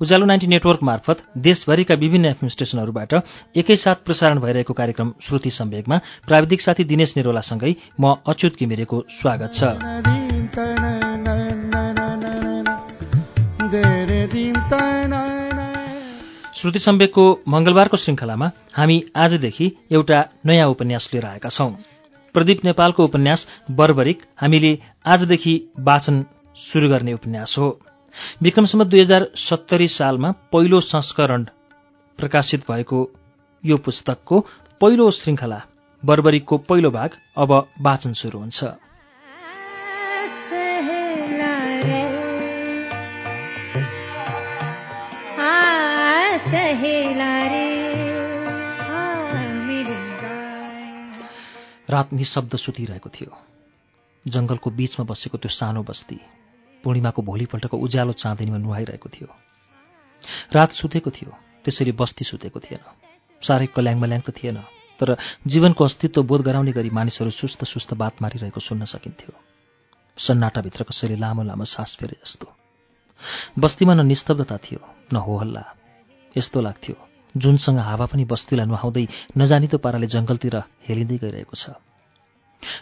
उज्यालो ninety network मार्फत देशभरिका विभिन्न एफएम स्टेशनहरूबाट एकैसाथ प्रसारण भइरहेको कार्यक्रम श्रुति सम्वेगमा प्राविधिक साथी दिनेश निरोलासँगै म अच्युत घिमिरेको स्वागत छ। श्रुति सम्वेकको मंगलबारको श्रृङ्खलामा हामी आजदेखि एउटा नयाँ उपन्यास लिएर आएका छौं। प्रदीप नेपालको उपन्यास बर्बरिक हामीले आजदेखि वाचन शुरू गर्ने उपन्यास हो। विक्रमसम्म दुई हजार सत्तरी सालमा पहिलो संस्करण प्रकाशित भएको यो पुस्तकको पहिलो श्रृङ्खला बर्बरिकको पहिलो भाग अब वाचन सुरु हुन्छ। रात निशब्द सुतिरहेको थियो। जङ्गलको बीचमा बसेको त्यो सानो बस्ती। पूर्णिमाको भोलिपल्टको उज्यालो चाँदनीमा नुहाइरहेको थियो। रात सुतेको थियो त्यसैले बस्ती सुतेको थिएन। साह्रै कल्याङमल्याङ त थिएन तर जीवनको अस्तित्व बोध गराउने गरी मानिसहरू सुस्त सुस्त बात मारिरहेको सुन्न सकिन्थ्यो। सन्नाटाभित्र कसैले लामो लामो सास फेरे जस्तो। बस्तीमा न निस्तब्धता थियो न होहल्ला। यस्तो लाग्थ्यो जुनसँग हावा पनि बस्तीलाई नुहाउँदै नजानिदो पाराले जङ्गलतिर हेलिँदै गइरहेको छ।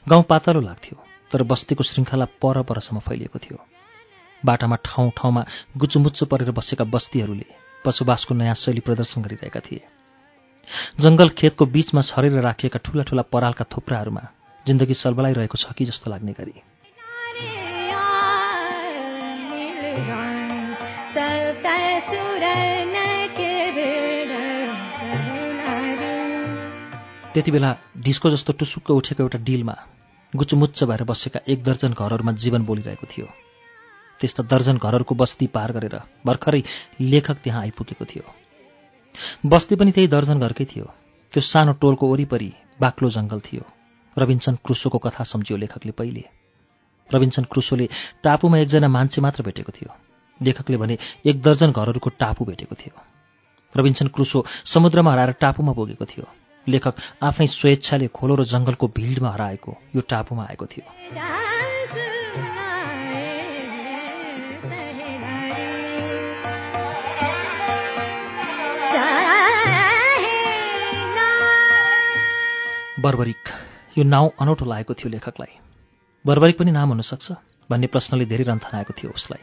गाउँ पातलो लाग्थ्यो तर बस्तीको श्रृङ्खला पर परसम्म फैलिएको थियो। बाटामा ठाउँ ठाउँमा गुचुमुच्चु परेर बसेका बस्तीहरूले बसोबासको नयाँ शैली प्रदर्शन गरिरहेका थिए। जङ्गल खेतको बीचमा छरेर राखिएका ठूला ठूला परालका थुप्राहरूमा जिन्दगी सलबलाइरहेको छ कि जस्तो लाग्ने गरी। त्यति बेला ढिस्को जस्तो टुसुक्क उठेको एउटा डिलमा गुचुमुच्च भएर बसेका एक दर्जन घरहरूमा जीवन बोलिरहेको थियो। त्यस्ता दर्जन घरहरूको बस्ती पार गरेर भर्खरै लेखक त्यहाँ आइपुगेको थियो। बस्ती पनि त्यही दर्जन घरकै थियो। त्यो सानो टोलको वरिपरि बाक्लो जङ्गल थियो। रविन्सन क्रुसोको कथा सम्झियो लेखकले पहिले। रविन्सन क्रुसोले टापुमा एकजना मान्छे मात्र भेटेको थियो। लेखकले भने एक दर्जन घरहरूको टापु भेटेको थियो। रविन्सन क्रुसो समुद्रमा हराएर टापुमा पुगेको थियो। लेखक आफै स्वेच्छाले खोलो र जङ्गलको भिडमा हराएको यो टापुमा आएको थियो। बर्बरिक। यो नाउँ अनौठो लागेको थियो लेखकलाई। बर्बरिक पनि नाम हुनसक्छ भन्ने प्रश्नले धेरै रन्थनाएको थियो उसलाई।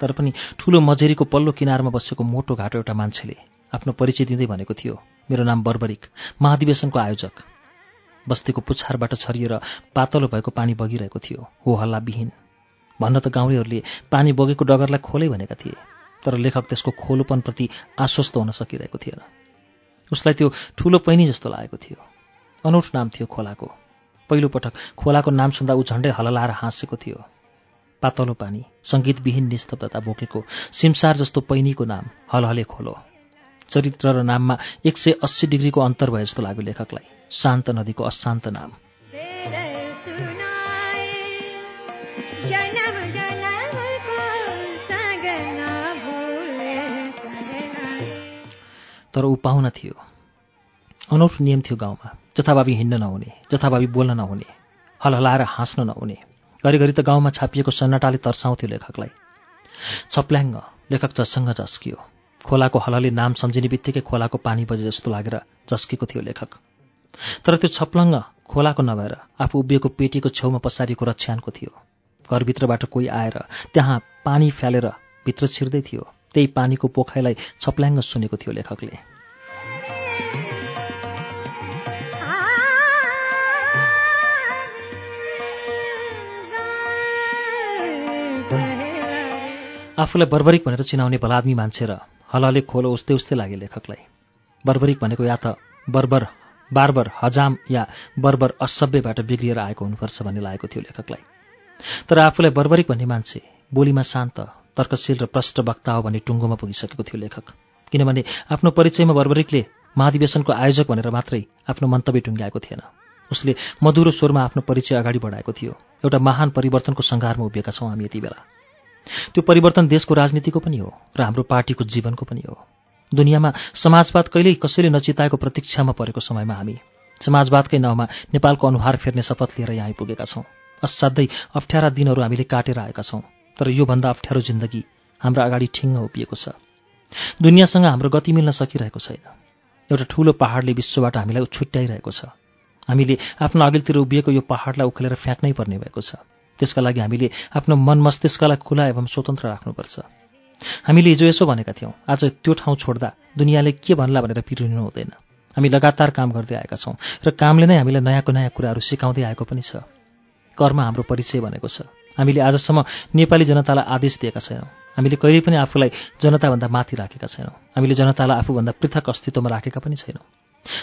तर पनि ठुलो मजेरीको पल्लो किनारमा बसेको मोटो घाटो एउटा मान्छेले आफ्नो परिचय दिँदै भनेको थियो मेरो नाम बर्बरिक महाधिवेशनको आयोजक। बस्तीको पुछारबाट छरिएर पातलो भएको पानी बगिरहेको थियो हो हल्लाविहीन। भन्न त गाउँलेहरूले पानी बगेको डगरलाई खोलै भनेका थिए तर लेखक त्यसको खोलोपनप्रति आश्वस्त हुन सकिरहेको थिएन। उसलाई त्यो ठुलो पैनी जस्तो लागेको थियो। अनौठ नाम थियो खोलाको। पहिलोपटक खोलाको नाम सुन्दा ऊ झन्डै हललाएर हाँसेको थियो। पातलो पानी सङ्गीतविहीन निस्तब्धता बोकेको सिमसार जस्तो पैनीको नाम हलहले खोलो। चरित्र र नाममा एक सय अस्सी डिग्रीको अन्तर भए जस्तो लाग्यो लेखकलाई। शान्त नदीको अशान्त नाम। तर ऊ पाहुना थियो। अनौठो नियम थियो गाउँमा। जथाभावी हिँड्न नहुने जथाभावी बोल्न नहुने हलहलाएर हाँस्न नहुने घरिघरि त गाउँमा छापिएको सन्नाटाले तर्साउँथ्यो लेखकलाई। छप्ल्याङ्ग लेखक झस्सँग झस्कियो खोलाको हलले नाम सम्झिने बित्तिकै खोलाको पानी बजे जस्तो लागेर झस्केको थियो लेखक। तर त्यो छप्लङ्ग खोलाको नभएर आफू उभिएको पेटीको छेउमा पसारिएको रक्षानको थियो। घरभित्रबाट कोही आएर त्यहाँ पानी फ्यालेर भित्र छिर्दै थियो। त्यही पानीको पोखाइलाई छप्ल्याङ्ग सुनेको थियो लेखकले। आफूलाई बर्बरिक भनेर चिनाउने भलादमी मान्छे र हलहले खोलो उस्तै उस्तै लागे लेखकलाई। बर्बरिक भनेको या त बर्बर बारबर हजाम या बर्बर असभ्यबाट बिग्रिएर आएको हुनुपर्छ भन्ने लागेको थियो लेखकलाई। तर आफूलाई बर्बरिक भन्ने मान्छे बोलीमा शान्त तर्कशील र प्रष्ट वक्ता हो भन्ने टुङ्गोमा पुगिसकेको थियो लेखक। किनभने आफ्नो परिचयमा बर्बरिकले महाधिवेशनको आयोजक भनेर मात्रै आफ्नो मन्तव्य टुङ्ग्याएको थिएन। उसले मधुरो स्वरमा आफ्नो परिचय अगाडि बढाएको थियो। एउटा महान परिवर्तनको सङ्घारमा उभिएका छौँ हामी यति बेला। त्यो परिवर्तन देशको राजनीतिको पनि हो र हाम्रो पार्टीको जीवनको पनि हो। दुनियाँमा समाजवाद कहिल्यै कसैले नचिताएको प्रतीक्षामा परेको समयमा हामी समाजवादकै नाउँमा नेपालको अनुहार फेर्ने शपथ लिएर यहाँ आइपुगेका छौँ। असाध्यै अप्ठ्यारा दिनहरू हामीले काटेर आएका छौँ तर योभन्दा अप्ठ्यारो जिन्दगी हाम्रो अगाडि ठिङ्ग उभिएको छ। दुनियाँसँग हाम्रो गति मिल्न सकिरहेको छैन। एउटा ठुलो पहाडले विश्वबाट हामीलाई छुट्याइरहेको छ। हामीले आफ्नो अघिल्तिर उभिएको यो पहाडलाई उखेलेर फ्याँक्नै पर्ने भएको छ। त्यसका लागि हामीले आफ्नो मन मस्तिष्कलाई खुला एवं स्वतन्त्र राख्नुपर्छ। हामीले हिजो यसो भनेका थियौँ आज त्यो ठाउँ छोड्दा दुनियाँले के भन्ला भनेर पिरिनु हुँदैन। हामी लगातार काम गर्दै आएका छौँ र कामले नै हामीलाई नयाँको नयाँ कुराहरू सिकाउँदै आएको पनि छ। कर्म हाम्रो परिचय भनेको छ। हामीले आजसम्म नेपाली जनतालाई आदेश दिएका छैनौँ। हामीले कहिल्यै पनि आफूलाई जनताभन्दा माथि राखेका छैनौँ। हामीले जनतालाई आफूभन्दा पृथक अस्तित्वमा राखेका पनि छैनौँ।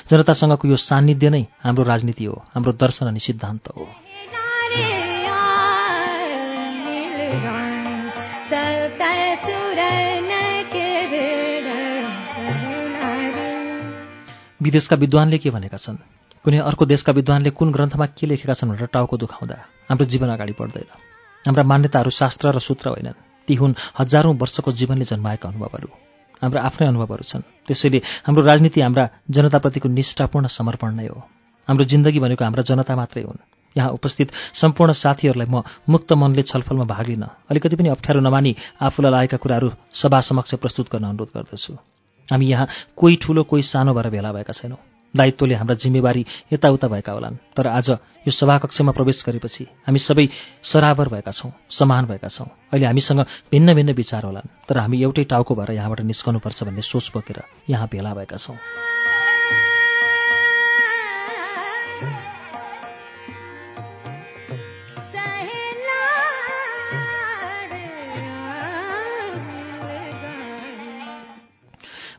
जनतासँगको यो सान्निध्य नै हाम्रो राजनीति हो हाम्रो दर्शन अनि सिद्धान्त हो। विदेशका विद्वानले के भनेका छन्? कुनै अर्को देशका विद्वानले कुन ग्रन्थमा के लेखेका छन् भनेर टाउको दुखाउँदा हाम्रो जीवन अगाडि बढ्दैन। हाम्रा मान्यताहरू शास्त्र र सूत्र होइनन्। ती हुन् हजारौँ वर्षको जीवनले जन्माएका अनुभवहरू। हाम्रा आफ्नै अनुभवहरू छन्। त्यसैले हाम्रो राजनीति हाम्रा जनताप्रतिको निष्ठापूर्ण समर्पण नै हो। हाम्रो जिन्दगी भनेको हाम्रा जनता मात्रै हुन्। यहाँ उपस्थित सम्पूर्ण साथीहरूलाई म मुक्त मनले छलफलमा भाग लिन अलिकति पनि अप्ठ्यारो नमानी आफूलाई लागेका कुराहरू सभा समक्ष प्रस्तुत गर्न अनुरोध गर्दछु। हामी यहाँ कोही ठुलो कोही सानो भएर भेला भएका छैनौँ। दायित्वले हाम्रा जिम्मेवारी यताउता भएका होलान्। तर आज यो सभाकक्षमा प्रवेश गरेपछि हामी सबै सराबर भएका छौँ समान भएका छौँ। अहिले हामीसँग भिन्न भिन्न विचार होलान्। तर हामी एउटै टाउको भएर यहाँबाट निस्कनुपर्छ भन्ने सोच बोकेर यहाँ भेला भएका छौँ।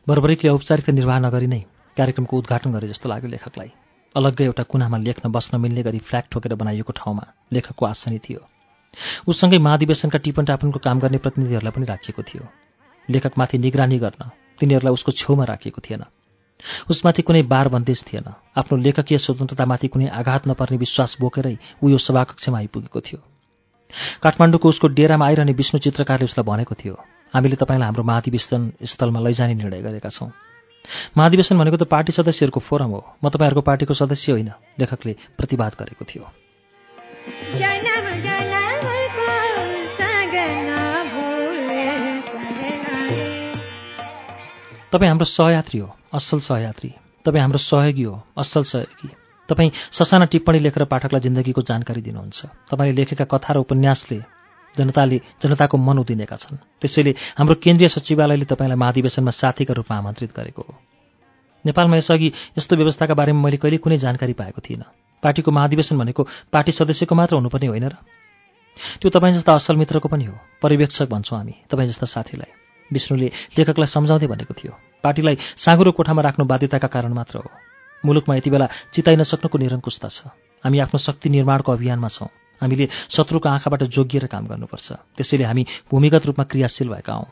बर्बरिकले औपचारिकता निर्वाह नगरी नै कार्यक्रमको उद्घाटन गरे जस्तो लाग्यो लेखकलाई। अलग्गै एउटा कुनामा लेख्न बस्न मिल्ने गरी फ्ल्याग ठोकेर बनाइएको ठाउँमा लेखकको आसनी थियो। उससँगै महाधिवेशनका टिपन टापनको काम गर्ने प्रतिनिधिहरूलाई पनि राखिएको थियो। लेखकमाथि निगरानी गर्न तिनीहरूलाई उसको छेउमा राखिएको थिएन। उसमाथि कुनै बार बन्देज थिएन। आफ्नो लेखकीय स्वतन्त्रतामाथि कुनै आघात नपर्ने विश्वास बोकेरै ऊ यो सभाकक्षमा आइपुगेको थियो। काठमाडौँको उसको डेरामा आइरहने विष्णु चित्रकारले उसलाई भनेको थियो हामीले तपाईँलाई हाम्रो महाधिवेशन स्थलमा लैजाने निर्णय गरेका छौँ। महाधिवेशन भनेको त पार्टी सदस्यहरूको फोरम हो। म तपाईँहरूको पार्टीको सदस्य होइन लेखकले प्रतिवाद गरेको थियो। तपाईँ हाम्रो सहयात्री हो असल सहयात्री। तपाईँ हाम्रो सहयोगी हो असल सहयोगी। तपाईँ ससाना टिप्पणी लेखेर पाठकलाई जिन्दगीको जानकारी दिनुहुन्छ। तपाईँले लेखेका कथा र उपन्यासले जनताले जनताको मन उदिनेका छन्। त्यसैले हाम्रो केन्द्रीय सचिवालयले तपाईँलाई महाधिवेशनमा साथीका रूपमा आमन्त्रित गरेको हो। नेपालमा यसअघि यस्तो व्यवस्थाका बारेमा मैले कहिले कुनै जानकारी पाएको थिइनँ। पार्टीको महाधिवेशन भनेको पार्टी सदस्यको मात्र हुनुपर्ने होइन र? त्यो तपाईँ जस्ता असल मित्रको पनि हो। पर्यवेक्षक भन्छौँ हामी तपाईँ जस्ता साथीलाई। विष्णुले लेखकलाई सम्झाउँदै भनेको थियो। पार्टीलाई साँगुरो कोठामा राख्नु बाध्यताका कारण मात्र हो। मुलुकमा यति बेला चिताइ नसक्नुको निरङ्कुशता छ। हामी आफ्नो शक्ति निर्माणको अभियानमा छौँ। हामीले शत्रुको आँखाबाट जोगिएर काम गर्नुपर्छ। त्यसैले हामी भूमिगत रूपमा क्रियाशील भएका हौँ।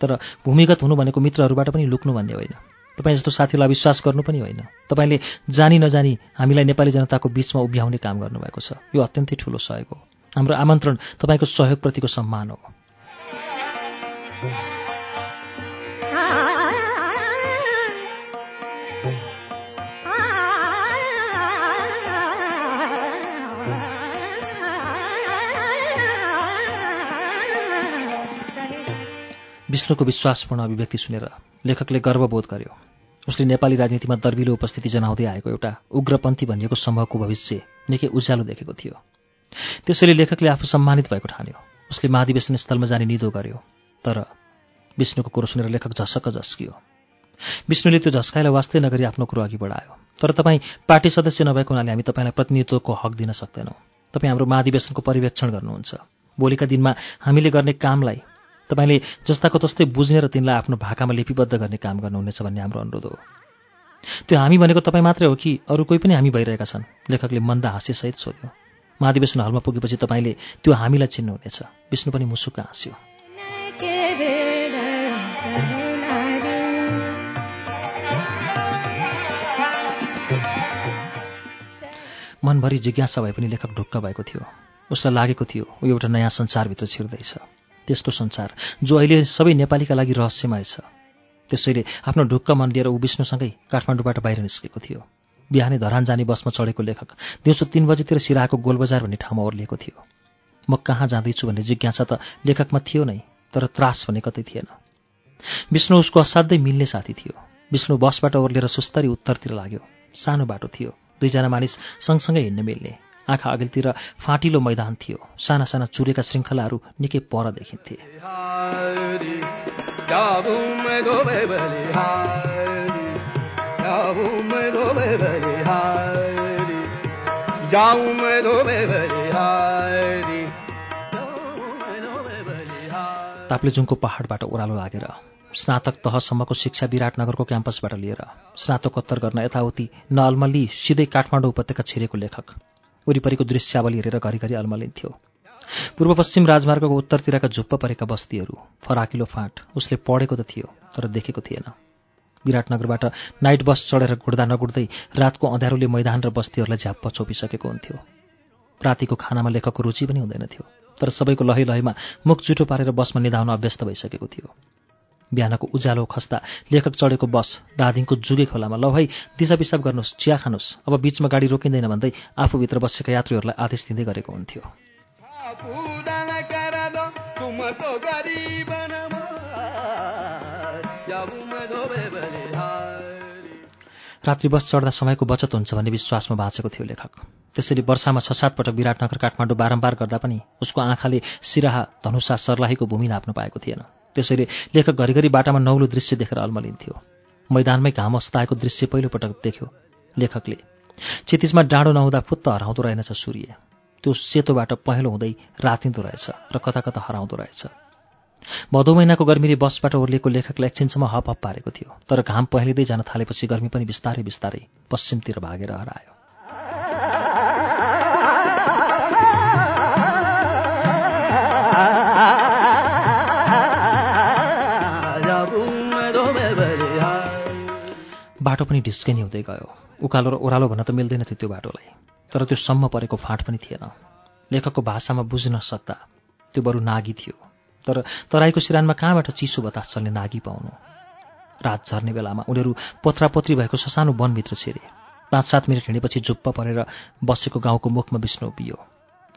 तर भूमिगत हुनु भनेको मित्रहरूबाट पनि लुक्नु भन्ने होइन। तपाईँ जस्तो साथीलाई विश्वास गर्नु पनि होइन। तपाईँले जानी नजानी हामीलाई नेपाली जनताको बिचमा उभ्याउने काम गर्नुभएको छ। यो अत्यन्तै ठुलो सहयोग हो। हाम्रो आमन्त्रण तपाईँको सहयोगप्रतिको सम्मान हो। विष्णुको विश्वासपूर्ण अभिव्यक्ति सुनेर लेखकले गर्वबोध गर्यो। उसले नेपाली राजनीतिमा दर्विलो उपस्थिति जनाउँदै आएको एउटा उग्रपन्थी भनिएको समूहको भविष्य निकै उज्यालो देखेको थियो। त्यसैले लेखकले आफू सम्मानित भएको ठान्यो। उसले महाधिवेशन स्थलमा जाने निदो गर्यो तर विष्णुको कुरो सुनेर लेखक झसक्क झस्कियो। विष्णुले त्यो झस्काइलाई वास्तै नगरी आफ्नो कुरो अघि बढायो। तर तपाईँ पार्टी सदस्य नभएको हुनाले हामी तपाईँलाई प्रतिनिधित्वको हक दिन सक्दैनौँ। तपाईँ हाम्रो महाधिवेशनको पर्यवेक्षण गर्नुहुन्छ। भोलिका दिनमा हामीले गर्ने कामलाई तपाईँले जस्ताको तस्तै बुझ्ने र तिनलाई आफ्नो भाकामा लिपिबद्ध गर्ने काम गर्नुहुनेछ भन्ने हाम्रो अनुरोध हो। त्यो हामी भनेको तपाईँ मात्रै हो कि अरू कोही पनि हामी भइरहेका छन्? लेखकले मन्दा हाँस्यसहित सोध्यो। महाधिवेशन हलमा पुगेपछि तपाईँले त्यो हामीलाई चिन्नुहुनेछ। विष्णु पनि मुसुक्क हाँस्यो। मनभरि जिज्ञासा भए पनि लेखक ढुक्क भएको थियो। उसलाई लागेको थियो ऊ एउटा नयाँ संसारभित्र छिर्दैछ। त्यस्तो संसार जो अहिले सबै नेपालीका लागि रहस्यमय छ। त्यसैले आफ्नो ढुक्क मन लिएर ऊ विष्णुसँगै काठमाडौँबाट बाहिर निस्केको थियो। बिहानै धरान जाने बसमा चढेको लेखक दिउँसो तिन बजीतिर सिराहाको गोलबजार भन्ने ठाउँमा ओर्लिएको थियो। म कहाँ जाँदैछु भन्ने जिज्ञासा त लेखकमा थियो नै तर त्रास भने कतै थिएन। विष्णु उसको असाध्यै मिल्ने साथी थियो। विष्णु बसबाट ओर्लेर सुस्तरी उत्तरतिर लाग्यो। सानो बाटो थियो। दुईजना मानिस सँगसँगै हिँड्न मिल्ने। आँखा अघिल्तिर फाँटिलो मैदान थियो। साना साना चुरेका श्रृङ्खलाहरू निकै पर देखिन्थे। ताप्लेजुङको पहाडबाट ओह्रालो लागेर स्नातक तहसम्मको शिक्षा विराटनगरको क्याम्पसबाट लिएर स्नातकोत्तर गर्न यताउति नअल्मल्ली सिधै काठमाडौँ उपत्यका छिरेको लेखक वरिपरिको दृश्यावली हेरेर घरिघरि अल्मलिन्थ्यो पूर्व पश्चिम राजमार्गको उत्तरतिरका झुप्प परेका बस्तीहरू फराकिलो फाँट उसले पढेको त थियो तर देखेको थिएन। विराटनगरबाट नाइट बस चढेर गुड्दा नगुड्दै रातको अँध्यारोले मैदान र बस्तीहरूलाई झ्याप्प छोपिसकेको हुन्थ्यो। रातिको खानामा लेखकको रुचि पनि हुँदैन थियो तर सबैको लहै लहैमा मुख जुठो पारेर बसमा निधाउन अभ्यस्त भइसकेको थियो। बिहानको उज्यालो खस्दा लेखक चढेको बस दादिङको जुगे खोलामा ल भाइ दिशा पिसाब गर्नुहोस् चिया खानुहोस्। अब बिचमा गाडी रोकिँदैन भन्दै आफूभित्र बसेका यात्रीहरूलाई आदेश दिँदै गरेको हुन्थ्यो। रात्रि बस चढ्दा समयको बचत हुन्छ भन्ने विश्वासमा बाँचेको थियो लेखक। त्यसैले वर्षामा छ सात पटक विराटनगर काठमाडौँ बारम्बार गर्दा पनि उसको आँखाले सिराहा धनुषा सर्लाहीको भूमि नाप्न पाएको थिएन। त्यसैले लेखक घरिघरि बाटामा नौलो दृश्य देखेर अल्मलिन्थ्यो। मैदानमै घाम अस्ताएको दृश्य पहिलोपटक देख्यो। लेखकले क्षितिजमा डाँडो नहुँदा फुत्त हराउँदो रहेनछ सूर्य। त्यो सेतोबाट पहेँलो हुँदै रातिँदो रहेछ र कता कता हराउँदो रहेछ। भदौ महिनाको गर्मीले बसबाट ओर्लिएको लेखकलाई एकछिनसम्म हप हप पारेको थियो तर घाम पहेँलिँदै जान थालेपछि गर्मी पनि बिस्तारै बिस्तारै पश्चिमतिर भागेर हरायो। बाटो पनि ढिस्किने हुँदै गयो। उकालो र ओह्रालो भन्न त मिल्दैन थियो त्यो बाटोलाई। तर त्यो सम्म परेको फाँट पनि थिएन। लेखकको भाषामा बुझ्न सक्दा त्यो बरु नागी थियो। तर तराईको सिरानमा कहाँबाट चिसो बतास चल्ने नागी पाउनु? रात झर्ने बेलामा उनीहरू पोत्रापोत्री भएको ससानो वनभित्र छिरे। पाँच सात मिनट हिँडेपछि झुप्प परेर बसेको गाउँको मुखमा विष्णु उभियो।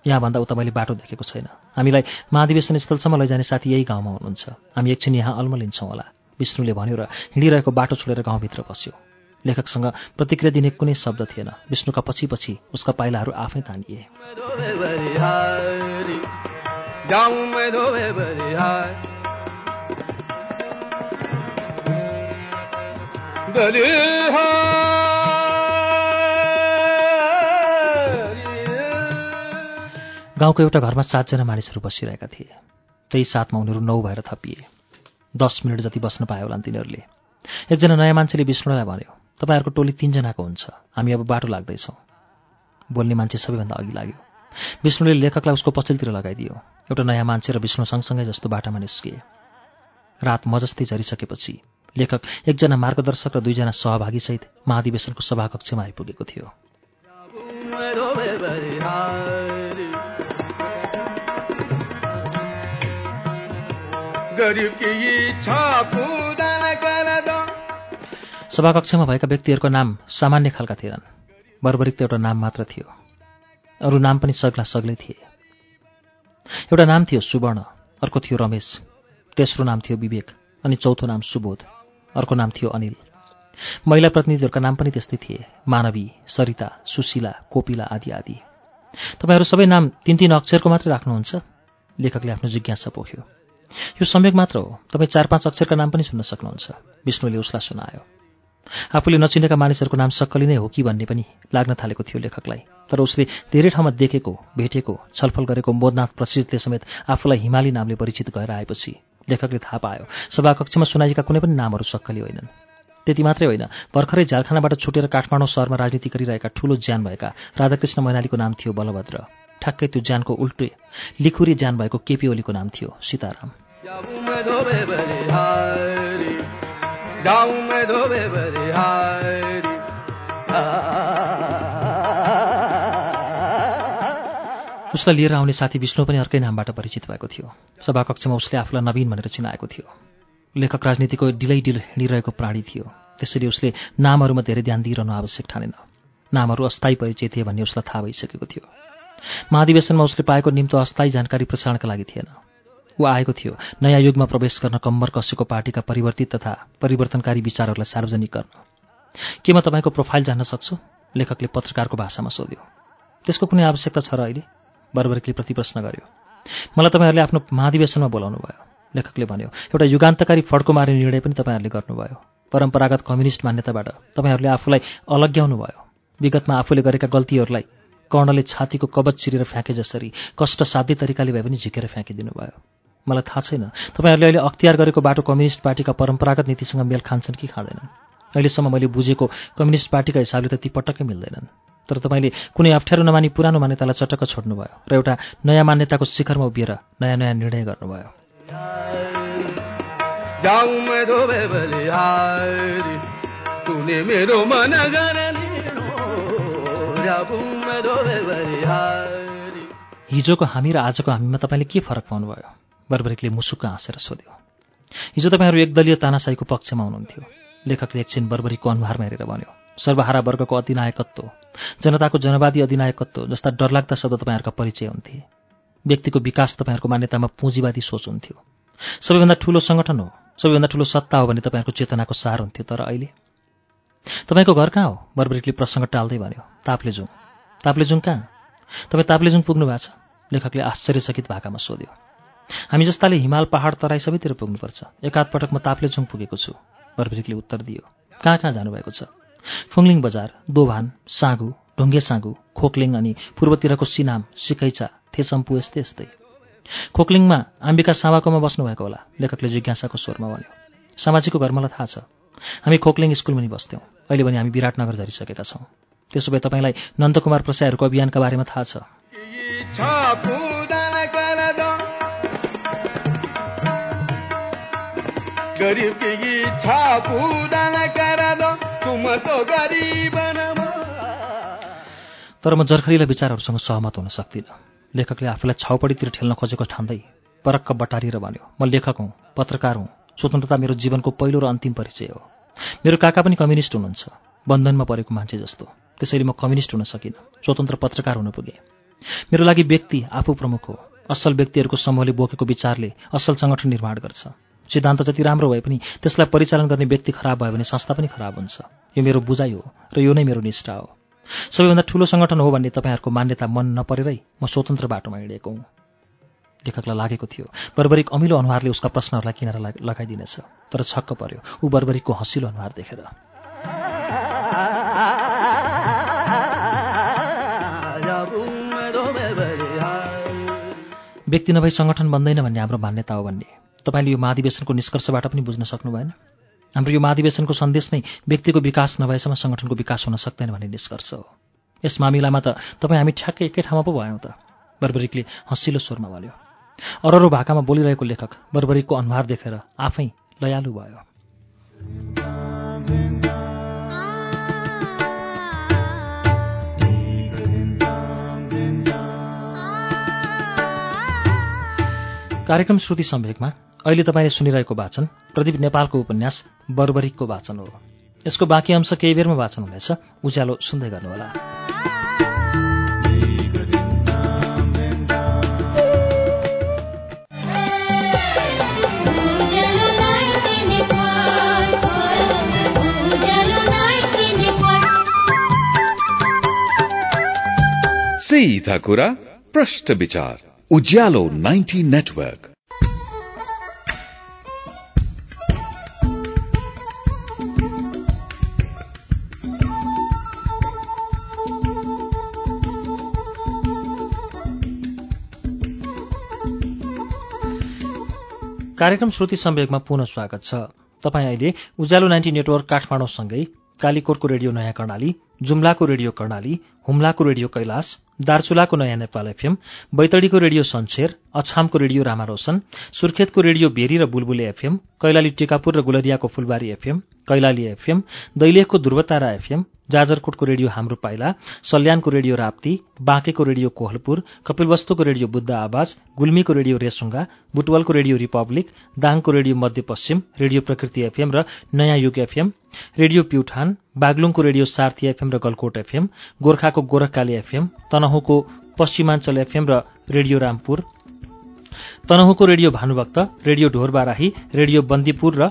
यहाँभन्दा उता मैले बाटो देखेको छैन। हामीलाई महाधिवेशन स्थलसम्म लैजाने साथी यही गाउँमा हुनुहुन्छ। हामी एकछिन यहाँ अल्मलिन्छौँ होला। विष्णुले भन्यो र हिँडिरहेको बाटो छोडेर गाउँभित्र बस्यो। लेखकसँग प्रतिक्रिया दिने कुनै शब्द थिएन। विष्णुका पछि पछि उसका पाइलाहरू आफै तानिए। गाउँको एउटा घरमा सातजना मानिसहरू बसिरहेका थिए। त्यही साथमा उनीहरू नौ भएर थपिए। दस मिनट जति बस्न पायो होला तिनीहरूले। एकजना नयाँ मान्छेले विष्णुलाई भन्यो तपाईँहरूको टोली तिनजनाको हुन्छ हामी अब बाटो लाग्दैछौँ। बोल्ने मान्छे सबैभन्दा अघि लाग्यो। विष्णुले लेखकलाई उसको पछिल्तिर लगाइदियो। एउटा नयाँ मान्छे र विष्णु सँगसँगै जस्तो बाटामा निस्किए रात मजस्ती झरिसकेपछि लेखक एकजना मार्गदर्शक र दुईजना सहभागीसहित महाधिवेशनको सभाकक्षमा आइपुगेको थियो। सभाकक्षमा भएका व्यक्तिहरूको नाम सामान्य खालका थिएनन्। बर्बरिक त एउटा नाम मात्र थियो। अरू नाम पनि सग्ला सग्लै थिए। एउटा नाम थियो सुवर्ण अर्को थियो रमेश तेस्रो नाम थियो विवेक अनि चौथो नाम सुबोध अर्को नाम थियो अनिल। महिला प्रतिनिधिहरूका नाम पनि त्यस्तै थिए। मानवी सरिता सुशीला कोपिला आदि आदि। तपाईँहरू सबै नाम तिन तिन अक्षरको मात्रै राख्नुहुन्छ? लेखकले आफ्नो जिज्ञासा पोख्यो। यो सम्यक मात्र हो। तपाईँ चार पाँच अक्षरका नाम पनि सुन्न सक्नुहुन्छ। विष्णुले उसलाई सुनायो। आफूले नचिनेका मानिसहरूको नाम सक्कली नै हो कि भन्ने पनि लाग्न थालेको थियो लेखकलाई। तर उसले धेरै ठाउँमा देखेको भेटेको छलफल गरेको मोदनाथ प्रसिद्धले समेत आफूलाई हिमाली नामले परिचित गएर आएपछि लेखकले थाहा पायो सभाकक्षमा सुनाइएका कुनै पनि नामहरू सक्कली होइनन्। त्यति मात्रै होइन भर्खरै झारखानाबाट छुटेर काठमाडौँ सहरमा राजनीति गरिरहेका ठूलो ज्यान भएका राधाकृष्ण मैनालीको नाम थियो बलभद्र। ठ्याक्कै त्यो ज्यानको उल्टे लिखुरी ज्यान भएको केपी ओलीको नाम थियो सीताराम। उसलाई लिएर आउने साथी विष्णु पनि अर्कै नामबाट परिचित भएको थियो। सभाकक्षमा उसले आफूलाई नवीन भनेर चिनाएको थियो। लेखक राजनीतिको डिलै डिल हिँडिरहेको प्राणी थियो। त्यसरी उसले नामहरूमा धेरै ध्यान दिइरहनु आवश्यक ठानेन। नामहरू अस्थायी परिचय थिए भन्ने उसलाई थाहा भइसकेको थियो। महाधिवेशनमा उसले पाएको निम्तो अस्थायी जानकारी प्रसारणका लागि थिएन। ऊ आएको थियो नयाँ युगमा प्रवेश गर्न कम्मर कसेको पार्टीका परिवर्तित तथा परिवर्तनकारी विचारहरूलाई सार्वजनिक गर्न। के म तपाईँको प्रोफाइल जान्न सक्छु? लेखकले पत्रकारको भाषामा सोध्यो। त्यसको कुनै आवश्यकता छ र अहिले? बर्बरिकले प्रतिप्रश्न गर्यो। मलाई तपाईँहरूले आफ्नो महाधिवेशनमा बोलाउनु भयो लेखकले भन्यो एउटा युगान्तकारी फड्को मार्ने निर्णय पनि तपाईँहरूले गर्नुभयो। परम्परागत कम्युनिस्ट मान्यताबाट तपाईँहरूले आफूलाई अलग्याउनु भयो विगतमा आफूले गरेका गल्तीहरूलाई कर्णले छातीको कवच चिरेर फ्याँके जसरी कष्ट साध्य तरिकाले भए पनि झिकेर फ्याँकिदिनु भयो मलाई थाहा छैन तपाईँहरूले अहिले अख्तियार गरेको बाटो कम्युनिस्ट पार्टीका परम्परागत नीतिसँग मेल खान्छन् कि खाँदैनन्? अहिलेसम्म मैले बुझेको कम्युनिस्ट पार्टीका हिसाबले त ती पटक्कै मिल्दैनन्। तर तपाईँले कुनै अप्ठ्यारो नमानी पुरानो मान्यतालाई चटक्क छोड्नुभयो र एउटा नयाँ मान्यताको शिखरमा उभिएर नयाँ नयाँ निर्णय गर्नुभयो। हिजोको हामी र आजको हामीमा तपाईँले के फरक पाउनुभयो? बर्बरिकले मुसुक्क हाँसेर सोध्यो। हिजो तपाईँहरू एकदलीय तानासाईको पक्षमा हुनुहुन्थ्यो। लेखकले एकछिन बर्बरीको अनुहारमा हेरेर भन्यो सर्वहारा वर्गको अधिनायकत्व जनताको जनवादी अधिनायकत्व जस्ता डरलाग्दा शब्द तपाईँहरूका परिचय हुन्थे। व्यक्तिको विकास तपाईँहरूको मान्यतामा पुँजीवादी सोच हुन्थ्यो। सबैभन्दा ठुलो सङ्गठन हो सबैभन्दा ठुलो सत्ता हो भने तपाईँहरूको चेतनाको सार हुन्थ्यो तर अहिले? तपाईँको घर कहाँ हो? बर्बरिकले प्रसङ्ग टाल्दै भन्यो ताप्लेजुङ ताप्लेजुङ कहाँ? तपाईँ ताप्लेजुङ पुग्नु भएको छ? लेखकले आश्चर्यचकित भाकामा सोध्यो। हामी जस्ताले हिमाल पहाड तराई सबैतिर पुग्नुपर्छ। एकाध पटक म ताप्लेजुङ पुगेको छु बर्बरिकले उत्तर दियो। कहाँ कहाँ जानुभएको छ? फुङलिङ बजार दोभान साँगु ढुङ्गे साँगु खोक्लिङ अनि पूर्वतिरको सिनाम सिकैचा थेसम्पु यस्तै यस्तै। खोक्लिङमा अम्बिका सामाकोमा बस्नुभएको होला लेखकले जिज्ञासाको स्वरमा भन्यो। सामाजीको घर मलाई थाहा छ। हामी खोक्लिङ स्कुलमा नि बस्थ्यौँ। अहिले भने हामी विराटनगर झरिसकेका छौँ। त्यसो भए तपाईँलाई नन्दकुमार प्रसाईहरूको अभियानका बारेमा थाहा छ। तर म जर्खरीलाई विचारहरूसँग सहमत हुन सक्दिनँ। लेखकले आफूलाई छाउपडीतिर ठेल्न खोजेको ठान्दै परक्क बटारिएर भन्यो म लेखक हुँ पत्रकार हुँ स्वतन्त्रता मेरो जीवनको पहिलो र अन्तिम परिचय हो। मेरो काका पनि कम्युनिस्ट हुनुहुन्छ। बन्धनमा परेको मान्छे जस्तो। त्यसैले म कम्युनिस्ट हुन सकिनँ। स्वतन्त्र पत्रकार हुन पुगेँ। मेरो लागि व्यक्ति आफू प्रमुख हो। असल व्यक्तिहरूको समूहले बोकेको विचारले असल सङ्गठन निर्माण गर्छ। सिद्धान्त जति राम्रो भए पनि त्यसलाई परिचालन गर्ने व्यक्ति खराब भयो भने संस्था पनि खराब हुन्छ। यो मेरो बुझाइ हो र यो नै मेरो निष्ठा हो। सबैभन्दा ठुलो सङ्गठन हो भन्ने तपाईँहरूको मान्यता मन नपरेरै म स्वतन्त्र बाटोमा हिँडेको हुँ। लेखकलाई लागेको थियो बर्बरिक अमिलो अनुहारले उसका प्रश्नहरूलाई किनेर लगाइदिनेछ। तर छक्क पर्यो ऊ बर्बरिकको हँसिलो अनुहार देखेर। व्यक्ति नभई सङ्गठन बन्दैन भन्ने हाम्रो मान्यता हो भन्ने। तपाईँले यो महाधिवेशनको निष्कर्षबाट पनि बुझ्न सक्नु भएन। हाम्रो यो महाधिवेशनको सन्देश नै व्यक्तिको विकास नभएसम्म सङ्गठनको विकास हुन सक्दैन भन्ने निष्कर्ष हो। यस मामिलामा त तपाईँ हामी ठ्याक्कै एकै ठाउँमा पो भयौँ त बर्बरिकले हँसिलो स्वरमा भन्यो। अररो भाकामा बोलिरहेको लेखक बर्बरिकको अनुहार देखेर आफै लयालु भयो। कार्यक्रम श्रुति सम्वेकमा अहिले तपाईँले सुनिरहेको वाचन प्रदीप नेपालको उपन्यास बर्बरिकको वाचन हो। यसको बाँकी अंश केही बेरमा वाचन हुनेछ। उज्यालो सुन्दै गर्नुहोला। सीधा कुरा प्रश्न विचार। उज्यालो 90 नेटवर्क। कार्यक्रम श्रुति सम्वेकमा पुनः स्वागत छ। तपाईँ अहिले उज्यालो नाइन्टी नेटवर्क काठमाडौँसँगै कालीकोटको रेडियो नयाँ कर्णाली जुम्लाको रेडियो कर्णाली हुम्लाको रेडियो कैलाश दार्चुलाको नयाँ नेपाल एफएम बैतडीको रेडियो सन्सेर अछामको रेडियो रामारोशन सुर्खेतको रेडियो भेरी र बुलबुले एफएम कैलाली टिकापुर र गुलरियाको फुलबारी एफएम कैलाली एफएम दैलेखको ध्रुवतारा एफएम जाजरकोटको रेडियो हाम्रो पाइला सल्यानको रेडियो राप्ती बाँकेको रेडियो कोहलपुर कपिलवस्तुको रेडियो बुद्ध आवाज गुल्मीको रेडियो रेसुङ्गा बुटवलको रेडियो रिपब्लिक दाङको Radio Madhyapashchim Radio Prakriti FM र नयाँ युग एफएम रेडियो प्युठान बागलुङको रेडियो सार्थी एफएम र गलकोट एफएम गोर्खाको गोरखकाली एफएम तनहुँको पश्चिमाञ्चल एफएम र radio Rampur तनहुँको Radio Bhanubhakta Radio Dhorbarahi Radio Bandipur र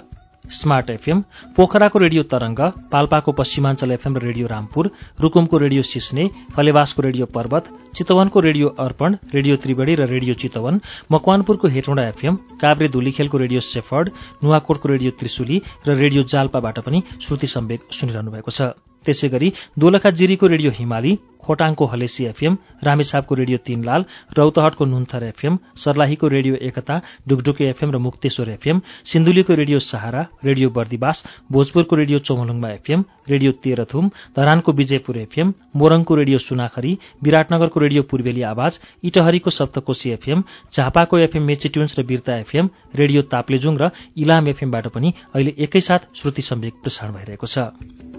स्मार्ट एफएम पोखराको रेडियो तरंग पाल्पाको पश्चिमाञ्चल एफएम र रेडियो रामपुर रुकुमको रेडियो सिस्ने फलेवासको रेडियो पर्वत चितवनको रेडियो अर्पण रेडियो त्रिवेणी र रेडियो चितवन मकवानपुरको हेटौँडा एफएम काभ्रे धुलीखेलको रेडियो सेफर्ड नुवाकोटको रेडियो त्रिशुली र रेडियो जाल्पाबाट पनि श्रुति सम्वेक सुनिरहनु भएको छ। त्यसै गरी दोलखा जिरीको रेडियो हिमाली खोटाङको हलेसी एफएम रामेछापको रेडियो तीनलाल रौतहटको नुन्थर एफएम सर्लाहीको रेडियो एकता डुकडुके एफएम र मुक्तेश्वर एफएम सिन्धुलीको radio Sahara radio Bardibas भोजपुरको radio Chomolungma FM radio Terhathum धरानको Bijaypur FM मोरङको रेडियो सुनाखरी विराटनगरको रेडियो पूर्वेली आवाज इटहरीको सप्तकोशी एफएम झापाको एफएम मेचिट्युन्स र बिर्ता एफएम रेडियो ताप्लेजुङ र इलाम एफएमबाट पनि अहिले एकैसाथ श्रुति सम्वेक प्रसारण भइरहेको छ।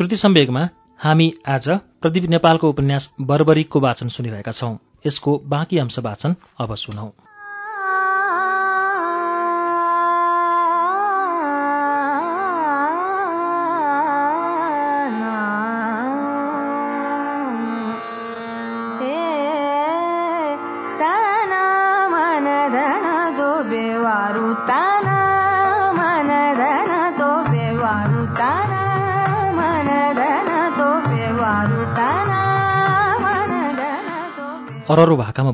श्रुति सम्वेगमा हामी आज प्रदीप नेपालको उपन्यास बर्बरिकको वाचन सुनिरहेका छौं। यसको बाँकी अंश वाचन अब सुनौ।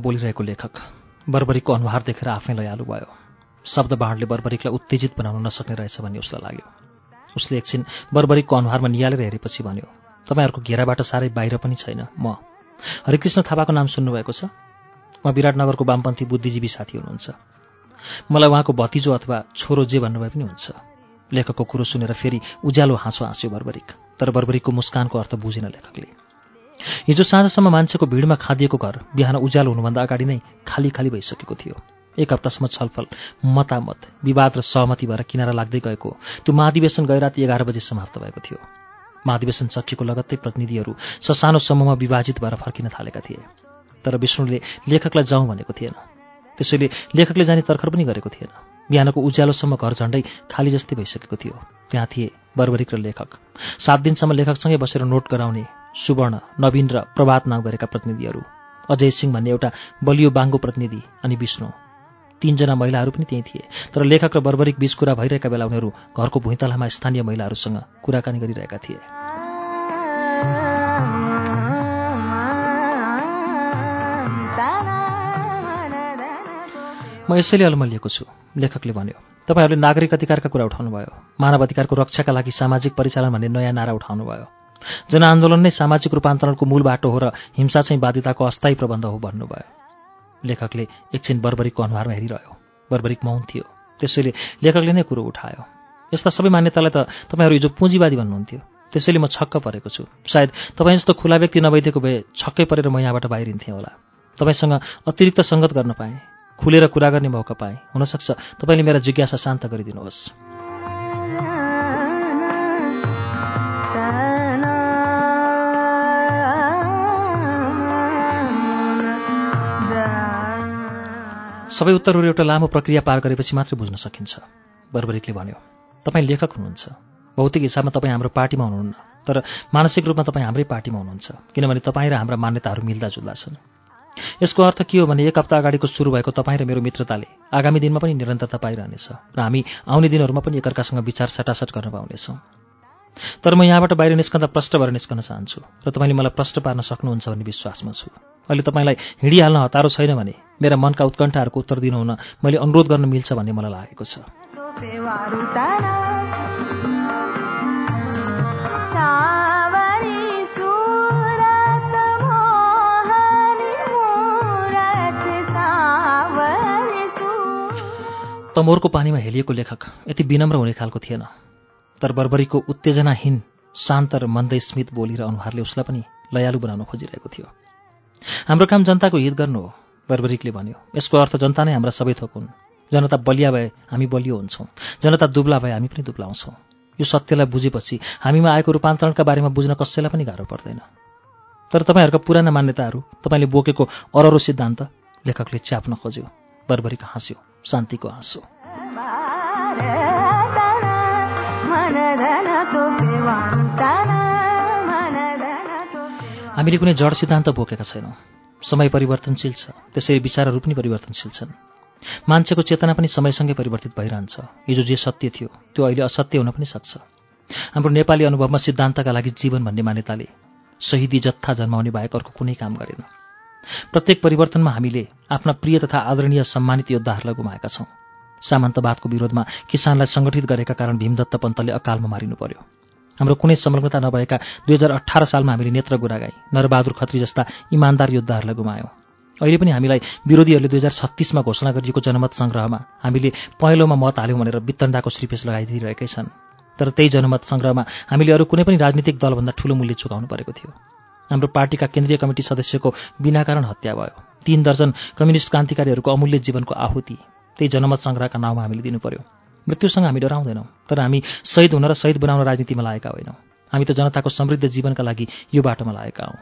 बोलिरहेको लेखक बर्बरिकको अनुहार देखेर आफै लयालु भयो। शब्द बाँडले बर्बरिकलाई उत्तेजित बनाउन नसक्ने रहेछ भन्ने उसलाई लाग्यो। उसले एकछिन बर्बरिकको अनुहारमा निहालेर हेरेपछि भन्यो तपाईँहरूको घेराबाट साह्रै बाहिर पनि छैन म। हरिकृष्ण थापाको नाम सुन्नुभएको छ? म विराटनगरको वामपन्थी बुद्धिजीवी साथी हुनुहुन्छ। मलाई उहाँको भतिजो अथवा छोरो जे भन्नुभए पनि हुन्छ। लेखकको कुरो सुनेर फेरि उज्यालो हाँसो हाँस्यो बर्बरिक तर बर्बरिकको मुस्कानको अर्थ बुझेन लेखकले। हिजो साँझसम्म मान्छेको भिडमा खादिएको घर बिहान उज्यालो हुनुभन्दा अगाडि नै खाली खाली भइसकेको थियो। एक हप्तासम्म छलफल मतामत विवाद र सहमति भएर किनारा लाग्दै गएको त्यो महाधिवेशन गए राति एघार बजे समाप्त भएको थियो। महाधिवेशन सकिएको लगत्तै प्रतिनिधिहरू ससानो समूहमा विभाजित भएर फर्किन थालेका थिए। तर विष्णुले लेखकलाई जाउँ भनेको थिएन। त्यसैले लेखकले जाने तर्खर पनि गरेको थिएन। बिहानको उज्यालोसम्म घर झण्डै खाली जस्तै भइसकेको थियो। त्यहाँ थिए बर्बरिक र लेखक। सात दिनसम्म लेखकसँगै बसेर नोट गराउने सुवर्ण नवीन र प्रभात नाउँ गरेका प्रतिनिधिहरू। अजय सिंह भन्ने एउटा बलियो बाङ्गो प्रतिनिधि अनि विष्णु। तीनजना महिलाहरू पनि त्यही थिए। तर लेखक र बर्बरिक बीच कुरा भइरहेका बेला उनीहरू घरको भुइँतलामा स्थानीय महिलाहरूसँग कुराकानी गरिरहेका थिए। म यसैले अलमलिएको छु लेखकले भन्यो। तपाईँहरूले नागरिक अधिकारका कुरा उठाउनुभयो। मानव अधिकारको रक्षाका लागि सामाजिक परिचालन भन्ने नयाँ नारा उठाउनुभयो। जनआन्दोलन नै सामाजिक रूपान्तरणको मूल बाटो हो र हिंसा चाहिँ बाध्यताको अस्थायी प्रबन्ध हो भन्नुभयो। लेखकले एकछिन बर्बरिकको अनुहारमा हेरिरह्यो। बर्बरिक मौन थियो। त्यसैले लेखकले नै कुरो उठायो। यस्ता सबै मान्यतालाई त तपाईँहरू हिजो पुँजीवादी भन्नुहुन्थ्यो। त्यसैले म छक्क परेको छु। सायद तपाईँ जस्तो खुला व्यक्ति नभइदिएको भए छक्कै परेर म यहाँबाट बाहिरिन्थेँ होला। तपाईँसँग अतिरिक्त सङ्गत गर्न पाएँ। खुलेर कुरा गर्ने मौका पाएँ। हुनसक्छ। तपाईँले मेरा जिज्ञासा शान्त गरिदिनुहोस्। सबै उत्तरहरू एउटा लामो प्रक्रिया पार गरेपछि मात्रै बुझ्न सकिन्छ। बर्बरिकले भन्यो तपाईँ लेखक हुनुहुन्छ। भौतिक हिसाबमा तपाईँ हाम्रो पार्टीमा हुनुहुन्न। तर मानसिक रूपमा तपाईँ हाम्रै पार्टीमा हुनुहुन्छ। किनभने तपाईँ र हाम्रा मान्यताहरू मिल्दाजुल्दा छन्। यसको अर्थ के हो भने एक हप्ता अगाडिको सुरु भएको तपाईँ र मेरो मित्रताले आगामी दिनमा पनि निरन्तरता पाइरहनेछ र हामी आउने दिनहरूमा पनि एकअर्कासँग विचार सटासट गर्न पाउनेछौँ। तर म यहाँबाट बाहिर निस्कँदा प्रष्ट भएर निस्कन चाहन्छु र तपाईँले मलाई प्रष्ट पार्न सक्नुहुन्छ भन्ने विश्वासमा छु। अहिले तपाईँलाई हिँडिहाल्न हतारो छैन भने मेरा मनका उत्कण्ठाहरूको उत्तर दिनुहुन मैले अनुरोध गर्न मिल्छ भन्ने मलाई लागेको छ। तमोरको पानीमा हेलिएको लेखक यति विनम्र हुने खालको थिएन। तर बर्बरीको उत्तेजनाहीन शान्त र मन्दै स्मित बोली र अनुहारले उसलाई पनि लयालु बनाउन खोजिरहेको थियो। हाम्रो काम जनताको हित गर्नु हो बर्बरिकले भन्यो। यसको अर्थ जनता नै हाम्रा सबै थोक हुन्। जनता बलिया भए हामी बलियो हुन्छौँ। जनता दुब्ला भए हामी पनि दुब्ला हुन्छौँ यो सत्यलाई बुझेपछि हामीमा आएको रूपान्तरणका बारेमा बुझ्न कसैलाई पनि गाह्रो पर्दैन। तर तपाईँहरूका पुराना मान्यताहरू तपाईँले बोकेको अररो सिद्धान्त लेखकले च्याप्न खोज्यो। बर्बरीको हाँस्यो। शान्तिको हाँसो हामीले कुनै जड सिद्धान्त बोकेका छैनौँ। समय परिवर्तनशील छ। त्यसरी विचारहरू पनि परिवर्तनशील छन्। मान्छेको चेतना पनि समयसँगै परिवर्तित भइरहन्छ। हिजो जे सत्य थियो त्यो अहिले असत्य हुन पनि सक्छ। हाम्रो नेपाली अनुभवमा सिद्धान्तका लागि जीवन भन्ने मान्यताले शहीदी जत्था जन्माउने बाहेक अर्को कुनै काम गरेन। प्रत्येक परिवर्तनमा हामीले आफ्ना प्रिय तथा आदरणीय सम्मानित योद्धाहरूलाई गुमाएका छौँ। सामन्तवादको विरोधमा किसानलाई सङ्गठित गरेका कारण भीमदत्त पन्तले अकालमा मारिनु पर्यो। हाम्रो कुनै संलग्नता नभएका दुई हजार अठार सालमा हामीले नेत्र गुरागाई नरबहादुर खत्री जस्ता इमान्दार योद्धाहरूलाई गुमायौँ। अहिले पनि हामीलाई विरोधीहरूले दुई हजार छत्तिसमा घोषणा गरिएको जनमत सङ्ग्रहमा हामीले पहेँलोमा मत हाल्यौँ भनेर वित्तण्डाको श्रीपेश लगाइदिइरहेकै छन्। तर त्यही जनमत सङ्ग्रहमा हामीले अरू कुनै पनि राजनीतिक दलभन्दा ठूलो मूल्य चुकाउनु परेको थियो। हाम्रो पार्टीका केन्द्रीय कमिटी सदस्यको बिना कारण हत्या भयो। तीन दर्जन कम्युनिस्ट क्रान्तिकारीहरूको अमूल्य जीवनको आहुति। त्यही जनमत सङ्ग्रहका नाउँमा हामीले दिनु पर्यो मृत्युसँग हामी डराउँदैनौँ तर हामी शहीद हुन र शहीद बनाउन राजनीतिमा लागेका होइनौँ। हामी त जनताको समृद्ध जीवनका लागि यो बाटोमा लागेका हौँ।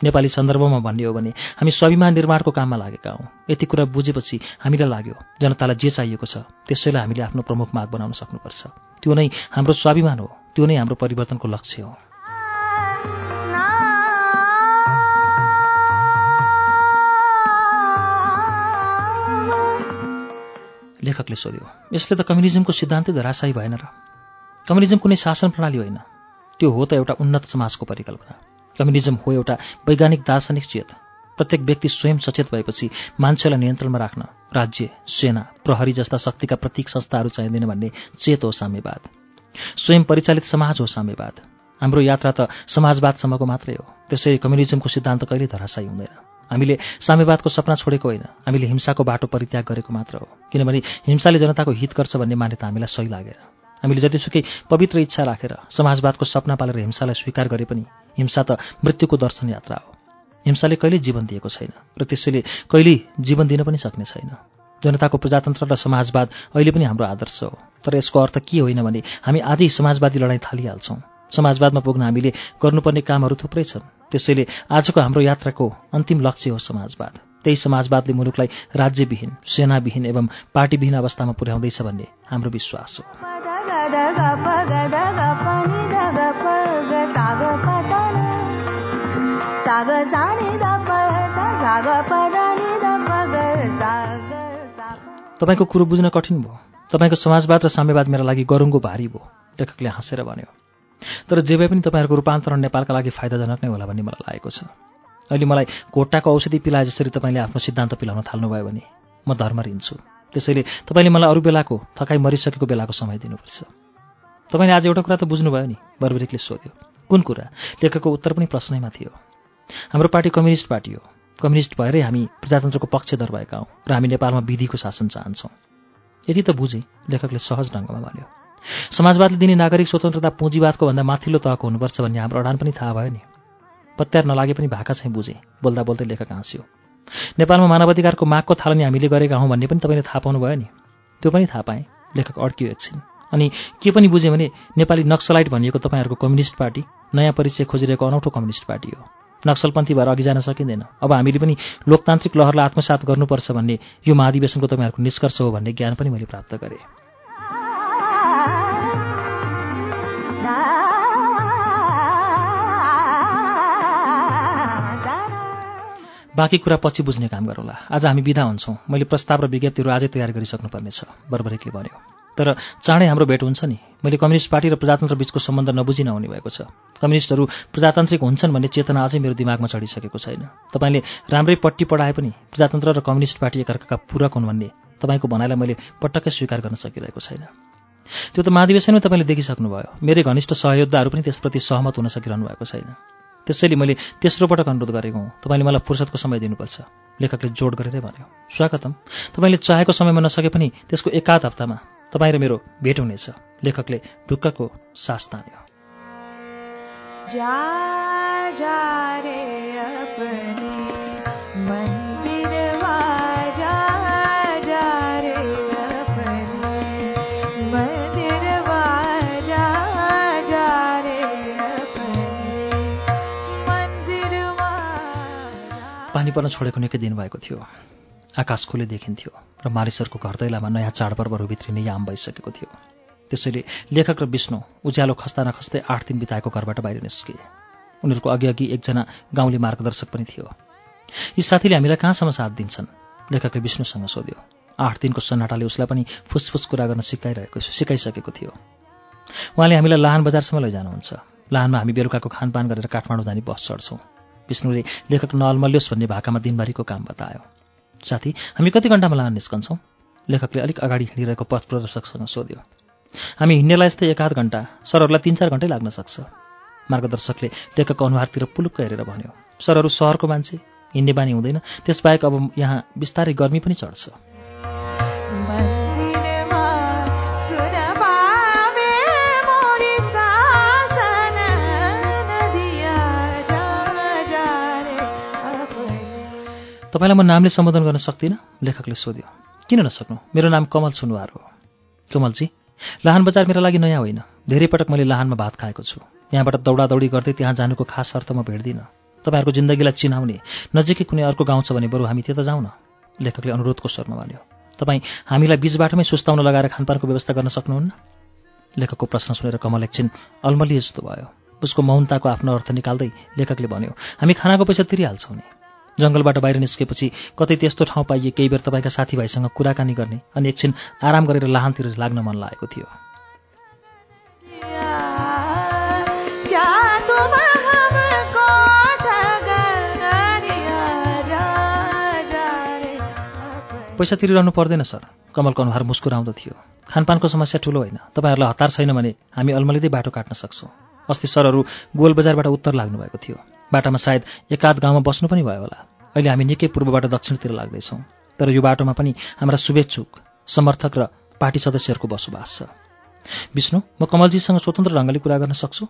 नेपाली सन्दर्भमा भन्ने हो भने हामी स्वाभिमान निर्माणको काममा लागेका हौँ। यति कुरा बुझेपछि हामीलाई लाग्यो जनतालाई जे चाहिएको छ त्यसैलाई हामीले आफ्नो प्रमुख माग बनाउन सक्नुपर्छ। त्यो नै हाम्रो स्वाभिमान हो त्यो नै हाम्रो परिवर्तनको लक्ष्य हो। लेखकले सोध्यो यसले त कम्युनिजमको सिद्धान्तै धराशायी भएन र। कम्युनिजम कुनै शासन प्रणाली होइन। त्यो हो त एउटा उन्नत समाजको परिकल्पना। कम्युनिजम हो एउटा वैज्ञानिक दार्शनिक चेत। प्रत्येक व्यक्ति स्वयं सचेत भएपछि मान्छेलाई नियन्त्रणमा राख्न राज्य सेना प्रहरी जस्ता शक्तिका प्रतीक संस्थाहरू चाहिँदैन भन्ने चेत हो साम्यवाद। स्वयं परिचालित समाज हो साम्यवाद। हाम्रो यात्रा त समाजवादसम्मको मात्रै हो। त्यसै कम्युनिजमको सिद्धान्त कहिले धराशायी हुँदैन। हामीले साम्यवादको सपना छोडेको होइन। हामीले हिंसाको बाटो परित्याग गरेको मात्र हो। किनभने हिंसाले जनताको हित गर्छ भन्ने मान्यता हामीलाई सही लागेर। हामीले जतिसुकै पवित्र इच्छा राखेर समाजवादको सपना पालेर हिंसालाई स्वीकार गरे पनि हिंसा त मृत्युको दर्शन यात्रा हो। हिंसाले कहिल्यै जीवन दिएको छैन र त्यसैले कहिल्यै जीवन दिन पनि सक्ने छैन। जनताको प्रजातन्त्र र समाजवाद अहिले पनि हाम्रो आदर्श हो। तर यसको अर्थ के होइन भने हामी आजै समाजवादी लडाइँ थालिहाल्छौँ। समाजवादमा पुग्न हामीले गर्नुपर्ने कामहरू थुप्रै छन्। त्यसैले आजको हाम्रो यात्राको अन्तिम लक्ष्य हो समाजवाद। त्यही समाजवादले मुलुकलाई राज्यविहीन सेनाविहीन एवं पार्टीविहीन अवस्थामा पुर्याउँदैछ भन्ने हाम्रो विश्वास हो। तपाईँको कुरो बुझ्न कठिन भयो। तपाईँको समाजवाद र साम्यवाद मेरा लागि गरुङको भारी भयो। लेखकले हाँसेर भन्यो तर जे भए पनि तपाईँहरूको रूपान्तरण नेपालका लागि फाइदाजनक नै होला भन्ने मलाई लागेको छ। अहिले मलाई घोटाको औषधि पिलाए जसरी तपाईँले आफ्नो सिद्धान्त पिलाउन थाल्नुभयो भने म धर्म रिन्छु। त्यसैले तपाईँले मलाई अरू बेलाको थकाइ मरिसकेको बेलाको समय दिनुपर्छ। तपाईँले आज एउटा कुरा त बुझ्नुभयो नि बर्बरिकले सोध्यो। कुन कुरा? लेखकको उत्तर पनि प्रश्नैमा थियो। हाम्रो पार्टी कम्युनिस्ट पार्टी हो। कम्युनिस्ट भएरै हामी प्रजातन्त्रको पक्षधर भएका हौँ र हामी नेपालमा विधिको शासन चाहन्छौँ। यति त बुझेँ लेखकले सहज ढङ्गमा भन्यो। समाजवादले दिने नागरिक स्वतन्त्रता पुँजीवादको भन्दा माथिल्लो तहको हुनुपर्छ भन्ने हाम्रो अडान पनि थाहा भयो नि। पत्यार नलागे पनि भाका चाहिँ बुझेँ बोल्दा बोल्दै लेखक हाँस्यो। नेपालमा मानवाधिकारको मागको थालनी हामीले गरेका हौँ भन्ने पनि तपाईँले थाहा पाउनु भयो नि। त्यो पनि थाहा पाएँ लेखक अड्कियो एकछिन। अनि के पनि बुझेँ भने नेपाली नक्सलाइट भनिएको तपाईँहरूको कम्युनिस्ट पार्टी नयाँ परिचय खोजिरहेको अनौठो कम्युनिस्ट पार्टी हो। नक्सलपन्थी भएर अघि जान सकिँदैन। अब हामीले पनि लोकतान्त्रिक लहरलाई आत्मसात गर्नुपर्छ भन्ने यो महाधिवेशनको तपाईँहरूको निष्कर्ष हो भन्ने ज्ञान पनि मैले प्राप्त गरेँ। बाँकी कुरा पछि बुझ्ने काम गरौँला आज हामी विदा हुन्छौँ। मैले प्रस्ताव र विज्ञप्तिहरू आजै तयार गरिसक्नुपर्नेछ बर्बरेकले भन्यो। तर चाँडै हाम्रो भेट हुन्छ नि। मैले कम्युनिस्ट पार्टी र प्रजातन्त्र बीचको सम्बन्ध नबुझि नहुने भएको छ। कम्युनिस्टहरू प्रजातान्त्रिक हुन्छन् भन्ने चेतना अझै मेरो दिमागमा चढिसकेको छैन। तपाईँले राम्रै पट्टी पढाए पनि प्रजातन्त्र र कम्युनिस्ट पार्टी एकअर्काका पूरक हुन् भन्ने तपाईँको भनाइलाई मैले पटक्कै स्वीकार गर्न सकिरहेको छैन। त्यो त महाधिवेशनमै तपाईँले देखिसक्नुभयो। मेरै घनिष्ठ सहयोद्धाहरू पनि त्यसप्रति सहमत हुन सकिरहनु भएको छैन। त्यसैले मैले तेस्रो पटक अनुरोध गरेको हुँ। तपाईँले मलाई फुर्सदको समय दिनुपर्छ। लेखकले जोड गरेरै भन्यो स्वागतम। तपाईँले चाहेको समयमा नसके पनि त्यसको एकाध हप्तामा तपाईँ र मेरो भेट हुनेछ। लेखकले ढुक्कको सास तान्यो। जा जा पर्न छोडेको निकै दिन भएको थियो। आकाश खुले देखिन्थ्यो र मानिसहरूको घर दैलामा नयाँ चाडपर्वहरू भित्रिने याम भइसकेको थियो। त्यसैले लेखक र विष्णु उज्यालो खस्दा नखस्दै आठ दिन बिताएको घरबाट बाहिर निस्के। उनीहरूको अघि अघि एकजना गाउँले मार्गदर्शक पनि थियो। यी साथीले हामीलाई कहाँसम्म साथ दिन्छन्? लेखकले विष्णुसँग सोध्यो। आठ दिनको सन्नाटाले उसलाई पनि फुसफुस कुरा गर्न सिकाइरहेको सिकाइसकेको थियो। उहाँले हामीलाई लाहान बजारसम्म लैजानुहुन्छ। लाहानमा हामी बेलुकाको खानपान गरेर काठमाडौँ जाने बस चढ्छौँ। विष्णुले लेखक नअल्मल्योस् भन्ने भाकामा दिनभरिको काम बतायो। साथी हामी कति घन्टामा लाहान निस्कन्छौँ? लेखकले अलिक अगाडि हिँडिरहेको पथ प्रदर्शकसँग सोध्यो। हामी हिँड्नेलाई यस्तै एक आध घन्टा सरहरूलाई तिन चार घन्टै लाग्न सक्छ। मार्गदर्शकले लेखकको अनुहारतिर पुलुक्क हेरेर भन्यो सरहरू सहरको मान्छे हिँड्ने बानी हुँदैन त्यसबाहेक अब यहाँ बिस्तारै गर्मी पनि चढ्छ। तपाईँलाई म नामले सम्बोधन गर्न सक्दिनँ? लेखकले सोध्यो। किन नसक्नु? मेरो नाम कमल सुनवार हो। कमलजी लाहान बजार मेरो लागि नयाँ होइन। धेरै पटक मैले लाहानमा भात खाएको छु। यहाँबाट दौडादौडी गर्दै त्यहाँ जानुको खास अर्थ म भेट्दिनँ। तपाईँहरूको जिन्दगीलाई चिनाउने नजिकै कुनै अर्को गाउँ छ भने बरु हामी त्यता जाउँ न लेखकले अनुरोधको स्वरमा भन्यो। तपाईँ हामीलाई बिचबाटमै सुस्ताउन लगाएर खानपानको व्यवस्था गर्न सक्नुहुन्न? लेखकको प्रश्न सुनेर कमल एकछिन अलमली जस्तो भयो। उसको मौनताको आफ्नो अर्थ निकाल्दै लेखकले भन्यो हामी खानाको पैसा तिरिहाल्छौँ नि। जङ्गलबाट बाहिर निस्केपछि कतै त्यस्तो ठाउँ पाइए केही बेर तपाईँका साथीभाइसँग कुराकानी गर्ने अनि एकछिन आराम गरेर लाहानतिर लाग्न मन लागेको थियो। पैसा तिरिरहनु पर्दैन सर। कमलको अनुहार मुस्कुराउँदो खानपानको समस्या ठुलो होइन। तपाईँहरूलाई हतार छैन भने हामी अल्मलिँदै बाटो काट्न सक्छौँ। अस्ति सरहरू गोल बजारबाट उत्तर लाग्नुभएको थियो। बाटामा सायद एकाध गाउँमा बस्नु पनि भयो होला। अहिले हामी निकै पूर्वबाट दक्षिणतिर लाग्दैछौँ। तर यो बाटोमा पनि हाम्रा शुभेच्छुक समर्थक र पार्टी सदस्यहरूको बसोबास छ। विष्णु म कमलजीसँग स्वतन्त्र ढङ्गले कुरा गर्न सक्छु?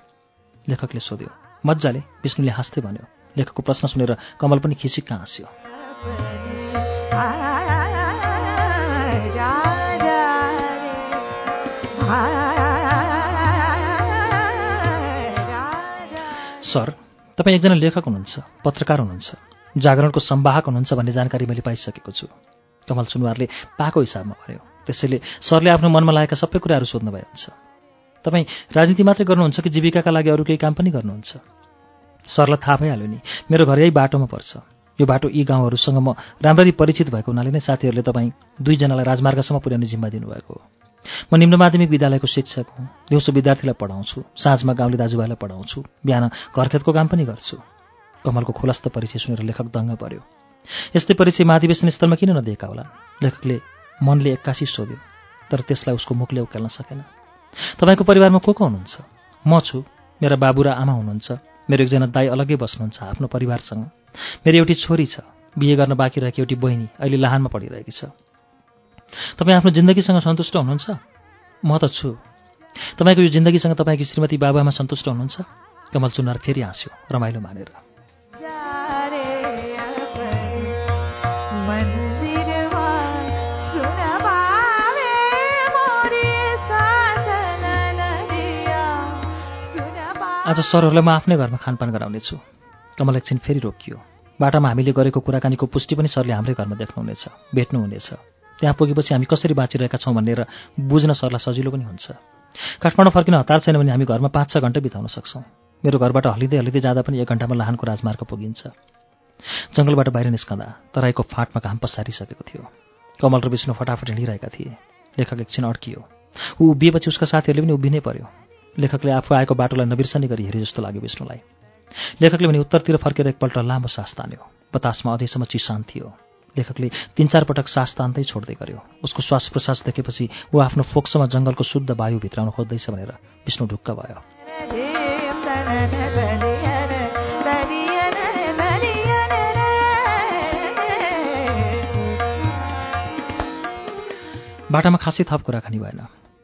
लेखकले सोध्यो। मजाले विष्णुले हाँस्दै भन्यो। लेखकको प्रश्न सुनेर कमल पनि खिसिक्क हाँस्यो। सर तपाईँ एकजना लेखक हुनुहुन्छ पत्रकार हुनुहुन्छ जागरणको सम्वाहक हुनुहुन्छ भन्ने जानकारी मैले पाइसकेको छु। कमल सुनवारले पाएको हिसाबमा भन्यो। त्यसैले सरले आफ्नो मनमा लागेका सबै कुराहरू सोध्नुभयो हुन्छ। तपाईँ राजनीति मात्रै गर्नुहुन्छ कि जीविकाका लागि अरू केही काम पनि गर्नुहुन्छ? सरलाई थाहा भइहाल्यो नि मेरो घर यही बाटोमा पर्छ। यो बाटो यी गाउँहरूसँग म राम्ररी परिचित भएको हुनाले नै साथीहरूले तपाईँ दुईजनालाई राजमार्गसम्म पुर्याउने जिम्मा दिनुभएको हो। म निम्न माध्यमिक विद्यालयको शिक्षक हुँ। दिउँसो विद्यार्थीलाई पढाउँछु। साँझमा गाउँले दाजुभाइलाई पढाउँछु। बिहान घरखेतको काम पनि गर्छु। कमलको खुलस्त परिचय सुनेर लेखक दङ्ग पर्यो। यस्तै परिचय महाधिवेशन स्थलमा किन नदिएका होला? लेखकले मनले एक्कासी सोध्यो तर त्यसलाई उसको मुखले उकाल्न सकेन। तपाईँको परिवारमा को को हुनुहुन्छ? म छु। मेरा बाबु र आमा हुनुहुन्छ। मेरो एकजना दाई अलग्गै बस्नुहुन्छ आफ्नो परिवारसँग। मेरो एउटी छोरी छ। बिहे गर्न बाँकी रहेकी एउटी बहिनी अहिले लाहानमा पढिरहेकी छ। तपाईँ आफ्नो जिन्दगीसँग सन्तुष्ट हुनुहुन्छ? म त छु। तपाईँको यो जिन्दगीसँग तपाईँकी श्रीमती बाबामा सन्तुष्ट हुनुहुन्छ? कमल चुनार फेरि हाँस्यो रमाइलो मानेर। आज सरहरूलाई म आफ्नै घरमा खानपान गराउनेछु। कमल एकछिन फेरि रोकियो। बाटामा हामीले गरेको कुराकानीको पुष्टि पनि सरले हाम्रै घरमा देख्नुहुनेछ भेट्नुहुनेछ। त्यहाँ पुगेपछि हामी कसरी बाँचिरहेका छौँ भनेर बुझ्न सरलाई सजिलो पनि हुन्छ। काठमाडौँ फर्किन हतार छैन भने हामी घरमा पाँच छ घन्टा बिताउन सक्छौँ। मेरो घरबाट हलिँदै हलिँदै जाँदा पनि एक घन्टामा लाहानको राजमार्ग पुगिन्छ। जङ्गलबाट बाहिर निस्कँदा तराईको फाँटमा घाम पसारिसकेको थियो। कमल र विष्णु फटाफट हिँडिरहेका थिए। लेखक एकछिन अड्कियो। ऊ उभिएपछि उसका साथीहरूले पनि उभिनै पर्यो। लेखकले आफू आएको बाटोलाई नबिर्सनी गरी हेरे जस्तो लाग्यो विष्णुलाई। लेखकले भने उत्तरतिर फर्केर एकपल्ट लामो सास तान्यो। बतासमा अझैसम्म चिसान थियो। लेखकले तिन चार पटक सास तान्दै छोड्दै गर्यो। उसको श्वास प्रश्वास देखेपछि ऊ आफ्नो फोक्सोमा जङ्गलको शुद्ध वायु भित्राउन खोज्दैछ भनेर विष्णु ढुक्क भयो। बाटामा खासै थप कुराकानी भएन।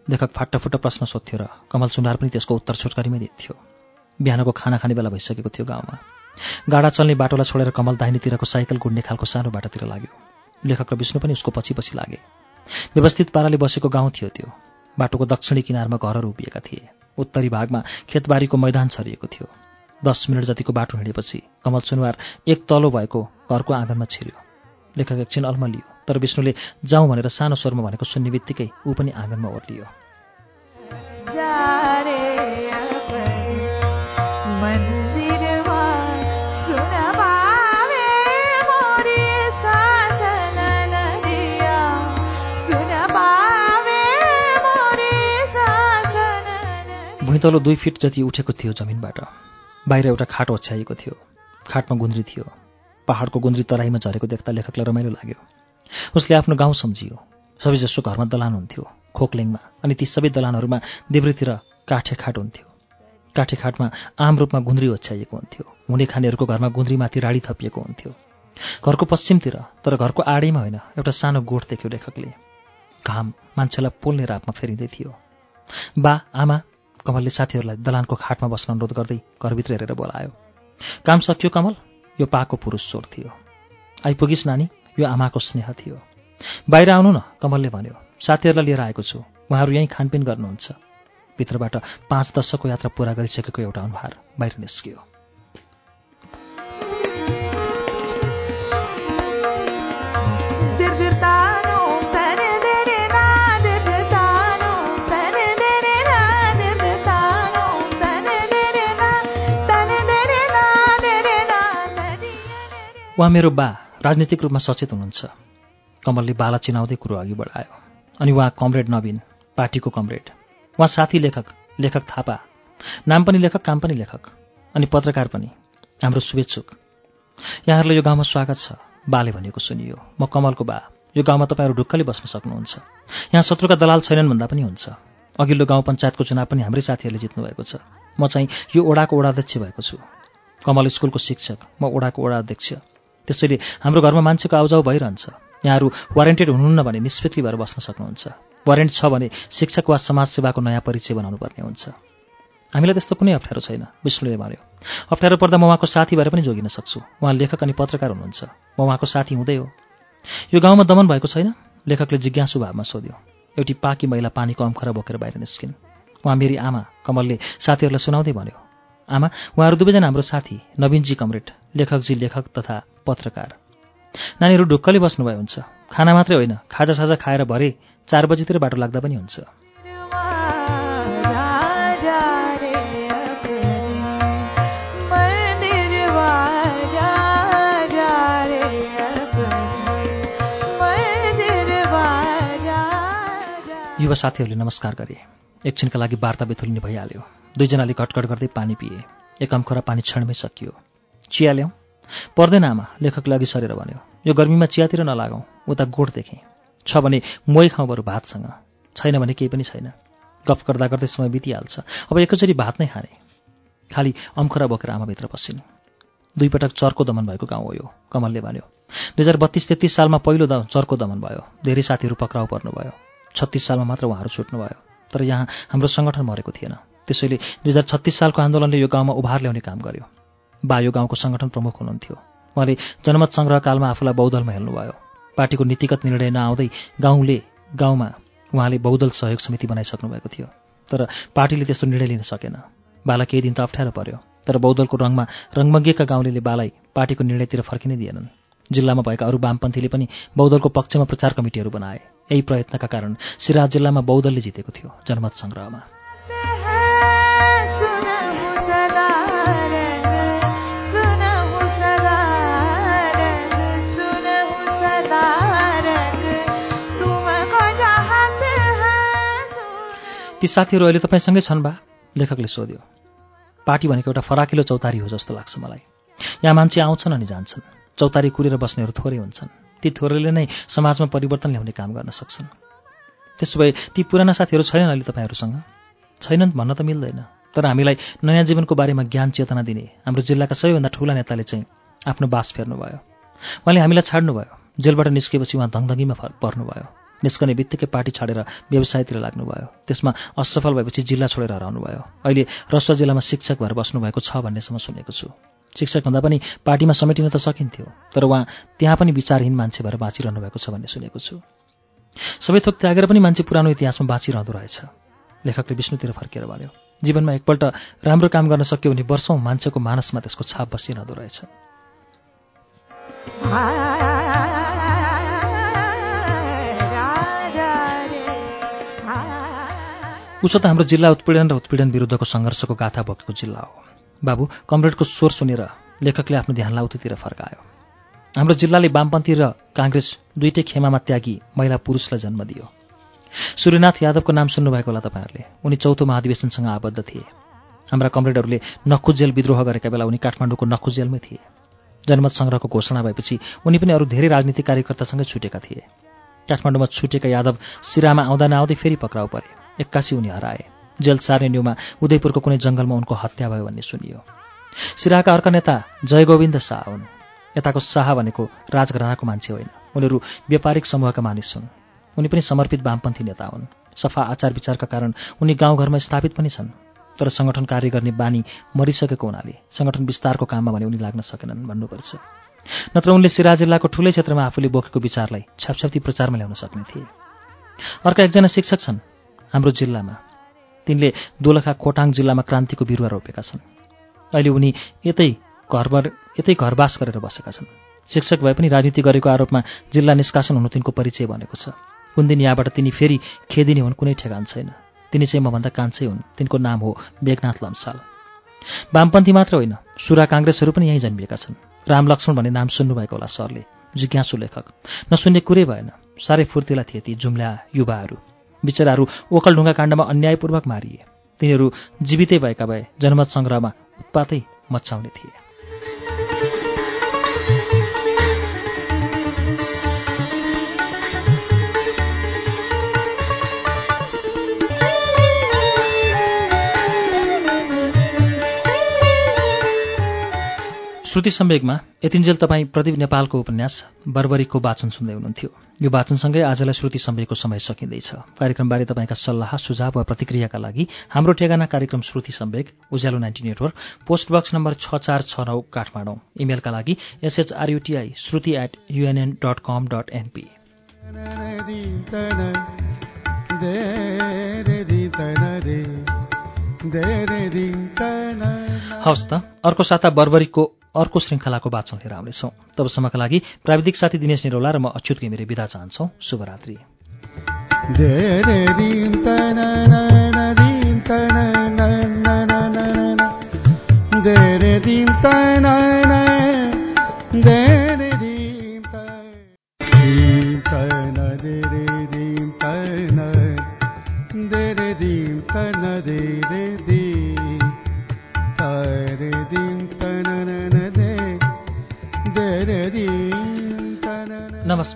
लेखक फाट्टफुट्ट प्रश्न सोध्थ्यो र कमल सुनार पनि त्यसको उत्तर छोटकरीमै दिन्थ्यो। बिहानको खाना खाने बेला भइसकेको थियो गाउँमा। गाडा चल्ने बाटोलाई छोडेर कमल दाहिनेतिरको साइकल गुड्ने खालको सानो बाटोतिर लाग्यो। लेखक र विष्णु पनि उसको पछि पछि लागे। व्यवस्थित पाराले बसेको गाउँ थियो त्यो। बाटोको दक्षिणी किनारमा घरहरू उभिएका थिए। उत्तरी भागमा खेतबारीको मैदान छरिएको थियो। दस मिनट जतिको बाटो हिँडेपछि कमल सुनवार एक तलो भएको घरको आँगनमा छिर्यो। लेखक एकछिन अल्मलियो तर विष्णुले जाउँ भनेर सानो स्वरमा भनेको सुन्ने बित्तिकै ऊ पनि आँगनमा ओर्लियो। भुइँतलो दुई फिट जति उठेको थियो जमिनबाट। बाहिर एउटा खाट ओछ्याइएको थियो। खाटमा गुन्द्री थियो। पहाडको गुन्द्री तराईमा झरेको देख्दा लेखकलाई रमाइलो लाग्यो। उसले आफ्नो गाउँ सम्झियो। सबैजसो घरमा दलान हुन्थ्यो खोकलेङमा अनि ती सबै दलानहरूमा देब्रेतिर काठे खाट हुन्थ्यो। काठे खाटमा आम रूपमा गुन्द्री ओछ्याइएको हुन्थ्यो। हुने खानेहरूको घरमा गुन्द्रीमाथि राडी थपिएको हुन्थ्यो। घरको पश्चिमतिर तर घरको आडैमा होइन एउटा सानो गोठ देख्यो लेखकले। घाम मान्छेलाई पोल्ने रापमा फेरिँदै थियो। बा आमा कमलले साथीहरूलाई दलानको खाटमा बस्न अनुरोध गर्दै घरभित्र हेरेर बोलायो काम सकियो कमल? यो पाको पुरुष स्वर थियो। आइपुगिस् नानी यो आमाको स्नेह थियो। बाहिर आउनु न कमलले भन्यो। साथीहरूलाई लिएर आएको छु। उहाँहरू यहीँ खानपिन गर्नुहुन्छ। भित्रबाट पाँच दशकको यात्रा पुरा गरिसकेको एउटा अनुहार बाहिर निस्कियो। उहाँ मेरो बा राजनीतिक रूपमा सचेत हुनुहुन्छ। कमलले बाला चिनाउँदै कुरो अघि बढायो। अनि उहाँ कमरेड नवीन पार्टीको कमरेड। उहाँ साथी लेखक लेखक थापा। नाम पनि लेखक काम पनि लेखक। अनि पत्रकार पनि। हाम्रो शुभेच्छुक। यहाँहरूलाई यो गाउँमा स्वागत छ। बाले भनेको सुनियो। म कमलको बा। यो गाउँमा तपाईँहरू ढुक्कले बस्न सक्नुहुन्छ। यहाँ शत्रुका दलाल छैनन् भन्दा पनि हुन्छ। अघिल्लो गाउँ पञ्चायतको चुनाव पनि हाम्रै साथीहरूले जित्नु भएको छ। म चाहिँ यो ओडाको ओडाध्यक्ष भएको छु। कमल स्कुलको शिक्षक। म ओडाको ओडा अध्यक्ष त्यसैले हाम्रो घरमा मान्छेको आउजाउ भइरहन्छ। यहाँहरू वारेन्टेड हुनुहुन्न भने निष्फिक्री भएर बस्न सक्नुहुन्छ। वारेन्ट छ भने शिक्षक वा समाजसेवाको नयाँ परिचय बनाउनु पर्ने हुन्छ। हामीलाई त्यस्तो कुनै अप्ठ्यारो छैन विष्णुले भन्यो। अप्ठ्यारो पर्दा म उहाँको साथी भएर पनि जोगिन सक्छु। उहाँ लेखक अनि पत्रकार हुनुहुन्छ। म उहाँको साथी हुँदै हो। यो गाउँमा दमन भएको छैन? लेखकले जिज्ञासु भावमा सोध्यो। एउटी पाकी महिला पानीको अम्खरा बोकेर बाहिर निस्किन्। उहाँ मेरी आमा कमलले साथीहरूलाई सुनाउँदै भन्यो। आमा उहाँहरू दुवैजना हाम्रो साथी नवीनजी कमरेड लेखकजी लेखक तथा पत्रकार। नानीहरू ढुक्कले बस्नुभयो हुन्छ। खाना मात्रै होइन खाजा साजा खाएर भरे चार बजीतिर बाटो लाग्दा पनि हुन्छ। युवा साथीहरूले नमस्कार गरे। एकछिनका लागि वार्ता बेथुलिने भइहाल्यो। दुईजनाले घटघट गर्दै पानी पिए। एक अम्खरा पानी क्षणमै सकियो। चिया ल्याउँ। पर्दैन आमा लेखकले अघि सरेर भन्यो। यो गर्मीमा चियातिर नलागौँ उता गोठ देखेँ। छ भने मोही खाउँ बरु भातसँग। छैन भने केही पनि छैन। गफ गर्दा गर्दै समय बितिहाल्छ। अब एकैचोटि भात नै खाने खालि अम्खरा बोकेर आमाभित्र पसिन् दुईपटक चर्को दमन भएको गाउँ हो यो कमलले भन्यो। दुई हजार बत्तिस तेत्तिस सालमा पहिलो द चर्को दमन भयो। धेरै साथीहरू पक्राउ पर्नुभयो। छत्तिस सालमा मात्र उहाँहरू छुट्नुभयो। तर यहाँ हाम्रो सङ्गठन मरेको थिएन। त्यसैले दुई हजार छत्तिस सालको आन्दोलनले यो गाउँमा उभार ल्याउने काम गर्यो। बा यो गाउँको सङ्गठन प्रमुख हुनुहुन्थ्यो। उहाँले जनमत सङ्ग्रहकालमा आफूलाई बहुदलमा हेर्नुभयो। पार्टीको नीतिगत निर्णय नआउँदै गाउँले गाउँमा उहाँले बहुदल सहयोग समिति बनाइसक्नु भएको थियो। तर पार्टीले त्यस्तो निर्णय लिन सकेन। बाला केही दिन त अप्ठ्यारो पर्यो। तर बहुदलको रङमा रङमगिएका गाउँले बालाई पार्टीको निर्णयतिर फर्किनै दिएनन्। जिल्लामा भएका अरू वामपन्थीले पनि बहुदलको पक्षमा प्रचार कमिटीहरू बनाए। यही प्रयत्नका कारण सिराज जिल्लामा बहुदलले जितेको थियो जनमत सङ्ग्रहमा ती साथीहरू अहिले तपाईँसँगै छन् बा? लेखकले सोध्यो। पार्टी भनेको एउटा फराकिलो चौतारी हो जस्तो लाग्छ मलाई। यहाँ मान्छे आउँछन् अनि जान्छन्। चौतारी कुरेर बस्नेहरू थोरै हुन्छन्। ती थोरैले नै समाजमा परिवर्तन ल्याउने काम गर्न सक्छन्। त्यसो भए ती पुराना साथीहरू छैनन् अहिले तपाईँहरूसँग? छैनन् भन्न त मिल्दैन। तर हामीलाई नयाँ जीवनको बारेमा ज्ञान चेतना दिने हाम्रो जिल्लाका सबैभन्दा ठुला नेताले चाहिँ आफ्नो बास फेर्नुभयो। उहाँले हामीलाई छाड्नुभयो। जेलबाट निस्केपछि उहाँ धङधङ्गीमा पर्नुभयो। निस्कने बित्तिकै पार्टी छाडेर व्यवसायतिर लाग्नुभयो। त्यसमा असफल भएपछि जिल्ला छोडेर हराउनुभयो। अहिले रसुवा जिल्लामा शिक्षक भएर बस्नुभएको छ भन्नेसम्म सुनेको छु। शिक्षक भन्दा पनि पार्टीमा समेटिन त सकिन्थ्यो तर उहाँ त्यहाँ पनि विचारहीन मान्छे भएर बाँचिरहनु भएको छ भन्ने सुनेको छु। सबै थोक त्यागेर पनि मान्छे पुरानो इतिहासमा बाँचिरहँदो रहेछ। लेखकले विष्णुतिर फर्केर भन्यो जीवनमा एकपल्ट राम्रो काम गर्न सक्यो भने वर्षौँ मान्छेको मानसमा त्यसको छाप बसिरहँदो रहेछ। उसो त हाम्रो जिल्ला उत्पीडन र उत्पीडन विरुद्धको सङ्घर्षको गाथा बोकेको जिल्ला हो। बाबु कमरेडको स्वर सुनेर लेखकले आफ्नो ध्यानलाई उतैतिर फर्कायो। हाम्रो जिल्लाले वामपन्थी र काङ्ग्रेस दुईटै खेमामा त्यागी महिला पुरुषलाई जन्म दियो। सूर्यनाथ यादवको नाम सुन्नुभएको होला तपाईँहरूले। उनी चौथो महाधिवेशनसँग आबद्ध थिए। हाम्रा कमरेडहरूले नखुजेल विद्रोह गरेका बेला उनी काठमाडौँको नखुजेलमै थिए। जनमत सङ्ग्रहको घोषणा भएपछि उनी पनि अरू धेरै राजनीतिक कार्यकर्तासँगै छुटेका थिए। काठमाडौँमा छुटेका यादव सिरामा आउँदा नआउँदै फेरि पक्राउ परे। एक्कासी उनी हराए। जेल सार्ने न्युमा उदयपुरको कुनै जङ्गलमा उनको हत्या भयो भन्ने सुनियो। सिराका अर्का नेता जयगोविन्द शाह हुन्। यताको शाह भनेको राजघरानाको मान्छे होइन। उनीहरू व्यापारिक समूहका मानिस हुन्। उनी पनि समर्पित वामपन्थी नेता हुन्। सफा आचार विचारका कारण उनी गाउँघरमा स्थापित पनि छन्। तर सङ्गठन कार्य गर्ने बानी मरिसकेको हुनाले सङ्गठन विस्तारको काममा भने उनी लाग्न सकेनन् भन्नुपर्छ। नत्र उनले सिरा जिल्लाको ठुलै क्षेत्रमा आफूले बोकेको विचारलाई छ्यापछ्याप्ती प्रचारमा ल्याउन सक्ने थिए। अर्का एकजना शिक्षक छन्। हाम्रो जिल्लामा। तिनले दोलखा खोटाङ जिल्लामा क्रान्तिको बिरुवा रोपेका छन्। अहिले उनी यतै घरबर यतै घरबास गरेर बसेका छन्। शिक्षक भए पनि राजनीति गरेको आरोपमा जिल्ला निष्कासन हुनु तिनको परिचय बनेको छ। कुन दिन यहाँबाट तिनी फेरि खेदिने हुन् कुनै ठेगान छैन। तिनी चाहिँ मभन्दा कान्छै हुन्। तिनको नाम हो मेघनाथ लम्साल। वामपन्थी मात्र होइन सुरा काङ्ग्रेसहरू पनि यहीँ जन्मिएका छन्। राम लक्ष्मण भन्ने नाम सुन्नुभएको होला सरले जिज्ञासु लेखक। नसुन्ने कुरै भएन। साह्रै फुर्तिला थिए ती जुम्ल्या युवाहरू। बिचराहरू ओखलढुङ्गा काण्डमा अन्यायपूर्वक मारिए। तिनीहरू जीवितै भएका भए जनमत सङ्ग्रहमा उत्पातै मचाउने थिए। श्रुति सम्वेकमा यतिन्जेल तपाईँ प्रदीप नेपालको उपन्यास बर्बरीको वाचन सुन्दै हुनुहुन्थ्यो यो वाचनसँगै आजलाई श्रुति सम्वेकको समय सकिँदैछ कार्यक्रमबारे तपाईँका सल्लाह सुझाव वा प्रतिक्रियाका लागि हाम्रो ठेगाना कार्यक्रम Shruti Sambeg Ujyaalo ninety Network post box number छ चार छ नौ काठमाडौँ इमेलका लागि SHRUTI Shruti at UNN dot com dot NP हवस् त अर्को साता बर्बरीको अर्को श्रृङ्खलाको वाचन लिएर आउनेछौँ तबसम्मका लागि प्राविधिक साथी दिनेश निरौला र म अच्युत घिमिरे विदा चाहन्छौ शुभरात्रि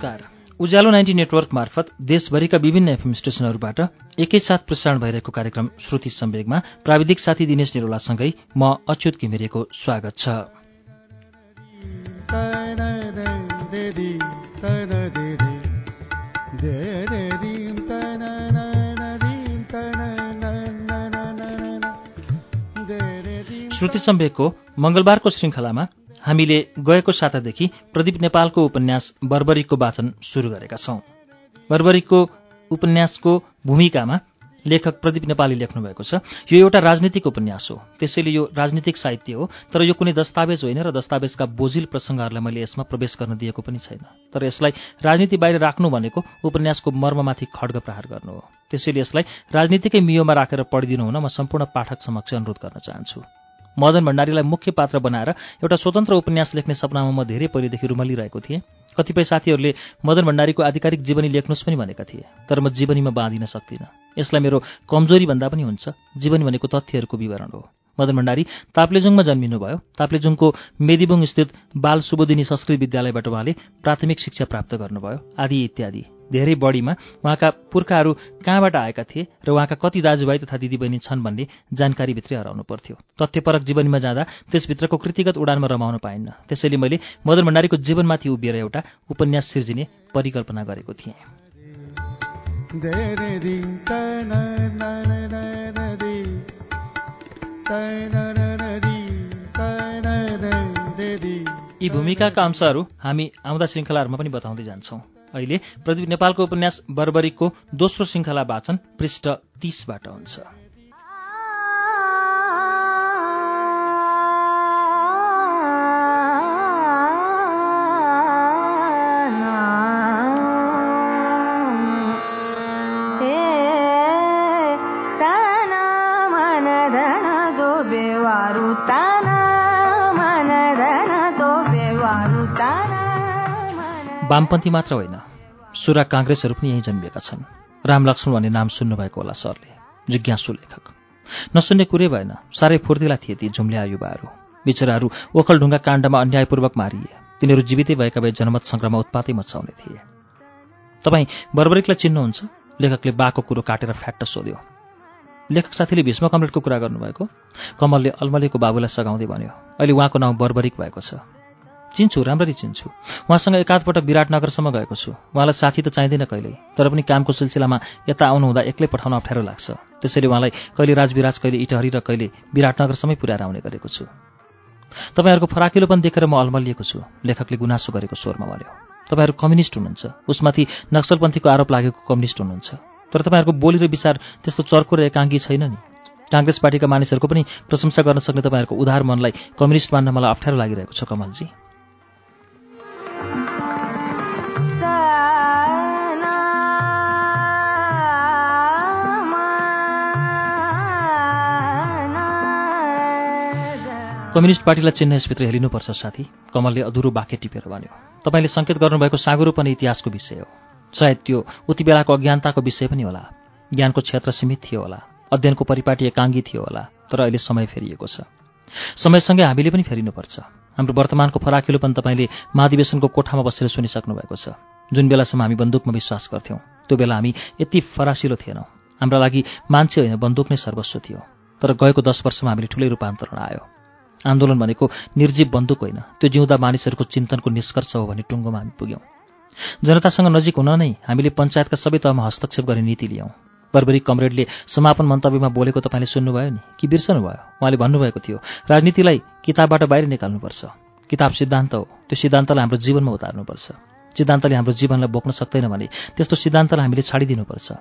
नमस्कार। उज्यालो नाइन्टी नेटवर्क मार्फत देशभरिका विभिन्न एफएम स्टेशनहरूबाट एकैसाथ प्रसारण भइरहेको कार्यक्रम श्रुति सम्वेगमा प्राविधिक साथी दिनेश निरोलासँगै म अच्युत घिमिरेको स्वागत छ। श्रुति सम्वेकको मङ्गलबारको श्रृङ्खलामा हामीले गएको सातादेखि प्रदीप नेपालको उपन्यास बर्बरीको वाचन सुरु गरेका छौं। बर्बरीको उपन्यासको भूमिकामा लेखक प्रदीप नेपाली लेख्नु भएको छ यो एउटा राजनीतिक उपन्यास हो। त्यसैले यो राजनीतिक साहित्य हो। तर यो कुनै दस्तावेज होइन र दस्तावेजका बोझिल प्रसङ्गहरूलाई मैले यसमा प्रवेश गर्न दिएको पनि छैन। तर यसलाई राजनीति बाहिर राख्नु भनेको उपन्यासको मर्ममाथि खड्ग प्रहार गर्नु हो। त्यसैले यसलाई राजनीतिकै मियोमा राखेर पढिदिनु हुन म सम्पूर्ण पाठक समक्ष अनुरोध गर्न चाहन्छु। मदन भण्डारीलाई मुख्य पात्र बनाएर एउटा स्वतन्त्र उपन्यास लेख्ने सपनामा म धेरै पहिलेदेखि रुमलिरहेको थिएँ। कतिपय साथीहरूले मदन भण्डारीको आधिकारिक जीवनी लेख्नुहोस् पनि भनेका थिए तर म जीवनीमा बाँधिन सक्दिनँ। यसलाई मेरो कमजोरी भन्दा पनि हुन्छ। जीवनी भनेको तथ्यहरूको विवरण हो। मदन भण्डारी ताप्लेजुङमा जन्मिनुभयो। ताप्लेजुङको मेदिबुङ स्थित बाल सुबोधिनी संस्कृत विद्यालयबाट उहाँले प्राथमिक शिक्षा प्राप्त गर्नुभयो। आदि इत्यादि। धेरै बढीमा उहाँका पुर्खाहरू कहाँबाट आएका थिए र उहाँका कति दाजुभाइ तथा दिदीबहिनी छन् भन्ने जानकारीभित्रै हराउनु पर्थ्यो। तथ्यपरक जीवनीमा जाँदा त्यसभित्रको कृतिगत उडानमा रमाउन पाइन्न। त्यसैले मैले मदन भण्डारीको जीवनमाथि उभिएर एउटा उपन्यास सिर्जिने परिकल्पना गरेको थिएँ। यी भूमिकाका अंशहरू हामी आउँदा श्रृङ्खलाहरूमा पनि बताउँदै जान्छौँ। अहिले प्रदीप नेपालको उपन्यास बर्बरीको दोस्रो श्रृङ्खला वाचन पृष्ठ तीसबाट हुन्छ। वामपन्थी मात्र होइन। सुरा काङ्ग्रेसहरू पनि यहीँ जन्मिएका छन्। राम लक्ष्मण भन्ने नाम सुन्नुभएको होला सरले। जिज्ञासु लेखक। नसुन्ने कुरै भएन। साह्रै फुर्तिला थिए ती झुम्ल्या युवाहरू बिचराहरू ओखलढुङ्गा काण्डमा अन्यायपूर्वक मारिए। तिनीहरू जीवितै भएका भए जनमत सङ्ग्रहमा उत्पातै मचाउने थिए। तपाईँ बर्बरिकलाई चिन्नुहुन्छ? लेखकले बाको कुरो काटेर फ्याट्ट सोध्यो। लेखक साथीले भीष्म कमरेडको कुरा गर्नुभएको? कमलले अल्मलेको बाबुलाई सघाउँदै भन्यो अहिले उहाँको नाउँ बर्बरिक भएको छ। चिन्छु राम्ररी चिन्छु। उहाँसँग एकाधपटक विराटनगरसम्म गएको छु। उहाँलाई साथी त चाहिँदैन कहिल्यै तर पनि कामको सिलसिलामा यता आउनुहुँदा एक्लै पठाउन अप्ठ्यारो लाग्छ। त्यसैले उहाँलाई कहिले राजविराज कहिले इटहरी र कहिले विराटनगरसम्मै पुर्याएर आउने गरेको छु। तपाईँहरूको फराकिलोपन देखेर म अल्मलिएको छु। लेखकले गुनासो गरेको स्वरमा भन्यो। तपाईँहरू कम्युनिस्ट हुनुहुन्छ। उसमाथि नक्सलपन्थीको आरोप लागेको कम्युनिस्ट हुनुहुन्छ। तर तपाईँहरूको बोली र विचार त्यस्तो चर्को र एकाङ्गी छैन नि। काङ्ग्रेस पार्टीका मानिसहरूको पनि प्रशंसा गर्न सक्ने तपाईँहरूको उधार मनलाई कम्युनिस्ट मान्न मलाई अप्ठ्यारो लागिरहेको छ कमलजी। कम्युनिस्ट पार्टीलाई चिन्ह यसभित्र हेरिनुपर्छ साथी। कमलले अधुरो बाँके टिपेर भन्यो। तपाईँले सङ्केत गर्नुभएको साँगुरो पनि इतिहासको विषय हो। सायद त्यो उति बेलाको अज्ञानताको विषय पनि होला। ज्ञानको क्षेत्र सीमित थियो होला। अध्ययनको परिपाटी एकाङ्गी थियो होला। तर अहिले समय फेरिएको छ। समयसँगै हामीले पनि फेरिनुपर्छ। हाम्रो वर्तमानको फराकिलो पनि तपाईँले महाधिवेशनको कोठामा बसेर सुनिसक्नु भएको छ। जुन बेलासम्म हामी बन्दुकमा विश्वास गर्थ्यौँ त्यो बेला हामी यति फरासिलो थिएनौँ। हाम्रा लागि मान्छे होइन बन्दुक नै सर्वस्व थियो। तर गएको दस वर्षमा हामीले ठुलै रूपान्तरण आयो। आन्दोलन भनेको निर्जीव बन्दुक होइन। त्यो जिउँदा मानिसहरूको चिन्तनको निष्कर्ष हो भने टुङ्गोमा हामी पुग्यौँ। जनतासँग नजिक हुन नै हामीले पञ्चायतका सबै तहमा हस्तक्षेप गर्ने नीति लियौँ। बर्बरी कमरेडले समापन मन्तव्यमा बोलेको तपाईँले सुन्नुभयो नि? कि बिर्सनुभयो? उहाँले भन्नुभएको थियो राजनीतिलाई किताबबाट बाहिर निकाल्नुपर्छ। किताब सिद्धान्त हो। त्यो सिद्धान्तलाई हाम्रो जीवनमा उतार्नुपर्छ। सिद्धान्तले हाम्रो जीवनलाई बोक्न सक्दैन भने त्यस्तो सिद्धान्तलाई हामीले छाडिदिनुपर्छ।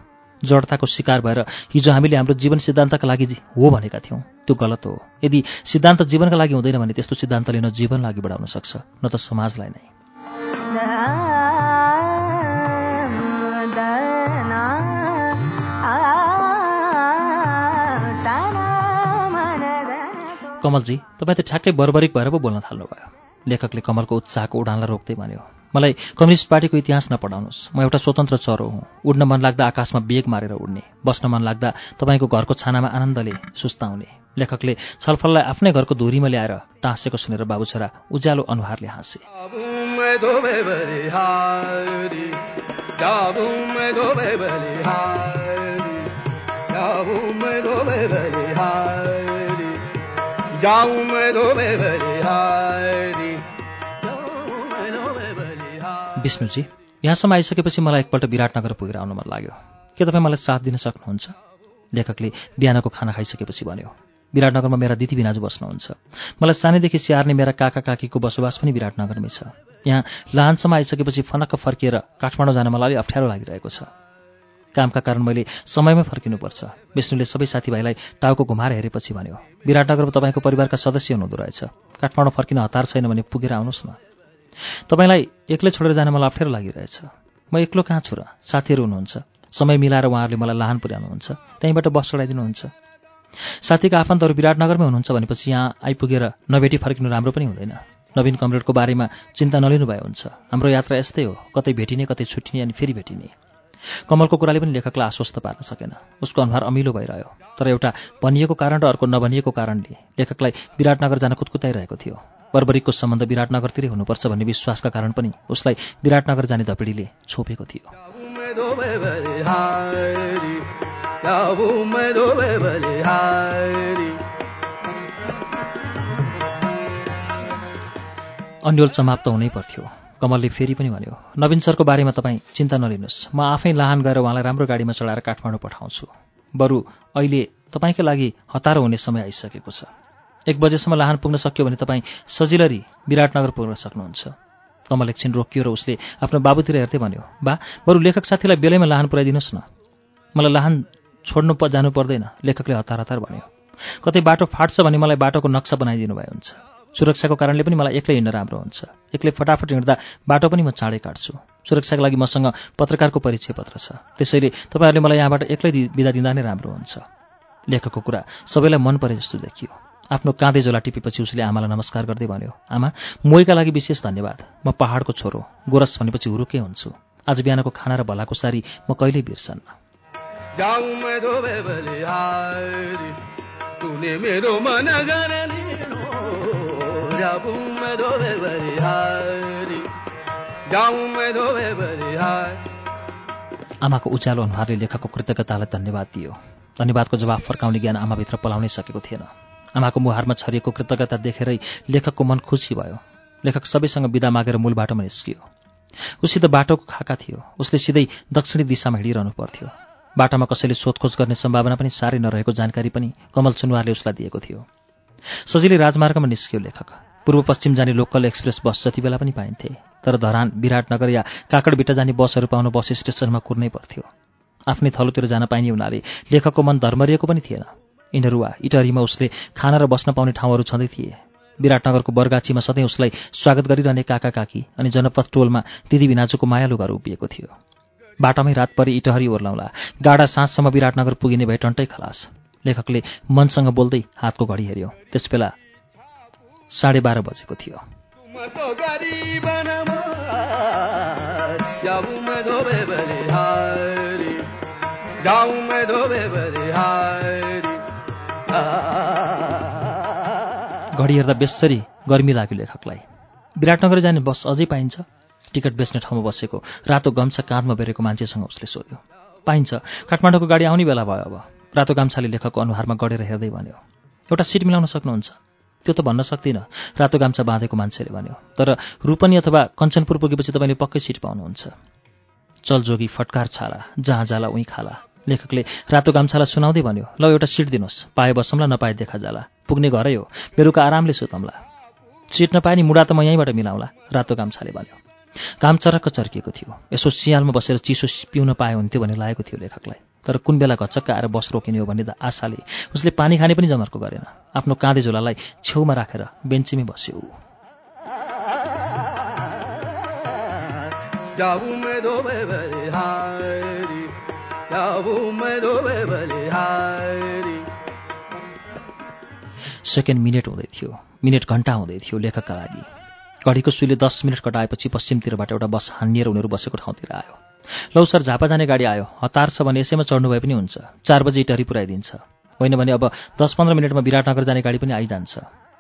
जडताको शिकार भएर हिजो हामीले हाम्रो जीवन सिद्धान्तका लागि हो भनेका थियौँ त्यो गलत हो। यदि सिद्धान्त जीवनका लागि हुँदैन भने त्यस्तो सिद्धान्तले न जीवन लागि बढाउन सक्छ न त समाजलाई नै। कमलजी तपाईँ त ठ्याक्कै बर्बरिक भएर पो बोल्न थाल्नुभयो। लेखकले कमलको उत्साहको उडानलाई रोक्दै भन्यो मलाई कम्युनिस्ट पार्टीको इतिहास नपढाउनुहोस्। म एउटा स्वतन्त्र चरो हुँ। उड्न मन लाग्दा आकाशमा बेग मारेर उड्ने। बस्न मन लाग्दा तपाईँको घरको छानामा आनन्दले सुस्ताउने। लेखकले छलफललाई आफ्नै घरको धुरीमा ल्याएर टाँसेको सुनेर बाबु छोरा उज्यालो अनुहारले हाँसे। विष्णुजी यहाँसम्म आइसकेपछि मलाई एकपल्ट विराटनगर पुगेर आउनु मन लाग्यो। के तपाईँ मलाई साथ दिन सक्नुहुन्छ? लेखकले बिहानको खाना खाइसकेपछि भन्यो विराटनगरमा मेरा दिदी बिनाजु बस्नुहुन्छ। मलाई सानैदेखि स्याहार्ने मेरा काका काकीको बसोबास पनि विराटनगरमै छ। यहाँ लाहानसम्म आइसकेपछि फनक्क फर्किएर काठमाडौँ जान मलाई अलिक अप्ठ्यारो लागिरहेको छ। कामका कारण मैले समयमै फर्किनुपर्छ। विष्णुले सबै साथीभाइलाई टाउको घुमाएर हेरेपछि भन्यो विराटनगरमा तपाईँको परिवारका सदस्य हुनुहुँदो रहेछ। काठमाडौँ फर्किन हतार छैन भने पुगेर आउनुहोस् न। तपाईँलाई एक्लै छोडेर जान मलाई अप्ठ्यारो लागिरहेछ। म एक्लो कहाँ छु र? साथीहरू हुनुहुन्छ। समय मिलाएर उहाँहरूले मलाई लाहान पुर्याउनुहुन्छ। त्यहीँबाट बस चढाइदिनुहुन्छ। साथीका आफन्तहरू विराटनगरमै हुनुहुन्छ भनेपछि यहाँ आइपुगेर नभेटी फर्किनु राम्रो पनि हुँदैन। नवीन कमरेडको बारेमा चिन्ता नलिनु भए हुन्छ। हाम्रो यात्रा यस्तै हो। कतै भेटिने कतै छुट्टिने अनि फेरि भेटिने। कमलको कुराले पनि लेखकलाई आश्वस्त पार्न सकेन। उसको अनुहार अमिलो भइरह्यो। तर एउटा भनिएको कारण र अर्को नभनिएको कारणले लेखकलाई विराटनगर जान कुदकुताइरहेको थियो। बर्बरिकको सम्बन्ध विराटनगरतिरै हुनुपर्छ भन्ने विश्वासका कारण पनि उसलाई विराटनगर जाने धपिडीले छोपेको थियो। अन्यल समाप्त हुनै पर्थ्यो। कमलले फेरि पनि भन्यो नवीन सरको बारेमा तपाईँ चिन्ता नलिनुहोस्। म आफै लाहान गएर उहाँलाई राम्रो गाडीमा चढाएर काठमाडौँ पठाउँछु। बरु अहिले तपाईँकै लागि हतारो हुने समय आइसकेको छ। एक बजेसम्म लाहान पुग्न सक्यो भने तपाईँ सजिलरी विराटनगर पुग्न सक्नुहुन्छ। कमल एकछिन रोकियो र उसले आफ्नो बाबुतिर हेर्दै भन्यो बा बरु लेखक साथीलाई बेलैमा लाहान पुऱ्याइदिनुहोस् न। मलाई लाहान छोड्नु प जानु पर्दैन लेखकले हतार हतार भन्यो। कतै बाटो फाट्छ भने मलाई बाटोको नक्सा बनाइदिनु भए हुन्छ। सुरक्षाको कारणले पनि मलाई एक्लै हिँड्न राम्रो हुन्छ। एक्लै फटाफट हिँड्दा बाटो पनि म चाँडै काट्छु। सुरक्षाको लागि मसँग पत्रकारको परिचय पत्र छ। त्यसैले तपाईँहरूले मलाई यहाँबाट एक्लै बिदा दिँदा नै राम्रो हुन्छ। लेखकको कुरा सबैलाई मन परे जस्तो देखियो। आफ्नो काँधे झोला टिपेपछि उसले आमालाई नमस्कार गर्दै भन्यो आमा मोहीका लागि विशेष धन्यवाद। म पहाडको छोरो गोरस भनेपछि हुरुकै हुन्छु। आज बिहानको खाना र भलाको सारी म कहिल्यै बिर्सन्न। आमाको उज्यालो अनुहारले लेखकको कृतज्ञतालाई धन्यवाद दियो। धन्यवादको जवाफ फर्काउने ज्ञान आमाभित्र पलाउनै सकेको थिएन। आमाको मुहारमा छरिएको कृतज्ञता देखेरै लेखकको मन खुसी भयो। लेखक सबैसँग विदा मागेर मूल बाटोमा निस्कियो। उसित बाटोको खाका थियो। उसले सिधै दक्षिणी दिशामा हिँडिरहनु पर्थ्यो। बाटामा कसैले सोधखोज गर्ने सम्भावना पनि साह्रै नरहेको जानकारी पनि कमल सुनवारले उसलाई दिएको थियो। सजिलै राजमार्गमा निस्कियो लेखक। पूर्व पश्चिम जाने लोकल एक्सप्रेस बस जति बेला पनि पाइन्थे तर धरान विराटनगर या काकडबिटा जाने बसहरू पाउन बस स्टेसनमा कुर्नै पर्थ्यो। आफ्नै थलोतिर जान पाइने हुनाले लेखकको मन धर्मरिएको पनि थिएन। इनरुवा इटरीमा उसले खाना र बस्न पाउने ठाउँहरू छँदै थिए। विराटनगरको बरगाछीमा सधैँ उसलाई स्वागत गरिरहने काका काकी अनि जनपथ टोलमा दिदी भिनाजुको मायालु घर उभिएको थियो। बाटामै रात परि इटहरी ओर्लाउँला। गाडा साँझसम्म विराटनगर पुगिने भए टन्टै खलास। लेखकले मनसँग बोल्दै हातको घडी हेऱ्यो। त्यसबेला साढे बाह्र बजेको थियो। घडी हेर्दा बेसरी गर्मी लाग्यो लेखकलाई। विराटनगर जाने बस अझै पाइन्छ। टिकट बेच्ने ठाउँमा बसेको रातो गम्छा काँधमा बेरेको मान्छेसँग उसले सोध्यो। पाइन्छ। काठमाडौँको गाडी आउने बेला भयो अब। रातो गाम्छाले लेखकको अनुहारमा गढेर हेर्दै भन्यो एउटा सिट मिलाउन सक्नुहुन्छ? त्यो त भन्न सक्दिनँ रातो गाम्छा बाँधेको मान्छेले भन्यो। तर रूपनी अथवा कञ्चनपुर पुगेपछि तपाईँले पक्कै सिट पाउनुहुन्छ। चलजोगी फटकार छाला जहाँ जाला उहीँ खाला। लेखकले रातो गाम्छालाई सुनाउँदै भन्यो ल एउटा सिट दिनुहोस् पाए बसौँला नपाए देखा जाला। पुग्ने घरै हो बेलुका आरामले सुतौँला सिट नपाए नि मुडा त म यहीँबाट मिलाउँला रातो गाम्छाले भन्यो। घाम चरक्क चर्किएको थियो। यसो सियालमा बसेर चिसो पिउन पाए हुन्थ्यो भन्ने लागेको थियो लेखकलाई। तर कुन बेला घचक्क आएर बस रोकिने हो भन्ने आशाले उसले पानी खाने पनि जमर्को गरेन। आफ्नो काँधे झोलालाई छेउमा राखेर बेन्चीमै बस्यो। जाऊं सेकेन्ड मिनट हुँदै थियो। मिनट घन्टा हुँदै थियो लेखकका लागि। घडीको सुईले दस मिनट कटाएपछि पश्चिमतिरबाट एउटा बस हानिएर उनीहरू बसेको ठाउँतिर आयो। लौ सर झापा जाने गाडी आयो। हतार छ भने यसैमा चढ्नु भए पनि हुन्छ। चार बजी इटरी पुऱ्याइदिन्छ। होइन भने अब दस पन्ध्र मिनटमा विराटनगर जाने गाडी पनि आइजान्छ।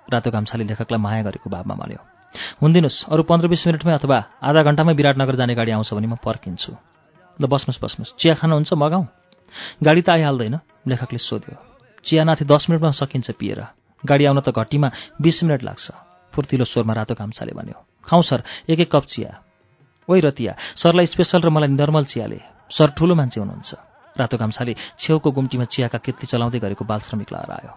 रातो गाम्छाले लेखकलाई माया गरेको भावमा भन्यो। हुन्दिनुहोस् अरू पन्ध्र बिस मिनटमै अथवा आधा घन्टामै विराटनगर जाने गाडी आउँछ भने म पर्खिन्छु। ल बस्नुहोस् बस्नुहोस्। चिया खानुहुन्छ मगाउँ गाडी त आइहाल्दैन लेखकले सोध्यो। चिया नाथे दस मिनटमा सकिन्छ पिएर। गाडी आउन त घट्टीमा बिस मिनट लाग्छ। फुर्तिलो स्वरमा रातो गाम्छाले भन्यो खाउँ सर एक एक कप चिया। ओइ रतिया सरलाई स्पेसल र मलाई नर्मल चियाले। सर ठुलो मान्छे हुनुहुन्छ रातो गाम्छाले छेउको गुम्टीमा चियाका केतली चलाउँदै गरेको बाल श्रमिक लाएर आयो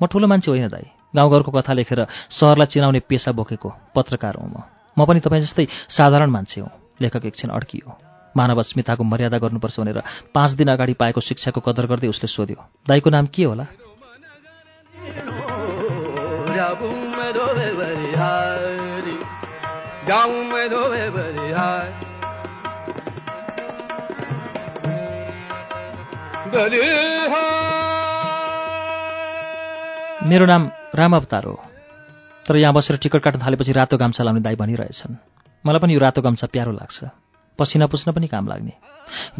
म ठुलो मान्छे होइन दाई। गाउँघरको कथा लेखेर सहरलाई चिनाउने पेसा बोकेको पत्रकार हुँ म। म पनि तपाईँ जस्तै साधारण मान्छे हुँ। लेखक एकछिन अड्कियो। मानव अस्मिताको मर्यादा गर्नुपर्छ भनेर पाँच दिन अगाडि पाएको शिक्षाको कदर गर्दै उसले सोध्यो दाईको नाम के होला? मेरो नाम राम अवतार हो। तर यहाँ बसेर टिकट काट्न थालेपछि रातो गाम्छा लाउने दाई भनिरहेछन् मलाई पनि यो रातो गाम्छा प्यारो लाग्छ। पसिना पुस्न पनि काम लाग्ने।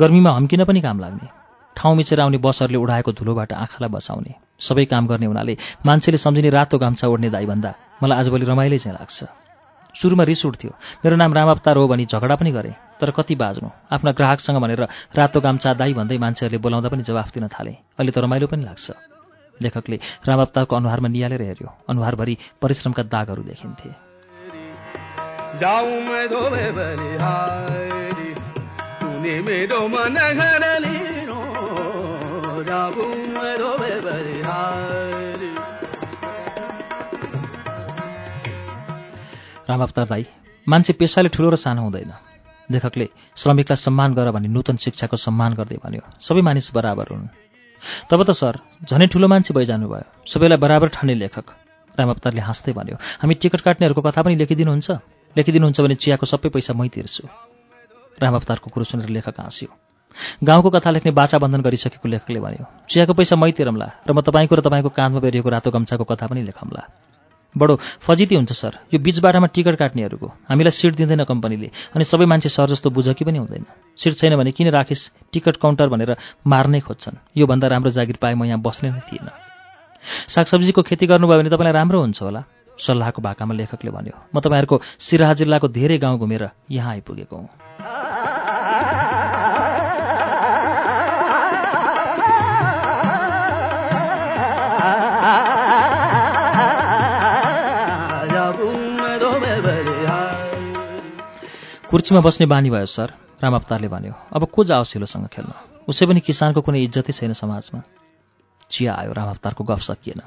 गर्मीमा हम्किन पनि काम लाग्ने। ठाउँ मिचेर आउने बसहरूले उडाएको धुलोबाट आँखालाई बसाउने। सबै काम गर्ने हुनाले मान्छेले सम्झिने रातो गाम्छा ओढ्ने दाई भन्दा मलाई आजभोलि रमाइलै चाहिँ लाग्छ। सुरुमा रिस उठ्थ्यो। मेरो नाम राम अवतार हो भनी झगडा पनि गरेँ तर कति बाज्नु। आफ्ना ग्राहकसँग भनेर रातो गाम्छा दाई भन्दै मान्छेहरूले बोलाउँदा पनि जवाफ दिन थाले। अहिले त रमाइलो पनि लाग्छ। लेखकले राम अवतारको अनुहारमा निहालेर हेऱ्यो। अनुहारभरि परिश्रमका दागहरू देखिन्थे। राम अवतार दाई मान्छे पेसाले ठुलो र सानो हुँदैन। लेखकले श्रमिकलाई सम्मान गर भने नूतन शिक्षाको सम्मान गर्दै भन्यो। सबै मानिस बराबर हुन्। तब त सर झनै ठुलो मान्छे भइजानुभयो। सबैलाई बराबर ठान्ने लेखक। राम अवतारले हाँस्दै भन्यो हामी टिकट काट्नेहरूको कथा पनि लेखिदिनुहुन्छ? लेखिदिनुहुन्छ भने चियाको सबै पैसा मै तिर्छु। राम अवतारको कुरो सुनेर लेखक हाँस्यो। गाउँको कथा लेख्ने बाचा बन्धन गरिसकेको लेखकले भन्यो चियाको पैसा मै तिरम्ला र म तपाईँको र तपाईँको काँधमा बेरिएको रातो गम्छाको कथा पनि लेखम्ला बडो फजिती हुन्छ सर। यो बिच बाटामा टिकट काट्नेहरूको। हामीलाई सिट दिँदैन कम्पनीले अनि सबै मान्छे सर जस्तो बुझकी पनि हुँदैन। सिट छैन भने किन राखिस्? टिकट काउन्टर भनेर मार्नै खोज्छन्। योभन्दा राम्रो जागिर पाए म यहाँ बस्ने नै थिएन सागसब्जीको खेती गर्नुभयो भने तपाईँलाई राम्रो हुन्छ होला? सल्लाहको भाकामा लेखकले भन्यो म तपाईँहरूको सिराहा जिल्लाको धेरै गाउँ घुमेर यहाँ आइपुगेको हुँ। कुर्चीमा बस्ने बानी भयो सर। राम अवतारले भन्यो। अब को जाओस् हिलोसँग खेल्न? उसै पनि किसानको कुनै इज्जतै छैन समाजमा। चिया आयो राम अवतारको गफ सकिएन।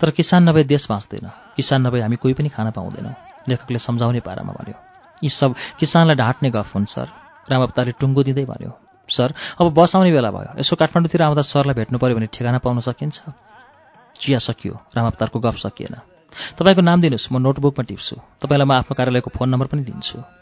तर किसान नभए देश बाँच्दैन। किसान नभए हामी कोही पनि खान पाउँदैनौँ। लेखकले सम्झाउने पारामा भन्यो। यी सब किसानलाई ढाँट्ने गफ हुन् सर। राम अवतारले टुङ्गो दिँदै भन्यो। सर अब बस आउने बेला भयो। यसो काठमाडौँतिर आउँदा सरलाई भेट्नु पऱ्यो भने ठेगाना पाउन सकिन्छ? चिया सकियो। राम अवतारको गफ सकिएन। तपाईँको नाम दिनुहोस्। म नोटबुकमा टिप्छु। तपाईँलाई म आफ्नो कार्यालयको फोन नम्बर पनि दिन्छु।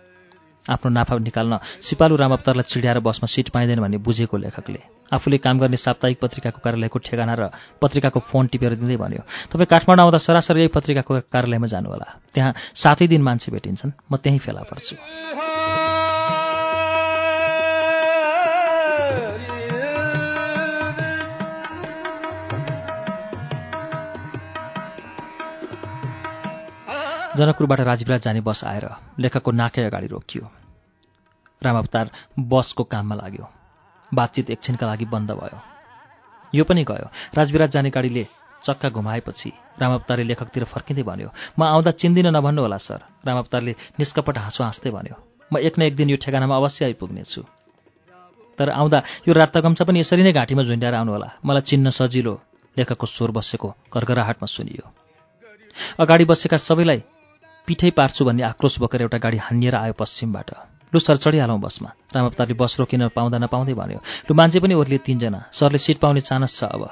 आफ्नो नाफा निकाल्न सिपालु रामअवतारलाई चिड्याएर बसमा सिट पाइँदैन भन्ने बुझेको लेखकले। आफूले काम गर्ने साप्ताहिक पत्रिकाको कार्यालयको ठेगाना र पत्रिकाको फोन टिपेर दिँदै भन्यो तपाईँ काठमाडौँ आउँदा सरासरी यही पत्रिकाको कार्यालयमा जानुहोला। त्यहाँ सातै दिन मान्छे भेटिन्छन्। म त्यहीँ फेला पर्छु। जनकपुरबाट राजविराज जाने बस आएर लेखकको नाकै अगाडि रोकियो। रामावतार बसको काममा लाग्यो। बातचित एकछिनका लागि बन्द भयो। यो पनि गयो। राजविराज जाने गाडीले चक्का घुमाएपछि रामावतारले लेखकतिर फर्किँदै भन्यो म आउँदा चिन्दिन नभन्नु होला सर। रामावतारले निष्कपट हाँसो हाँस्दै भन्यो म एक न एक दिन यो ठेगानामा अवश्य आइपुग्नेछु। तर आउँदा यो रातगम्छा पनि यसरी नै घाँटीमा झुन्ड्याएर आउनुहोला मलाई चिन्न सजिलो लेखकको स्वर बसेको कर्कराहाटमा सुनियो। अगाडि बसेका सबैलाई पिठै पार्छु भन्ने आक्रोश बोकेर एउटा गाडी हानिएर आयो पश्चिमबाट। लु सर चढिहालौँ बसमा। रामअवतारले बस रोकिन पाउँदा नपाउँदै भन्यो लु मान्छे पनि ओर्लिए तिनजना। सरले सिट पाउने चानस छ अब।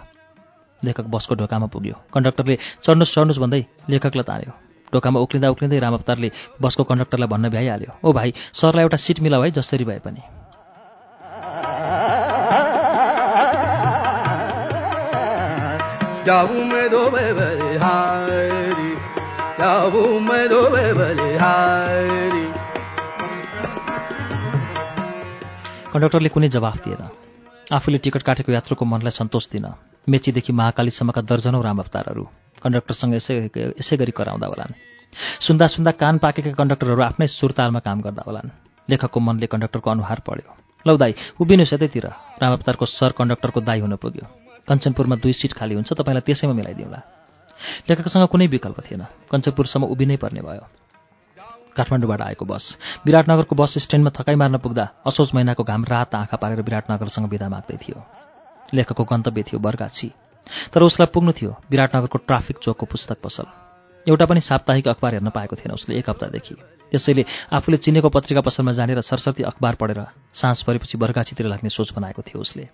लेखक बसको ढोकामा पुग्यो। कन्डक्टरले चढ्नुहोस् चढ्नुहोस् भन्दै लेखकलाई तान्यो। ढोकामा उक्लिँदा उक्लिँदै रामअवतारले बसको कन्डक्टरलाई भन्न भ्याइहाल्यो। ओ भाइ सरलाई एउटा सिट मिलाऊ है जसरी भए पनि। जाऊं कन्डक्टरले कुनै जवाफ दिएन। आफूले टिकट काटेको यात्रुको मनलाई सन्तोष दिन। मेचीदेखि महाकालीसम्मका दर्जनौँ रामअवतारहरू कन्डक्टरसँग यसै यसै गरी कराउँदा होलान्। सुन्दा सुन्दा कान पाकेका कन्डक्टरहरू आफ्नै सुरतालमा काम गर्दा होलान्। लेखकको मनले कन्डक्टरको अनुहार पढ्यो। लौ दाई उभिनुहोस् यतैतिर रामअवतारको सर कन्डक्टरको दाई हुन पुग्यो। कञ्चनपुरमा दुई सिट खाली हुन्छ तपाईँलाई त्यसैमा मिलाइदिउँला। लेखकसँग कुनै विकल्प थिएन। कञ्चनपुरसम्म उभिनै पर्ने भयो। काठमाडौँबाट आएको बस। विराटनगरको बस स्ट्यान्डमा थकाइ मार्न पुग्दा असोज महिनाको घाम रात आँखा पारेर विराटनगरसँग विदा माग्दै थियो। लेखकको गन्तव्य थियो बर्गाछी। तर उसलाई पुग्नु थियो विराटनगरको ट्राफिक चोकको पुस्तक पसल। एउटा पनि साप्ताहिक अखबार हेर्न पाएको थिएन उसले एक हप्तादेखि। त्यसैले आफूले चिनेको पत्रिका पसलमा जानेर सरस्वती अखबार पढेर साँझ परेपछि बर्गाछीतिर लाग्ने सोच बनाएको थियो उसले।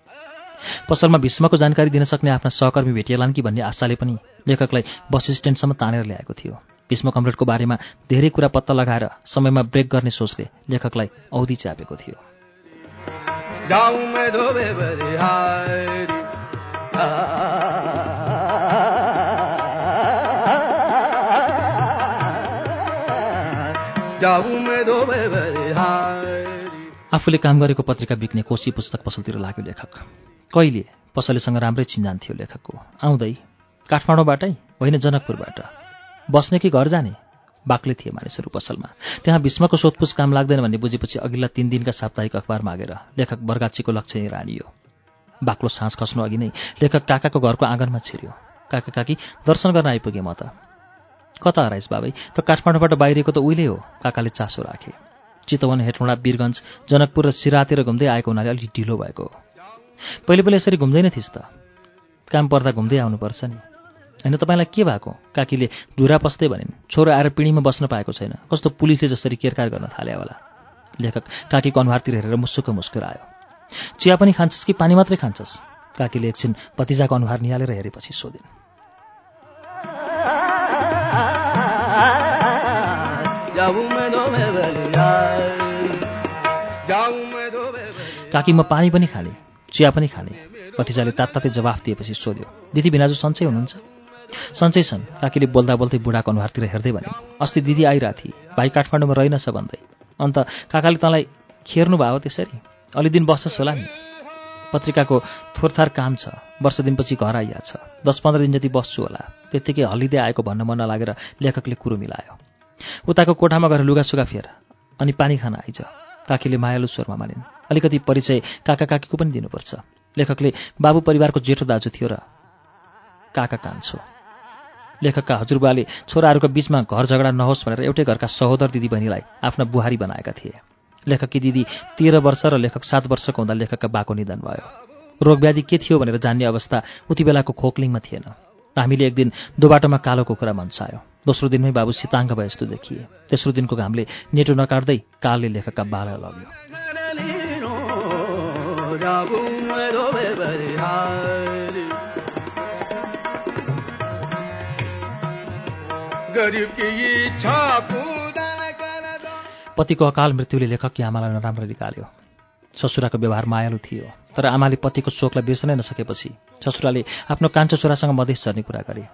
पसलमा भीष्मको जानकारी दिन सक्ने आफ्ना सहकर्मी भेटिएलान् कि भन्ने आशाले पनि लेखकलाई बस स्ट्यान्डसम्म तानेर ल्याएको थियो। भीष्म कमरेडको बारेमा धेरै कुरा पत्ता लगाएर समयमा ब्रेक गर्ने सोचले लेखकलाई औधी च्यापेको थियो। आफूले काम गरेको पत्रिका बिक्ने कोशी पुस्तक पसलतिर लाग्यो लेखक। कहिले पसलेसँग राम्रै चिन्जान थियो लेखकको? आउँदै काठमाडौँबाटै होइन जनकपुरबाट। बस्ने कि घर जाने? बाक्लै थिए मानिसहरू पसलमा। त्यहाँ भीष्मको सोधपुछ काम लाग्दैन भन्ने बुझेपछि अघिल्ला तिन दिनका साप्ताहिक अखबार मागेर लेखक बर्गाचीको लक्ष्य यहीँ रानियो। बाक्लो सास खस्नु अघि नै लेखक काकाको घरको आँगनमा छिर्यो। काका काकी दर्शन गर्न आइपुगेँ म त। कता हराइस बाबै? त काठमाडौँबाट बाहिरिएको त उहिले हो काकाले चासो राखे। चितवन हेटौँडा वीरगञ्ज जनकपुर र सिरातिर घुम्दै आएको हुनाले अलिक ढिलो भएको पहिले पहिले यसरी घुम्दैन थिइस् त। काम पर्दा घुम्दै आउनुपर्छ नि। होइन तपाईँलाई के भएको? काकीले धुरा पस्दै भनिन् छोरो आएर पिँढीमा बस्न पाएको छैन। कस्तो पुलिसले जसरी केरकार गर्न थाल्यो होला। लेखक काकीको अनुहारतिर हेरेर मुस्सुक मुस्कुरायो। चिया पनि खान्छस् कि पानी मात्रै खान्छस्? काकीले एकछिन भतिजाको अनुहार निहालेर हेरेपछि सोधिन्। काकी म पानी पनि खाने चिया पनि खाने। भतिजाले तात्तातै जवाफ दिएपछि सोध्यो दिदी भिनाजु सन्चै हुनुहुन्छ? सन्चै छन्। काकीले बोल्दा बोल्दै बुढाको अनुहारतिर हेर्दै भने अस्ति दिदी आइरहेको थिए भाइ काठमाडौँमा रहेनछ भन्दै। अन्त काकाले तँलाई खेर्नु भयो त्यसरी? अलि दिन बस्छस् होला नि। पत्रिकाको थोरथार काम छ वर्ष दिनपछि घर आइहाल्छ दस पन्ध्र दिन जति बस्छु होला त्यत्तिकै हल्लिँदै आएको भन्न मन नलागेर लेखकले कुरो मिलायो। उताको कोठामा गएर लुगासुगा फेर अनि पानी खान आइज। काकीले मायालु स्वरमा मानिन् अलिकति परिचय काका काकीको पनि दिनुपर्छ। लेखकले बाबु परिवारको जेठो दाजु थियो र काका कान्छो। लेखकका हजुरबाले छोराहरूका बीचमा घर झगडा नहोस् भनेर एउटै घरका सहोदर दिदीबहिनीलाई आफ्ना बुहारी बनाएका थिए। लेखककी दिदी तेह्र वर्ष र लेखक सात वर्षको हुँदा लेखकका बाको निधन भयो। रोगव्याधि के थियो भनेर जान्ने अवस्था उति बेलाको खोक्लिङमा थिएन। हामीले एक दिन दोबाटोमा कालो कुखुरा मन्सायो। दोस्रो दिनमै बाबु सिताङ्ग भए जस्तो देखिए। तेस्रो दिनको घामले नेटो नकाट्दै कालले लेखकका बाला लग्यो। पतिको अकाल मृत्युले लेखककी आमालाई नराम्रो निकाल्यो। ससुराको व्यवहार मायालु थियो तर आमाले पतिको शोकलाई बिर्सनै नसकेपछि ससुराले आफ्नो कान्छो छोरासँग मधेस झर्ने कुरा गरे।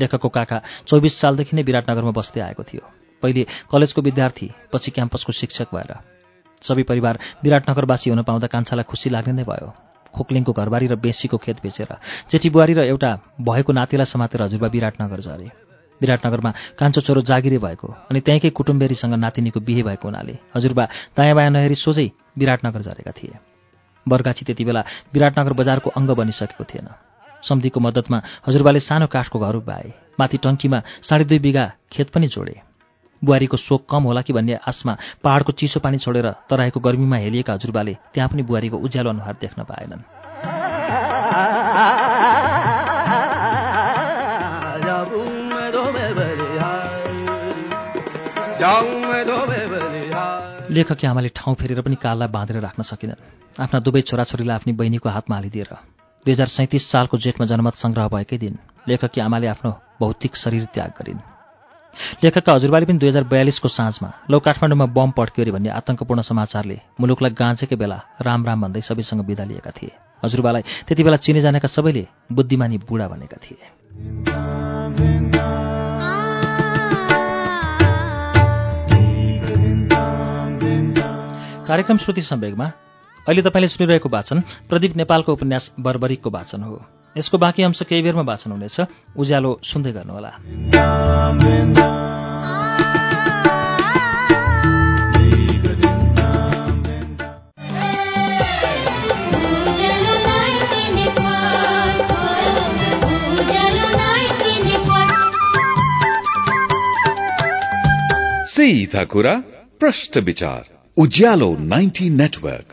लेखकको काका चौबिस सालदेखि नै विराटनगरमा बस्दै आएको थियो। पहिले कलेजको विद्यार्थी पछि क्याम्पसको शिक्षक भएर। सबै परिवार विराटनगरवासी हुन पाउँदा कान्छालाई खुसी लाग्ने नै भयो। खोक्लिङको घरबारी र बेसीको खेत बेचेर। जेठी बुहारी र एउटा भएको नातिलाई समातेर हजुरबा विराटनगर झरे। विराटनगरमा कान्छो छोरो जागिरे भएको अनि त्यहीँकै कुटुम्बेरीसँग नातिनीको बिहे भएको हुनाले हजुरबा दायाँ बायाँ नहेरी सोझै विराटनगर झरेका थिए। बर्गाछी त्यति बेला विराटनगर बजारको अङ्ग बनिसकेको थिएन। सम्धिको मद्दतमा हजुरबाले सानो काठको घर उभ्याए माथि टङ्कीमा साढे दुई बिघा खेत पनि जोडे। बुहारीको शोक कम होला कि भन्ने आसमा पहाडको चिसो पानी छोडेर तराईको गर्मीमा हेलिएका हजुरबाले त्यहाँ पनि बुहारीको उज्यालो अनुहार देख्न पाएनन्। लेखकी आमाले ठाउँ फेरेर पनि काललाई बाँधेर राख्न सकिनन्। आफ्ना दुवै छोराछोरीलाई आफ्नी बहिनीको हातमा हालिदिएर दुई हजार सैँतिस सालको जेठमा जनमत सङ्ग्रह भएकै दिन लेखकी आमाले आफ्नो भौतिक शरीर त्याग गरिन्। लेखकका हजुरबाले पनि दुई हजार बयालिसको साँझमा लौ काठमाडौँमा बम पड्क्यो अरे भन्ने आतङ्कपूर्ण समाचारले मुलुकलाई गाँचेकै बेला राम राम भन्दै सबैसँग बिदा लिएका थिए। हजुरबालाई त्यति बेला चिने जानेका सबैले बुद्धिमानी बुढा भनेका थिए। कार्यक्रम श्रुति सम्वेगमा अहिले तपाईँले सुनिरहेको वाचन प्रदीप नेपालको उपन्यास बर्बरिकको वाचन हो। यसको बाँकी अंश केही बेरमा वाचन हुनेछ। उज्यालो सुन्दै गर्नुहोला। सीधा कुरा प्रश्न विचार उज्यालो 90 नेटवर्क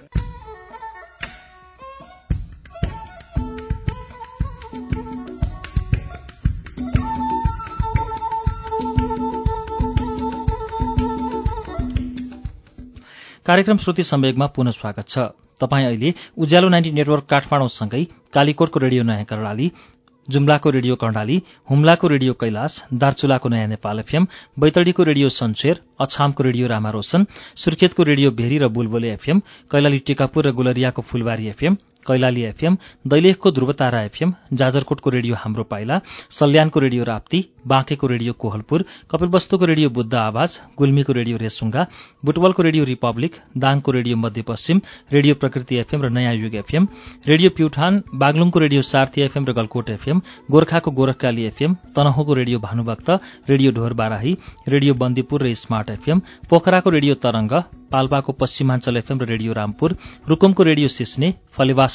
कार्यक्रम श्रुति सम्वेगमा पुनः स्वागत छ। तपाईँ अहिले उज्यालो नाइन्टी नेटवर्क काठमाडौँसँगै कालीकोटको रेडियो नयाँ कर्णाली जुम्लाको रेडियो कर्णाली हुम्लाको रेडियो कैलाश दार्चुलाको नयाँ नेपाल एफएम बैतडीको रेडियो सन्चेर अछामको रेडियो रामारोशन सुर्खेतको रेडियो भेरी र बुलबुले एफएम कैलाली टिकापुर र गुलरियाको फुलबारी एफएम कैलाली एफएम दैलेखको ध्रुवतारा एफएम जाजरकोटको रेडियो हाम्रो पाइला सल्यानको रेडियो राप्ती बाँकेको रेडियो कोहलपुर कपिलवस्तुको रेडियो बुद्ध आवाज गुल्मीको रेडियो रेसुङ्गा बुटवलको रेडियो रिपब्लिक दाङको Radio Madhyapashchim Radio Prakriti FM र नयाँ युग एफएम रेडियो प्युठान बागलुङको रेडियो सार्थी एफएम र गलकोट एफएम गोर्खाको Gorkhakali FM तनहुँको Radio Bhanubhakta Radio Dhorbarahi Radio Bandipur र स्मार्ट एफएम पोखराको रेडियो तरंग पाल्पाको पश्चिमाञ्चल एफएम र रेडियो रामपुर रुकुमको रेडियो सिस्ने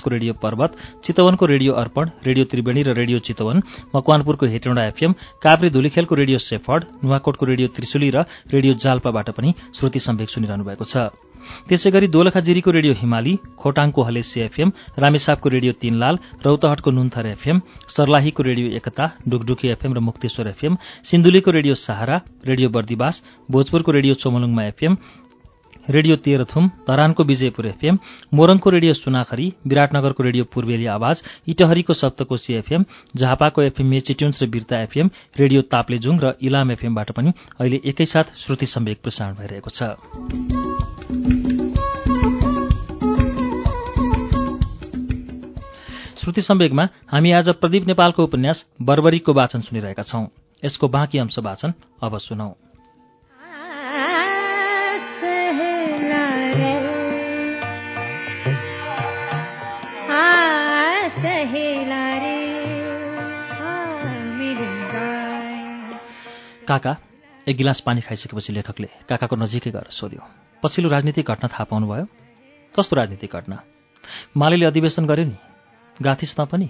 फलेवासको रेडियो पर्वत चितवनको रेडियो अर्पण रेडियो त्रिवेणी र रेडियो चितवन मकवानपुरको हेटौँडा एफएम काभ्रे धुलीखेलको रेडियो सेफर्ड नुवाकोटको रेडियो त्रिशुली र रेडियो जाल्पाबाट पनि श्रुति सम्वेक सुनिरहनु भएको छ। त्यसै गरी दोलखाजिरीको रेडियो हिमाली खोटाङको हलेसी एफएम रामेसापको रेडियो तीनलाल रौतहटको नुन्थर एफएम सर्लाहीको रेडियो एकता डुकडुकी एफएम र मुक्तेश्वर एफएम सिन्धुलीको रेडियो सहारा रेडियो बर्दिवास भोजपुरको radio Chomolungma FM radio Terhathum धरानको विजयपुर एफएम मोरङको रेडियो सुनाखरी विराटनगरको रेडियो पूर्वेली आवाज इटहरीको सप्तकोशी एफएम झापाको एफएम मेचिट्युन्स र बिर्ता एफएम रेडियो ताप्लेजुङ र इलाम एफएमबाट पनि अहिले एकैसाथ श्रुति सम्वेक प्रसारण भइरहेको छ। श्रुति सम्वेकमा हामी आज प्रदीप नेपालको उपन्यास बर्बरीको वाचन सुनिरहेका छौं। यसको बाँकी अंश वाचन अब सुनौ। काका एक गिलास पानी खाइसकेपछि लेखकले काकाको नजिकै गएर सोध्यो पछिल्लो राजनीतिक घटना थाहा पाउनुभयो? कस्तो राजनीतिक घटना? मालेले अधिवेशन गर्यो नि गाथिस् त पनि?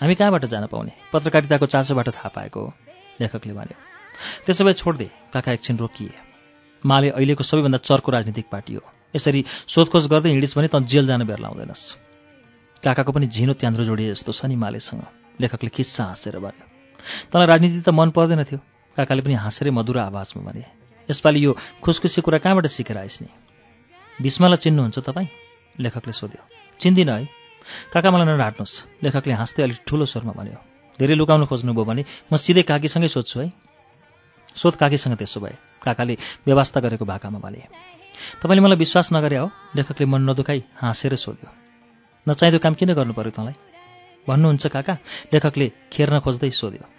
हामी कहाँबाट जान पाउने? पत्रकारिताको चासोबाट थाहा पाएको हो। लेखकले भन्यो त्यसो भए छोडिदिए काका एकछिन रोकिए। माले अहिलेको सबैभन्दा चर्को राजनीतिक पार्टी हो। यसरी सोधखोज गर्दै हिँडिस् भने त जेल जान बेर लाउँदैनस्। काकाको पनि झिनो त्यान्द्रो जोडिए जस्तो छ नि मालेसँग। लेखकले किस्सा हाँसेर भन्यो तँलाई राजनीति त मन पर्दैन थियो। काकाले पनि हाँसेरै मधुर आवाजमा भने यसपालि यो खुसखुसी कुरा कहाँबाट सिकेर आइस् नि? भीष्मलाई चिन्नुहुन्छ तपाईँ? लेखकले सोध्यो चिन्दिनँ है। काका मलाई नढाट्नुहोस् लेखकले हाँस्दै अलिक ठुलो स्वरमा भन्यो धेरै लुकाउनु खोज्नुभयो भने म सिधै काकीसँगै सोध्छु है। सोध काकीसँग त्यसो भए काकाले व्यवस्था गरेको भाकामा भने। तपाईँले मलाई विश्वास नगरे हो? लेखकले मन नदुखाई हाँसेर सोध्यो नचाहिँदो काम किन गर्नु पर्यो तँलाई? भन्नुहुन्छ काका लेखकले खेर्न खोज्दै सोध्यो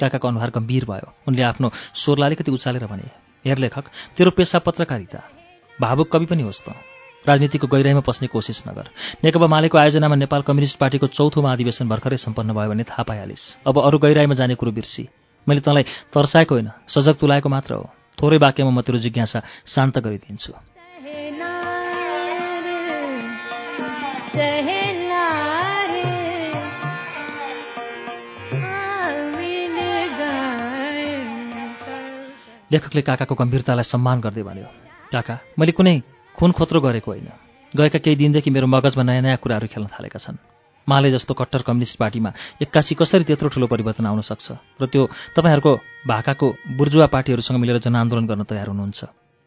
काकाको अनुहार गम्भीर भयो। उनले आफ्नो स्वरलाई अलिकति उचालेर भने हेर लेखक तेरो पेसा पत्रकारिता भावुक कवि पनि होस् त। राजनीतिको गहिराईमा पस्ने कोसिस नगर। नेकपा मालेको आयोजनामा नेपाल कम्युनिस्ट पार्टीको चौथो महाधिवेशन भर्खरै सम्पन्न भयो भने थाहा पाइहालिस्। अब अरू गहिराईमा जाने कुरो बिर्सी। मैले तँलाई तर्साएको होइन सजग तुलाएको मात्र हो। थोरै वाक्यमा म तेरो जिज्ञासा शान्त गरिदिन्छु। लेखकले काकाको गम्भीरतालाई सम्मान गर्दै भन्यो काका मैले कुनै खुन खोत्रो गरेको होइन। गएका केही दिनदेखि मेरो मगजमा नयाँ नयाँ कुराहरू खेल्न थालेका छन्। माले जस्तो कट्टर कम्युनिस्ट पार्टीमा एक्कासी कसरी त्यत्रो ठुलो परिवर्तन आउन सक्छ? र त्यो तपाईँहरूको भाकाको बुर्जुवा पार्टीहरूसँग मिलेर जनआन्दोलन गर्न तयार हुनुहुन्छ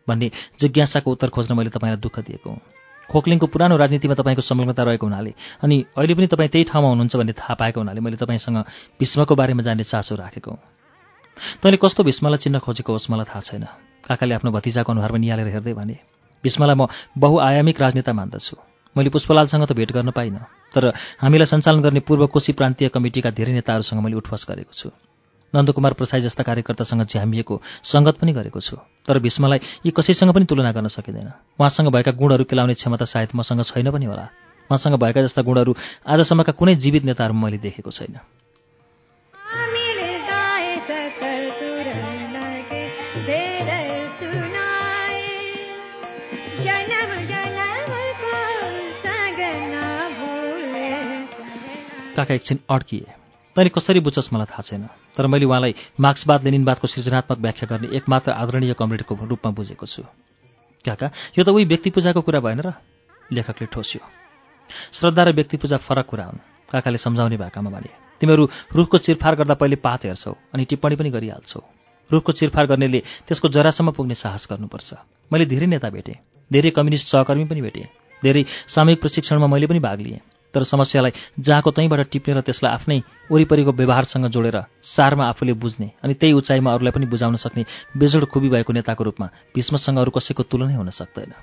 भन्ने जिज्ञासाको उत्तर खोज्न मैले तपाईँलाई दुःख दिएको हुँ। खोक्लिङको पुरानो राजनीतिमा तपाईँको संलग्नता रहेको हुनाले अनि अहिले पनि तपाईँ त्यही ठाउँमा हुनुहुन्छ भन्ने थाहा पाएको हुनाले मैले तपाईँसँग भीष्मको बारेमा जान्ने चासो राखेको हुँ। तैँले कस्तो भीष्मलाई चिन्न खोजेको होस् मलाई थाहा छैन। काकाले आफ्नो भतिजाको अनुहारमा निहालेर हेर्दै भने भीष्मलाई म बहुआयामिक राजनेता मान्दछु। मैले पुष्पलालसँग त भेट गर्न पाइनँ तर हामीलाई सञ्चालन गर्ने पूर्व कोशी प्रान्तीय कमिटीका धेरै नेताहरूसँग मैले उठवास गरेको छु। नन्दकुमार प्रसाई जस्ता कार्यकर्तासँग झ्यामिएको सङ्गत पनि गरेको छु तर भीष्मलाई यी कसैसँग पनि तुलना गर्न सकिँदैन। उहाँसँग भएका गुणहरू केलाउने क्षमता सायद मसँग छैन पनि होला। उहाँसँग भएका जस्ता गुणहरू आजसम्मका कुनै जीवित नेताहरूमा मैले देखेको छैन। काका एकछिन अड्किए। तैँले कसरी बुझ्छस् मलाई थाहा छैन तर मैले उहाँलाई मार्क्सवाद लेनिनवादको सृजनात्मक व्याख्या गर्ने एकमात्र आदरणीय कमरेडको रूपमा बुझेको छु। काका यो त उही व्यक्ति पूजाको कुरा भएन र? लेखकले ठोस्यो। श्रद्धा र व्यक्ति पूजा फरक कुरा हुन् काकाले सम्झाउने भाकामा भने। तिमीहरू रुखको चिरफार गर्दा पहिले पात हेर्छौ अनि टिप्पणी पनि गरिहाल्छौ। रुखको चिरफार गर्नेले त्यसको जरासम्म पुग्ने साहस गर्नुपर्छ। मैले धेरै नेता भेटेँ धेरै कम्युनिस्ट सहकर्मी पनि भेटेँ धेरै सामूहिक प्रशिक्षणमा मैले पनि भाग लिएँ। तर समस्यालाई जहाँको तैँबाट टिप्ने र त्यसलाई आफ्नै वरिपरिको व्यवहारसँग जोडेर सारमा आफूले बुझ्ने अनि त्यही उचाइमा अरूलाई पनि बुझाउन सक्ने बेजोड खुबी भएको नेताको रूपमा भीष्मसँग अरू कसैको तुलनै हुन सक्दैन।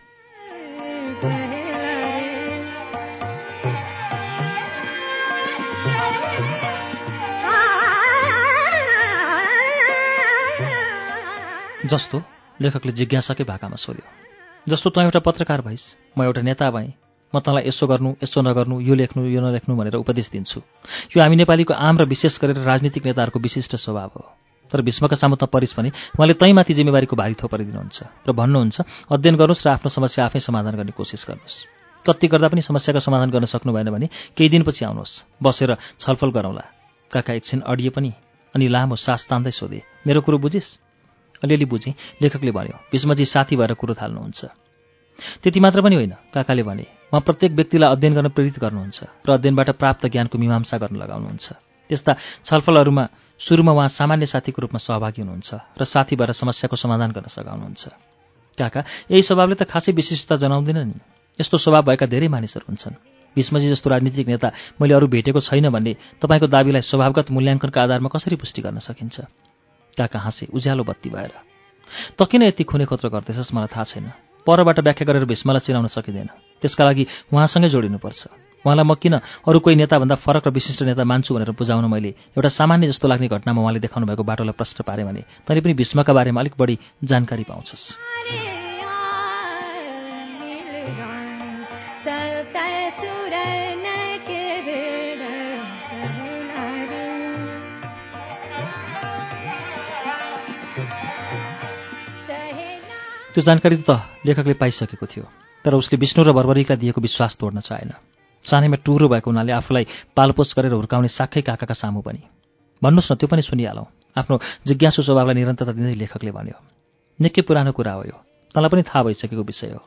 जस्तो लेखकले जिज्ञासाकै भाकामा सोध्यो जस्तो तँ एउटा पत्रकार भइस् म एउटा नेता भएँ म तँलाई यसो गर्नु यसो नगर्नु यो लेख्नु यो नलेख्नु भनेर उपदेश दिन्छु। यो हामी नेपालीको आम र विशेष गरेर राजनीतिक नेताहरूको विशिष्ट स्वभाव हो। तर भीष्मका सामु त परिस् भने उहाँले तैमाथि जिम्मेवारीको भारी थोपरिदिनुहुन्छ र भन्नुहुन्छ अध्ययन गर्नुहोस् र आफ्नो समस्या आफै समाधान गर्ने कोसिस गर्नुहोस्। कति गर्दा पनि समस्याको समाधान गर्न सक्नु भएन भने केही दिनपछि आउनुहोस्। बसेर छलफल गरौँला। काका एकछिन अडिए पनि अनि लामो सास तान्दै सोधे मेरो कुरो बुझिस्? अलिअलि बुझेँ लेखकले भन्यो भीष्मजी साथी भएर कुरो थाल्नुहुन्छ। त्यति मात्र पनि होइन काकाले भने उहाँ प्रत्येक व्यक्तिलाई अध्ययन गर्न प्रेरित गर्नुहुन्छ र अध्ययनबाट प्राप्त ज्ञानको मीमांसा गर्न लगाउनुहुन्छ। त्यस्ता छलफलहरूमा सुरुमा उहाँ सामान्य साथीको रूपमा सहभागी हुनुहुन्छ र साथी भएर समस्याको समाधान गर्न सघाउनुहुन्छ। काका यही स्वभावले त खासै विशिष्टता जनाउँदैन नि। यस्तो स्वभाव भएका धेरै मानिसहरू हुन्छन्। भीष्मजी जस्तो राजनीतिक नेता मैले अरू भेटेको छैन भन्ने तपाईँको दावीलाई स्वभावगत मूल्याङ्कनका आधारमा कसरी पुष्टि गर्न सकिन्छ काका हाँसे उज्यालो बत्ती भएर किन यति खुने खोत्रो गर्दैछस् मलाई थाहा छैन। परबाट व्याख्या गरेर भीष्मलाई चिनाउन सकिँदैन। त्यसका लागि उहाँसँगै जोडिनुपर्छ। उहाँलाई म किन अरू कोही नेताभन्दा फरक र विशिष्ट नेता मान्छु भनेर बुझाउन मैले एउटा सामान्य जस्तो लाग्ने घटनामा उहाँले देखाउनु भएको बाटोलाई प्रश्न पारेँ भने तैँले पनि भीष्मका बारेमा अलिक बढी जानकारी पाउँछस्। त्यो जानकारी त लेखकले पाइसकेको थियो तर उसले विष्णु र बर्बरीलाई दिएको विश्वास तोड्न चाहेन। सानैमा टुरो भएको हुनाले आफूलाई पालपोस गरेर हुर्काउने साक्कै काकाका सामु पनि भन्नुहोस् न त्यो पनि सुनिहालौँ। आफ्नो जिज्ञासु स्वभावलाई निरन्तरता दिँदै लेखकले भन्यो निकै पुरानो कुरा हो यो। तँलाई पनि थाहा भइसकेको विषय हो।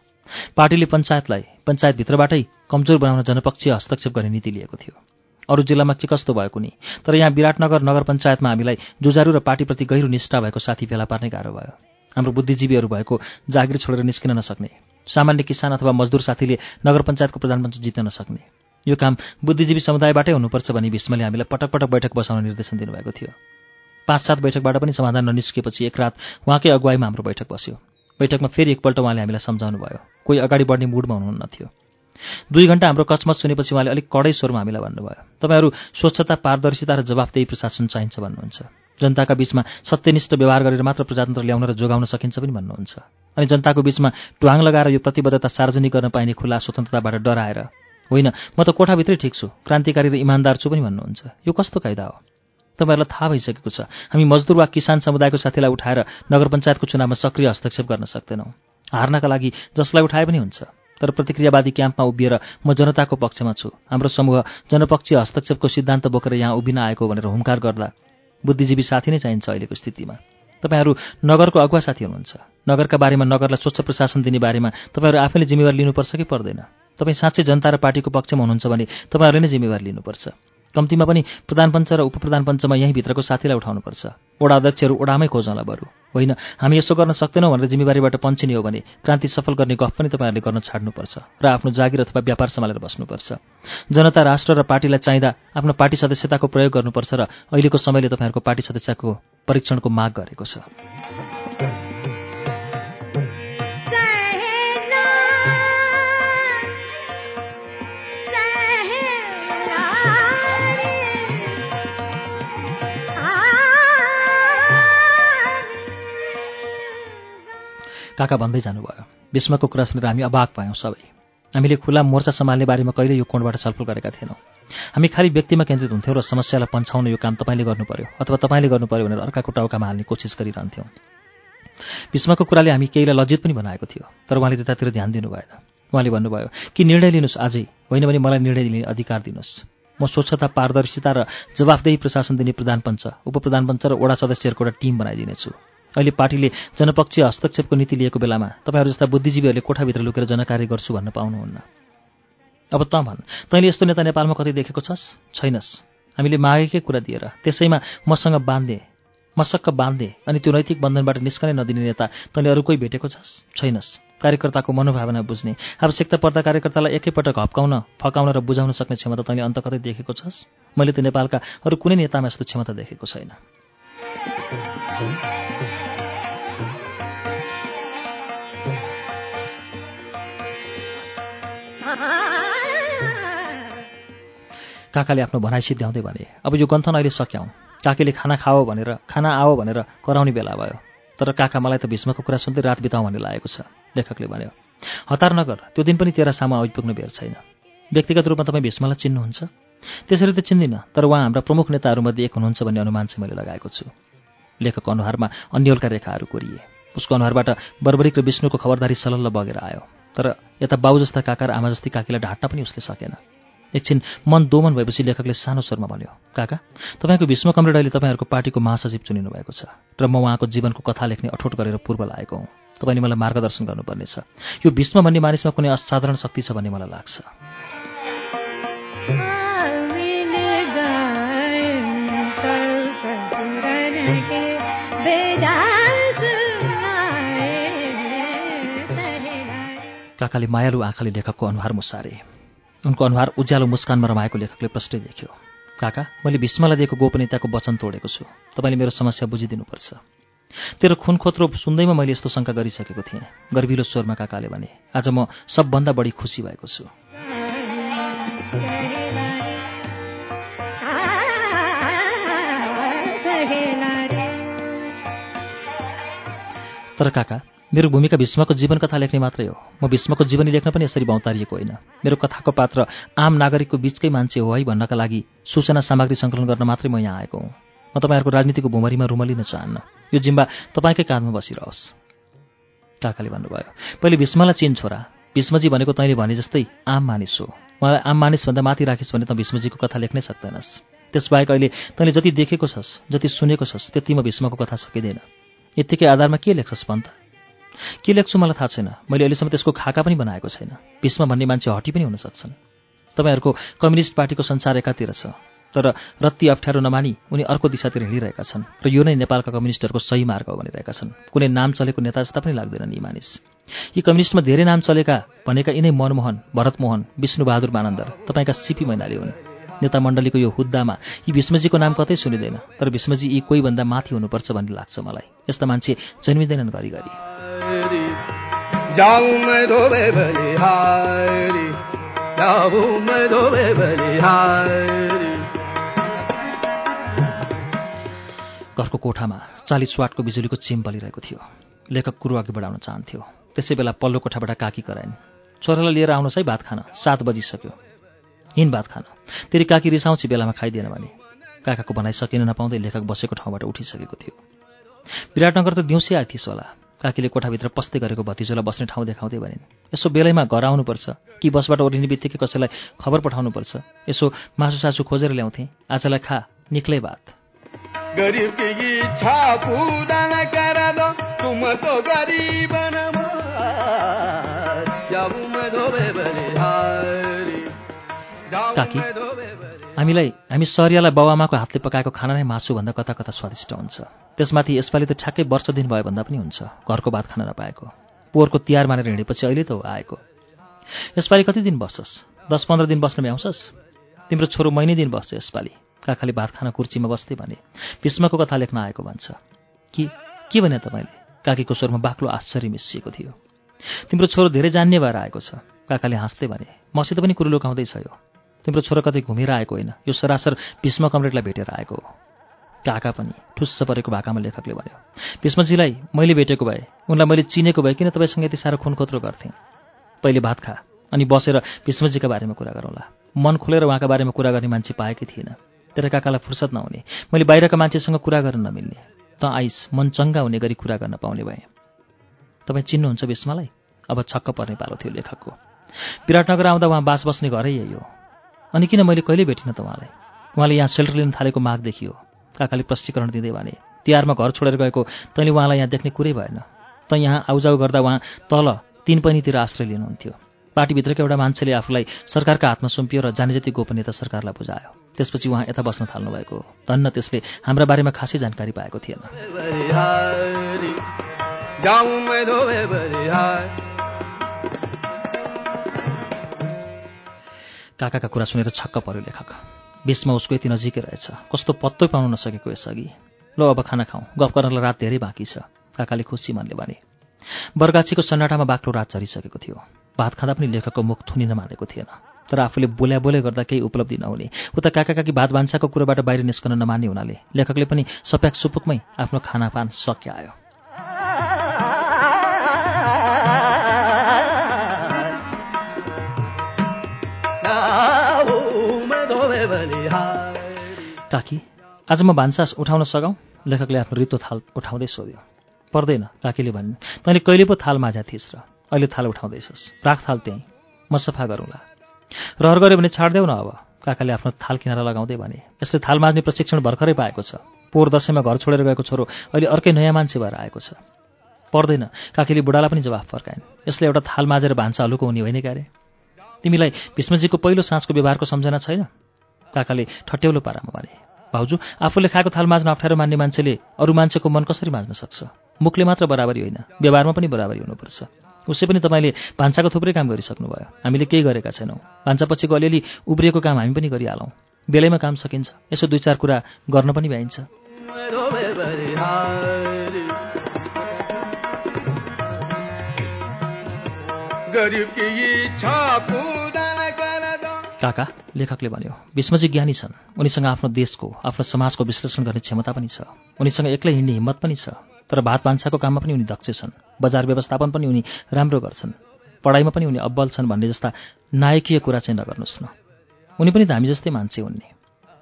पार्टीले पञ्चायतलाई पञ्चायतभित्रबाटै कमजोर बनाउन जनपक्षीय हस्तक्षेप गर्ने नीति लिएको थियो। अरू जिल्लामा के कस्तो भएको नि तर यहाँ विराटनगर नगर पञ्चायतमा हामीलाई जुजारु र पार्टीप्रति गहिरो निष्ठा भएको साथी फेला पार्ने गाह्रो भयो। हाम्रो बुद्धिजीवीहरू भएको जागिर छोडेर निस्किन नसक्ने सामान्य किसान अथवा मजदुर साथीले नगर पञ्चायतको प्रधानमन्त्री जित्न नसक्ने। यो काम बुद्धिजीवी समुदायबाटै हुनुपर्छ भनी भीष्मले हामीलाई पटक पटक बैठक बसाउन निर्देशन दिनुभएको थियो। पाँच सात बैठकबाट पनि समाधान ननिस्किएपछि एक रात उहाँकै अगुवाईमा हाम्रो बैठक बस्यो। बैठकमा फेरि एकपल्ट उहाँले हामीलाई सम्झाउनु भयो कोही अगाडि बढ्ने मुडमा हुनुहुन्न थियो। दुई घन्टा हाम्रो कचमच सुनेपछि उहाँले अलिक कडै स्वरमा हामीलाई भन्नुभयो तपाईँहरू स्वच्छता पारदर्शिता र जवाफदेही प्रशासन चाहिन्छ भन्नुहुन्छ। जनताका बीचमा सत्यनिष्ठ व्यवहार गरेर मात्र प्रजातन्त्र ल्याउन र जोगाउन सकिन्छ पनि भन्नुहुन्छ। अनि जनताको बीचमा ट्वाङ लगाएर यो प्रतिबद्धता सार्वजनिक गर्न पाइने खुला स्वतन्त्रताबाट डराएर। होइन म त कोठाभित्रै ठिक छु क्रान्तिकारी र इमान्दार छु पनि भन्नुहुन्छ। यो कस्तो कायदा हो? तपाईँहरूलाई थाहा भइसकेको छ हामी मजदुर वा किसान समुदायको साथीलाई उठाएर नगर पञ्चायतको चुनावमा सक्रिय हस्तक्षेप गर्न सक्दैनौँ। हार्नका लागि जसलाई उठाए पनि हुन्छ तर प्रतिक्रियावादी क्याम्पमा उभिएर म जनताको पक्षमा छु। हाम्रो समूह जनपक्षीय हस्तक्षेपको सिद्धान्त बोकेर यहाँ उभिन आएको भनेर हुङ्कार गर्दा बुद्धिजीवी साथी नै चाहिन्छ अहिलेको स्थितिमा। तपाईँहरू नगरको अगुवा साथी हुनुहुन्छ। नगरका बारेमा नगरलाई स्वच्छ प्रशासन दिने बारेमा तपाईँहरू आफैले जिम्मेवार लिनुपर्छ कि पर्दैन? तपाईँ साँच्चै जनता र पार्टीको पक्षमा हुनुहुन्छ भने तपाईँहरूले नै जिम्मेवार लिनुपर्छ। कम्तीमा पनि प्रधानपञ्च र उपप्रधानपञ्चमा यहीँभित्रको साथीलाई उठाउनुपर्छ। ओडा अध्यक्षहरू ओडामै खोजौँला बरु। होइन हामी यसो गर्न सक्दैनौँ भनेर जिम्मेवारीबाट पन्छिने हो भने क्रान्ति सफल गर्ने गफ पनि तपाईँहरूले गर्न छाड्नुपर्छ र आफ्नो जागिर अथवा व्यापार सम्हालेर बस्नुपर्छ। जनता राष्ट्र र पार्टीलाई चाहिँदा आफ्नो पार्टी सदस्यताको प्रयोग गर्नुपर्छ र अहिलेको समयले तपाईँहरूको पार्टी सदस्यको परीक्षणको माग गरेको छ। काका भन्दै जानुभयो। भीष्मको कुरा सुनेर हामी अबाक भयौँ सबै। हामीले खुला मोर्चा सम्हाल्ने बारेमा कहिले यो कोणबाट छलफल गरेका थिएनौँ। हामी खालि व्यक्तिमा केन्द्रित हुन्थ्यौँ र समस्यालाई पन्छाउन यो काम तपाईँले गर्नु पर्यो अथवा तपाईँले गर्नु पर्यो भनेर अर्काको टाउकामा हाल्ने कोसिस गरिरहन्थ्यौँ। भीष्मको कुराले हामी केहीलाई लज्जित पनि बनाएको थियो तर उहाँले त्यतातिर ध्यान दिनु भएन उहाँले भन्नुभयो कि निर्णय लिनुहोस् आजै होइन भने मलाई निर्णय लिने अधिकार दिनुहोस्। म स्वच्छता पारदर्शिता र जवाफदेही प्रशासन दिने प्रधानपञ्च उपप्रधानपञ्च र वडा सदस्यहरूको एउटा टिम बनाइदिनेछु। अहिले पार्टीले जनपक्षीय हस्तक्षेपको नीति लिएको बेलामा तपाईँहरू जस्ता बुद्धिजीवीहरूले कोठाभित्र लुकेर जनकार्य गर्छु भन्न पाउनुहुन्न। अब त भन् तैँले यस्तो नेता नेपालमा कतै देखेको छस्? छैनस्। हामीले मागेकै कुरा दिएर त्यसैमा मसँग बाँध्ने मसक्क बाँध्ने अनि त्यो नैतिक बन्धनबाट निस्कनै नदिने नेता तैँले अरू कोही भेटेको छस्? छैनस्। कार्यकर्ताको मनोभावना बुझ्ने आवश्यकता पर्दा कार्यकर्तालाई एकैपटक हप्काउन फकाउन र बुझाउन सक्ने क्षमता तैँले अन्त कतै देखेको छस्? मैले त नेपालका अरू कुनै नेतामा यस्तो क्षमता देखेको छैन। काकाले आफ्नो भनाइ सिद्ध्याउँदै भने अब यो गन्थन अहिले सक्यौँ काकीले खाना खाओ भनेर खाना आओ भनेर कराउने बेला भयो। तर काका मलाई त भीष्मको कुरा सुन्दै रात बिताउँ भन्ने लागेको छ। लेखकले भन्यो हतार नगर त्यो दिन पनि तेरा सामु आइपुग्नु बेर छैन। व्यक्तिगत रूपमा तपाईँ भीष्मलाई चिन्नुहुन्छ? त्यसरी त चिन्दिनँ तर उहाँ हाम्रा प्रमुख नेताहरूमध्ये एक हुनुहुन्छ भन्ने अनुमान चाहिँ मैले लगाएको छु। लेखकको अनुहारमा अन्यलका रेखाहरू कोरिए। उसको अनुहारबाट बर्बरिक र विष्णुको खबरदारी सलल्ल बगेर आयो। तर यता बाउ जस्ता काका र आमा जस्ती काकीलाई ढाँट्न पनि उसले सकेन। एकछिन मन दोमन भएपछि लेखकले सानो स्वरमा भन्यो काका तपाईँको भीष्म कमरेड अहिले तपाईँहरूको पार्टीको महासचिव चुनिनु भएको छ र म उहाँको जीवनको कथा लेख्ने अठोट गरेर पूर्व लागेको हुँ। तपाईँले मलाई मार्गदर्शन गर्नुपर्नेछ। यो भीष्म भन्ने मानिसमा कुनै असाधारण शक्ति छ भन्ने मलाई लाग्छ। काकाले मायालु आँखाले लेखकको अनुहार मुसारे। उनको अनुहार उज्यालो मुस्कानमा रमाएको लेखकले प्रष्टै देख्यो। काका मैले भीष्मलाई दिएको गोपनीयताको वचन तोडेको छु। तपाईँले मेरो समस्या बुझिदिनुपर्छ। तेरो खुन खोत्रो सुन्दैमा मैले यस्तो शङ्का गरिसकेको थिएँ। गर्भिलो स्वरमा काकाले भने आज म सबभन्दा बढी खुसी भएको छु। तर काका मेरो भूमिका भीष्मको जीवन कथा लेख्ने मात्रै हो। म भीष्मको जीवनी लेख्न पनि यसरी बाउतारिएको होइन। मेरो कथाको पात्र आम नागरिकको बीचकै मान्छे हो है भन्नका लागि सूचना सामग्री सङ्कलन गर्न मात्रै म यहाँ आएको हुँ। म तपाईँहरूको राजनीतिको भूमरीमा रुमलिन चाहन्न। यो जिम्बा तपाईँकै काँधमा बसिरहोस्। काकाले भन्नुभयो पहिले भीष्मलाई चिन छोरा। भीष्मजी भनेको तैँले भने जस्तै आम मानिस हो। मलाई आम मानिसभन्दा माथि राखिस् भने त भीष्मजीको कथा लेख्नै सक्दैनस्। त्यसबाहेक अहिले तैँले जति देखेको छस् जति सुनेको छस् त्यति म भीष्मको कथा सकिँदैन। यत्तिकै आधारमा के लेख्छस् पन्त? के लेख्छु मलाई थाहा छैन। मैले अहिलेसम्म त्यसको खाका पनि बनाएको छैन। भीष्म भन्ने मान्छे हटी पनि हुन सक्छन्। तपाईँहरूको कम्युनिस्ट पार्टीको संसार एकातिर छ। तर रत्ती अप्ठ्यारो नमानी उनी अर्को दिशातिर हिँडिरहेका छन् र यो नै नेपालका कम्युनिस्टहरूको सही मार्ग हो भनिरहेका छन्। कुनै नाम चलेको नेता जस्ता पनि लाग्दैनन् यी मानिस। यी कम्युनिस्टमा धेरै नाम चलेका भनेका यिनै मनमोहन भरतमोहन विष्णुबहादुर मानन्दर तपाईँका सिपी मैनाली हुन्। नेता मण्डलीको यो हुद्दामा यी भीष्मजीको नाम कतै सुनिँदैन। तर भीष्मजी यी कोहीभन्दा माथि हुनुपर्छ भन्ने लाग्छ मलाई। यस्ता मान्छे जन्मिँदैनन् घरिघरि। घरको कोठामा चालिस वाटको बिजुलीको चिम बलिरहेको थियो। लेखक कुरो अघि बढाउन चाहन्थ्यो। त्यसै बेला पल्लो कोठाबाट काकी कराइन्। छोरालाई लिएर आउनुहोस् है भात खान। सात बजिसक्यो। हिँड भात खान। तेरि काकी रिसाउँछ बेलामा खाइदिएन भने। काकाको भनाइ सकिन नपाउँदै लेखक बसेको ठाउँबाट उठिसकेको थियो। विराटनगर त दिउँसै आइथिस् होला। काकीले कोठाभित्र पस्दै गरेको भतिजोलाई बस्ने ठाउँ देखाउँदै भनिन् यसो बेलैमा घर आउनुपर्छ। कि बसबाट ओरिने बित्तिकै कसैलाई खबर पठाउनुपर्छ? यसो मासु सासु खोजेर ल्याउँथे। आजलाई खा निक्लै भात। काकी, हामीलाई हामी सरियालाई बाबुआमाको हातले पकाएको खाना नै मासुभन्दा कता कता स्वादिष्ट हुन्छ। त्यसमाथि यसपालि त ठ्याक्कै वर्ष दिन भयो भन्दा पनि हुन्छ घरको भात खान नपाएको। पोहोरको तिहार मानेर हिँडेपछि अहिले त आएको। यसपालि कति दिन बस्छस् दस पन्ध्र दिन बस्न भ्याउँछस्? तिम्रो छोरो महिनै दिन बस्छ यसपालि। काकाले भात खान कुर्चीमा बस्दै भने भीष्मको कथा लेख्न आएको भन्छ। कि के भने तपाईँले? काकीको स्वरमा बाक्लो आश्चर्य मिसिएको थियो। तिम्रो छोरो धेरै जान्ने भएर आएको छ। काकाले हाँस्दै भने मसित पनि कुरो लुकाउँदैछ यो। तिम्रो छोरो कतै घुमेर आएको होइन। यो सरासर भीष्म कमरेडलाई भेटेर आएको हो। काका पनि ठुस्स परेको भाकामा लेखकले भन्यो भीष्मजीलाई मैले भेटेको भए उनलाई मैले चिनेको भए किन तपाईँसँग यति साह्रो खुनखोत्रो गर्थेँ? पहिले भात खा अनि बसेर भीष्मजीका बारेमा कुरा गरौँला। मन खोलेर उहाँका बारेमा कुरा गर्ने मान्छे पाएकै थिएन। तेरो काकालाई फुर्सद नहुने मैले बाहिरका मान्छेसँग कुरा गर्न नमिल्ने। त आइस मन चङ्गा हुने गरी कुरा गर्न पाउने भएँ। तपाईँ चिन्नुहुन्छ भीष्मलाई? अब छक्क पर्ने पालो थियो लेखकको। विराटनगर आउँदा उहाँ बास बस्ने घरै यही हो। अनि किन मैले कहिले भेटिनँ त उहाँलाई उहाँले यहाँ सेल्टर लिन थालेको माग देखियो काकाले प्रष्टीकरण दिँदै भने तिहारमा घर छोडेर गएको तैँले उहाँलाई यहाँ देख्ने कुरै भएन। त यहाँ आउजाउ गर्दा उहाँ तल तिन पनितिर आश्रय लिनुहुन्थ्यो। पार्टीभित्रको एउटा मान्छेले आफूलाई सरकारका हातमा सुम्पियो र जाने जति गोपनीयता सरकारलाई बुझायो। त्यसपछि उहाँ यता बस्न थाल्नुभएको हो। धन्न त्यसले हाम्रा बारेमा खासै जानकारी पाएको थिएन। काकाका कुरा सुनेर छक्क पर्यो लेखक। बिचमा उसको यति नजिकै रहेछ। कस्तो पत्तै पाउन नसकेको यसअघि। ल अब खाना खाउँ गफ गर्नलाई रात धेरै बाँकी छ। काकाले खुसी मनले भने। बर्गाछीको सन्नाटामा बाक्लो रात झरिसकेको थियो। भात खाँदा पनि लेखकको मुख थुनिन मानेको थिएन। तर आफूले बोल्या बोले गर्दा केही उपलब्धि नहुने। उता काका काकी भात भान्साको कुरोबाट बाहिर निस्कन नमान्ने हुनाले लेखकले पनि सप्याक सुपुकमै आफ्नो खानापान सक्यायो जाऊं काकी आज म भान्सा उठाउन सघाउँ? लेखकले आफ्नो रित्तो थाल उठाउँदै सोध्यो। पर्दैन काकीले भनिन् तैँले कहिले पो थाल माझा थिइस् र? अहिले थाल उठाउँदैछस्। राख थाल त्यहीँ। म सफा गरौँला। रहर गऱ्यो भने छाडिदेऊ न अब। काकाले आफ्नो थाल किनारा लगाउँदै भने यसले थाल माझ्ने प्रशिक्षण भर्खरै पाएको छ। पोहोर दसैँमा घर छोडेर गएको छोरो अहिले अर्कै नयाँ मान्छे भएर आएको छ। पर्दैन काकीले बुढालाई पनि जवाफ फर्काइन्। यसले एउटा थाल माझेर भान्सा हलुको हुने होइन क्यारे? तिमीलाई भीष्मजीको पहिलो साँझको व्यवहारको सम्झना छैन? काकाले ठट्यौलो पारामा भने भाउजू आफूले खाएको थाल माझ्न अप्ठ्यारो मान्ने मान्छेले अरू मान्छेको मन कसरी माझ्न सक्छ? मुखले मात्र बराबरी होइन व्यवहारमा पनि बराबरी हुनुपर्छ। उसै पनि तपाईँले भान्साको थुप्रै काम गरिसक्नुभयो। हामीले केही गरेका छैनौँ। भान्सापछिको अलिअलि उब्रिएको काम हामी पनि गरिहालौँ। बेलैमा काम सकिन्छ। यसो दुई चार कुरा गर्न पनि भ्याइन्छ। गरीब काका लेखकले भन्यो भीष्मजी ज्ञानी छन्। उनीसँग आफ्नो देशको आफ्नो समाजको विश्लेषण गर्ने क्षमता पनि छ। उनीसँग एक्लै हिँड्ने हिम्मत पनि छ। तर भात भान्साको काममा पनि उनी दक्ष छन्। बजार व्यवस्थापन पनि उनी राम्रो गर्छन्। पढाइमा पनि उनी अब्बल छन् भन्ने जस्ता नायकीय कुरा चाहिँ नगर्नुहोस् न। उनी पनि त हामी जस्तै मान्छे हुन् नि।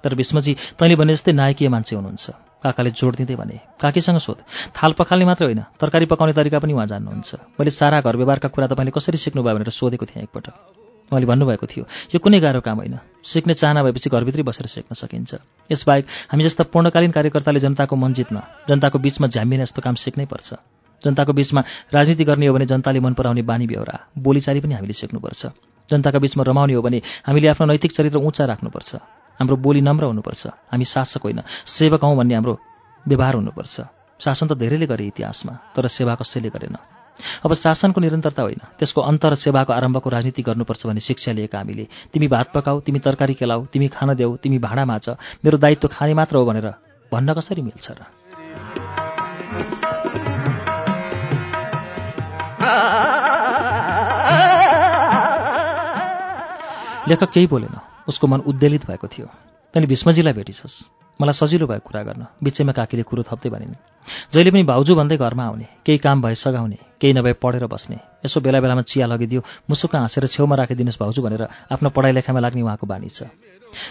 तर भीष्मजी तैँले भने जस्तै नायकीय मान्छे हुनुहुन्छ। काकाले जोड दिँदै भने काकीसँग सोध। थाल पखाल्ने मात्र होइन तरकारी पकाउने तरिका पनि उहाँ जान्नुहुन्छ। मैले सारा घर व्यवहारका कुरा तपाईँले कसरी सिक्नुभयो भनेर सोधेको थिएँ एकपटक। उहाँले भन्नुभएको थियो यो कुनै गाह्रो काम होइन। सिक्ने चाहना भएपछि घरभित्रै बसेर सिक्न सकिन्छ। यसबाहेक हामी जस्ता पूर्णकालीन कार्यकर्ताले जनताको मन जित्न जनताको बिचमा झ्याम्मिने यस्तो काम सिक्नै पर्छ। जनताको बिचमा राजनीति गर्ने हो भने जनताले मन पराउने बानी बेहोरा बोलीचाली पनि हामीले सिक्नुपर्छ। जनताका बिचमा रमाउने हो भने हामीले आफ्नो नैतिक चरित्र उच्च राख्नुपर्छ। हाम्रो बोली नम्र हुनुपर्छ। हामी शासक होइन सेवक हौँ भन्ने हाम्रो व्यवहार हुनुपर्छ। शासन त धेरैले गरे इतिहासमा तर सेवा कसैले गरेन। अब शासनको निरन्तरता होइन। त्यसको अन्त सेवाको आरम्भको राजनीति गर्नुपर्छ भन्ने शिक्षा लिएका हामीले। तिमी भात पकाऊ तिमी तरकारी केलाऊ तिमी खान देऊ तिमी भाँडा माझ मेरो दायित्व खाने मात्र हो भनेर भन्न कसरी मिल्छ र? लेखक केही बोलेन। उसको मन उद्वेलित भएको थियो। तैँले भीष्मजीलाई भेटिछस्। मलाई सजिलो भयो कुरा गर्न। बिचैमा काकीले कुरो थप्दै भनिन् जहिले पनि भाउजू भन्दै घरमा आउने केही काम भए सघाउने केही नभए पढेर बस्ने यसो बेला बेलामा चिया लगिदियो मुसुक्क हाँसेर छेउमा राखिदिनुहोस् भाउजू भनेर आफ्नो पढाइ लेखाइमा लाग्ने उहाँको बानी छ।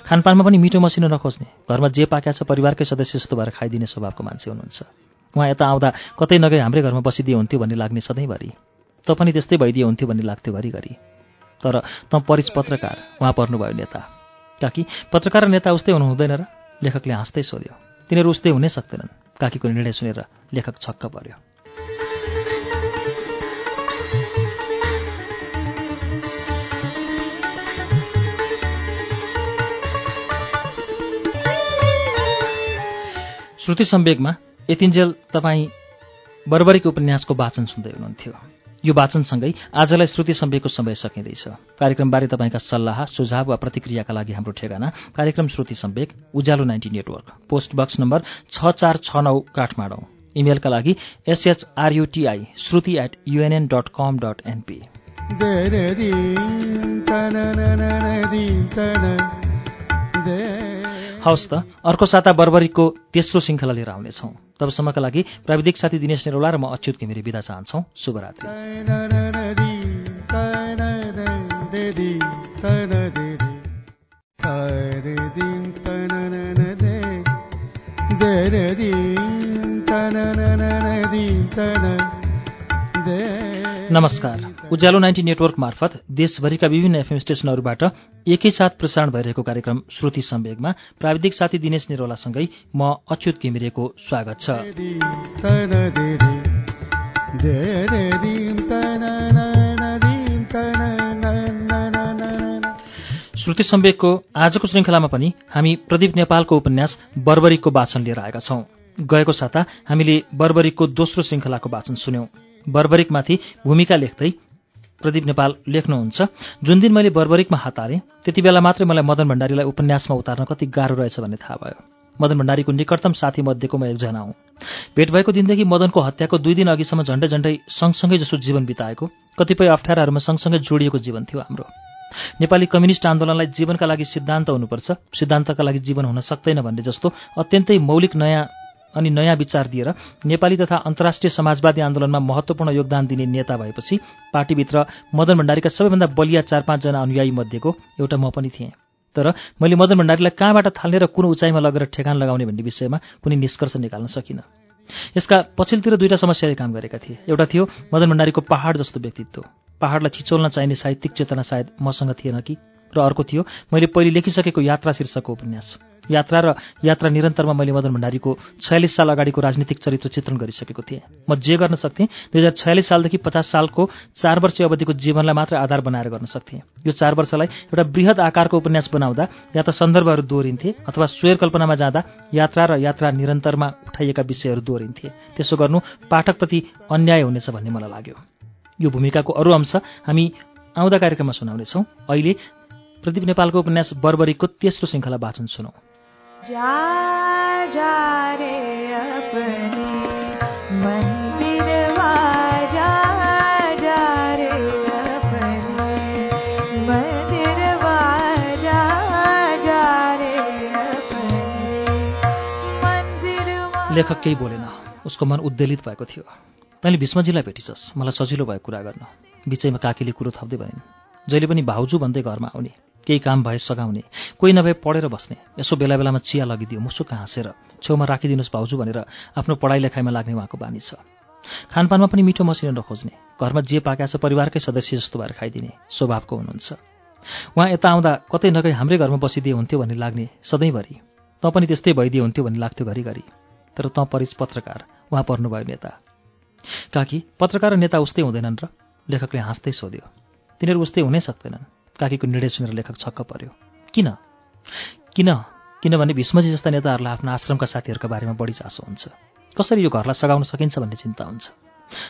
खानपानमा पनि मिठो मसिनो नखोज्ने घरमा जे पाक्या छ परिवारकै सदस्य जस्तो भएर खाइदिने स्वभावको मान्छे हुनुहुन्छ। उहाँ यता आउँदा कतै नगई हाम्रै घरमा बसिदिए हुन्थ्यो भन्ने लाग्ने सधैँभरि। त पनि त्यस्तै भइदिए हुन्थ्यो भन्ने लाग्थ्यो घरिघरि तर त परिच पत्रकार उहाँ पर्नुभयो नेता। काकी पत्रकार र नेता उस्तै हुनु हुँदैन र? लेखकले हाँस्दै सोध्यो तिनीहरू उस्तै हुनै सक्दैनन् काकीको निर्णय सुनेर लेखक छक्क पर्यो। श्रुति सम्वेकमा यतिन्जेल तपाईँ बर्बरीको उपन्यासको वाचन सुन्दै हुनुहुन्थ्यो। यो वाचनसँगै आजलाई श्रुति सम्वेकको समय सकिँदैछ। कार्यक्रमबारे तपाईँका सल्लाह सुझाव वा प्रतिक्रियाका लागि हाम्रो ठेगाना कार्यक्रम Shruti Sambeg Ujyaalo ninety Network. Post box number छ चार छ नौ काठमाडौँ। इमेलका लागि SHRUTI Shruti at UNN dot com dot NP हवस् त अर्को साता बर्बरीको तेस्रो श्रृङ्खला लिएर आउनेछौँ। तबसम्मका लागि प्राविधिक साथी दिनेश नेरोला र म अच्युत घिमिरे बिदा चाहन्छौँ। शुभरात्री नमस्कार। उज्यालो नाइन्टी नेटवर्क मार्फत देशभरिका विभिन्न एफएम स्टेशनहरूबाट एकैसाथ प्रसारण भइरहेको कार्यक्रम श्रुति सम्वेगमा प्राविधिक साथी दिनेश निरोलासँगै म अच्युत घिमिरेको स्वागत छ। श्रुति सम्वेकको आजको श्रृङ्खलामा पनि हामी प्रदीप नेपालको उपन्यास बर्बरीको वाचन लिएर आएका छौं। गएको साता हामीले बर्बरीको दोस्रो श्रृङ्खलाको वाचन सुन्यौं। बर्बरिकमाथि भूमिका लेख्दै प्रदीप नेपाल लेख्नुहुन्छ जुन दिन मैले बर्बरिकमा हात हालेँ त्यति बेला मात्रै मलाई मदन भण्डारीलाई उपन्यासमा उतार्न कति गाह्रो रहेछ भन्ने थाहा भयो। मदन भण्डारीको निकटतम साथी मध्येको म एकजना हुँ। भेट भएको दिनदेखि मदनको हत्याको दुई दिन अघिसम्म झन्डै झन्डै सँगसँगै जसो जीवन बिताएको कतिपय अप्ठ्याराहरूमा सँगसँगै जोडिएको जीवन थियो हाम्रो। नेपाली कम्युनिस्ट आन्दोलनलाई जीवनका लागि सिद्धान्त हुनुपर्छ सिद्धान्तका लागि जीवन हुन सक्दैन भन्ने जस्तो अत्यन्तै मौलिक नयाँ अनि नयाँ विचार दिएर नेपाली तथा अन्तर्राष्ट्रिय समाजवादी आन्दोलनमा महत्त्वपूर्ण योगदान दिने नेता भएपछि पार्टीभित्र मदन भण्डारीका सबैभन्दा बलिया चार पाँचजना अनुयायी मध्येको एउटा म पनि थिएँ। तर मैले मदन भण्डारीलाई कहाँबाट थाल्ने र कुन उचाइमा लगेर ठेगान लगाउने भन्ने विषयमा कुनै निष्कर्ष निकाल्न सकिनँ। यसका पछिल्तिर दुईवटा समस्याले काम गरेका थिए। एउटा थियो मदन भण्डारीको पहाड जस्तो व्यक्तित्व। पहाडलाई छिचोल्न चाहिने साहित्यिक चेतना सायद मसँग थिएन कि र अर्को थियो मैले पहिले लेखिसकेको यात्रा शीर्षकको उपन्यास। यात्रा र यात्रा निरन्तरमा मैले मदन भण्डारीको छयालिस साल अगाडिको राजनीतिक चरित्र चित्रण गरिसकेको थिएँ। म जे गर्न सक्थेँ दुई हजार छयालिस सालदेखि पचास सालको चार वर्ष अवधिको जीवनलाई मात्र आधार बनाएर गर्न सक्थेँ। यो चार वर्षलाई एउटा वृहत आकारको उपन्यास बनाउँदा या त सन्दर्भहरू दोहोरिन्थे अथवा स्वेर कल्पनामा जाँदा यात्रा र यात्रा निरन्तरमा उठाइएका विषयहरू दोहोरिन्थे। त्यसो गर्नु पाठकप्रति अन्याय हुनेछ भन्ने मलाई लाग्यो। यो भूमिकाको अरू अंश हामी आउँदा कार्यक्रममा सुनाउनेछौँ। अहिले प्रदीप नेपालको उपन्यास बर्बरीको तेस्रो श्रृङ्खला वाचन सुनौ। लेखक केही बोलेन। उसको मन उद्वेलित भएको थियो। तैँले भीष्मजीलाई भेटिसस् मलाई सजिलो भयो कुरा गर्न। बिचैमा काकीले कुरो थप्दै भनिन् जहिले पनि भाउजू भन्दै घरमा आउने केही काम भए सघाउने कोही नभए पढेर बस्ने यसो बेला बेलामा चिया लगिदियो मुसुक हाँसेर छेउमा राखिदिनुहोस् भाउजू भनेर आफ्नो पढाइ लेखाइमा लाग्ने उहाँको बानी छ। खानपानमा पनि मिठो मसिनो नखोज्ने घरमा जे पाकेका छ परिवारकै सदस्य जस्तो भएर खाइदिने स्वभावको हुनुहुन्छ। उहाँ यता आउँदा कतै नगई हाम्रै घरमा बसिदिए हुन्थ्यो भन्ने लाग्ने सधैँभरि। तँ पनि त्यस्तै भइदिए हुन्थ्यो भन्ने लाग्थ्यो घरिघरि। तर तँ परिस पत्रकार उहाँ पर्नुभयो नेता। काकी पत्रकार र नेता उस्तै हुँदैनन् र लेखकले हाँस्दै सोध्यो। तिनीहरू उस्तै हुनै सक्दैनन्। काकीको निर्णय सुनेर लेखक छक्क पर्यो। किन? किन? किनभने भीष्मजी जस्ता नेताहरूलाई आफ्ना आश्रमका साथीहरूका बारेमा बढी चासो हुन्छ। कसरी यो घरलाई सघाउन सकिन्छ भन्ने चिन्ता हुन्छ।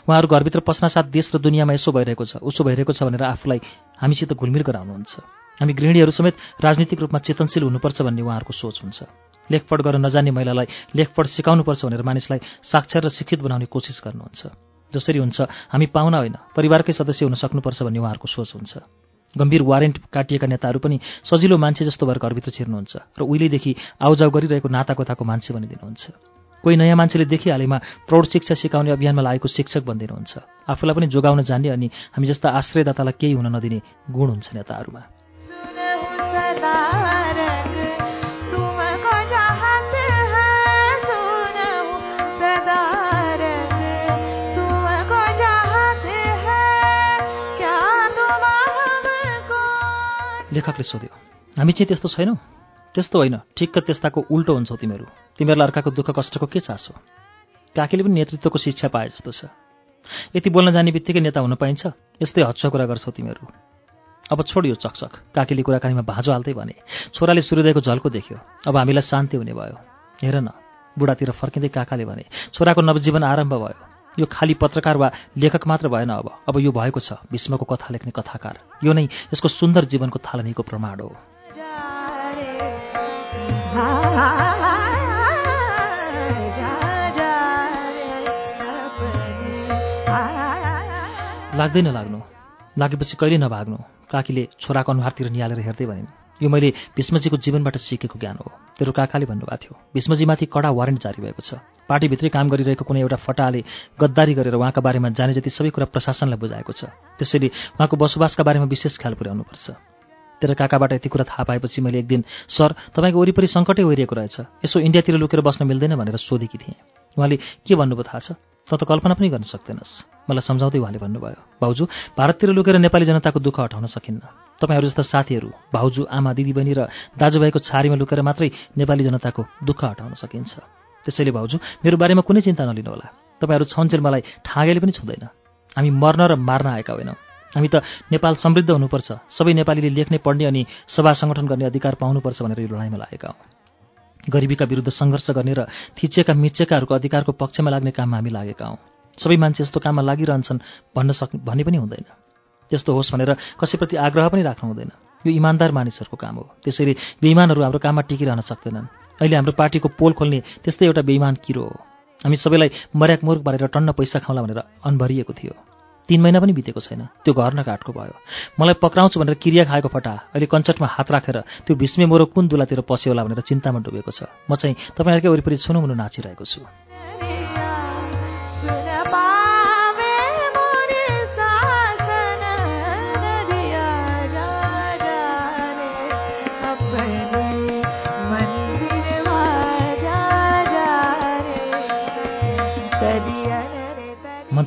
उहाँहरू घरभित्र पस्नासाथ देश र दुनियाँमा यसो भइरहेको छ उसो भइरहेको छ भनेर आफूलाई हामीसित घुलमिल गराउनुहुन्छ। हामी गृहिणीहरू समेत राजनीतिक रूपमा चेतनशील हुनुपर्छ भन्ने उहाँहरूको सोच हुन्छ। लेखपढ गर्न नजान्ने महिलालाई लेखपढ सिकाउनुपर्छ भनेर मानिसलाई साक्षर र शिक्षित बनाउने कोसिस गर्नुहुन्छ। जसरी हुन्छ हामी पाहुना होइन परिवारकै सदस्य हुन सक्नुपर्छ भन्ने उहाँहरूको सोच हुन्छ। गम्भीर वारेन्ट काटिएका नेताहरू पनि सजिलो मान्छे जस्तो भएर घरभित्र छिर्नुहुन्छ र उहिलेदेखि आउजाउ गरिरहेको नाताकोताको मान्छे भनिदिनुहुन्छ। कोही नयाँ मान्छेले देखिहालेमा प्रौढ शिक्षा सिकाउने अभियानमा लागेको शिक्षक भनिदिनुहुन्छ। आफूलाई पनि जोगाउन जान्ने अनि हामी जस्ता आश्रयदातालाई केही हुन नदिने गुण हुन्छ नेताहरूमा। लेखकले सोध्यो हामी चाहिँ त्यस्तो छैनौँ? त्यस्तो होइन। ठिक्क त्यस्ताको उल्टो हुन्छौ तिमीहरू। तिमीहरूलाई अर्काको दुःख कष्टको के चासो काकीले पनि नेतृत्वको शिक्षा पाए जस्तो छ। यति बोल्न जाने बित्तिकै नेता हुन पाइन्छ। यस्तै हच्छ कुरा गर्छौ तिमीहरू। अब छोडियो चकचक। काकीले कुराकानीमा भाँजो हाल्दै भने छोराले सूर्योदयको झल्को देख्यो। अब हामीलाई शान्ति हुने भयो। हेर न बुढातिर फर्किँदै काकाले भने छोराको नवजीवन आरम्भ भयो। यो खाली पत्रकार वा लेखक मात्र भएन अब। अब यो भएको छ भीष्मको कथा लेख्ने कथाकार। यो नै यसको सुन्दर जीवनको थालनीको प्रमाण हो। लाग्दैन लाग्नु। लागेपछि कहिले नभाग्नु? काकीले छोराको अनुहारतिर निहालेर हेर्दै भनिन्। यो मैले भीष्मजीको जीवनबाट सिकेको ज्ञान हो। तेरो काकाले भन्नुभएको थियो। भीष्मजीमाथि कडा वारेन्ट जारी भएको छ। पार्टीभित्रै काम गरिरहेको कुनै एउटा फटाले गद्दारी गरेर उहाँका बारेमा जाने जति सबै कुरा प्रशासनलाई बुझाएको छ। त्यसैले उहाँको बसोबासका बारेमा विशेष ख्याल पुर्याउनुपर्छ। तेरो काकाबाट यति कुरा थाहा पाएपछि मैले एक दिन सर तपाईँको वरिपरि सङ्कटै होइरहेको रहेछ। यसो इन्डियातिर लुकेर बस्न मिल्दैन भनेर सोधेकी थिएँ। उहाँले के भन्नुभयो थाहा छ? त त कल्पना पनि गर्न सक्दैनस्। मलाई सम्झाउँदै उहाँले भन्नुभयो भाउजू भारततिर लुकेर नेपाली जनताको दुःख हटाउन सकिन्न। तपाईँहरू जस्ता साथीहरू भाउजू आमा दिदीबहिनी र दाजुभाइको छारीमा लुकेर मात्रै नेपाली जनताको दुःख हटाउन सकिन्छ। त्यसैले भाउजू मेरो बारेमा कुनै चिन्ता नलिनुहोला तपाईँहरू छन्चेल मलाई ठागेले पनि छुँदैन। हामी मर्न र मार्न आएका होइनौँ। हामी त नेपाल समृद्ध हुनुपर्छ। सबै नेपालीले लेख्ने पढ्ने अनि सभा सङ्गठन गर्ने अधिकार पाउनुपर्छ भनेर यो लडाइँमा लागेका हौँ। गरिबीका विरुद्ध सङ्घर्ष गर्ने र थिचेका मिचेकाहरूको अधिकारको पक्षमा लाग्ने काममा हामी लागेका हौँ। सबै मान्छे यस्तो काममा लागिरहन्छन् भन्न सक् भन्ने पनि हुँदैन। त्यस्तो होस् भनेर कसैप्रति आग्रह पनि राख्नु हुँदैन। यो इमान्दार मानिसहरूको काम हो। त्यसैले बेइमानहरू हाम्रो काममा टिकिरहन सक्दैनन्। अहिले हाम्रो पार्टीको पोल खोल्ने त्यस्तै एउटा बेइमान किरो हो। हामी सबैलाई मर्याक मुर्ख पारेर टन्न पैसा खाउँला भनेर अनभरिएको थियो। तिन महिना पनि बितेको छैन। त्यो घर न काठको भयो। मलाई पक्राउँछु भनेर क्रिया खाएको फटा अहिले कञ्चटमा हात राखेर त्यो भीष्मे मोरो कुन दुलातिर पस्यो होला भनेर चिन्तामा डुबेको छ। म चाहिँ तपाईँहरूकै वरिपरि छुनुमुनु नाचिरहेको छु।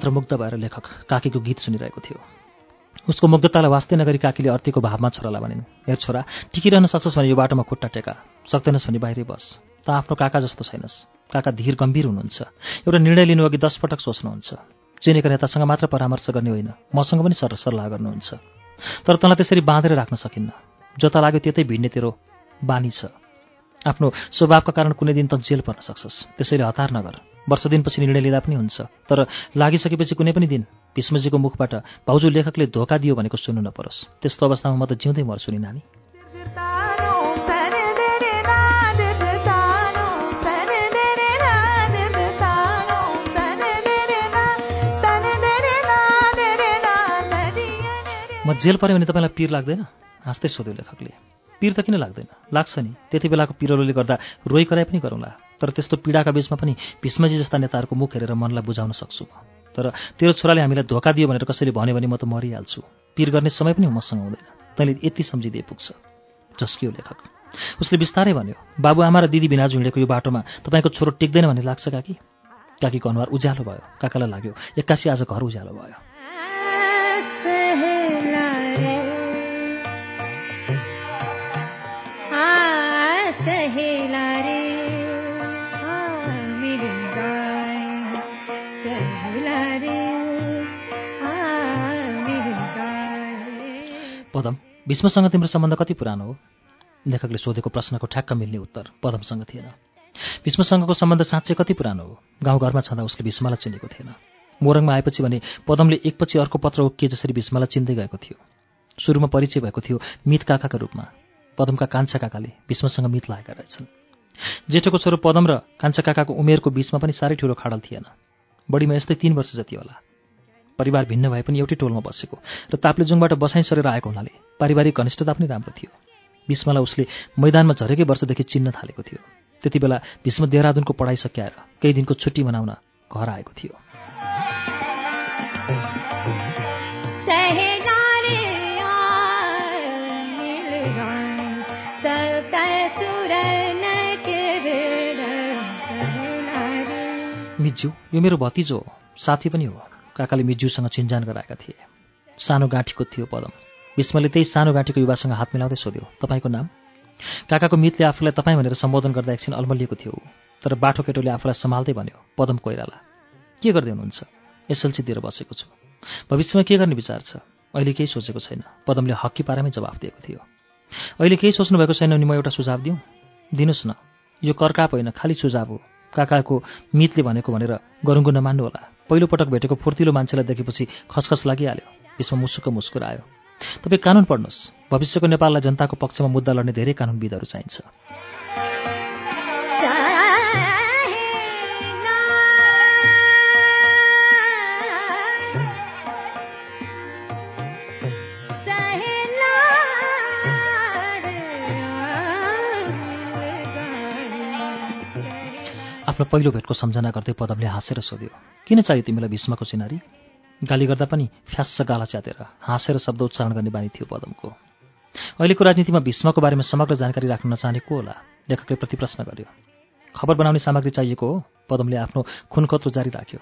मन्त्रमुग्ध भएर लेखक काकीको गीत सुनिरहेको थियो। उसको मुग्धतालाई वास्तै नगरी काकीले अर्तीको भावमा छोरालाई भनिन् हेर छोरा टिकिरहन सक्छस् भने यो बाटोमा खुट्टा टेका सक्दैनस् भने बाहिरै बस। त आफ्नो काका जस्तो छैनस्। काका धीर गम्भीर हुनुहुन्छ। एउटा निर्णय लिनु अघि दस पटक सोच्नुहुन्छ। चिनेका नेतासँग मात्र परामर्श गर्ने होइन मसँग पनि सर सल्लाह गर्नुहुन्छ। तर तँलाई त्यसरी बाँधेर राख्न सकिन्न। जता लाग्यो त्यतै भिड्ने तेरो बानी छ। आफ्नो स्वभावका कारण कुनै दिन त जेल पर्न सक्छस्। त्यसैले हतार नगर। वर्ष दिनपछि निर्णय लिँदा पनि हुन्छ। तर लागिसकेपछि कुनै पनि दिन भीष्मजीको मुखबाट भाउजू लेखकले धोका दियो भनेको सुन्नु नपरोस्। त्यस्तो अवस्थामा म त जिउँदै मर्छु नि नानी। म जेल पऱ्यो भने तपाईँलाई पिर लाग्दैन? हाँस्दै सोध्यो लेखकले। पिर त किन लाग्दैन? लाग्छ नि। त्यति बेलाको पिरोलोले गर्दा रोइ कराइ पनि गरौँला। तर त्यस्तो पीडाका बीचमा पनि भीष्मजी जस्ता नेताहरूको मुख हेरेर मनलाई बुझाउन सक्छु तर तेरो छोराले हामीलाई धोका दियो भनेर कसैले भन्यो भने म त मरिहाल्छु। पिर गर्ने समय पनि मसँग हुँदैन। तैँले यति सम्झिदिए पुग्छ। झस्कियो लेखक। उसले बिस्तारै भन्यो बाबुआमा र दिदी बिनाजु हिँडेको यो बाटोमा तपाईँको छोरो टेक्दैन भन्ने लाग्छ काकी? काकीको अनुहार उज्यालो भयो। काकालाई लाग्यो एक्कासी आज घर उज्यालो भयो। भीष्मसँग तिम्रो सम्बन्ध कति पुरानो हो? लेखकले सोधेको प्रश्नको ठ्याक्क मिल्ने उत्तर पदमसँग थिएन। भीष्मसँगको सम्बन्ध साँच्चै कति पुरानो हो? गाउँघरमा छँदा उसले भीष्मलाई चिनेको थिएन। मोरङमा आएपछि भने पदमले एकपछि अर्को पत्र के जसरी भीष्मलाई चिन्दै गएको थियो। सुरुमा परिचय भएको थियो मित काकाका रूपमा। पदमका कान्छा काकाले भीष्मसँग मित लागेका रहेछन्। जेठोको छोरो पदम र कान्छा काकाको उमेरको बीचमा पनि साह्रै ठुलो खाडल थिएन। बढीमा यस्तै तीन वर्ष जति होला। परिवार भिन्न भए पनि एउटै टोलमा बसेको र ताप्लेजुङबाट बसाइ सरेर आएको हुनाले पारिवारिक घनिष्ठता पनि राम्रो थियो। भीष्मलाई उसले मैदानमा झरेकै वर्षदेखि चिन्न थालेको थियो। त्यति बेला भीष्म देहरादुनको पढाइ सकिएर केही दिनको छुट्टी मनाउन घर आएको थियो। मिज्जू यो मेरो भतिजो हो साथी पनि हो। काकाले मिज्यूसँग चिन्जान गराएका थिए। सानो गाँठीको थियो पदम। भीष्मले त्यही सानो गाँठीको युवासँग हात मिलाउँदै सोध्यो तपाईँको नाम? काकाको मितले आफूलाई तपाईँ भनेर सम्बोधन गर्दा एकछिन अल्मलिएको थियो। तर बाठो केटोले आफूलाई सम्हाल्दै भन्यो पदम कोइराला के गर्दै हुनुहुन्छ? एसएलसी दिएर बसेको छु। भविष्यमा के गर्ने विचार छ? अहिले केही सोचेको छैन। पदमले हक्की पारामै जवाफ दिएको थियो। अहिले केही सोच्नुभएको छैन भने म एउटा सुझाव दिउँ? दिनुहोस् न। यो कर्काप होइन खालि सुझाव हो। काकाको मितले भनेको भनेर गरुङ्गो नमान्नु होला। पहिलोपटक भेटेको फुर्तिलो मान्छेलाई देखेपछि खसखस लागिहाल्यो। यसमा मुसुक्क मुस्कुरायो। तपाईँ कानुन पढ्नुहोस्। भविष्यको नेपाललाई जनताको पक्षमा मुद्दा लड्ने धेरै कानुनविदहरू चाहिन्छ। आफ्नो पहिलो भेटको सम्झना गर्दै पदमले हाँसेर सोध्यो किन चाहियो तिमीलाई भीष्मको चिनारी? गाली गर्दा पनि फ्यास्स गाला च्यातेर हाँसेर शब्द उच्चारण गर्ने बानी थियो पदमको। अहिलेको राजनीतिमा भीष्मको बारेमा समग्र जानकारी राख्न नचाहने को होला लेखकले प्रतिप्रश्न गर्यो। खबर बनाउने सामग्री चाहिएको हो पदमले आफ्नो खुनखत्रो जारी राख्यो।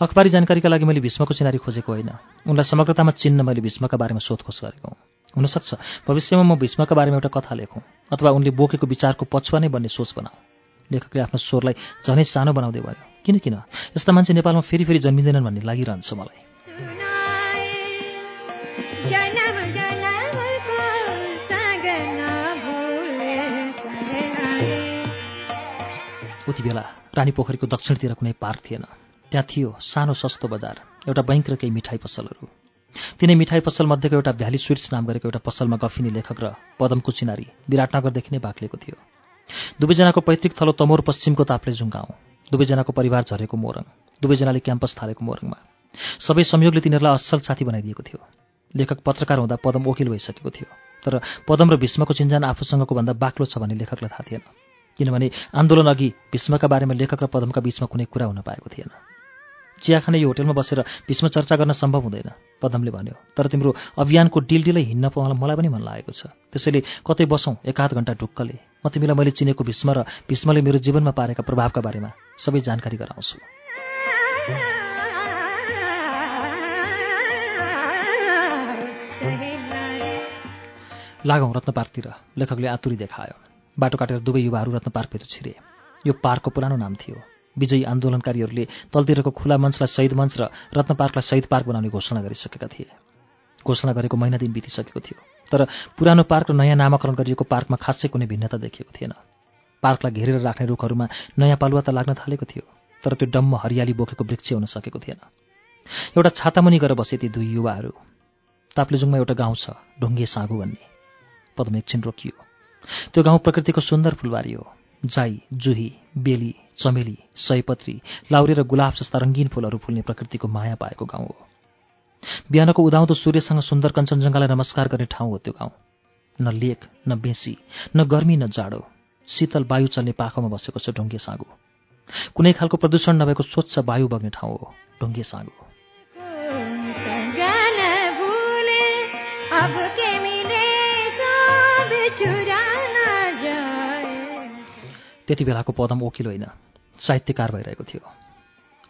अखबारी जानकारीका लागि मैले भीष्मको चिनारी खोजेको होइन। उनलाई समग्रतामा चिन्न मैले भीष्मका बारेमा सोधखोज गरेको हुँ। हुनसक्छ भविष्यमा म भीष्मका बारेमा एउटा कथा लेखौँ अथवा उनले बोकेको विचारको पछुवा नै बन्ने सोच बनाऊ। लेखकले आफ्नो स्वरलाई झनै सानो बनाउँदै भयो किन किन? यस्ता मान्छे नेपालमा फेरि फेरि जन्मिँदैनन् भन्ने लागिरहन्छ मलाई। उति बेला रानी पोखरीको दक्षिणतिर कुनै पार्क थिएन। त्यहाँ थियो सानो सस्तो बजार एउटा बैङ्क र केही मिठाई पसलहरू। तिनै मिठाई पसल मध्येको एउटा भ्याली स्विट्स नाम गरेको एउटा पसलमा गफिनी लेखक र पदमको चिनारी विराटनगरदेखि नै बाक्लिएको थियो। दुवैजनाको पैतृक थलो तमोर पश्चिमको ताप्लेजुङ गाउँ। दुवैजनाको परिवार झरेको मोरङ। दुवैजनाले क्याम्पस थालेको मोरङमा। सबै संयोगले तिनीहरूलाई असल साथी बनाइदिएको थियो। लेखक पत्रकार हुँदा पदम वकिल भइसकेको थियो। तर पदम र भीष्मको चिन्जान आफूसँगको भन्दा बाक्लो छ भन्ने लेखकलाई थाहा थिएन। किनभने आन्दोलन अघि भीष्मका बारेमा लेखक र पदमका बीचमा कुनै कुरा हुन पाएको थिएन। चिया खाने यो होटेलमा बसेर भीष्म चर्चा गर्न सम्भव हुँदैन पदमले भन्यो। तर तिम्रो अभियानको डिल डिलै हिँड्न पाउन मलाई पनि मन लागेको छ। त्यसैले कतै बसौँ एकाध घन्टा ढुक्कले। म तिमीलाई मैले चिनेको भीष्म र भीष्मले मेरो जीवनमा पारेका प्रभावका बारेमा सबै जानकारी गराउँछु। लागौँ रत्न पार्कतिर लेखकले आतुरी देखायो। बाटो काटेर दुवै युवाहरू रत्न पार्कभित्र छिरे। यो पार्कको पुरानो नाम थियो। विजयी आन्दोलनकारीहरूले तलतिरको खुला मञ्चलाई शहीद मञ्च र रत्न पार्कलाई शहीद पार्क बनाउने घोषणा गरिसकेका थिए। घोषणा गरेको महिना दिन बितिसकेको थियो। तर पुरानो पार्क र नयाँ नामाकरण गरिएको पार्कमा खासै कुनै भिन्नता देखिएको थिएन। पार्कलाई घेरेर राख्ने रुखहरूमा नयाँ पालुवा त लाग्न थालेको थियो तर त्यो डम्म हरियाली बोकेको वृक्ष हुन सकेको थिएन। एउटा छातामुनि गएर बसे ती दुई युवाहरू। ताप्लेजुङमा एउटा गाउँ छ ढुङ्गे साँगु भन्ने। पदम एकछिन रोकियो। त्यो गाउँ प्रकृतिको सुन्दर फुलबारी हो। जाई जुही बेली चमेली सयपत्री लाउरे र गुलाब जस्ता रङ्गीन फुलहरू फुल्ने प्रकृतिको माया पाएको गाउँ हो। बिहानको उदाउँदो सूर्यसँग सुन्दर कञ्चनजङ्घालाई नमस्कार गर्ने ठाउँ हो त्यो गाउँ। न लेक न बेसी न गर्मी न जाडो। शीतल वायु चल्ने पाखोमा बसेको छ ढुङ्गे साँगो। कुनै खालको प्रदूषण नभएको स्वच्छ वायु बग्ने ठाउँ हो ढुङ्गे साँगो। त्यति बेलाको पदम ओकिलो होइन। साहित्यकार भइरहेको थियो।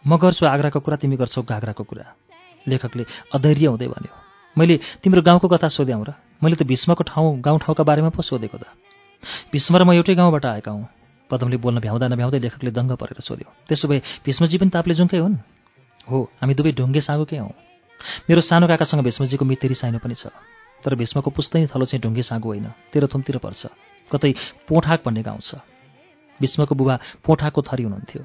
म गर्छु आग्राको कुरा तिमी गर्छौ गाग्राको कुरा। लेखकले अधैर्य हुँदै भन्यो। मैले तिम्रो गाउँको कथा सोध्याउँ र मैले त भीष्मको ठाउँ गाउँठाउँका बारेमा पो सोधेको त। भीष्म र म एउटै गाउँबाट आएका हौँ। पदमले बोल्न भ्याउँदा नभ्याउँदै लेखकले दङ्ग परेर सोध्यो। त्यसो भए भीष्मजी पनि ताप्लेजुङकै हुन्? हो हामी दुवै ढुङ्गे साँगोकै हौँ। मेरो सानो काकासँग भीष्मजीको मितेरी साइनो पनि छ। तर भीष्मको पुस्तैनी थलो चाहिँ ढुङ्गे साँगो होइन तेह्रथुमतिर पर्छ। कतै पोठाक भन्ने गाउँ छ। भीष्मको बुबा पोठाको थरी हुनुहुन्थ्यो।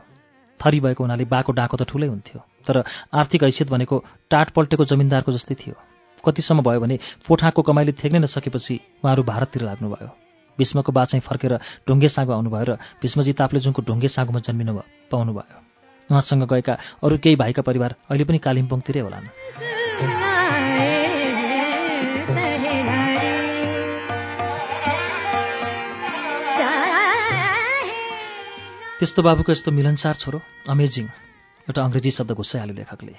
थरी भएको हुनाले बाको डाको त ठुलै हुन्थ्यो तर आर्थिक हैसियत भनेको टाट पल्टेको जमिनदारको जस्तै थियो। कतिसम्म भयो भने पोठाको कमाइले थेक्नै नसकेपछि उहाँहरू भारततिर लाग्नुभयो। भीष्मको बा चाहिँ फर्केर ढुङ्गे साँगो आउनुभयो र भीष्मजी ताप्लेजुङको ढुङ्गे साँगोमा जन्मिनु भयो पाउनुभयो। उहाँसँग गएका अरू केही भाइका परिवार अहिले पनि कालिम्पोङतिरै होलान्। त्यस्तो बाबुको यस्तो मिलनसार छोरो अमेजिङ एउटा अङ्ग्रेजी शब्द घुसाइहाल्यो लेखकले।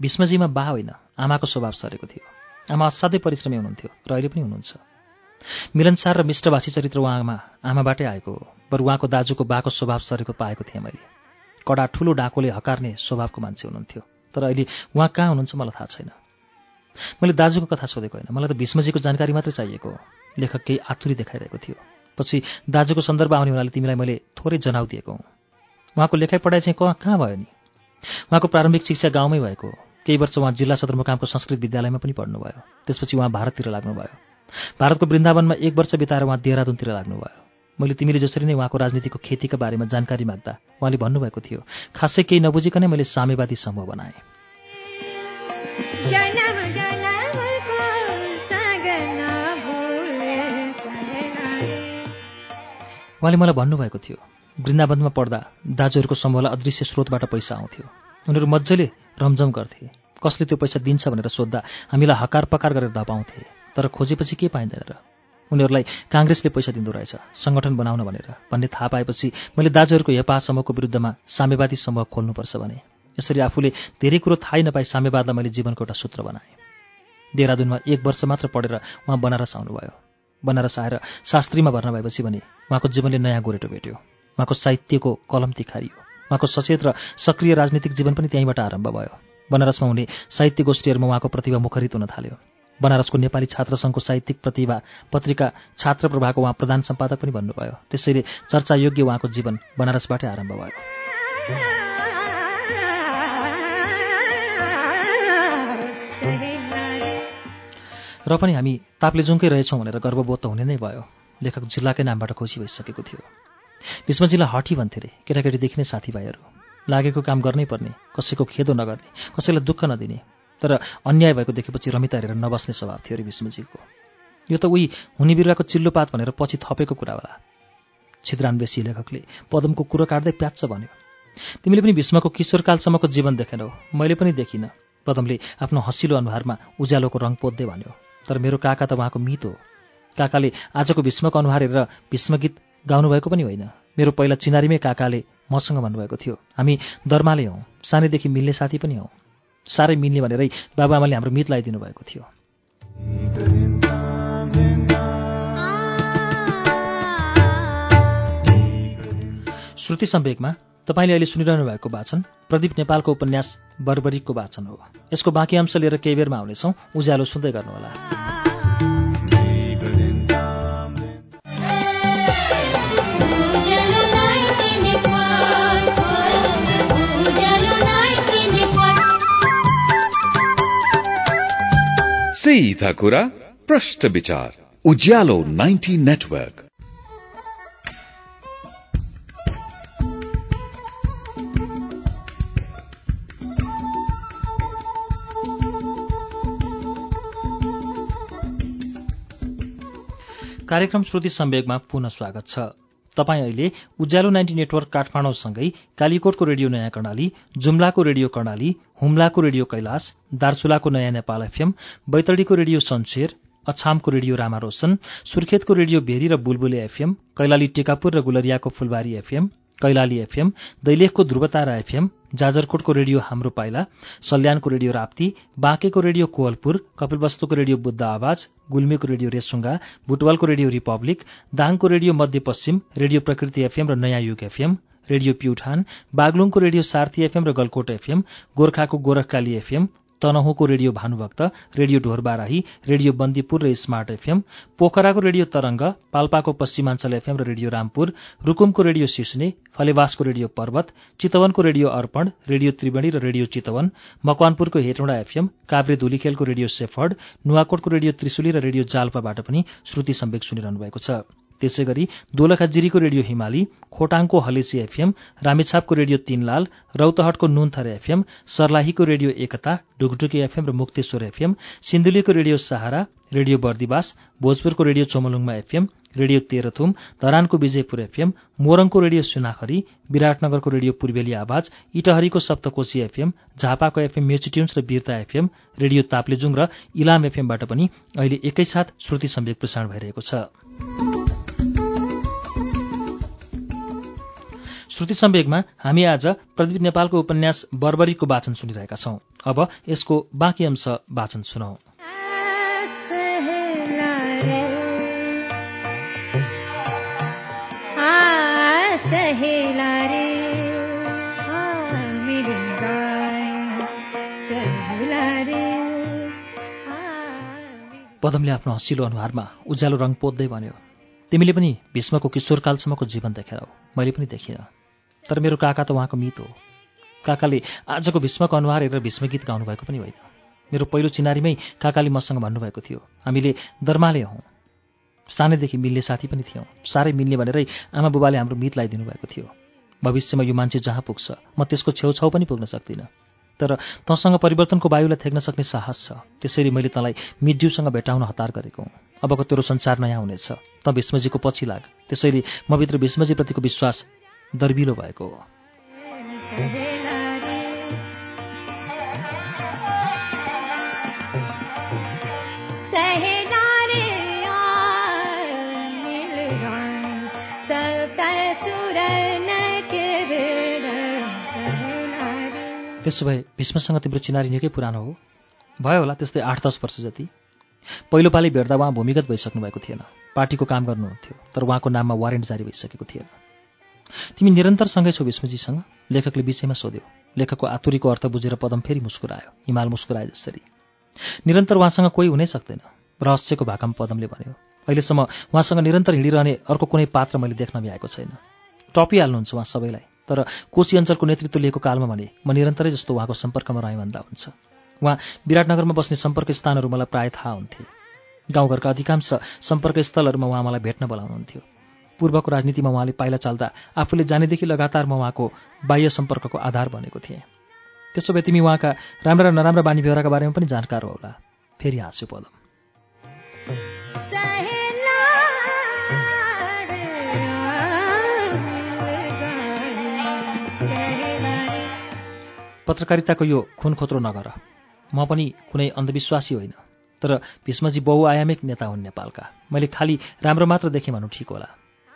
भीष्मजीमा बा होइन आमाको स्वभाव सरेको थियो। आमा असाध्यै परिश्रमी हुनुहुन्थ्यो र अहिले पनि हुनुहुन्छ। मिलनसार र मिष्टभाषी चरित्र उहाँमा आमाबाटै आएको हो बरु उहाँको दाजुको बाको स्वभाव सरेको पाएको थिएँ मैले। कडा ठुलो डाकोले हकार्ने स्वभावको मान्छे हुनुहुन्थ्यो तर अहिले उहाँ कहाँ हुनुहुन्छ मलाई थाहा छैन। मैले दाजुको कथा सोधेको होइन मलाई त भीष्मजीको जानकारी मात्रै चाहिएको हो। लेखक केही आतुरी देखाइरहेको थियो। पछि दाजुको सन्दर्भ आउने हुनाले तिमीलाई मैले थोरै जनाउ दिएको हुँ। उहाँको लेखाइ पढाइ चाहिँ कहाँ कहाँ भयो नि? उहाँको प्रारम्भिक शिक्षा गाउँमै भएको केही वर्ष उहाँ जिल्ला सदरमुकामको संस्कृत विद्यालयमा पनि पढ्नुभयो। त्यसपछि उहाँ भारततिर लाग्नुभयो। भारतको वृन्दावनमा एक वर्ष बिताएर उहाँ देहरादुनतिर लाग्नुभयो। मैले तिमीले जसरी नै उहाँको राजनीतिको खेतीका बारेमा जानकारी माग्दा उहाँले भन्नुभएको थियो खासै केही नबुझिकनै मैले साम्यवादी समूह बनाएँ। उहाँले मलाई भन्नुभएको थियो। वृन्दावनमा पढ्दा दाजुहरूको समूहलाई अदृश्य स्रोतबाट पैसा आउँथ्यो। उनीहरू मजाले रमझम गर्थे। कसले त्यो पैसा दिन्छ भनेर सोद्धा हामीलाई हकार पकार गरेर धपाउँथे। तर खोजेपछि के पाइँदैन र? उनीहरूलाई काङ्ग्रेसले पैसा दिँदो रहेछ सङ्गठन बनाउन भनेर भन्ने थाहा पाएपछि मैले दाजुहरूको हेपा समूहको विरुद्धमा साम्यवादी समूह खोल्नुपर्छ भने। यसरी आफूले धेरै कुरो थाहै नपाई साम्यवादलाई मैले जीवनको एउटा सूत्र बनाएँ। देहरादुनमा एक वर्ष मात्र पढेर उहाँ बनारस आउनुभयो। बनारस आएर शास्त्रीमा भर्ना भएपछि भने उहाँको जीवनले नयाँ गोरेटो भेट्यो। उहाँको साहित्यको कलम तिखारियो। उहाँको सचेत र सक्रिय राजनीतिक जीवन पनि त्यहीँबाट आरम्भ भयो। बनारसमा हुने साहित्य गोष्ठीहरूमा उहाँको प्रतिभा मुखरित हुन थाल्यो। बनारसको नेपाली छात्र सङ्घको साहित्यिक प्रतिभा पत्रिका छात्र प्रभाको उहाँ प्रधान सम्पादक पनि भन्नुभयो त्यसैले चर्चायोग्य उहाँको जीवन बनारसबाटै आरम्भ भयो। र पनि हामी ताप्लेजुङकै रहेछौँ भनेर गर्वबोध त हुने नै भयो। लेखक जिल्लाकै नामबाट खुसी भइसकेको थियो। भीष्मजीलाई हठी भन्थे रे केटाकेटीदेखि नै साथीभाइहरू। लागेको काम गर्नै पर्ने कसैको खेदो नगर्ने कसैलाई दुःख नदिने तर अन्याय भएको देखेपछि रमिता हेरेर नबस्ने स्वभाव थियो अरे भीष्मजीको यो त उही हुने बिरुवाको चिल्लो पात भनेर पछि थपेको कुरा होला। छिद्रान्वेषी लेखकले पदमको कुरो काट्दै प्याच्च भन्यो तिमीले पनि भीष्मको किशोरकालसम्मको जीवन देखेनौ मैले पनि देखिनँ। पदमले आफ्नो हँसिलो अनुहारमा उज्यालोको रङ पोद्दै भन्यो तर मेरो काका त उहाँको मित हो। काकाले आजको भीष्मको अनुहार हेरेर भीष्मगीत गाउनुभएको पनि होइन। मेरो पहिला चिनारीमै काकाले मसँग भन्नुभएको थियो। हामी दर्माले हौँ सानैदेखि मिल्ने साथी पनि हौँ। साह्रै मिल्ने भनेरै बाबुआमाले हाम्रो मित लगाइदिनु भएको थियो। श्रुति सम्वेकमा तपाईँले अहिले सुनिरहनु भएको वाचन प्रदीप नेपालको उपन्यास बर्बरीको वाचन हो। यसको बाँकी अंश लिएर केही बेरमा आउनेछौँ। उज्यालो सुन्दै गर्नुहोला। नाइन्टी नाइन्टी नेटवर्क सीधा कुरा प्रश्न विचार। उज्यालो 90 नेटवर्क। कार्यक्रम श्रुति सम्वेगमा पुनः स्वागत छ। तपाईँ अहिले उज्यालो नाइन्टी नेटवर्क काठमाडौँसँगै कालीकोटको रेडियो नयाँ कर्णाली जुम्लाको रेडियो कर्णाली हुम्लाको रेडियो कैलाश दार्चुलाको नयाँ नेपाल एफएम बैतडीको रेडियो सन्सेर अछामको रेडियो रामा रोशन सुर्खेतको रेडियो भेरी र बुलबुले एफएम कैलाली टेकापुर र गुलरियाको फुलबारी एफएम कैलाली एफएम दैलेखको ध्रुवतारा एफएम जाजरकोटको रेडियो हाम्रो पाइला सल्यानको रेडियो राप्ती बाँकेको रेडियो कोवलपुर कपिलवस्तुको रेडियो बुद्ध आवाज गुल्मीको रेडियो रेसुङ्गा बुटवलको रेडियो रिपब्लिक दाङको Radio Madhyapashchim Radio Prakriti FM र नयाँ युग एफएम रेडियो प्युठान बागलुङको रेडियो सार्थी एफएम र गलकोट एफएम गोर्खाको Gorkhakali FM तनहुँको Radio Bhanubhakta Radio Dhorbarahi Radio Bandipur र स्मार्ट एफएम पोखराको रेडियो तरंग पाल्पाको पश्चिमाञ्चल एफएम र रेडियो रामपुर रुकुमको रेडियो सिस्ने फलेवासको रेडियो पर्वत चितवनको रेडियो अर्पण रेडियो त्रिवेणी र रेडियो चितवन मकवानपुरको हेटौँडा एफएम काभ्रे धुलीखेलको रेडियो सेफर्ड नुवाकोटको रेडियो त्रिशुली र रेडियो जाल्पाबाट पनि श्रुति सम्वेक सुनिरहनु भएको छ। त्यसै गरी दोलखाजिरीको रेडियो हिमाली खोटाङको हलेसी एफएम रामेछापको रेडियो तीनलाल रौतहटको नुनथर एफएम सर्लाहीको रेडियो एकता ढुकढुकी एफएम र मुक्तेश्वर एफएम सिन्धुलीको रेडियो सहारा रेडियो बर्दिवास भोजपुरको radio Chomolungma FM radio Terhathum धरानको विजयपुर एफएम मोरङको रेडियो सुनाखरी विराटनगरको रेडियो पूर्वेली आवाज इटहरीको सप्तकोशी एफएम झापाको एफएम म्युचिट्युन्स र वीरता एफएम रेडियो ताप्लेजुङ र इलाम एफएमबाट पनि अहिले एकैसाथ श्रुति सम्वेक प्रसारण भइरहेको छ। श्रुति सम्वेगमा हामी आज प्रदीप नेपालको उपन्यास बर्बरीको वाचन सुनिरहेका छौं। अब यसको बाँकी अंश वाचन सुनौ। पदमले आफ्नो हँसिलो अनुहारमा उज्यालो रङ पोद्दै भन्यो तिमीले पनि भीष्मको किशोरकालसम्मको जीवन देखेरौ मैले पनि देखिनँ। तर मेरो काका त उहाँको मित हो। काकाले आजको भीष्मको अनुहार हेरेर भीष्म गीत गाउनुभएको पनि होइन। मेरो पहिलो चिनारीमै काकाले मसँग भन्नुभएको थियो हामीले दर्माले हौँ। सानैदेखि मिल्ने साथी पनि थियौँ। साह्रै मिल्ने भनेरै आमा बुबाले हाम्रो मित लगाइदिनु भएको थियो। भविष्यमा यो मान्छे जहाँ पुग्छ म त्यसको छेउछाउ पनि पुग्न सक्दिनँ। तर तँसँग परिवर्तनको वायुलाई थ्याक्न सक्ने साहस छ। त्यसरी मैले तँलाई मिज्यूसँग भेटाउन हतार गरेको हुँ। अबको तेरो संसार नयाँ हुनेछ। त भीष्मजीको पछि लाग। त्यसैले म भित्र भीष्मजीप्रतिको विश्वास दर्बिलो भएको हो। त्यसो भए भीष्मसँग तिम्रो चिनारी निकै पुरानो हो। भयो होला त्यस्तै आठ दस वर्ष जति। पहिलो पालि भेट्दा उहाँ भूमिगत भइसक्नु भएको थिएन। पार्टीको काम गर्नुहुन्थ्यो तर उहाँको नाममा वारेन्ट जारी भइसकेको थिएन। तिमी निरन्तर सँगै छौ भीष्मजीसँग लेखकले विषयमा सोध्यो। लेखकको आतुरीको अर्थ बुझेर पदम फेरि मुस्कुरायो। हिमाल मुस्कुराए जसरी। निरन्तर उहाँसँग कोही हुनै सक्दैन। रहस्यको भाकामा पदमले भन्यो अहिलेसम्म उहाँसँग निरन्तर हिँडिरहने अर्को कुनै पात्र मैले देख्न भ्याएको छैन। टपिहाल्नुहुन्छ उहाँ सबैलाई तर कोशी अञ्चलको नेतृत्व लिएको कालमा भने म निरन्तरै जस्तो उहाँको सम्पर्कमा रहेँ भन्दा हुन्छ। उहाँ विराटनगरमा बस्ने सम्पर्क स्थानहरू मलाई प्राय थाहा हुन्थे। गाउँघरका अधिकांश सम्पर्क स्थलहरूमा उहाँ मलाई भेट्न बोलाउनुहुन्थ्यो। पूर्वको राजनीतिमा उहाँले पाइला चाल्दा आफूले जानेदेखि लगातार म उहाँको बाह्य सम्पर्कको आधार बनेको थिएँ। त्यसो भए तिमी उहाँका राम्रा र नराम्रा बानी व्यवहारका बारेमा पनि जानकार होला। फेरि हाँस्यो पदम पत्रकारिताको यो खुन खोत्रो नगर। म पनि कुनै अन्धविश्वासी होइन तर भीष्मजी बहुआयामिक नेता हुन् नेपालका। मैले खालि राम्रो मात्र देखेँ भन्नु ठिक होला।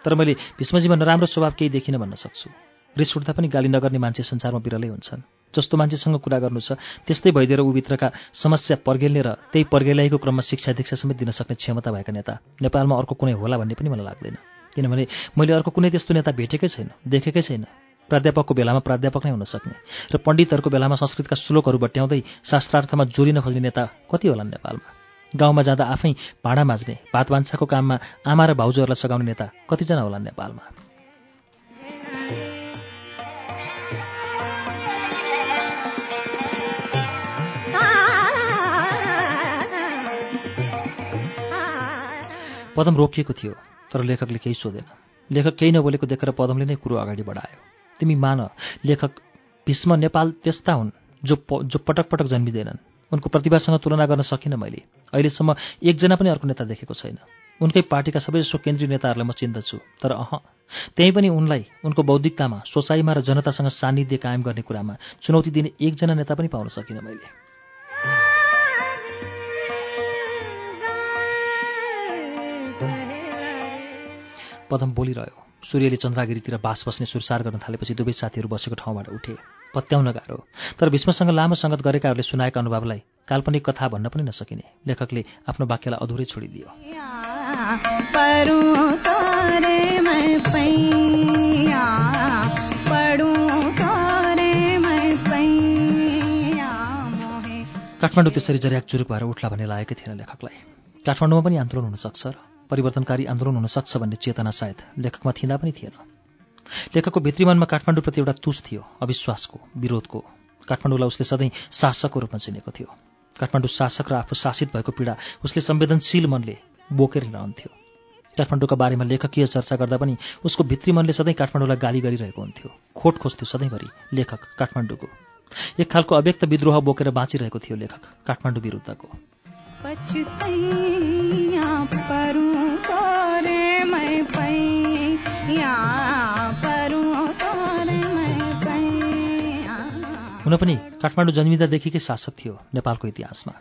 तर मैले भीष्मजीमा नराम्रो स्वभाव केही देखिनँ भन्न सक्छु। रिस उठ्दा पनि गाली नगर्ने मान्छे संसारमा बिरलै हुन्छन्। जस्तो मान्छेसँग कुरा गर्नु छ त्यस्तै भइदिएर ऊभित्रका समस्या पर्गेल्ने र त्यही पर्गेलाइको क्रममा शिक्षा दीक्षा समेत दिन सक्ने क्षमता भएका नेता। नेपालमा अर्को कुनै होला भन्ने पनि मलाई लाग्दैन। किनभने मैले अर्को कुनै त्यस्तो नेता भेटेकै छैन देखेकै छैन। प्राध्यापकको बेलामा प्राध्यापक नै हुन सक्ने र पण्डितहरूको बेलामा संस्कृतका श्लोकहरू बट्याउँदै शास्त्रार्थमा जोडिन खोज्ने नेता कति होलान् नेपालमा? गाउँमा जाँदा आफै भाँडा माझ्ने भात भान्साको काममा आमा र भाउजूहरूलाई सघाउने नेता कतिजना होलान् नेपालमा? पदम रोकिएको थियो तर लेखकले केही सोधेन। लेखक केही नबोलेको देखेर पदमले नै कुरो अगाडि बढायो। तिमी मान लेखक भीष्म नेपाल त्यस्ता हुन् जो जो पटक पटक जन्मिँदैनन्। उनको प्रतिभासँग तुलना गर्न सकिनँ मैले। अहिलेसम्म एकजना पनि अर्को नेता देखेको छैन। उनकै पार्टीका सबै सबैजसो केन्द्रीय नेताहरूलाई म चिन्दछु। तर अह त्यहीँ पनि उनलाई उनको बौद्धिकतामा सोचाइमा र जनतासँग सान्निध्य कायम गर्ने कुरामा चुनौती दिने एकजना नेता पनि पाउन सकिनँ मैले। पदम बोलिरह्यो। सूर्यले चन्द्रागिरीतिर बास बस्ने सुरसार गर्न थालेपछि दुवै साथीहरू बसेको ठाउँबाट उठे। पत्याउन गाह्रो। तर भीष्मसँग लामो सङ्गत गरेकाहरूले सुनाएका अनुभवलाई काल्पनिक कथा भन्न पनि नसकिने। लेखकले आफ्नो वाक्यलाई अधुरै छोडिदियो। काठमाडौँ त्यसरी जर्याक चुरुक भएर उठ्ला भन्ने लागेकै थिएन लेखकलाई। काठमाडौँमा पनि आन्दोलन हुनसक्छ र परिवर्तनकारी आन्दोलन हुनसक्छ भन्ने चेतना सायद लेखकमा थिँदा पनि थिएन। लेखकको भित्री मनमा काठमाडौँप्रति एउटा तुस थियो अविश्वासको विरोधको। काठमाडौँलाई उसले सधैँ शासकको रूपमा चिनेको थियो। काठमाडौँ शासक र आफू शासित भएको पीडा उसले संवेदनशील मनले बोकेर रहन्थ्यो काठमाडौँका बारेमा लेखकीय चर्चा गर्दा पनि उसको भित्री मनले सधैँ काठमाडौँलाई गाली गरिरहेको हुन्थ्यो। खोट खोज्थ्यो सधैँभरि लेखक काठमाडौँको। एक खालको अव्यक्त विद्रोह बोकेर बाँचिरहेको थियो लेखक काठमाडौँ विरुद्धको। हुन पनि काठमाडौँ जन्मिँदादेखिकै शासक थियो नेपालको इतिहासमा।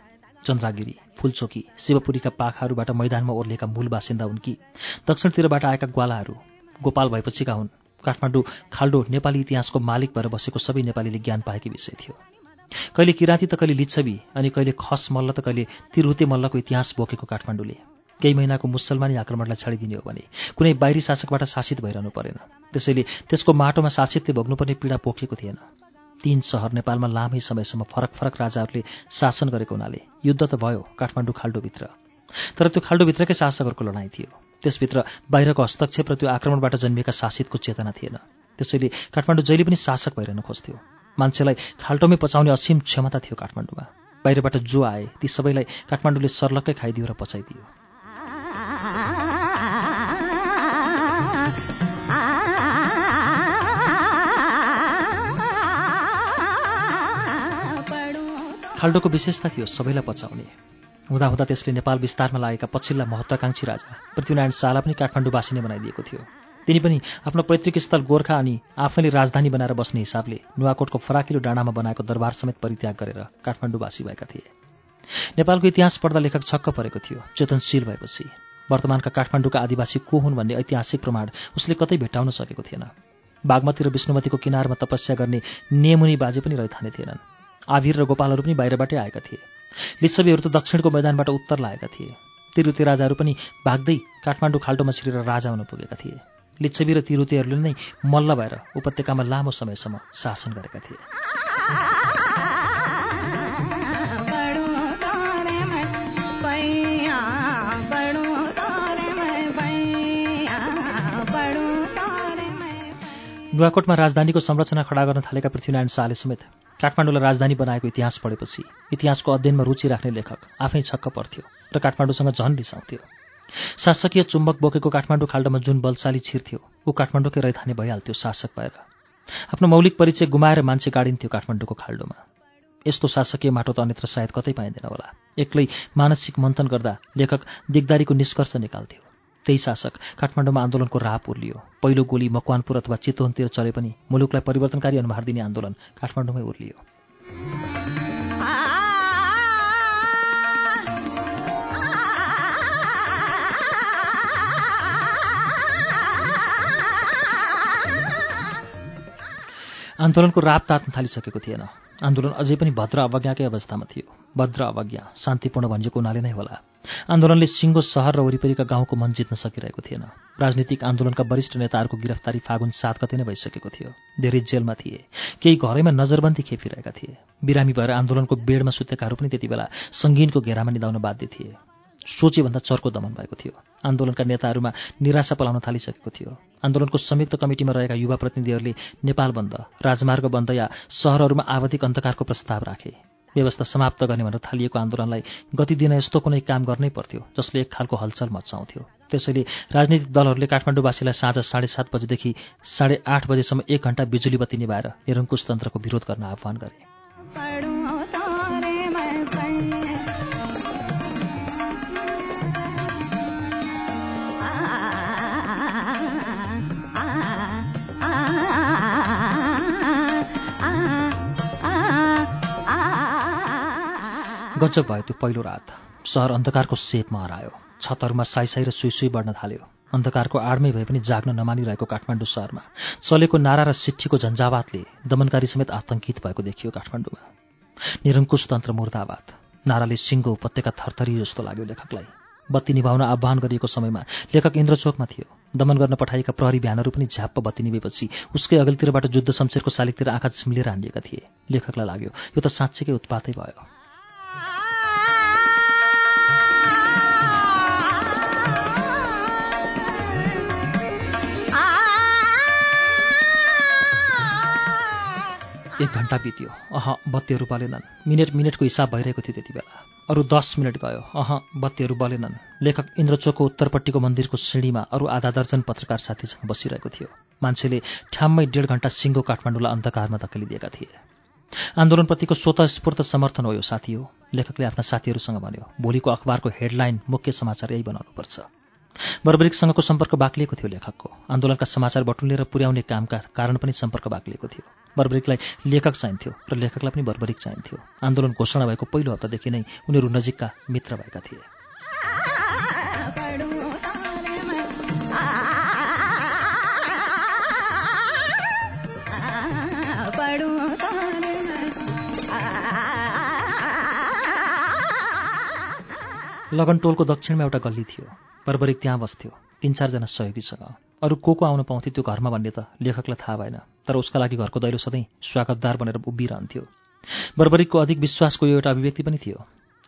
चन्द्रागिरी फुलचोकी शिवपुरीका पाखाहरूबाट मैदानमा ओर्लिएका मूल बासिन्दा हुन् कि? दक्षिणतिरबाट आएका ग्वालाहरू गोपाल भएपछिका हुन्। काठमाडौँ खाल्डो नेपाली इतिहासको मालिक भएर बसेको सबै नेपालीले ज्ञान पाएकै विषय थियो। कहिले किराँती त कहिले लिच्छवी अनि कहिले खस मल्ल त कहिले तिरहुते मल्लको इतिहास बोकेको काठमाडौँले। केही महिनाको मुसलमानी आक्रमणलाई छाडिदिने हो भने कुनै बाहिरी शासकबाट शासित भइरहनु परेन। त्यसैले त्यसको माटोमा शासितले भोग्नुपर्ने पीडा पोखेको थिएन। तीन सहर नेपालमा लामै समयसम्म फरक फरक राजाहरूले शासन गरेको हुनाले युद्ध त भयो काठमाडौँ खाल्डोभित्र। तर त्यो खाल्डोभित्रकै शासकहरूको लडाइँ थियो। त्यसभित्र बाहिरको हस्तक्षेप र त्यो आक्रमणबाट जन्मिएका शासितको चेतना थिएन। त्यसैले काठमाडौँ जहिले पनि शासक भइरहन खोज्थ्यो मान्छेलाई खाल्टोमै पचाउने असीम क्षमता थियो काठमाडौँमा। बाहिरबाट जो आए ती सबैलाई काठमाडौँले सर्लक्कै खाइदियो र पचाइदियो। खाल्डोको विशेषता थियो सबैलाई पचाउने हुँदाहुँदा त्यसले नेपाल विस्तारमा लागेका पछिल्ला महत्वाकांक्षी राजा पृथ्वीनारायण शाहलाई पनि काठमाडौँवासी नै बनाइदिएको थियो। तिनी पनि आफ्नो पैतृक स्थल गोर्खा अनि आफैले राजधानी बनाएर बस्ने हिसाबले नुवाकोटको फराकिलो डाँडामा बनाएको दरबार समेत परित्याग गरेर काठमाडौँवासी भएका थिए। नेपालको इतिहास पढ्दा लेखक छक्क परेको थियो चेतनशील भएपछि। वर्तमानका काठमाडौँका आदिवासी को हुन् भन्ने ऐतिहासिक प्रमाण उसले कतै भेट्टाउन सकेको थिएन। बागमती र विष्णुमतीको किनारमा तपस्या गर्ने नेमुनि बाजे पनि रहिथाने थिएनन्। आभिर र गोपालहरू पनि बाहिरबाटै आएका थिए। लिच्छवीहरू त दक्षिणको मैदानबाट उत्तर लागेका थिए। तिरुते राजाहरू पनि भाग्दै काठमाडौँ खाल्टोमा छिरेर राजा हुन पुगेका थिए। लिच्छवी र तिरुतेहरूले नै मल्ल भएर उपत्यकामा लामो समयसम्म शासन गरेका थिए। नुवाकोटमा राजधानीको संरचना खडा गर्न थालेका पृथ्वीनारायण शाहले समेत काठमाडौँलाई राजधानी बनाएको इतिहास पढेपछि इतिहासको अध्ययनमा रुचि राख्ने लेखक आफै छक्क पर्थ्यो र काठमाडौँसँग झन् रिसाउँथ्यो। शासकीय चुम्बक बोकेको काठमाडौँ खाल्डोमा जुन बलशाली छिर्थ्यो ऊ काठमाडौँकै रैथाने भइहाल्थ्यो शासक भएर। आफ्नो मौलिक परिचय गुमाएर मान्छे गाडिन्थ्यो काठमाडौँको खाल्डोमा। यस्तो शासकीय माटो त अन्यत्र सायद कतै पाइँदैन होला। एक्लै मानसिक मन्थन गर्दा लेखक दिगदारीको निष्कर्ष निकाल्थ्यो। त्यही शासक काठमाडौँमा आन्दोलनको राप उर्लियो पहिलो गोली मकवानपुर अथवा चितवनतिर चले पनि मुलुकलाई परिवर्तनकारी अनुहार दिने आन्दोलन काठमाडौँमै उर्लियो। आन्दोलनको राप तात्न थालिसकेको थिएन। आन्दोलन अझै पनि भद्र अवज्ञाकै अवस्थामा थियो। भद्र अवज्ञा शान्तिपूर्ण भनिएको हुनाले नै होला। आन्दोलनले सिङ्गो सहर र वरिपरिका गाउँको मन जित्न सकिरहेको थिएन। राजनीतिक आन्दोलनका वरिष्ठ नेताहरूको गिरफ्तारी फागुन सात गते नै भइसकेको थियो। धेरै जेलमा थिए। केही घरैमा नजरबन्दी खेपिरहेका थिए। बिरामी भएर आन्दोलनको बेडमा सुतेकाहरू पनि त्यति बेला सङ्गीनको घेरामा निदाउन बाध्य थिए। सोचेभन्दा चर्को दमन भएको थियो। आन्दोलनका नेताहरूमा निराशा पलाउन थालिसकेको थियो। आन्दोलनको संयुक्त कमिटीमा रहेका युवा प्रतिनिधिहरूले नेपाल बन्द राजमार्ग बन्द या सहरहरूमा आवधिक अन्धकारको प्रस्ताव राखे। व्यवस्था समाप्त गर्ने भनेर थालिएको आन्दोलनलाई गति दिन यस्तो कुनै काम गर्नै पर्थ्यो जसले एक खालको हलचल मचाउँथ्यो त्यसैले राजनीतिक दलहरूले काठमाडौँवासीलाई साँझ साढे सात बजेदेखि साढे आठ बजेसम्म एक घण्टा बिजुली बत्ती निभाएर निरङ्कुश तन्त्रको विरोध गर्न आह्वान गरे। गजब भयो त्यो पहिलो रात। सहर अन्धकारको सेपमा हरायो। छतहरूमा साइसाई र सुई सुई बढ्न थाल्यो। अन्धकारको आडमै भए पनि जाग्न नमानिरहेको काठमाडौँ सहरमा। चलेको नारा र सिट्ठीको झन्झावातले दमनकारी समेत आतंकित भएको देखियो काठमाडौँमा। निरङ्कुश तन्त्र मुर्दाबाद। नाराले सिङ्गो उपत्यका थरथरी जस्तो लाग्यो लेखकलाई। बत्ती निभाउन आह्वान गरिएको समयमा लेखक इन्द्रचोकमा थियो। दमन गर्न पठाएका प्रहरी बिहानहरू पनि झ्याप्प बत्ती निभेपछि उसकै अघिल्तिरबाट जुद्ध शमशेरको शालिगतिर आँखा छिम्लेर हानिएका थिए। लेखकलाई लाग्यो यो त साँच्चीकै उत्पातै भयो। एक घन्टा बित्यो। अह बत्तीहरू बलेनन्। मिनट मिनटको हिसाब भइरहेको थियो त्यति बेला। अरू दस मिनट गयो अह बत्तीहरू बलेनन्। लेखक इन्द्रचोकको उत्तरपट्टिको मन्दिरको सिँढीमा अरू आधा दर्जन पत्रकार साथीसँग बसिरहेको थियो। मान्छेले ठ्याम्मै डेढ घन्टा सिङ्गो काठमाडौँलाई अन्धकारमा धकेलिदिएका थिए। आन्दोलनप्रतिको स्वतः स्फूर्त समर्थन हो यो साथी हो। लेखकले आफ्ना साथीहरूसँग भन्यो भोलिको अखबारको हेडलाइन मुख्य समाचार यही बनाउनुपर्छ। बर्बरिकसँगको सम्पर्क बाक्लिएको थियो लेखकको। आन्दोलनका समाचार बटुलेर पुर्याउने कामका कारण पनि सम्पर्क बाक्लिएको थियो। बर्बरिकलाई लेखक चाहिन्थ्यो र लेखकलाई पनि बर्बरिक चाहिन्थ्यो। आन्दोलन घोषणा भएको पहिलो हप्तादेखि नै उनीहरू नजिकका मित्र भएका थिए। लगन टोलको दक्षिणमा एउटा गल्ली थियो। बर्बरिक त्यहाँ बस्थ्यो। तिन चारजना सहयोगीसँग अरू को को आउन पाउँथ्यो त्यो घरमा भन्ने त लेखकलाई थाहा भएन। तर उसका लागि घरको दैलो सधैँ स्वागतदार बनेर उभिरहन्थ्यो। बर्बरिकको अधिक विश्वासको यो एउटा अभिव्यक्ति पनि थियो।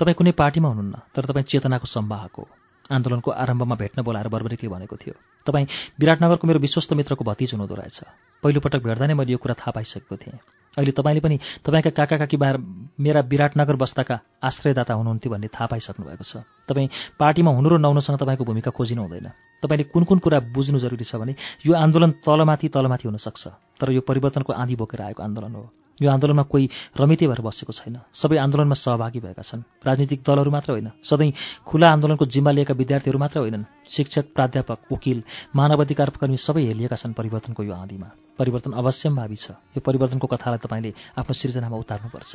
तपाईँ कुनै पार्टीमा हुनुहुन्न तर तपाईँ चेतनाको सम्वाहक हो। आन्दोलनको आरम्भमा भेट्न बोलाएर बर्बरिकले भनेको थियो तपाईँ विराटनगरको मेरो विश्वस्त मित्रको भतिज हुनुहुँदो रहेछ। पहिलोपटक भेट्दा नै मैले यो कुरा थाहा पाइसकेको थिएँ। अहिले तपाईँले पनि तपाईँका काका काकी बाहिर मेरा विराटनगर बस्दाका आश्रयदाता हुनुहुन्थ्यो भन्ने थाहा पाइसक्नु भएको छ। तपाईँ पार्टीमा हुनु र नहुनुसँग तपाईँको भूमिका खोजिनु हुँदैन। तपाईँले कुन कुन कुरा बुझ्नु जरुरी छ भने यो आन्दोलन तलमाथि तलमाथि हुनसक्छ। तर यो परिवर्तनको आँधी बोकेर आएको आन्दोलन हो। यो आन्दोलनमा कोही रमिते भएर बसेको छैन। सबै आन्दोलनमा सहभागी भएका छन्। राजनीतिक दलहरू मात्र होइन सधैँ खुला आन्दोलनको जिम्मा लिएका विद्यार्थीहरू मात्र होइनन्। शिक्षक प्राध्यापक वकिल मानवाधिकार कर्मी सबै हेलिएका छन् परिवर्तनको यो आँधीमा। परिवर्तन अवश्यम्भावी छ। यो परिवर्तनको कथालाई तपाईँले आफ्नो सिर्जनामा उतार्नुपर्छ।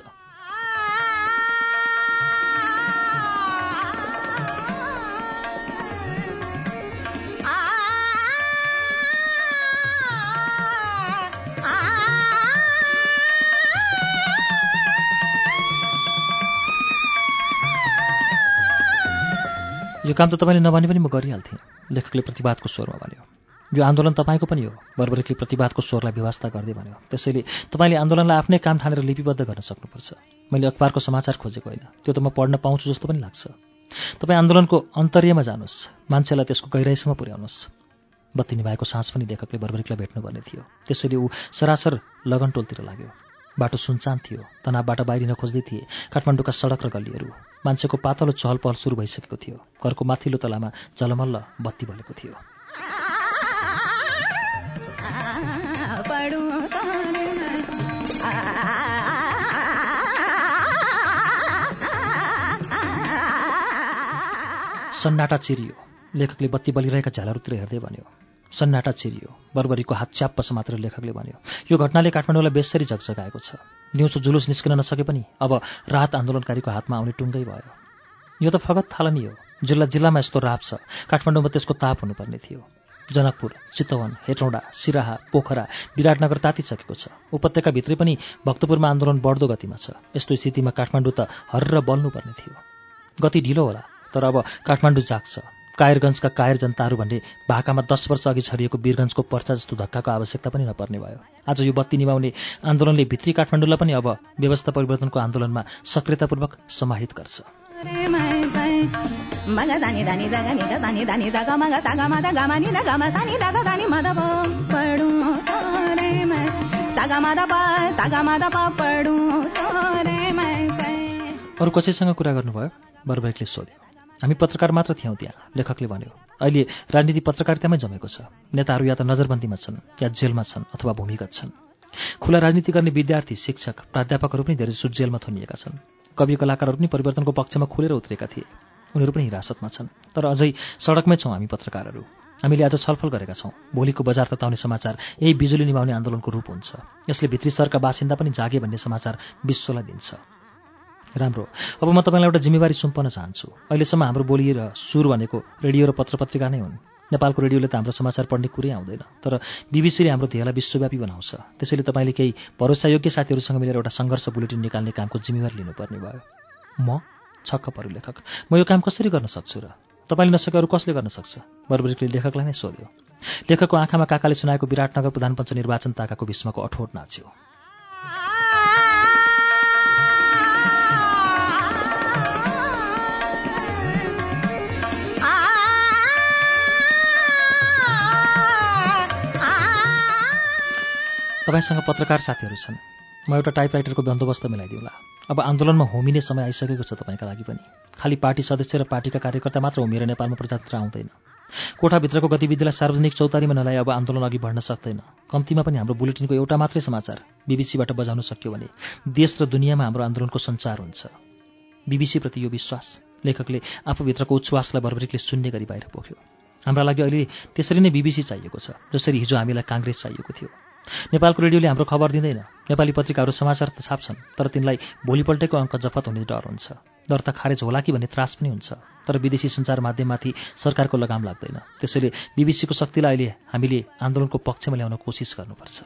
यो काम त तपाईँले नभने पनि म गरिहाल्थेँ। लेखकले प्रतिवादको स्वरमा भन्यो। यो आन्दोलन तपाईँको पनि हो बर्बरिकले प्रतिवादको स्वरलाई व्यवस्था गर्दै भन्यो। त्यसैले तपाईँले आन्दोलनलाई आफ्नै काम ठानेर लिपिबद्ध गर्न सक्नुपर्छ। मैले अखबारको समाचार खोजेको होइन। त्यो त म पढ्न पाउँछु जस्तो पनि लाग्छ। तपाईँ आन्दोलनको अन्तर्यमा जानुहोस्। मान्छेलाई त्यसको गहिराइसम्म पुर्याउनुहोस्। बत्ती निभाएको साँझ पनि लेखकले बर्बरिकलाई भेट्नुपर्ने थियो। त्यसैले ऊ सरासर लगनटोलतिर लाग्यो। बाटो सुनसान थियो। तनावबाट बाहिरिन खोज्दै थिए। काठमाडौँका सडक र गल्लीहरू। मान्छेको पातलो चहल पहल सुरु भइसकेको थियो। घरको माथिल्लो तलामा झलमल्ल बत्ती बलेको थियो। सन्नाटा चिरियो। लेखकले बत्ती बलिरहेका झ्यालहरूतिर हेर्दै भन्यो सन्नाटा चिरियो। बर्बरीको हात च्याप्प समातेर लेखकले भन्यो यो घटनाले काठमाडौँलाई बेसरी झकझगाएको छ। दिउँसो जुलुस निस्किन नसके पनि अब राहत आन्दोलनकारीको हातमा आउने टुङ्गै भयो। यो त फगत थालनी हो। जिल्ला जिल्लामा यस्तो राप छ। काठमाडौँमा त्यसको ताप हुनुपर्ने थियो। जनकपुर चितवन हेटौँडा सिराहा पोखरा विराटनगर तातिसकेको छ। उपत्यकाभित्रै पनि भक्तपुरमा आन्दोलन बढ्दो गतिमा छ। यस्तो स्थितिमा काठमाडौँ त हर्र बल्नुपर्ने थियो। गति ढिलो होला तर अब काठमाडौँ जाग्छ। कायरगञ्जका कायर जनताहरू भन्ने भाकामा दस वर्ष अघि छरिएको वीरगञ्जको पर्चा जस्तो धक्काको आवश्यकता पनि नपर्ने भयो। आज यो बत्ती निभाउने आन्दोलनले भित्री काठमाडौँलाई पनि अब व्यवस्था परिवर्तनको आन्दोलनमा सक्रियतापूर्वक समाहित गर्छ। अरू कसैसँग कुरा गर्नुभयो? बर्बरिकले सोध्यो। हामी पत्रकार मात्र थियौँ त्यहाँ लेखकले भन्यो। अहिले राजनीति पत्रकारितामै जमेको छ। नेताहरू या त नजरबन्दीमा छन् या जेलमा छन् अथवा भूमिगत छन्। खुला राजनीति गर्ने विद्यार्थी शिक्षक प्राध्यापकहरू पनि धेरै सुट जेलमा थुनिएका छन्। कवि कलाकारहरू पनि परिवर्तनको पक्षमा खुलेर उत्रेका थिए। उनीहरू पनि हिरासतमा छन्। तर अझै सडकमै छौँ हामी पत्रकारहरू। हामीले आज छलफल गरेका छौँ। भोलिको बजार तताउने समाचार यही बिजुली निभाउने आन्दोलनको रूप हुन्छ। यसले भित्री सरका बासिन्दा पनि जागे भन्ने समाचार विश्वलाई दिन्छ। राम्रो। अब म तपाईँलाई एउटा जिम्मेवारी सुम्पन चाहन्छु। अहिलेसम्म हाम्रो बोली र सुर भनेको रेडियो र पत्रपत्रिका नै हुन्। नेपालको रेडियोले त हाम्रो समाचार पढ्ने कुरै आउँदैन। तर बिबिसीले हाम्रो ध्येयलाई विश्वव्यापी बनाउँछ। त्यसैले तपाईँले केही भरोसायोग्य साथीहरूसँग मिलेर एउटा सङ्घर्ष बुलेटिन निकाल्ने कामको जिम्मेवार लिनुपर्ने भयो। म छक्क पऱ्यो लेखक। म यो काम कसरी गर्न सक्छु र तपाईँले नसके अरू कसले गर्न सक्छ? बर्बरिकले लेखकलाई नै सोध्यो। लेखकको आँखामा काकाले सुनाएको विराटनगर प्रधानपञ्च निर्वाचन ताकाको भीष्मको अठोट नाच्यो। तपाईँसँग पत्रकार साथीहरू छन्। म एउटा टाइपराइटरको बन्दोबस्त मिलाइदिउँला। अब आन्दोलनमा होमिने समय आइसकेको छ तपाईँका लागि पनि। खालि पार्टी सदस्य र पार्टीका कार्यकर्ता मात्र होमिएर नेपालमा प्रजातन्त्र आउँदैन। कोठाभित्रको गतिविधिलाई सार्वजनिक चौतारीमा नलाई अब आन्दोलन अघि बढ्न सक्दैन। कम्तीमा पनि हाम्रो बुलेटिनको एउटा मात्रै समाचार बिबिसीबाट बजाउन सक्यो भने देश र दुनियाँमा हाम्रो आन्दोलनको सञ्चार हुन्छ। बिबिसीप्रति यो विश्वास लेखकले आफूभित्रको उच्छ्वासलाई बर्बरिकले शून्य गरी बाहिर पोख्यो। हाम्रा लागि अहिले त्यसरी नै बिबिसी चाहिएको छ जसरी हिजो हामीलाई काङ्ग्रेस चाहिएको थियो। नेपालको रेडियोले हाम्रो खबर दिँदैन। नेपाली पत्रिकाहरू समाचार त छाप्छन् तर तिनलाई भोलिपल्टैको अङ्क जफत हुने डर हुन्छ। डर त खारेज होला कि भन्ने त्रास पनि हुन्छ तर विदेशी सञ्चार माध्यममाथि सरकारको लगाम लाग्दैन। त्यसैले बिबिसीको शक्तिलाई अहिले हामीले आन्दोलनको पक्षमा ल्याउन कोसिस गर्नुपर्छ।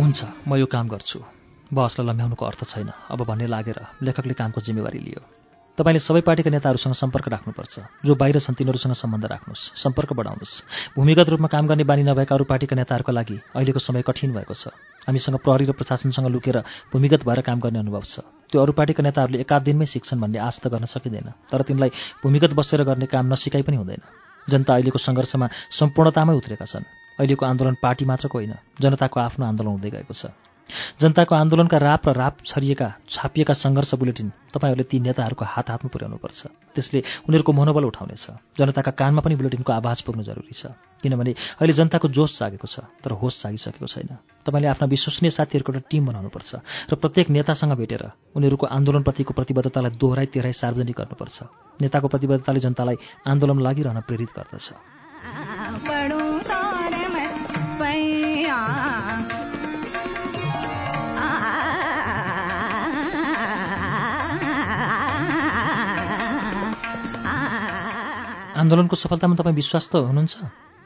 हुन्छ म यो काम गर्छु। बहसलाई लम्ब्याउनुको अर्थ छैन। अब भन्ने लागेर लेखकले कामको जिम्मेवारी लियो। तपाईँले सबै पार्टीका नेताहरूसँग सम्पर्क राख्नुपर्छ। जो बाहिर छन् तिनीहरूसँग सम्बन्ध राख्नुहोस्। सम्पर्क बढाउनुहोस्। भूमिगत रूपमा काम गर्ने बानी नभएका अरू पार्टीका नेताहरूका लागि अहिलेको समय कठिन भएको छ। हामीसँग प्रहरी र प्रशासनसँग लुकेर भूमिगत भएर काम गर्ने अनुभव छ। त्यो अरू पार्टीका नेताहरूले एकाध दिनमै सिक्छन् भन्ने आश त गर्न सकिँदैन। तर तिनलाई भूमिगत बसेर गर्ने काम नसिकाइ पनि हुँदैन। जनता अहिलेको सङ्घर्षमा सम्पूर्णतामै उत्रेका छन्। अहिलेको आन्दोलन पार्टी मात्रको होइन। जनताको आफ्नो आन्दोलन हुँदै गएको छ। जनताको आन्दोलनका राप र राप छरिएका छापिएका सङ्घर्ष बुलेटिन तपाईँहरूले ती नेताहरूको हात हातमा पुर्याउनुपर्छ। त्यसले उनीहरूको मनोबल उठाउनेछ। जनताका कानमा पनि बुलेटिनको आवाज पुग्नु जरुरी छ। किनभने अहिले जनताको जोस जागेको छ तर होस जागिसकेको छैन। तपाईँले आफ्ना विश्वसनीय साथीहरूको एउटा टिम बनाउनुपर्छ र प्रत्येक नेतासँग भेटेर उनीहरूको आन्दोलनप्रतिको प्रतिबद्धतालाई दोहोऱ्याइ तेह्राइ सार्वजनिक गर्नुपर्छ। नेताको प्रतिबद्धताले जनतालाई आन्दोलनमा लागिरहन प्रेरित गर्दछ। आन्दोलनको सफलतामा तपाईँ विश्वास त हुनुहुन्छ?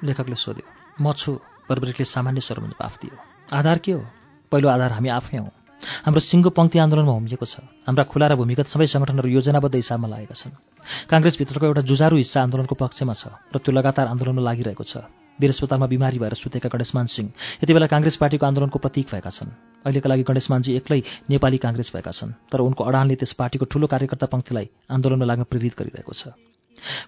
लेखकले सोध्यो। म छु बर्बरिकले सामान्य स्वरमा जवाफ दियो। आधार के हो? पहिलो आधार हामी आफै हौँ। हाम्रो सिङ्गो पङ्क्ति आन्दोलनमा होमिएको छ। हाम्रा खुला र भूमिगत सबै सङ्गठनहरू योजनाबद्ध हिसाबमा लागेका छन्। काङ्ग्रेसभित्रको एउटा जुजारु हिस्सा आन्दोलनको पक्षमा छ र त्यो लगातार आन्दोलनमा लागिरहेको छ। वीर अस्पतालमा बिमारी भएर सुतेका गणेशमान सिंह यति बेला काङ्ग्रेस पार्टीको आन्दोलनको प्रतीक भएका छन्। अहिलेका लागि गणेशमानजी एक्लै नेपाली काङ्ग्रेस भएका छन् तर उनको अडानले त्यस पार्टीको ठूलो कार्यकर्ता पङ्क्तिलाई आन्दोलनमा लाग्न प्रेरित गरिरहेको छ।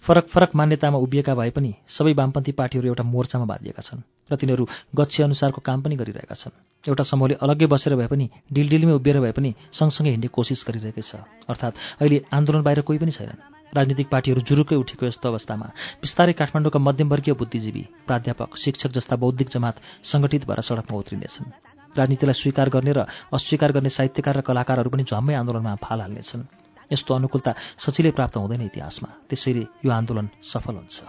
फरक फरक मान्यतामा उभिएका भए पनि सबै वामपन्थी पार्टीहरू एउटा मोर्चामा बाँधिएका छन् र तिनीहरू गच्छे अनुसारको काम पनि गरिरहेका छन्। एउटा समूहले अलग्गै बसेर भए पनि डिलडिलमै उभिएर भए पनि सँगसँगै हिँड्ने कोसिस गरिरहेकै छ। अर्थात् अहिले आन्दोलन बाहिर कोही पनि छैनन्। राजनीतिक पार्टीहरू जुरुकै उठेको यस्तो अवस्थामा बिस्तारै काठमाडौँका मध्यमवर्गीय बुद्धिजीवी प्राध्यापक शिक्षक जस्ता बौद्धिक जमात सङ्गठित भएर सडकमा उत्रिनेछन्। राजनीतिलाई स्वीकार गर्ने र अस्वीकार गर्ने साहित्यकार र कलाकारहरू पनि झम्मै आन्दोलनमा फाल हाल्नेछन्। यस्तो अनुकूलता सजिलै प्राप्त हुँदैन इतिहासमा। त्यसैले यो आन्दोलन सफल हुन्छ।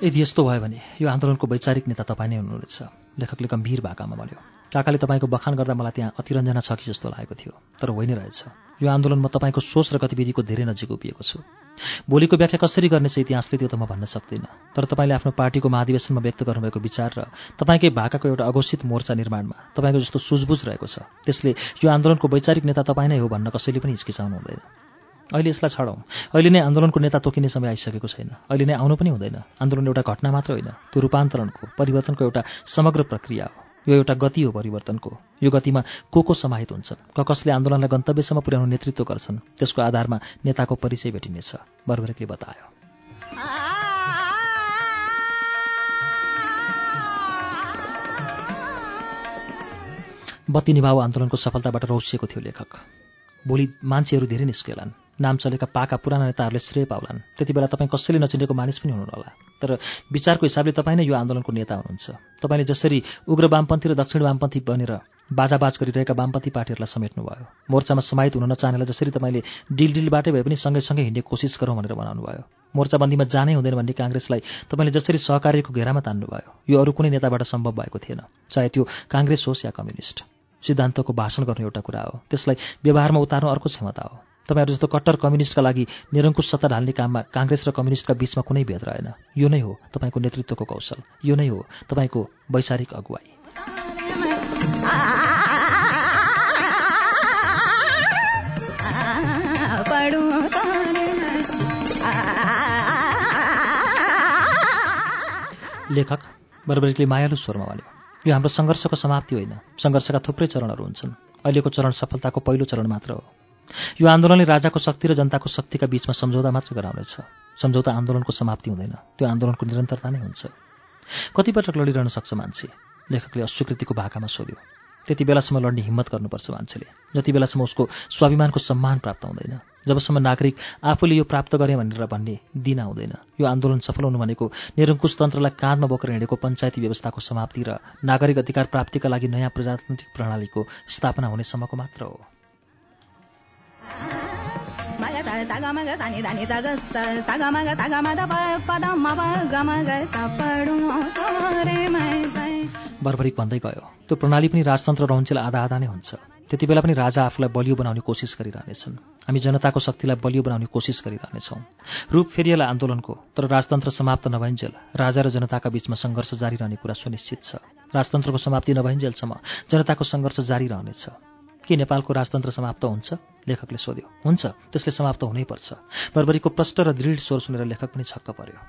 यदि यस्तो भयो भने यो आन्दोलनको वैचारिक नेता तपाईँ नै हुनुहुनेछ। लेखकले गम्भीर भाकामा भन्यो काकाले तपाईँको बखान गर्दा मलाई त्यहाँ अतिरञ्जना छ कि जस्तो लागेको थियो तर होइन रहेछ। यो आन्दोलन म तपाईँको सोच र गतिविधिको धेरै नजिक उभिएको छु। भोलिको व्याख्या कसरी गर्नेछ इतिहासले त्यो त म भन्न सक्दिनँ। तर तपाईँले आफ्नो पार्टीको महाधिवेशनमा व्यक्त गर्नुभएको विचार र तपाईँकै भाकाको एउटा अघोषित मोर्चा निर्माणमा तपाईँको जस्तो सुझबुझ रहेको छ। त्यसले यो आन्दोलनको वैचारिक नेता तपाईँ नै हो भन्न कसैले पनि हिचकिचाउनु हुँदैन। अहिले यसलाई छाडौँ। अहिले नै आन्दोलनको नेता तोकिने समय आइसकेको छैन। अहिले नै आउनु पनि हुँदैन। आन्दोलन एउटा घटना मात्र होइन त्यो रूपान्तरणको परिवर्तनको एउटा समग्र प्रक्रिया हो। यो एउटा गति हो परिवर्तनको। यो गतिमा को को समाहित हुन्छन्? क कसले आन्दोलनलाई गन्तव्यसम्म पुर्याउनु नेतृत्व गर्छन्? त्यसको आधारमा नेताको परिचय भेटिनेछ। बर्बरेकले बतायो? बत्ती निभाव आन्दोलनको सफलताबाट रौसिएको थियो लेखक। भोलि मान्छेहरू धेरै निस्केलान्। नाम चलेका पाका पुराना नेताहरूले श्रेय पाउलान्। त्यति बेला तपाईँ कसैले नचिनेको मानिस पनि हुनुहुन्न तर विचारको हिसाबले तपाईँ नै यो आन्दोलनको नेता हुनुहुन्छ। तपाईँले जसरी उग्र वामपन्थी र दक्षिण वामपन्थी बनेर बाजाबाज गरिरहेका वामपन्थी पार्टीहरूलाई समेट्नुभयो मोर्चामा समाहित हुन नचाहनेलाई जसरी तपाईँले डिल डिलबाटै भए पनि सँगैसँगै हिँड्ने कोसिस गरौँ भनेर बनाउनु भयो मोर्चाबन्दीमा जानै हुँदैन भन्ने काङ्ग्रेसलाई तपाईँले जसरी सहकार्यको घेरामा तान्नुभयो यो अरू कुनै नेताबाट सम्भव भएको थिएन चाहे त्यो काङ्ग्रेस होस् या कम्युनिस्ट। सिद्धान्तको भाषण गर्नु एउटा कुरा हो। त्यसलाई व्यवहारमा उतार्नु अर्को क्षमता हो। तपाईँहरू जस्तो कट्टर कम्युनिस्टका लागि निरङ्कुश सत्ता ढाल्ने काममा काङ्ग्रेस र कम्युनिस्टका बीचमा कुनै भेद रहेन। यो नै हो तपाईँको नेतृत्वको कौशल। यो नै हो तपाईँको वैचारिक अगुवाई। लेखक बर्बरिकले मायालु स्वरमा भन्यो। यो हाम्रो सङ्घर्षको समाप्ति होइन। सङ्घर्षका थुप्रै चरणहरू हुन्छन्। अहिलेको चरण सफलताको पहिलो चरण मात्र हो। यो आन्दोलनले राजाको शक्ति र जनताको शक्तिका बीचमा सम्झौता मात्र गराउनेछ। सम्झौता आन्दोलनको समाप्ति हुँदैन। त्यो आन्दोलनको निरन्तरता नै हुन्छ। कतिपटक लडिरहन सक्छ मान्छे। लेखकले अस्वीकृतिको भाकामा सोध्यो। त्यति बेलासम्म लड्ने हिम्मत गर्नुपर्छ मान्छेले। जति बेलासम्म उसको स्वाभिमानको सम्मान प्राप्त हुँदैन। जबसम्म नागरिक आफूले यो प्राप्त गरेँ भनेर भन्ने दिन आउँदैन। यो आन्दोलन सफल हुनु भनेको निरङ्कुश तन्त्रलाई काँधमा बोकेर हिँडेको पञ्चायती व्यवस्थाको समाप्ति र नागरिक अधिकार प्राप्तिका लागि नयाँ प्रजातान्त्रिक प्रणालीको स्थापना हुनेसम्मको मात्र हो। पै बर्बरिक भन्दै गयो। त्यो प्रणाली पनि राजतन्त्र रहन्जेल आधा आधा नै हुन्छ। त्यति बेला पनि राजा आफूलाई बलियो बनाउने कोसिस गरिरहनेछन्। हामी जनताको शक्तिलाई बलियो बनाउने कोसिस गरिरहनेछौँ। रूप फेरिएला आन्दोलनको तर राजतन्त्र समाप्त नभइन्जेल राजा र जनताका बीचमा सङ्घर्ष जारी रहने कुरा सुनिश्चित छ। राजतन्त्रको समाप्ति नभइन्जेलसम्म जनताको सङ्घर्ष जारी रहनेछ। के नेपालको राजतन्त्र समाप्त हुन्छ? लेखकले सोध्यो। हुन्छ त्यसले समाप्त हुनैपर्छ। बर्बरीको प्रष्ट र दृढ स्वर सुनेर लेखक पनि छक्क पर्यो।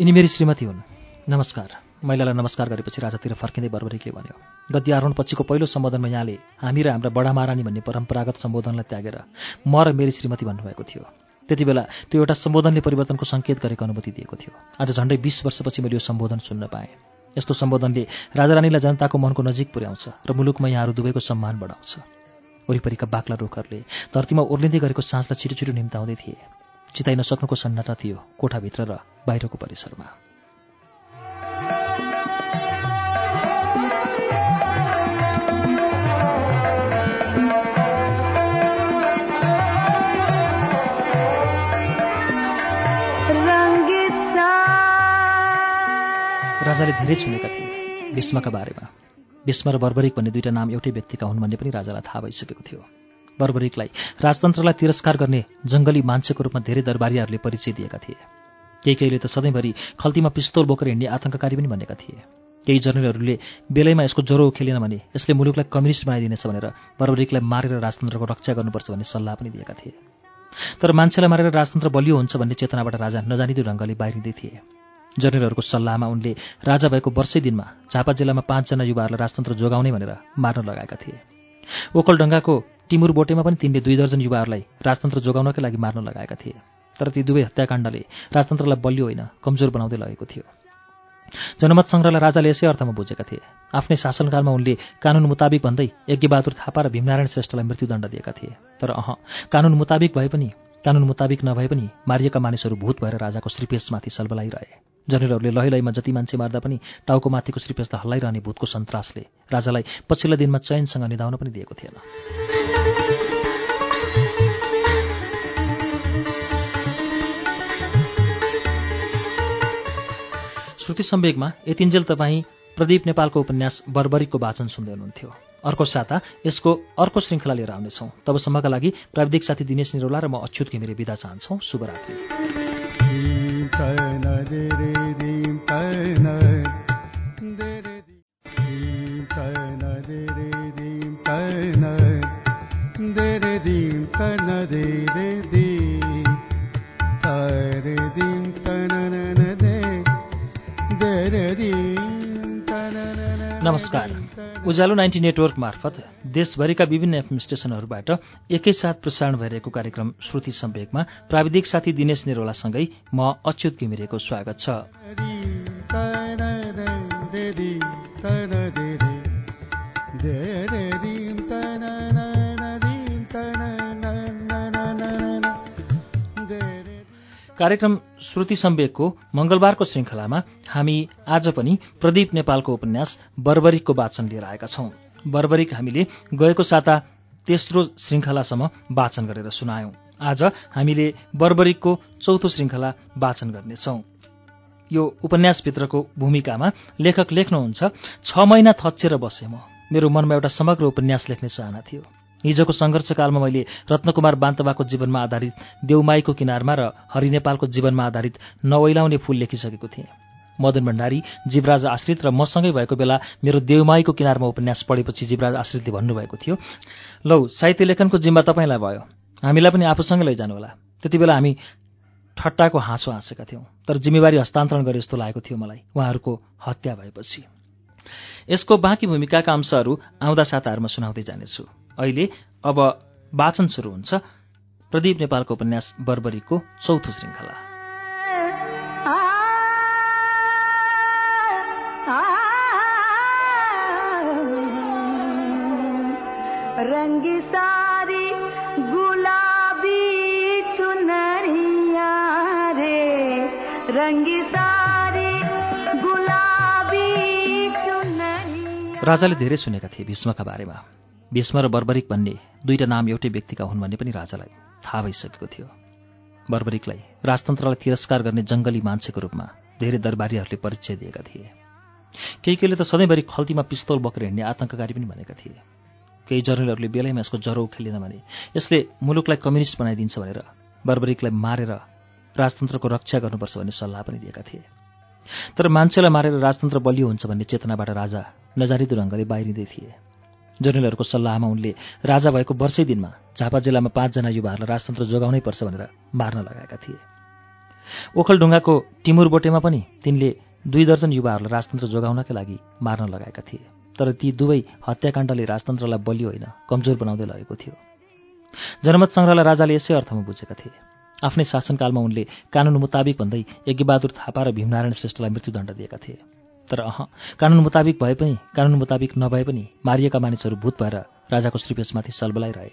यिनी मेरी श्रीमती हुन्। नमस्कार। महिलालाई नमस्कार गरेपछि राजातिर फर्किँदै बर्बरिकले भन्यो गद्य आरोहण पछिको पहिलो सम्बोधनमा यहाँले हामी र हाम्रा बडा महारानी भन्ने परम्परागत सम्बोधनलाई त्यागेर म र मेरी श्रीमती भन्नुभएको थियो। त्यति बेला त्यो एउटा सम्बोधनले परिवर्तनको सङ्केत गरेको अनुभूति दिएको थियो। आज झन्डै बिस वर्षपछि मैले यो सम्बोधन सुन्न पाएँ। यस्तो सम्बोधनले राजारानीलाई जनताको मनको नजिक पुर्याउँछ र मुलुकमा यहाँहरू दुवैको सम्मान बढाउँछ। वरिपरिका बाक्ला रुखहरूले धरतीमा ओर्लिँदै गरेको साँझलाई छिटो छिटो निम्ताउँदै थिए। चिताइ नसक्नुको सन्नाटा थियो कोठाभित्र र बाहिरको परिसरमा। राजाले धेरै सुनेका थिए। भीष्मका बारेमा। भीष्म र बर्बरिक भन्ने दुईटा नाम एउटै व्यक्तिका हुन् भन्ने पनि राजालाई थाहा भइसकेको थियो। बर्बरिकलाई राजतन्त्रलाई तिरस्कार गर्ने जङ्गली मान्छेको रूपमा धेरै दरबारीहरूले परिचय दिएका थिए। केही केहीले त सधैँभरि खल्तीमा पिस्तोल बोकेर हिँड्ने आतङ्ककारी पनि भनेका थिए। केही जर्नलहरूले बेलैमा यसको ज्वरो खेलेन भने यसले मुलुकलाई कम्युनिस्ट बनाइदिनेछ भनेर बर्बरिकलाई मारेर राजतन्त्रको रक्षा गर्नुपर्छ भन्ने सल्लाह पनि दिएका थिए। तर मान्छेलाई मारेर राजतन्त्र बलियो हुन्छ भन्ने चेतनाबाट राजा नजानिदो ढङ्गले बाहिरिँदै थिए। जर्नलहरूको सल्लाहमा उनले राजा भएको वर्षै दिनमा झापा जिल्लामा पाँचजना युवाहरूलाई राजतन्त्र जोगाउने भनेर मार्न लगाएका थिए। ओकलडङ्गाको टिमुर बोटेमा पनि तिनले दुई दर्जन युवाहरूलाई राजतन्त्र जोगाउनकै लागि मार्न लगाएका थिए। तर ती दुवै हत्याकाण्डले राजतन्त्रलाई बलियो होइन कमजोर बनाउँदै लगेको थियो। जनमत सङ्ग्रहलाई राजाले यसै अर्थमा बुझेका थिए। आफ्नै शासनकालमा उनले कानुन मुताबिक भन्दै यज्ञबहादुर थापा र भीमनारायण श्रेष्ठलाई मृत्युदण्ड दिएका थिए। तर अह कानुन मुताबिक भए पनि कानुन मुताबिक नभए पनि मारिएका मानिसहरू भूत भएर राजाको श्रीपेशमाथि सलबलाइरहे। जनरलहरूले लै लैमा जति मान्छे मार्दा पनि टाउको माथिको श्रीपेशलाई हल्लाइरहने भूतको सन्तासले राजालाई पछिल्ला दिनमा चयनसँग निधाउन पनि दिएको थिएन। श्रुति सम्वेकमा यतिन्जेल तपाईँ प्रदीप नेपालको उपन्यास बर्बरीको वाचन सुन्दै हुनुहुन्थ्यो। अर्को साता यसको अर्को श्रृङ्खला लिएर आउनेछौँ। तबसम्मका लागि प्राविधिक साथी दिनेश निरौला र म अच्युत घिमिरे विदा चाहन्छौँ। शुभरात्रि। नमस्कार। उज्यालो नाइन्टी नेटवर्क मार्फत देशभरिका विभिन्न एफएम स्टेशनहरूबाट एकैसाथ प्रसारण भइरहेको कार्यक्रम श्रुति सम्वेकमा प्राविधिक साथी दिनेश निरोलासँगै म अच्युत घिमिरेको स्वागत छ। कार्यक्रम श्रुति सम्वेकको मङ्गलबारको श्रृङ्खलामा हामी आज पनि प्रदीप नेपालको उपन्यास बर्बरिकको वाचन लिएर आएका छौं। बर्बरिक हामीले गएको साता तेस्रो श्रृङ्खलासम्म वाचन गरेर सुनायौं। आज हामीले बर्बरिकको चौथो श्रृङ्खला वाचन गर्नेछौं। यो उपन्यासभित्रको भूमिकामा लेखक लेख्नुहुन्छ छ महिना थच्चेर बसेँ म। मेरो मनमा एउटा समग्र उपन्यास लेख्ने चाहना थियो। हिजोको सङ्घर्षकालमा मैले रत्नकुमार बान्तवाको जीवनमा आधारित देउमाईको किनारमा र हरि नेपालको जीवनमा आधारित नवैलाउने फूल लेखिसकेको थिएँ। मदन भण्डारी जीवराज आश्रित र मसँगै भएको बेला मेरो देउमाईको किनारमा उपन्यास पढेपछि जीवराज आश्रितले भन्नुभएको थियो लौ साहित्य लेखनको जिम्मा तपाईँलाई भयो। हामीलाई पनि आफूसँगै लैजानुहोला। त्यति बेला हामी ठट्टाको हाँसो हाँसेका थियौँ तर जिम्मेवारी हस्तान्तरण गरे जस्तो लागेको थियो मलाई उहाँहरूको हत्या भएपछि। यसको बाँकी भूमिकाका अंशहरू आउँदा साताहरूमा सुनाउँदै जानेछु। अहिले अब वाचन सुरु हुन्छ। प्रदीप नेपालको उपन्यास बर्बरीको चौथो श्रृङ्खला। रंगी सारी गुलाबी चुनरिया रे। रंगी सारी गुलाबी चुनरिया। राजाले धेरै सुनेका थिए भीष्मका बारेमा। भीष्म र बर्बरिक भन्ने दुईटा नाम एउटै व्यक्तिका हुन् भन्ने पनि राजालाई थाहा भइसकेको थियो। बर्बरिकलाई राजतन्त्रलाई तिरस्कार गर्ने जङ्गली मान्छेको रूपमा धेरै दरबारीहरूले परिचय दिएका थिए। केही केहीले त सधैँभरि खल्तीमा पिस्तौल बोकेर हिँड्ने आतङ्ककारी पनि भनेका थिए। केही जर्नलहरूले बेलैमा यसको जरो उखेलेन भने यसले मुलुकलाई कम्युनिस्ट बनाइदिन्छ भनेर बर्बरिकलाई मारेर राजतन्त्रको रक्षा गर्नुपर्छ भन्ने सल्लाह पनि दिएका थिए। तर मान्छेलाई मारेर राजतन्त्र बलियो हुन्छ भन्ने चेतनाबाट राजा नजारिदो ढङ्गले बाहिरिँदै थिए। जर्नलहरूको सल्लाहमा उनले राजा भएको वर्षै दिनमा झापा जिल्लामा पाँचजना युवाहरूलाई राजतन्त्र जोगाउनै पर्छ भनेर मार्न लगाएका थिए। ओखलढुङ्गाको टिमुर बोटेमा पनि तिनले दुई दर्जन युवाहरूलाई राजतन्त्र जोगाउनकै लागि मार्न लगाएका थिए तर ती दुवै हत्याकाण्डले राजतन्त्रलाई बलियो होइन कमजोर बनाउँदै लगेको थियो। जनमत सङ्ग्रहलाई राजाले यसै अर्थमा बुझेका थिए। आफ्नै शासनकालमा उनले कानुन मुताबिक भन्दै यज्ञबहादुर थापा र भीमनारायण श्रेष्ठलाई मृत्युदण्ड दिएका थिए। तर अह कानुन मुताबिक भए पनि कानुन मुताबिक नभए पनि मारिएका मानिसहरू भूत भएर राजाको श्रीपेशमाथि सलबलाइरहे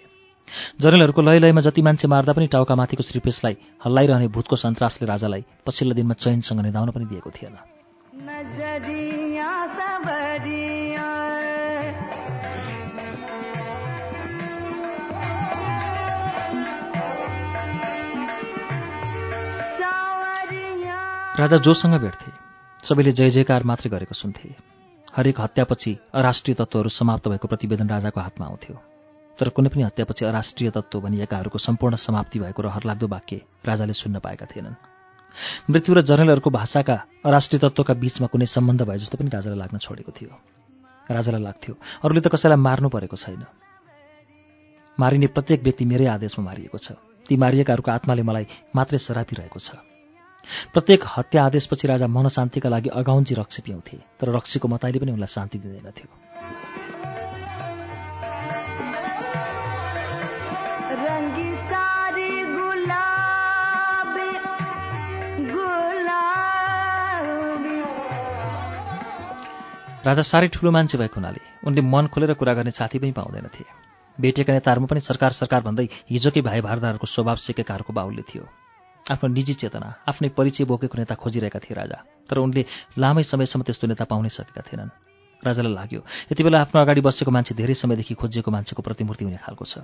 जर्नलहरूको लय लयमा जति मान्छे मार्दा पनि टाउकामाथिको श्रीपेशलाई हल्लाइरहने भूतको सन्तासले राजालाई पछिल्लो दिनमा चैनसँग निधाउन पनि दिएको थिएन। राजा जोसँग भेट्थे। सबैले जय जयकार मात्रै गरेको सुन्थे। हरेक हत्यापछि अराष्ट्रिय तत्त्वहरू समाप्त भएको प्रतिवेदन राजाको हातमा आउँथ्यो। तर कुनै पनि हत्यापछि अराष्ट्रिय तत्त्व भनिएकाहरूको सम्पूर्ण समाप्ति भएको रहरलाग्दो वाक्य राजाले सुन्न पाएका थिएनन्। मृत्यु र जर्नलहरूको भाषाका अराष्ट्रिय तत्त्वका बीचमा कुनै सम्बन्ध भए जस्तो पनि राजालाई लाग्न छोडेको थियो। राजालाई लाग्थ्यो अरूले त कसैलाई मार्नु परेको छैन। मारिने प्रत्येक व्यक्ति मेरै आदेशमा मारिएको छ। ती मारिएकाहरूको आत्माले मलाई मात्रै सरापिरहेको छ। प्रत्येक हत्या आदेशपछि राजा मनशान्तिका लागि अगाउन्जी रक्सी पिउँथे तर रक्सीको मताइले पनि उनलाई शान्ति दिँदैनथ्यो राजा साह्रै ठुलो मान्छे भएको हुनाले उनले मन खोलेर कुरा गर्ने साथी पनि पाउँदैनथे भेटेका नेताहरूमा पनि सरकार सरकार भन्दै हिजोकै भाइ भारदारहरूको स्वभाव सिकेकाहरूको बाहुल्य थियो। आफ्नो निजी चेतना आफ्नै परिचय बोकेको नेता खोजिरहेका थिए राजा तर उनले लामै समयसम्म त्यस्तो नेता पाउनै सकेका थिएनन्। राजालाई लाग्यो यति बेला आफ्नो अगाडि बसेको मान्छे धेरै समयदेखि खोजिएको मान्छेको प्रतिमूर्ति हुने खालको छ।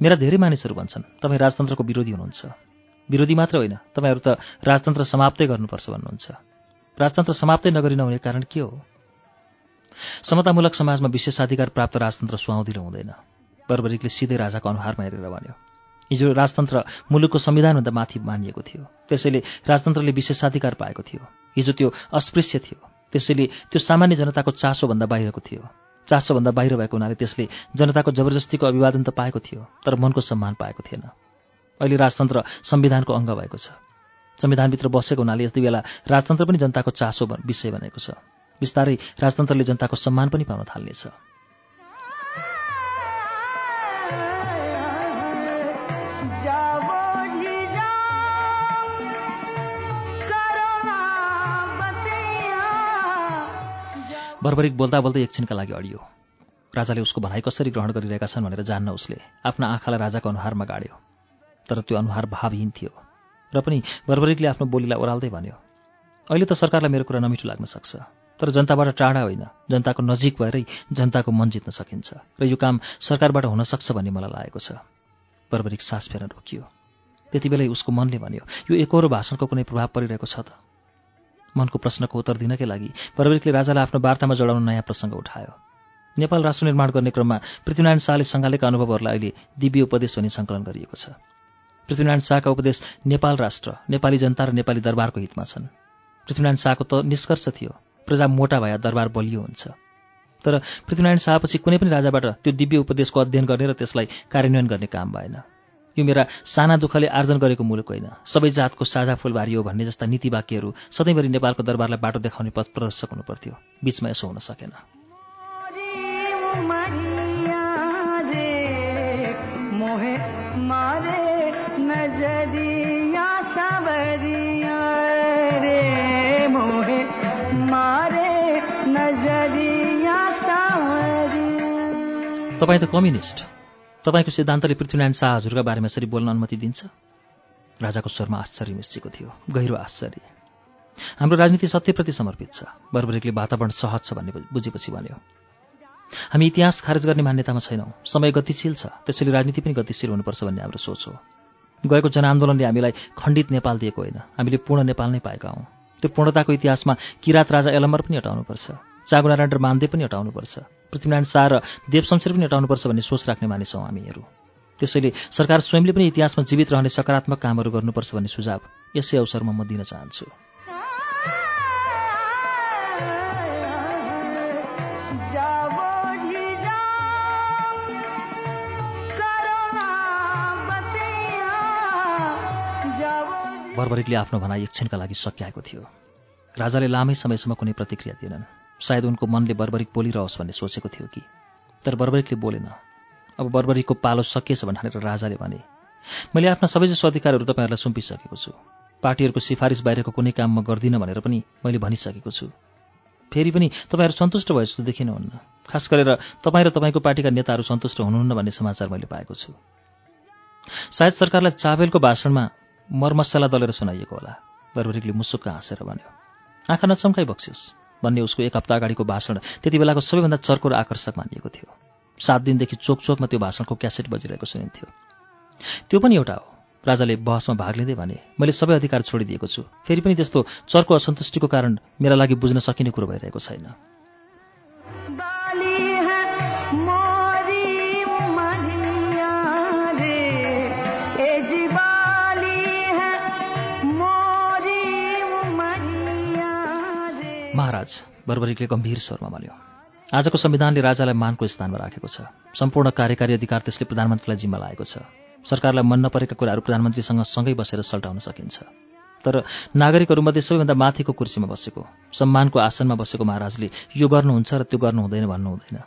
मेरा धेरै मानिसहरू भन्छन् तपाईँ राजतन्त्रको विरोधी हुनुहुन्छ। विरोधी मात्र होइन तपाईँहरू त राजतन्त्र समाप्तै गर्नुपर्छ भन्नुहुन्छ। राजतन्त्र समाप्तै नगरी नहुने कारण के हो? समतामूलक समाजमा विशेषाधिकार प्राप्त राजतन्त्र सुहाउँदिलो हुँदैन। बर्बरिकले सिधै राजाको अनुहारमा हेरेर भन्यो हिजो राजतन्त्र मुलुकको संविधानभन्दा माथि मानिएको थियो। त्यसैले राजतन्त्रले विशेषाधिकार पाएको थियो। हिजो त्यो अस्पृश्य थियो। त्यसैले त्यो सामान्य जनताको चासोभन्दा बाहिरको थियो। चासोभन्दा बाहिर भएको हुनाले त्यसले जनताको जबरजस्तीको अभिवादन त पाएको थियो तर मनको सम्मान पाएको थिएन। अहिले राजतन्त्र संविधानको अङ्ग भएको छ। संविधानभित्र बसेको हुनाले यति बेला राजतन्त्र पनि जनताको चासो विषय बनेको छ। बिस्तारै राजतन्त्रले जनताको सम्मान पनि पाउन थाल्नेछ। बर्बरिक बोल्दा बोल्दै एकछिनका लागि अडियो। राजाले उसको भनाइ कसरी ग्रहण गरिरहेका छन् भनेर जान्न उसले आफ्ना आँखालाई राजाको अनुहारमा गाड्यो। तर त्यो अनुहार भावहीन थियो र पनि बर्बरिकले आफ्नो बोलीलाई ओह्राल्दै भन्यो अहिले त सरकारलाई मेरो कुरा नमिठो लाग्न सक्छ तर जनताबाट टाढा होइन। जनताको नजिक भएरै जनताको मन जित्न सकिन्छ र यो काम सरकारबाट हुन सक्छ भन्ने मलाई लागेको छ। बर्बरिक सास फेर्न रोकियो। त्यति बेलै उसको मनले भन्यो यो एकहोरो भाषणको कुनै प्रभाव परिरहेको छ त? मनको प्रश्नको उत्तर दिनकै लागि बर्बरिकले राजालाई आफ्नो वार्तामा जोडाउन नयाँ प्रसङ्ग उठायो। नेपाल राष्ट्र निर्माण गर्ने क्रममा पृथ्वीनारायण शाहले सङ्घालेका अनुभवहरूलाई अहिले दिव्य उपदेश भनी सङ्कलन गरिएको छ। पृथ्वीनारायण शाहका उपदेश नेपाल राष्ट्र नेपाली जनता र नेपाली दरबारको हितमा छन्। पृथ्वीनारायण शाहको त निष्कर्ष थियो प्रजा मोटा भए दरबार बलियो हुन्छ। तर पृथ्वीनारायण शाहपछि कुनै पनि राजाबाट त्यो दिव्य उपदेशको अध्ययन गर्ने र त्यसलाई कार्यान्वयन गर्ने काम भएन। यो मेरा साना दुःखले आर्जन गरेको मुलुक होइन। सबै जातको साझा फुलबारी हो भन्ने जस्ता नीति वाक्यहरू सधैँभरि नेपालको दरबारलाई बाटो देखाउने पथ प्रदर्शक हुनुपर्थ्यो। बिचमा यसो हुन सकेन। तपाईँ त कम्युनिस्ट। तपाईँको सिद्धान्तले पृथ्वीनारायण शाह हजुरका बारेमा यसरी बोल्न अनुमति दिन्छ? राजाको स्वरमा आश्चर्य मिसिएको थियो गहिरो आश्चर्य। हाम्रो राजनीति सत्यप्रति समर्पित छ बर्बरिकले वातावरण सहज छ भन्ने बुझेपछि भन्यो। हामी इतिहास खारेज गर्ने मान्यतामा छैनौँ समय गतिशील छ त्यसैले राजनीति पनि गतिशील हुनुपर्छ भन्ने हाम्रो सोच हो। गएको जनआन्दोलनले हामीलाई खण्डित नेपाल दिएको होइन हामीले पूर्ण नेपाल नै पाएका हौँ। त्यो पूर्णताको इतिहासमा किराँत राजा एलम्बर पनि हटाउनुपर्छ। चागुनारायण र मान्दे पनि हटाउनुपर्छ। पृथ्वीनारायण शाह र देवशमशेर पनि हटाउनुपर्छ भन्ने सोच राख्ने मानिस हामीहरू त्यसैले सरकार स्वयंले पनि इतिहासमा जीवित रहने सकारात्मक कामहरू गर्नुपर्छ भन्ने सुझाव यसै अवसरमा म दिन चाहन्छु। बर्बरिकले आफ्नो भनाइ एकछिनका लागि सकिआएको थियो। राजाले लामै समयसम्म कुनै प्रतिक्रिया दिएनन्। सायद उनको मनले बर्बरिक बोलिरहोस् भन्ने सोचेको थियो कि। तर बर्बरिकले बोलेन। अब बर्बरिकको पालो सकिएछ भनेर राजाले भने मैले आफ्ना सबैजसो अधिकारहरू तपाईँहरूलाई सुम्पिसकेको छु। पार्टीहरूको सिफारिस बाहिरको कुनै काम म गर्दिनँ भनेर पनि मैले भनिसकेको छु। फेरि पनि तपाईँहरू सन्तुष्ट भए जस्तो देखिनुहुन्न। खास गरेर तपाईँ र तपाईँको पार्टीका नेताहरू सन्तुष्ट हुनुहुन्न भन्ने समाचार मैले पाएको छु। सायद सरकारलाई चावेलको भाषणमा मरमसला दलेर सुनाइएको होला। बर्बरिकले मुसुक्क हाँसेर भन्यो आँखा नचम्काइ बक्सियोस्। भन्ने उसको एक हप्ता अगाडिको भाषण त्यति बेलाको सबैभन्दा चर्को र आकर्षक मानिएको थियो। सात दिनदेखि चोक चोकमा त्यो भाषणको क्यासेट बजिरहेको सुनिन्थ्यो। त्यो पनि एउटा हो। राजाले बहसमा भाग लिँदै भने मैले सबै अधिकार छोडिदिएको छु। फेरि पनि त्यस्तो चर्को असन्तुष्टिको कारण मेरा लागि बुझ्न सकिने कुरो भइरहेको छैन। महाराज बर्बरिकले गम्भीर स्वरमा भन्यो आजको संविधानले राजालाई मानको स्थानमा राखेको छ। सम्पूर्ण कार्यकारी अधिकार त्यसले प्रधानमन्त्रीलाई जिम्मा लागेको छ। सरकारलाई मन नपरेका कुराहरू प्रधानमन्त्रीसँग सँगै बसेर सल्टाउन सकिन्छ। तर नागरिकहरूमध्ये सबैभन्दा माथिको कुर्सीमा बसेको सम्मानको आसनमा बसेको महाराजले यो गर्नुहुन्छ र त्यो गर्नु हुँदैन भन्नु हुँदैन।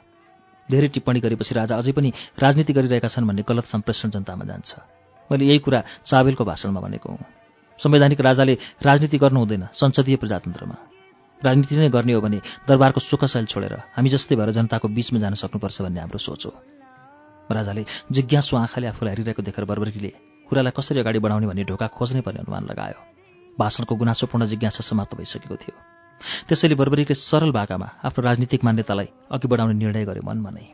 धेरै टिप्पणी गरेपछि राजा अझै पनि राजनीति गरिरहेका छन् भन्ने गलत सम्प्रेषण जनतामा जान्छ। मैले यही कुरा चाबेलको भाषणमा भनेको हुँ। संवैधानिक राजाले राजनीति गर्नु हुँदैन संसदीय प्रजातन्त्रमा। राजनीति नै गर्ने हो भने दरबारको सुखशैल छोडेर हामी जस्तै भएर जनताको बीचमा जान सक्नुपर्छ भन्ने हाम्रो सोच हो। राजाले जिज्ञासु आँखाले आफूलाई हेरिरहेको देखेर बर्बरीले कुरालाई कसरी अगाडि बढाउने भन्ने ढोका खोज्नै पर्ने अनुमान लगायो। भाषणको गुनासोपूर्ण जिज्ञासा समाप्त भइसकेको थियो। त्यसैले बर्बरीले सरल भाकामा आफ्नो राजनीतिक मान्यतालाई अघि बढाउने निर्णय गर्यो मनमा नै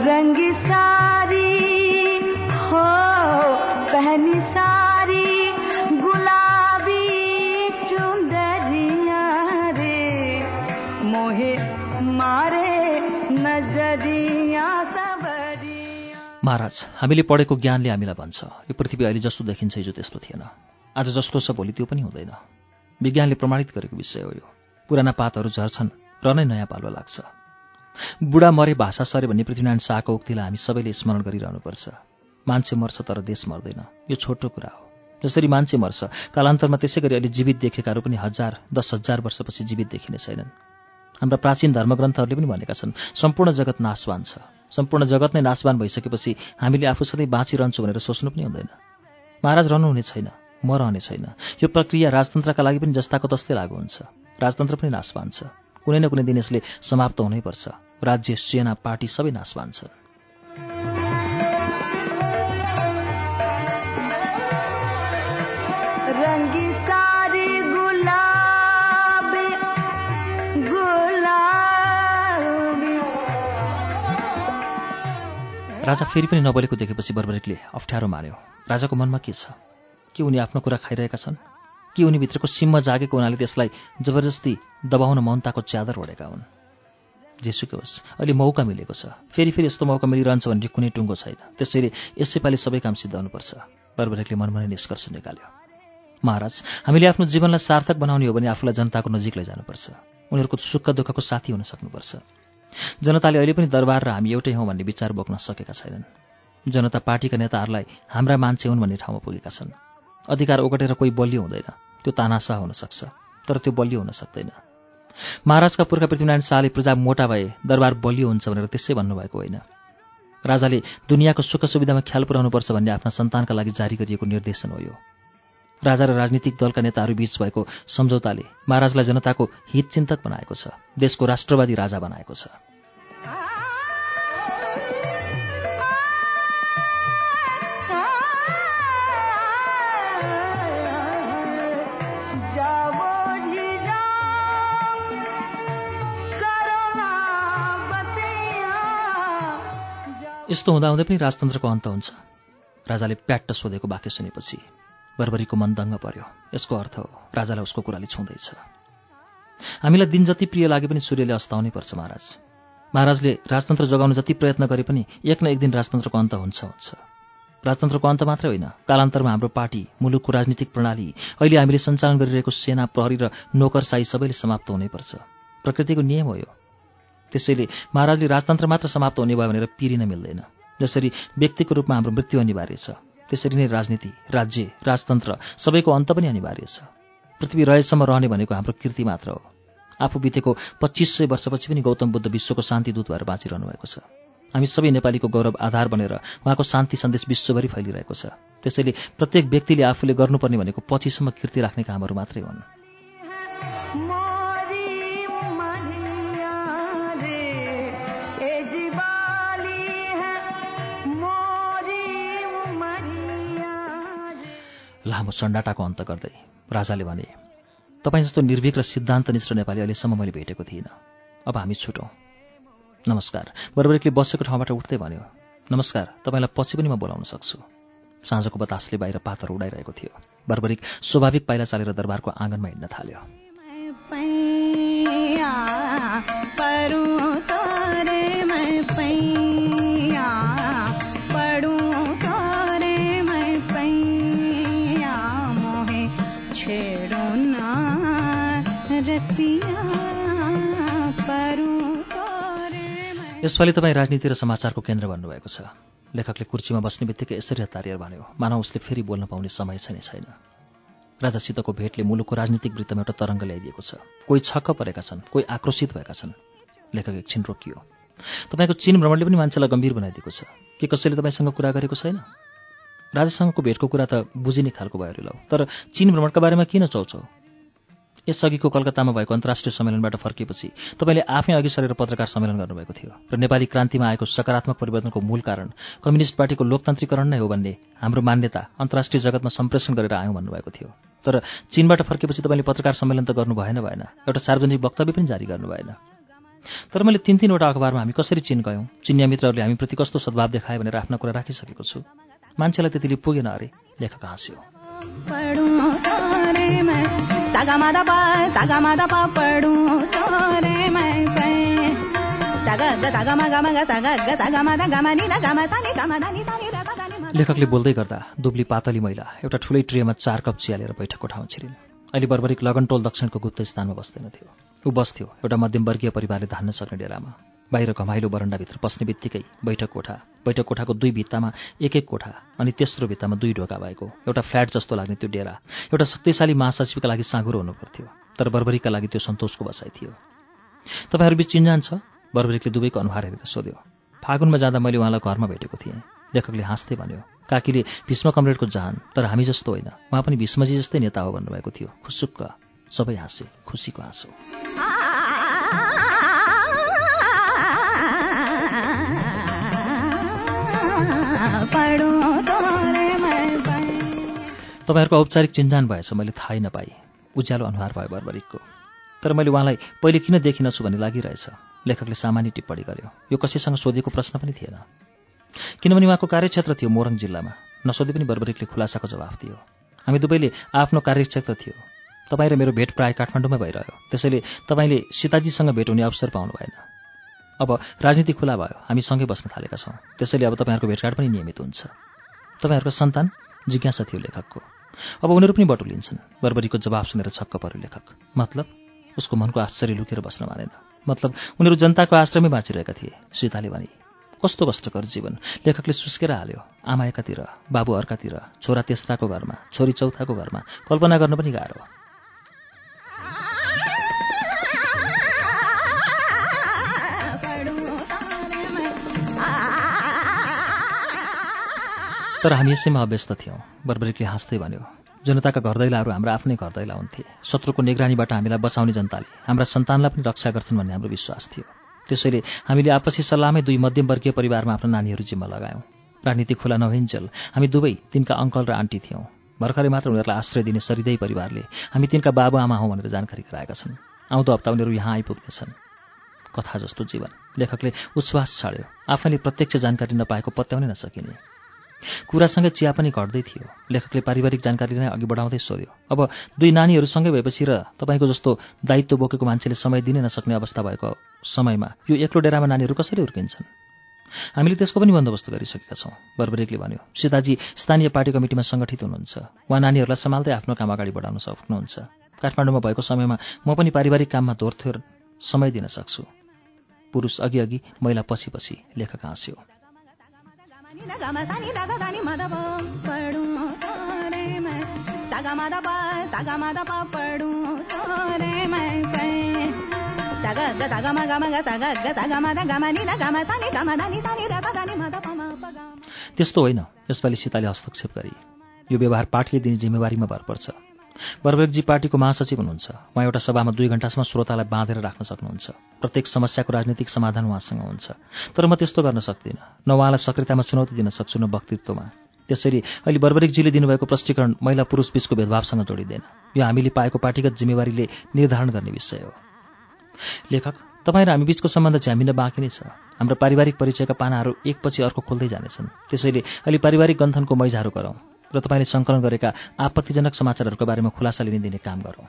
रंगी सारी हो महाराज हामीले पढेको ज्ञानले हामीलाई भन्छ। यो पृथ्वी अहिले जस्तो देखिन्छ हिजो त्यस्तो थिएन। आज जस्तो छ भोलि त्यो पनि हुँदैन। विज्ञानले प्रमाणित गरेको विषय हो यो। पुराना पातहरू झर्छन् र नै नयाँ पाल्वा लाग्छ। बुढा मरे भाषा सरे भन्ने पृथ्वीनारायण शाहको उक्तिलाई हामी सबैले स्मरण गरिरहनुपर्छ। मान्छे मर्छ तर देश मर्दैन। यो छोटो कुरा हो। जसरी मान्छे मर्छ कालान्तरमा त्यसै गरी अहिले जीवित देखेकाहरू पनि हजार दस हजार वर्षपछि जीवित देखिने छैनन्। हाम्रा प्राचीन धर्मग्रन्थहरूले पनि भनेका छन् सम्पूर्ण जगत नाशवान छ। सम्पूर्ण जगत नै नाशवान भइसकेपछि हामीले आफू सधैँ बाँचिरहन्छौँ भनेर सोच्नु पनि हुँदैन। महाराज रहनुहुने छैन म रहने छैन। यो प्रक्रिया राजतन्त्रका लागि पनि जस्ताको तस्तै लागु हुन्छ। राजतन्त्र पनि नाशवान छ। कुनै न कुनै दिन यसले समाप्त हुनैपर्छ। राज्य सेना पार्टी सबै नाशवान छन्। राजा फेरि पनि नबोलेको देखेपछि बर्बरिकले अप्ठ्यारो मान्यो राजाको मनमा के छ? के उनी आफ्नो कुरा खाइरहेका छन्? कि उनीभित्रको सिम्म जागेको हुनाले त्यसलाई जबरजस्ती दबाउन मौनताको च्यादर ओढेका हुन्? जेसुकै होस् अहिले मौका मिलेको छ। फेरि फेरि यस्तो मौका मिलिरहन्छ भन्ने कुनै टुङ्गो छैन। त्यसैले यसैपालि सबै काम सिद्धाउनुपर्छ बर्बरेकले मनमा नै निष्कर्ष निकाल्यो। महाराज हामीले आफ्नो जीवनलाई सार्थक बनाउने हो भने आफूलाई जनताको नजिक लैजानुपर्छ। उनीहरूको सुख दुःखको साथी हुन सक्नुपर्छ। जनताले अहिले पनि दरबार र हामी एउटै हौँ भन्ने विचार बोक्न सकेका छैनन्। जनता पार्टीका नेताहरूलाई हाम्रा मान्छे हुन् भन्ने ठाउँमा पुगेका छन्। अधिकार ओगटेर कोही बलियो हुँदैन। त्यो तानासा हुन सक्छ तर त्यो बलियो हुन सक्दैन। महाराजका पुर्खा पृथ्वीनारायण शाहले प्रजा मोटा भए दरबार बलियो हुन्छ भनेर त्यसै भन्नुभएको होइन। राजाले दुनियाँको सुख सुविधामा ख्याल पुर्याउनुपर्छ भन्ने आफ्ना सन्तानका लागि जारी गरिएको निर्देशन हो यो। राजा र राजनीतिक दलका नेताहरू बीच भएको सम्झौताले महाराजलाई जनताको हितचिन्तक बनाएको छ देशको राष्ट्रवादी राजा बनाएको छ। यस्तो हुँदाहुँदै पनि राजतन्त्रको अन्त हुन्छ। राजाले प्याट्ट सोधेको वाक्य सुनेपछि बर्बरीको मन दङ्ग पर्यो। यसको अर्थ हो राजालाई उसको कुराले छुँदैछ। हामीलाई दिन जति प्रिय लागे पनि सूर्यले अस्ताउनै पर्छ महाराज। महाराजले राजतन्त्र जगाउन जति प्रयत्न गरे पनि एक न एक दिन राजतन्त्रको अन्त हुन्छ हुन्छ। राजतन्त्रको अन्त मात्रै होइन कालान्तरमा हाम्रो पार्टी मुलुकको राजनीतिक प्रणाली अहिले हामीले सञ्चालन गरिरहेको सेना प्रहरी र नोकरसाई सबैले समाप्त हुनैपर्छ प्रकृतिको नियम हो यो। त्यसैले महाराजले राजतन्त्र मात्र समाप्त हुने भयो भनेर पिरिन मिल्दैन। जसरी व्यक्तिको रूपमा हाम्रो मृत्यु अनिवार्य छ। त्यसरी नै राजनीति राज्य राजतन्त्र सबैको अन्त पनि अनिवार्य छ। पृथ्वी रहेसम्म रहने भनेको हाम्रो कृति मात्र हो। आफू बितेको पच्चिस सय वर्षपछि पनि गौतम बुद्ध विश्वको शान्तिदूत भएर बाँचिरहनु भएको छ। हामी सबै नेपालीको गौरव आधार बनेर उहाँको शान्ति सन्देश विश्वभरि फैलिरहेको छ। त्यसैले प्रत्येक व्यक्तिले आफूले गर्नुपर्ने भनेको पछिसम्म कृति राख्ने कामहरू मात्रै हुन्। लामो सन्डाटाको अन्त गर्दै राजाले भने तपाईँ जस्तो निर्भीक र सिद्धान्तनिष्ठ नेपाली अहिलेसम्म मैले भेटेको थिइनँ। अब हामी छुटौँ। नमस्कार। बर्बरिकले बसेको ठाउँबाट उठ्दै भन्यो नमस्कार तपाईँलाई पछि पनि म बोलाउन सक्छु। साँझको बतासले बाहिर पातहरू उडाइरहेको थियो। बर्बरिक स्वाभाविक पाइला चालेर दरबारको आँगनमा हिँड्न थाल्यो। यसपालि तपाईँ राजनीति र समाचारको केन्द्र भन्नुभएको छ। लेखकले कुर्चीमा बस्ने बित्तिकै यसरी हतारिएर भन्यो मानव उसले फेरि बोल्न पाउने समय छ नै छैन। राजासितको भेटले मुलुकको राजनीतिक वृत्तमा एउटा तरङ्ग ल्याइदिएको छ। कोही छक्क परेका छन् कोही आक्रोशित भएका छन्। लेखक एकछिन रोकियो तपाईँको चीन भ्रमणले पनि मान्छेलाई गम्भीर बनाइदिएको छ। के कसैले तपाईँसँग कुरा गरेको छैन? राजासँगको भेटको कुरा त बुझिने खालको भयो लौ। तर चीन भ्रमणका बारेमा किन चौचौ? यसअघिको कलकत्तामा भएको अन्तर्राष्ट्रिय सम्मेलनबाट फर्किएपछि तपाईँले आफै अघि सरेर पत्रकार सम्मेलन गर्नुभएको थियो र नेपाली क्रान्तिमा आएको सकारात्मक परिवर्तनको मूल कारण कम्युनिस्ट पार्टीको लोकतान्त्रिकरण नै हो भन्ने हाम्रो मान्यता अन्तर्राष्ट्रिय जगतमा सम्प्रेषण गरेर आयौँ भन्नुभएको थियो। तर चीनबाट फर्केपछि तपाईँले पत्रकार सम्मेलन त गर्नु भएन भएन एउटा सार्वजनिक वक्तव्य पनि जारी गर्नु भएन। तर मैले तिन तिनवटा अखबारमा हामी कसरी चीन गयौँ चिनिया मित्रहरूले हामीप्रति कस्तो सद्भाव देखाए भनेर आफ्ना कुरा राखिसकेको छु। मान्छेलाई त्यतिले पुगेन अरे लेखक हाँस्यो। ग लेखकले बोल्दै गर्दा दुब्ली पातली महिला एउटा ठुलै ट्रेमा चार कप चिया लिएर बैठकको ठाउँ छिरिन्। अहिले बर्बरिक लगनटोल दक्षिणको गुप्त स्थानमा बस्दैन थियो। ऊ बस्थ्यो एउटा मध्यमवर्गीय परिवारले धान्न सक्ने डेरामा। बाहिर घमाइलो बरन्डाभित्र पस्ने बित्तिकै बैठक कोठा बैठक कोठाको दुई भित्तामा एक एक कोठा अनि तेस्रो भित्तामा दुई ढोका भएको एउटा फ्ल्याट जस्तो लाग्ने त्यो डेरा एउटा शक्तिशाली महासचिवका लागि साँगुरो हुनुपर्थ्यो तर बर्बरीका लागि त्यो सन्तोषको बसाइ थियो। तपाईँहरूबीच चिन्जान छ? बर्बरिकले दुवैको अनुहार हेरेर सोध्यो। फागुनमा जाँदा मैले उहाँलाई घरमा भेटेको थिएँ। लेखकले हाँस्दै भन्यो काकीले भीष्म कमरेडको जान तर हामी जस्तो होइन। उहाँ पनि भीष्मजी जस्तै नेता हो भन्नुभएको थियो। खुसुक्क सबै हाँसे खुसीको हाँसो। तपाईँहरूको औपचारिक चिन्जान भएछ मैले थाहै नपाएँ। उज्यालो अनुहार भयो बर्बरिकको तर मैले उहाँलाई पहिले किन देखिनछु भन्ने लागिरहेछ? लेखकले सामान्य टिप्पणी गर्यो। यो कसैसँग सोधेको प्रश्न पनि थिएन। किनभने उहाँको कार्यक्षेत्र थियो मोरङ जिल्लामा। नसोधे पनि बर्बरिकले खुलासाको जवाफ दियो। हामी दुवैले आफ्नो कार्यक्षेत्र थियो। तपाईँ र मेरो भेट प्राय काठमाडौँमै भइरह्यो। त्यसैले तपाईँले सीताजीसँग भेट हुने अवसर पाउनु भएन। अब राजनीति खुला भयो हामी सँगै बस्न थालेका छौँ। त्यसैले अब तपाईँहरूको भेटघाट पनि नियमित हुन्छ। तपाईँहरूको सन्तान जिज्ञासा थियो लेखकको। अब उनीहरू पनि बटुलिन्छन् बर्बरीको जवाब सुनेर छक्क पर्यो लेखक। मतलब? उसको मनको आश्चर्य लुकेर बस्न मानेन। मतलब उनीहरू जनताको आश्रमै बाँचिरहेका थिए सीताले भने। कस्तो कष्टकर जीवन। लेखकले सुस्केर हाल्यो। आमा एकातिर बाबु अर्कातिर छोरा तेस्राको घरमा छोरी चौथाको घरमा कल्पना गर्न पनि गाह्रो। तर हामी यसैमा अव्यस्त थियौँ। बर्बरिकले हाँस्दै भन्यो जनताका घर दैलाहरू हाम्रा आफ्नै घर दैला हुन्थे। शत्रुको निगरानीबाट हामीलाई बचाउने जनताले हाम्रा सन्तानलाई पनि रक्षा गर्छन् भन्ने हाम्रो विश्वास थियो। त्यसैले हामीले आपसी सल्लाहमै दुई मध्यमवर्गीय परिवारमा आफ्ना नानीहरू जिम्मा लगायौँ। राजनीति खुला नभइन्जेल हामी दुवै तिनका अङ्कल र आन्टी थियौँ। भर्खरै मात्र उनीहरूलाई आश्रय दिने सरिदै परिवारले हामी तिनका बाबुआमा हौँ भनेर जानकारी गराएका छन्। आउँदो हप्ता उनीहरू यहाँ आइपुग्नेछन्। कथा जस्तो जीवन। लेखकले उच्छ्वास छाड्यो। आफैले प्रत्यक्ष जानकारी नपाएको पत्याउनै नसकिने। कुरासँगै चिया पनि घट्दै थियो। लेखकले पारिवारिक जानकारी नै अघि बढाउँदै सोध्यो अब दुई नानीहरूसँगै भएपछि र तपाईँको जस्तो दायित्व बोकेको मान्छेले समय दिनै नसक्ने अवस्था भएको समयमा यो एक्लो डेरामा नानीहरू कसरी हुर्किन्छन्? हामीले त्यसको पनि बन्दोबस्त गरिसकेका छौँ बर्बरेकले भन्यो। सीताजी स्थानीय पार्टी कमिटीमा सङ्गठित हुनुहुन्छ। उहाँ नानीहरूलाई सम्हाल्दै आफ्नो काम अगाडि बढाउन सक्नुहुन्छ। काठमाडौँमा भएको समयमा म पनि पारिवारिक काममा धोरथोर समय दिन सक्छु। पुरुष अघि अघि महिला पछि पछि लेखक हाँस्यो। त्यस्तो होइन। यसपालि सीताले हस्तक्षेप गरी। यो व्यवहार पार्टीले दिने जिम्मेवारीमा भर पर्छ। बर्बेकजी पार्टीको महासचिव हुनुहुन्छ। उहाँ एउटा सभामा दुई घण्टासम्म श्रोतालाई बाँधेर राख्न सक्नुहुन्छ। प्रत्येक समस्याको राजनीतिक समाधान उहाँसँग हुन्छ। तर म त्यस्तो गर्न सक्दिनँ। न उहाँलाई सक्रियतामा चुनौती दिन सक्छु न वक्तित्वमा। त्यसरी अहिले बर्बरिकजीले दिनुभएको प्रष्टीकरण महिला पुरुष बीचको भेदभावसँग जोडिँदैन। यो हामीले पाएको पार्टीगत जिम्मेवारीले निर्धारण गर्ने विषय हो। लेखक तपाईँ र हामी बीचको सम्बन्ध झ्यामिन बाँकी नै छ। हाम्रो पारिवारिक परिचयका पानाहरू एकपछि अर्को खोल्दै जानेछन्। त्यसैले अहिले पारिवारिक गन्थनको मैजाहरू गरौँ। र तपाईँले सङ्कलन गरेका आपत्तिजनक समाचारहरूको बारेमा खुलासा लिने दिने काम गरौँ।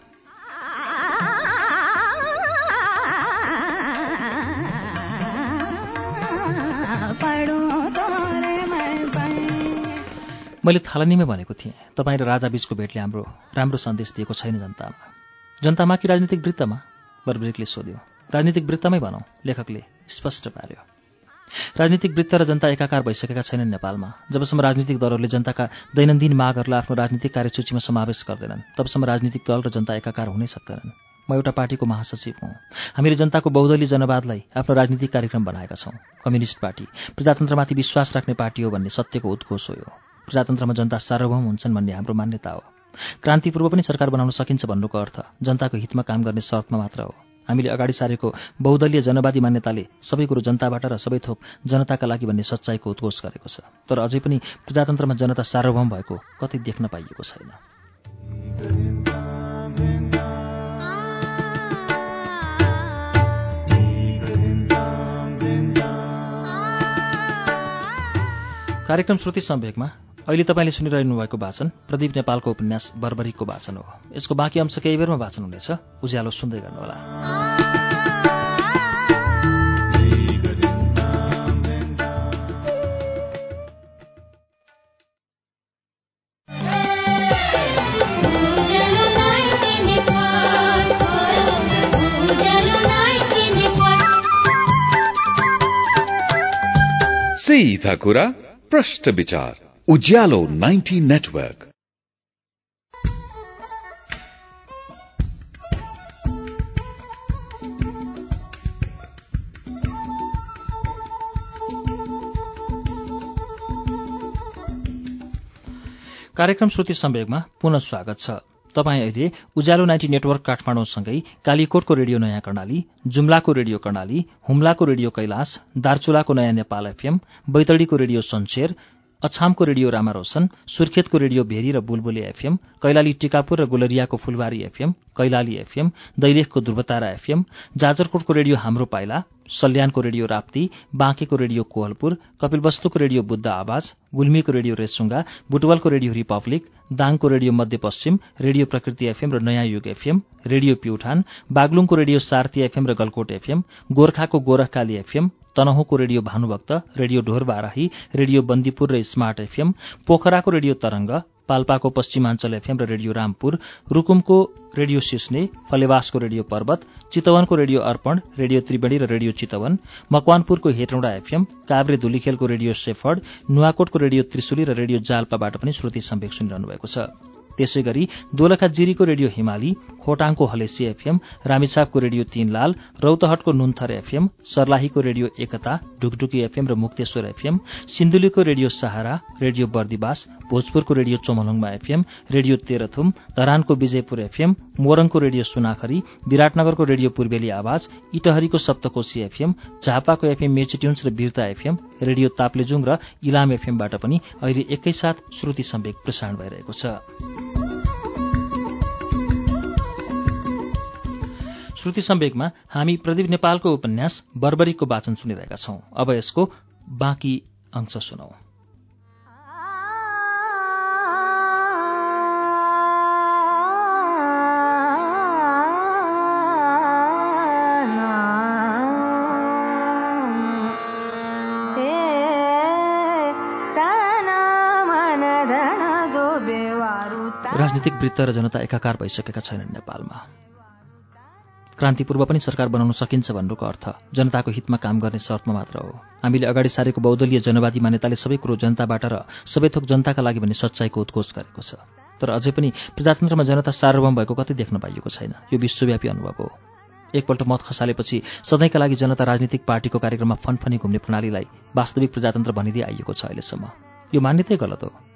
मैले थालनीमै भनेको थिएँ तपाईँ र राजा बीचको भेटले हाम्रो राम्रो सन्देश दिएको छैन जनतामा। जनतामा कि राजनीतिक वृत्तमा? बर्बरिकले सोध्यो। राजनीतिक वृत्तमै भनौँ लेखकले स्पष्ट पार्यो। राजनीतिक वृत्त र जनता एकाकार भइसकेका छैनन् नेपालमा। जबसम्म राजनीतिक दलहरूले जनताका दैनन्दिन मागहरूलाई आफ्नो राजनीतिक कार्यसूचीमा समावेश गर्दैनन् तबसम्म राजनीतिक दल र जनता एकाकार हुनै सक्दैनन्। म एउटा पार्टीको महासचिव हुँ। हामीले जनताको बहुदलीय जनवादलाई आफ्नो राजनीतिक कार्यक्रम बनाएका छौँ। कम्युनिस्ट पार्टी प्रजातन्त्रमाथि विश्वास राख्ने पार्टी हो भन्ने सत्यको उद्घोष हो प्रजातन्त्रमा जनता सार्वभौम हुन्छन् भन्ने हाम्रो मान्यता हो। क्रान्तिपूर्व पनि सरकार बनाउन सकिन्छ भन्नुको अर्थ जनताको हितमा काम गर्ने शर्तमा मात्र हो। हामीले अगाडि सारेको बहुदलीय जनवादी मान्यताले सबै कुरो जनताबाट र सबै थोक जनताका लागि भन्ने सच्चाइको उद्घोष गरेको छ। तर अझै पनि प्रजातन्त्रमा जनता सार्वभौम भएको कतै देख्न पाइएको छैन। कार्यक्रम श्रुति सम्वेकमा अहिले तपाईँले सुनिरहनु भएको वाचन प्रदीप नेपालको उपन्यास बर्बरीको वाचन हो। यसको बाँकी अंश केही बेरमा वाचन हुनेछ। उज्यालो सुन्दै गर्नुहोला। सीधा कुरा प्रश्न विचार। उज्यालो 90 नेटवर्क। कार्यक्रम श्रुति सम्वेगमा पुनः स्वागत छ। तपाईँ अहिले उज्यालो नाइन्टी नेटवर्क काठमाडौँसँगै कालीकोटको रेडियो नयाँ कर्णाली जुम्लाको रेडियो कर्णाली हुम्लाको रेडियो कैलाश दार्चुलाको नयाँ नेपाल एफएम बैतडीको रेडियो सन्चेर अछामको रेडियो रामा रोशन सुर्खेतको रेडियो भेरी र बुलबुले एफएम कैलाली टिकापुर र गोलरियाको फुलबारी एफएम कैलाली एफएम दैलेखको ध्रुवतारा एफएम जाजरकोटको रेडियो हाम्रो पाइला सल्यानको रेडियो राप्ती बाँकेको रेडियो कोहलपुर कपिलवस्तुको रेडियो बुद्ध आवाज गुल्मीको रेडियो रेसुङ्गा बुटवलको रेडियो रिपब्लिक दाङको Radio Madhyapashchim Radio Prakriti FM र नयाँ युग एफएम रेडियो प्युठान बागलुङको रेडियो सारथी एफएम र गलकोट एफएम गोर्खाको Gorkhakali FM तनहुँको Radio Bhanubhakta Radio Dhorbarahi Radio Bandipur र स्मार्ट एफएम पोखराको रेडियो तरंग पाल्पाको पश्चिमाञ्चल एफएम र रेडियो रामपुर रुकुमको रेडियो सिस्ने फलेवासको रेडियो पर्वत चितवनको रेडियो अर्पण रेडियो त्रिवेणी र रेडियो चितवन मकवानपुरको हेटौँडा एफएम काभ्रे धुलीखेलको रेडियो सेफर्ड नुवाकोटको रेडियो त्रिशुली र रेडियो जाल्पाबाट पनि श्रुति सम्वेक सुनिरहनु भएको छ। त्यसै गरी दोलखा जिरीको रेडियो हिमाली खोटाङको हलेसी एफएम रामेछापको रेडियो तीनलाल रौतहटको नुन्थर एफएम सर्लाहीको रेडियो एकता ढुकढुकी एफएम र मुक्तेश्वर एफएम सिन्धुलीको रेडियो सहारा रेडियो बर्दिवास भोजपुरको radio Chomolungma FM radio Terhathum धरानको विजयपुर एफएम मोरङको रेडियो सुनाखरी विराटनगरको रेडियो पूर्वेली आवाज इटहरीको सप्तकोशी एफएम झापाको एफएम मेचिट्युन्स र वीरता एफएम रेडियो ताप्लेजुङ र इलाम एफएमबाट पनि अहिले एकैसाथ श्रुति सम्वेक प्रसारण भइरहेको छ। श्रुति सम्वेकमा हामी प्रदीप नेपालको उपन्यास बर्बरीको वाचन सुनिरहेका छौं। अब यसको बाँकी अंश सुनौ। राजनीतिक वृत्त र जनता एकाकार भइसकेका छैनन् नेपालमा। क्रान्ति पूर्व पनि सरकार बनाउन सकिन्छ भन्नुको अर्थ जनताको हितमा काम गर्ने शर्तमा मात्र हो। हामीले अगाडि सारेको बहुदलीय जनवादी मान्यताले सबै कुरो जनताबाट र सबै थोक जनताका लागि भन्ने सच्चाइको उत्कोच गरेको छ। तर अझै पनि प्रजातन्त्रमा जनता सार्वभौम भएको कतै देख्न पाइएको छैन। यो विश्वव्यापी अनुभव हो। एकपल्ट मत खसालेपछि सधैँका लागि जनता राजनीतिक पार्टीको कार्यक्रममा फनफनी घुम्ने प्रणालीलाई वास्तविक प्रजातन्त्र भनिदिए आइएको छ अहिलेसम्म। यो मान्यतै गलत हो।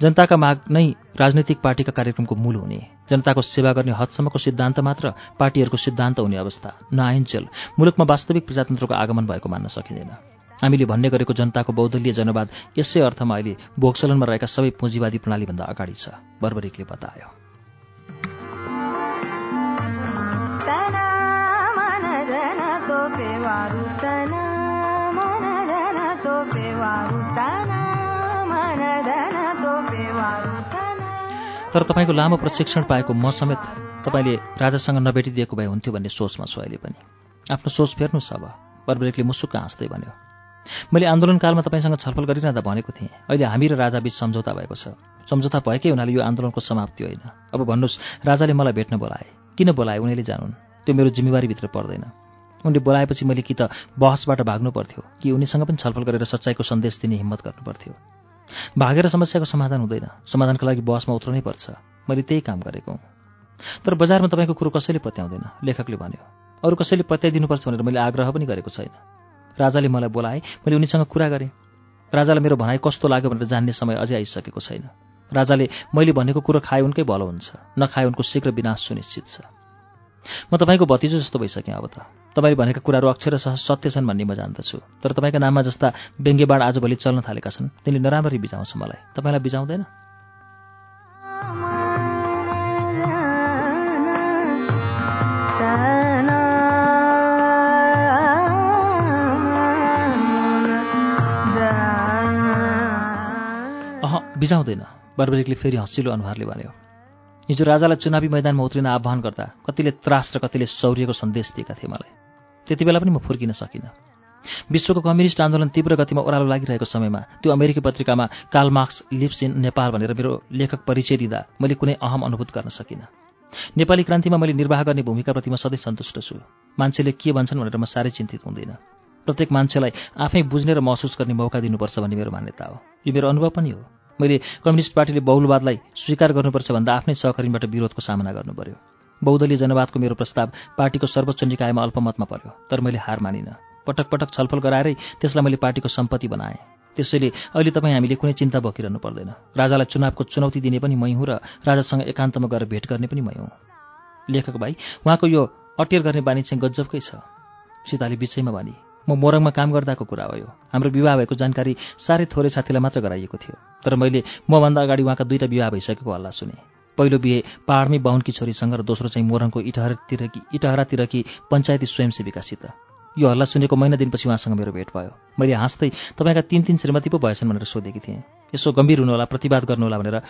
जनताका माग नै राजनैतिक पार्टीका कार्यक्रमको मूल हुने। जनताको सेवा गर्ने हदसम्मको सिद्धान्त मात्र पार्टीहरूको सिद्धान्त हुने अवस्था। नआइन्जेल मुलुकमा वास्तविक प्रजातन्त्रको आगमन भएको मान्न सकिँदैन। हामीले भन्ने गरेको जनताको बहुदलीय जनवाद यसै अर्थमा अहिले भोगसलनमा रहेका सबै पुँजीवादी प्रणालीभन्दा अगाडि छ। बर्बरिकले बतायो। तर तपाईँको लामो प्रशिक्षण पाएको म समेत तपाईँले राजासँग नभेटिदिएको भए हुन्थ्यो भन्ने सोचमा छु अहिले पनि। आफ्नो सोच फेर्नुहोस् अब। बर्बरेकले मुसुक्क हाँस्दै भन्यो मैले आन्दोलनकालमा तपाईँसँग छलफल गरिरहँदा भनेको थिएँ। अहिले हामी र राजाबीच सम्झौता भएको छ। सम्झौता भएकै हुनाले यो आन्दोलनको समाप्ति होइन। अब भन्नुहोस् राजाले मलाई भेट्न बोलाए? किन बोलाए? उनीहरूले जानुन्। त्यो मेरो जिम्मेवारीभित्र पर्दैन। उनले बोलाएपछि मैले कि त बहसबाट भाग्नु पर्थ्यो कि उनीसँग पनि छलफल गरेर सच्चाइको सन्देश दिने हिम्मत गर्नु पर्थ्यो। भागेर समस्याको समाधान हुँदैन। समाधानका लागि बहसमा उत्रनै पर्छ। मैले त्यही काम गरेको हुँ। तर बजारमा तपाईँको कुरो कसैले पत्याउँदैन लेखकले भन्यो। अरू कसैले पत्याइदिनुपर्छ भनेर मैले आग्रह पनि गरेको छैन। राजाले मलाई बोलाए मैले उनीसँग कुरा गरेँ। राजालाई मेरो भनाइ कस्तो लाग्यो भनेर जान्ने समय अझै आइसकेको छैन। राजाले मैले भनेको कुरो खाए उनकै भलो हुन्छ नखाए उनको शीघ्र विनाश सुनिश्चित छ। म तपाईँको भतिजो जस्तो भइसकेँ अब त। तपाईँले भनेका कुराहरू अक्षरशः सत्य छन् भन्ने म जान्दछु। तर तपाईँका नाममा जस्ता व्यङ्ग्यबाण आजभोलि चल्न थालेका छन् तिनले नराम्ररी बिजाउँछ मलाई। तपाईँलाई बिजाउँदैन? अह बिजाउँदैन। बर्बरिकले फेरि हँसिलो अनुहारले भन्यो। हिजो राजालाई चुनावी मैदानमा उत्रिन आह्वान गर्दा कतिले त्रास र कतिले शौर्यको सन्देश दिएका थिए मलाई। त्यति बेला पनि म फुर्किन सकिनँ। विश्वको कम्युनिस्ट आन्दोलन तीव्र गतिमा ओह्रालो लागिरहेको समयमा त्यो अमेरिकी पत्रिकामा काल मार्क्स लिप्स इन नेपाल भनेर मेरो लेखक परिचय दिँदा मैले कुनै अहम अनुभूत गर्न सकिनँ। नेपाली क्रान्तिमा मैले निर्वाह गर्ने भूमिकाप्रति म सधैँ सन्तुष्ट छु। मान्छेले के भन्छन् भनेर म साह्रै चिन्तित हुँदैन। प्रत्येक मान्छेलाई आफै बुझ्ने र महसुस गर्ने मौका दिनुपर्छ भन्ने मेरो मान्यता हो। यो मेरो अनुभव पनि हो। मैले कम्युनिस्ट पार्टीले बहुलवादलाई स्वीकार गर्नुपर्छ भन्दा आफ्नै सहकर्मीबाट विरोधको सामना गर्नु पर्यो बहुदलीय जनवादको मेरो प्रस्ताव पार्टीको सर्वोच्च निकायमा अल्पमतमा पर्यो तर मैले हार मानिनँ। पटक पटक छलफल गराएरै त्यसलाई मैले पार्टीको सम्पत्ति बनाएँ। त्यसैले अहिले तपाईँ हामीले कुनै चिन्ता बोकिरहनु पर्दैन। राजालाई चुनावको चुनौती दिने पनि मै हुँ र राजासँग एकान्तमा गएर भेट गर्ने पनि मै हुँ। लेखक भाइ उहाँको यो अटेर गर्ने बानी चाहिँ गजबकै छ। सीताले बिचैमा भनी म मोरङमा काम गर्दाको कुरा हो यो। हाम्रो विवाह भएको जानकारी साह्रै थोरै साथीलाई मात्र गराइएको थियो। तर मैले मभन्दा अगाडि उहाँका दुईवटा विवाह भइसकेको हल्ला सुने। पहिलो बिहे पहाडमै बाहुनकी छोरीसँग र दोस्रो चाहिँ मोरङको इटहरातिरकी इटहरातिरकी पञ्चायती स्वयंसेविकासित। यो हल्ला सुनेको महिना दिनपछि उहाँसँग मेरो भेट भयो। मैले हाँस्दै तपाईँका तिन तिन श्रीमती पो भएछन् भनेर सोधेकी थिएँ। यसो गम्भीर हुनुहोला प्रतिवाद गर्नुहोला भनेर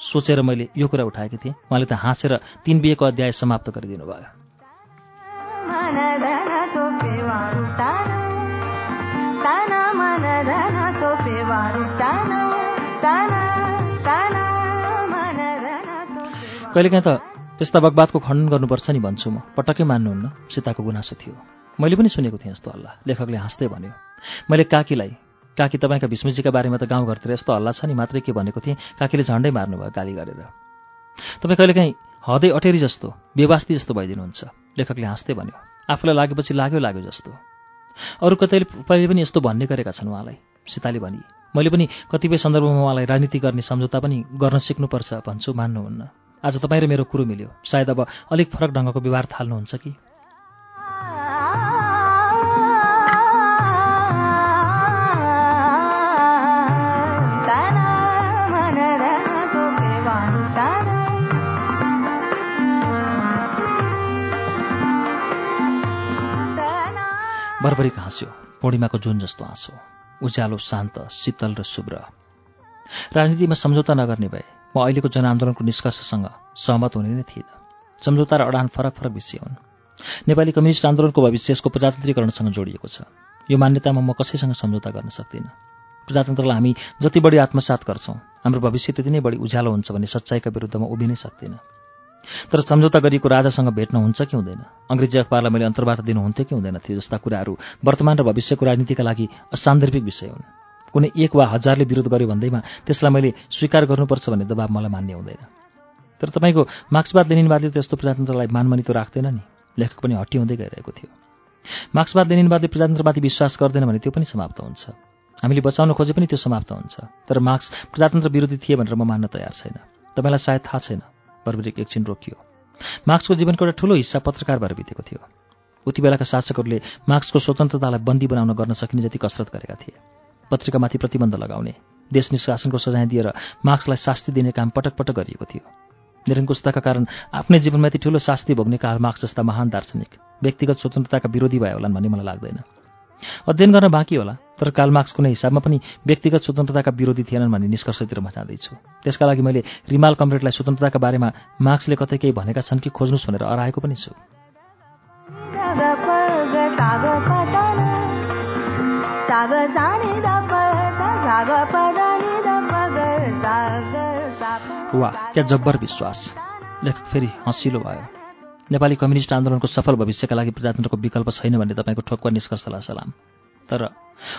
सोचेर मैले यो कुरा उठाएकी थिएँ। उहाँले त हाँसेर तिन बिहेको अध्याय समाप्त गरिदिनु भयो कहिलेकाहीँ त त्यस्ता बगबादको खण्डन गर्नुपर्छ नि भन्छु म। पटक्कै मान्नुहुन्न सीताको गुनासो थियो। मैले पनि सुनेको थिएँ यस्तो हल्ला। लेखकले हाँस्दै भन्यो मैले काकीलाई काकी तपाईँका भीष्मजीका बारेमा त गाउँघरतिर यस्तो हल्ला छ नि? मात्रै के भनेको थिएँ? काकीले झन्डै मार्नुभयो गाली गरेर। तपाईँ कहिलेकाहीँ हदै अटेरी जस्तो बेवास्ती जस्तो भइदिनुहुन्छ। लेखकले हाँस्दै भन्यो आफूलाई लागेपछि लाग्यो लाग्यो जस्तो। अरू कतैले पनि यस्तो भन्ने गरेका छन् उहाँलाई। सीताले भनी मैले पनि कतिपय सन्दर्भमा उहाँलाई राजनीति गर्ने सम्झौता पनि गर्न सिक्नुपर्छ भन्छु मान्नुहुन्न। आज तपाईँ र मेरो कुरो मिल्यो। सायद अब अलिक फरक ढङ्गको व्यवहार थाल्नुहुन्छ कि? बरबरीको हाँस्यो। पूर्णिमाको जुन जस्तो हाँसो उज्यालो शान्त शीतल र शुभ्र। राजनीतिमा सम्झौता नगर्ने भए म अहिलेको जनआन्दोलनको निष्कर्षसँग सहमत हुने नै थिइनँ। सम्झौता र अडान फरक फरक विषय हुन्। नेपाली कम्युनिस्ट आन्दोलनको भविष्य यसको प्रजातन्त्रीकरणसँग जोडिएको छ। यो मान्यतामा म कसैसँग सम्झौता गर्न सक्दिनँ। प्रजातन्त्रलाई हामी जति बढी आत्मसात गर्छौँ हाम्रो भविष्य त्यति नै बढी उज्यालो हुन्छ भन्ने सच्चाइका विरुद्धमा उभिनै सक्दिनँ। तर सम्झौता गरिएको राजासँग भेट्न हुन्छ कि हुँदैन? अङ्ग्रेजी अखबारलाई मैले अन्तर्वार्ता दिनुहुन्थ्यो कि हुँदैन थियो जस्ता कुराहरू वर्तमान र भविष्यको राजनीतिका लागि असान्दर्भिक विषय हुन्। कुनै एक वा हजारले विरोध गर्यो भन्दैमा त्यसलाई मैले स्वीकार गर्नुपर्छ भन्ने दबाब मलाई मान्ने हुँदैन। तर तपाईँको मार्क्सवाद लेनिनवादले त यस्तो प्रजातन्त्रलाई मानमनी त राख्दैन नि। लेखक पनि हट्टी हुँदै गइरहेको थियो। मार्क्सवाद लेनिनवादले प्रजातन्त्रमाथि विश्वास गर्दैन भने त्यो पनि समाप्त हुन्छ। हामीले बचाउन खोजे पनि त्यो समाप्त हुन्छ। तर मार्क्स प्रजातन्त्र विरोधी थिए भनेर म मान्न तयार छैन। तपाईँलाई सायद थाहा छैन। बर्बरिक एकछिन रोकियो। मार्क्सको जीवनको एउटा ठूलो हिस्सा पत्रकार भएर बितेको थियो। उति बेलाका शासकहरूले मार्क्सको स्वतन्त्रतालाई बन्दी बनाउन गर्न सकिने जति कसरत गरेका थिए। पत्रिकामाथि प्रतिबन्ध लगाउने देश निष्कासनको सजाय दिएर मार्क्सलाई शास्ति दिने काम पटक पटक गरिएको थियो। निरङ्कुशताका कारण आफ्नै जीवनमा यति ठूलो शास्ति भोग्ने काल मार्क्स जस्ता महान दार्शनिक व्यक्तिगत स्वतन्त्रताका विरोधी भए होलान् भन्ने मलाई लाग्दैन। अध्ययन गर्न बाँकी होला। तर काल मार्क्स कुनै हिसाबमा पनि व्यक्तिगत स्वतन्त्रताका विरोधी थिएनन् भन्ने निष्कर्षतिर म जाँदैछु। त्यसका लागि मैले रिमाल कमरेडलाई स्वतन्त्रताका बारेमा मार्क्सले कतै केही भनेका छन् कि खोज्नुहोस् भनेर अराएको पनि छु। वाह क्या जब्बर विश्वास। लेखक फेरि हँसिलो भयो। नेपाली कम्युनिस्ट आन्दोलनको सफल भविष्यका लागि प्रजातन्त्रको विकल्प छैन भन्ने तपाईँको ठोक्वा निष्कर्षलाई सलाम। तर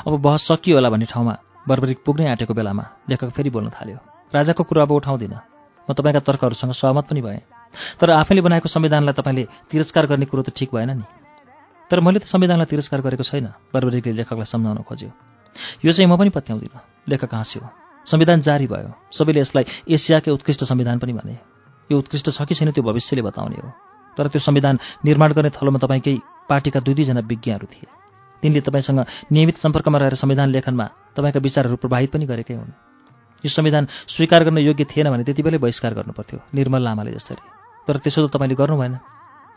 अब बहस सकियो होला भन्ने ठाउँमा बर्बरिक पुग्नै आँटेको बेलामा लेखक फेरि बोल्न थाल्यो राजाको कुरो अब उठाउँदिनँ। म तपाईँका तर्कहरूसँग सहमत पनि भएँ। तर आफैले बनाएको संविधानलाई तपाईँले तिरस्कार गर्ने कुरो त ठिक भएन नि। तर मैले त संविधानलाई तिरस्कार गरेको छैन बर्बरिकले लेखकलाई सम्झाउन खोज्यो। यो चाहिँ म पनि पत्याउँदिनँ लेखक हाँस्यो। संविधान जारी भयो। सबैले यसलाई एसियाकै उत्कृष्ट संविधान पनि भने। यो उत्कृष्ट छ कि छैन त्यो भविष्यले बताउने हो। तर त्यो संविधान निर्माण गर्ने थलोमा तपाईँकै पार्टीका दुई दुईजना विज्ञहरू थिए। तिनले तपाईँसँग नियमित सम्पर्कमा रहेर संविधान लेखनमा तपाईँका विचारहरू प्रभावित पनि गरेकै हुन्। यो संविधान स्वीकार गर्न योग्य थिएन भने त्यति बेलै बहिष्कार गर्नुपर्थ्यो निर्मल लामाले जसरी। तर त्यसो त तपाईँले गर्नु भएन।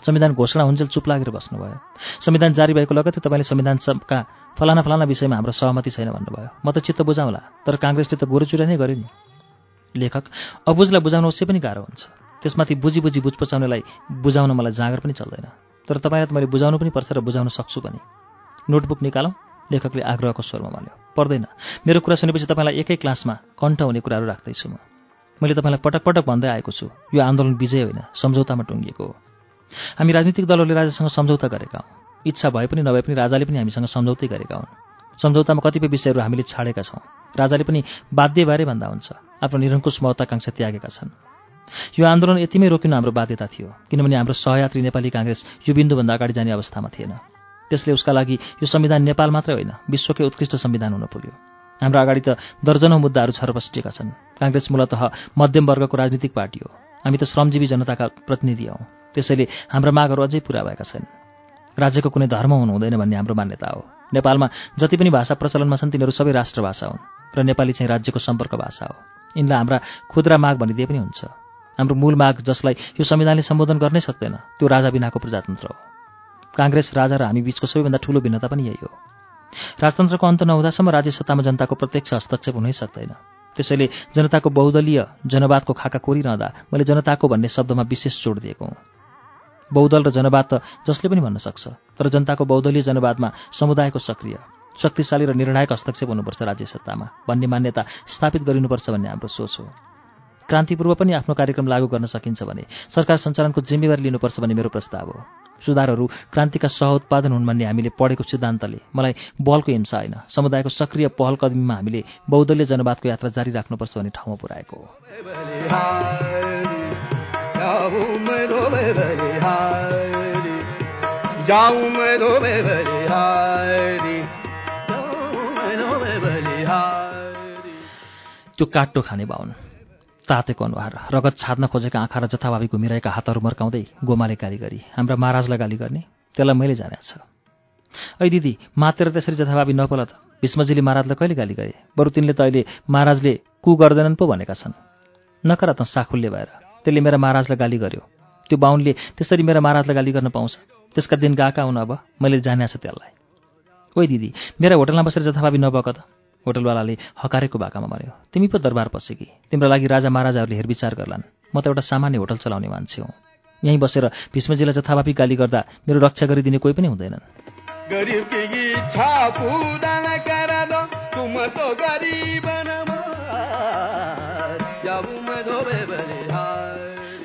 संविधान घोषणा हुन्जेल चुप लागेर बस्नुभयो। संविधान जारी भएको लगतै तपाईँले संविधान फलाना फलाना विषयमा हाम्रो सहमति छैन भन्नुभयो। म त चित्त बुझाउँला तर काङ्ग्रेसले त गोरुचुरा नै गर्यो नि। लेखक अबुझलाई बुझाउन अवश्य पनि गाह्रो हुन्छ। त्यसमाथि बुझी बुझी बुझ पचाउनेलाई बुझाउन मलाई जाँगर पनि चल्दैन। तर तपाईँलाई त मैले बुझाउनु पनि पर्छ र बुझाउन सक्छु पनि। नोटबुक निकालौँ। लेखकले आग्रहको स्वरमा भन्यो पर्दैन। मेरो कुरा सुनेपछि तपाईँलाई एकै क्लासमा कण्ठ हुने कुराहरू राख्दैछु म। मैले तपाईँलाई पटक पटक भन्दै आएको छु यो आन्दोलन विजय होइन सम्झौतामा टुङ्गिएको हो। हामी राजनीतिक दलहरूले राजासँग सम्झौता गरेका हौँ। इच्छा भए पनि नभए पनि राजाले पनि हामीसँग सम्झौतै गरेका हुन्। सम्झौतामा कतिपय विषयहरू हामीले छाडेका छौँ। राजाले पनि बाध्य भएरै भन्दा हुन्छ आफ्नो निरङ्कुश महत्वाकांक्षा त्यागेका छन्। यो आन्दोलन यतिमै रोकिनु हाम्रो बाध्यता थियो किनभने हाम्रो सहयात्री नेपाली काङ्ग्रेस यो बिन्दुभन्दा अगाडि जाने अवस्थामा थिएन। त्यसले उसका लागि यो संविधान नेपाल मात्रै होइन विश्वकै उत्कृष्ट संविधान हुन पुग्यो। हाम्रो अगाडि त दर्जनौँ मुद्दाहरू छरपष्टिएका छन्। काङ्ग्रेस मूलतः मध्यम वर्गको राजनीतिक पार्टी हो। हामी त श्रमजीवी जनताका प्रतिनिधि हौँ। त्यसैले हाम्रा मागहरू अझै पुरा भएका छन्। राज्यको कुनै धर्म हुनु हुँदैन भन्ने हाम्रो मान्यता हो। नेपालमा जति पनि भाषा प्रचलनमा छन् तिनीहरू सबै राष्ट्रभाषा हुन् र नेपाली चाहिँ राज्यको सम्पर्क भाषा हो। यिनलाई हाम्रा खुद्रा माग भनिदिए पनि हुन्छ। हाम्रो मूल माग जसलाई यो संविधानले सम्बोधन गर्नै सक्दैन त्यो राजा बिनाको प्रजातन्त्र हो। काङ्ग्रेस राजा र हामी बीचको सबैभन्दा ठूलो भिन्नता पनि यही हो। राजतन्त्रको अन्त नहुँदासम्म राज्य सत्तामा जनताको प्रत्यक्ष हस्तक्षेप हुनै सक्दैन। त्यसैले जनताको बहुदलीय जनवादको खाका कोरिरहँदा मैले जनताको भन्ने शब्दमा विशेष जोड दिएको हुँ। बहुदल र जनवाद त जसले पनि भन्न सक्छ तर जनताको बहुदलीय जनवादमा समुदायको सक्रिय शक्तिशाली र निर्णायक हस्तक्षेप हुनुपर्छ राज्य सत्तामा भन्ने मान्यता स्थापित गरिनुपर्छ भन्ने हाम्रो सोच हो। क्रान्तिपूर्व पनि आफ्नो कार्यक्रम लागू गर्न सकिन्छ भने सरकार सञ्चालनको जिम्मेवारी लिनुपर्छ भन्ने मेरो प्रस्ताव हो। सुधारहरू क्रान्तिका सह-उत्पादन हुन् भन्ने हामीले पढेको सिद्धान्तले। मलाई बलको हिंसा होइन। समुदायको सक्रिय पहल कदमीमा हामीले बहुदलीय जनवादको यात्रा जारी राख्नुपर्छ भन्ने ठाउँमा पुर्याएको हो। त्यो काट्टो खाने बाहुन। तातेको अनुहार रगत छाड्न खोजेका आँखा र जथाभावी घुमिरहेका हातहरू मर्काउँदै गोमाले गाली गरी हाम्रा महाराजलाई गाली गर्ने त्यसलाई मैले जाने छ। ऐ दिदी मातेर त्यसरी जथाभावी नपोला त। भीष्मजीले महाराजलाई कहिले गाली गरे? बरु तिनले त अहिले महाराजले कु गर्दैनन् पो भनेका छन्। नकरा त साखुल्य भएर त्यसले मेरा महाराजलाई गाली गर्यो। त्यो बाहुनले त्यसरी मेरा महाराजलाई गाली गर्न पाउँछ। त्यसका दिन गएका हुन् अब मैले जाने छ त्यसलाई। ओइ दिदी मेरा होटलमा बसेर जथाभावी नभएको त? होटलवालाले हकारेको भाकामा भन्यो तिमी पो दरबार पसेकी तिम्रो लागि राजा महाराजाहरूले हेरविचार गर्लान्। म त एउटा सामान्य होटल चलाउने मान्छे हुँ। यहीँ बसेर भीष्मजीलाई जथाभावी गाली गर्दा मेरो रक्षा गरिदिने कोही पनि हुँदैनन्।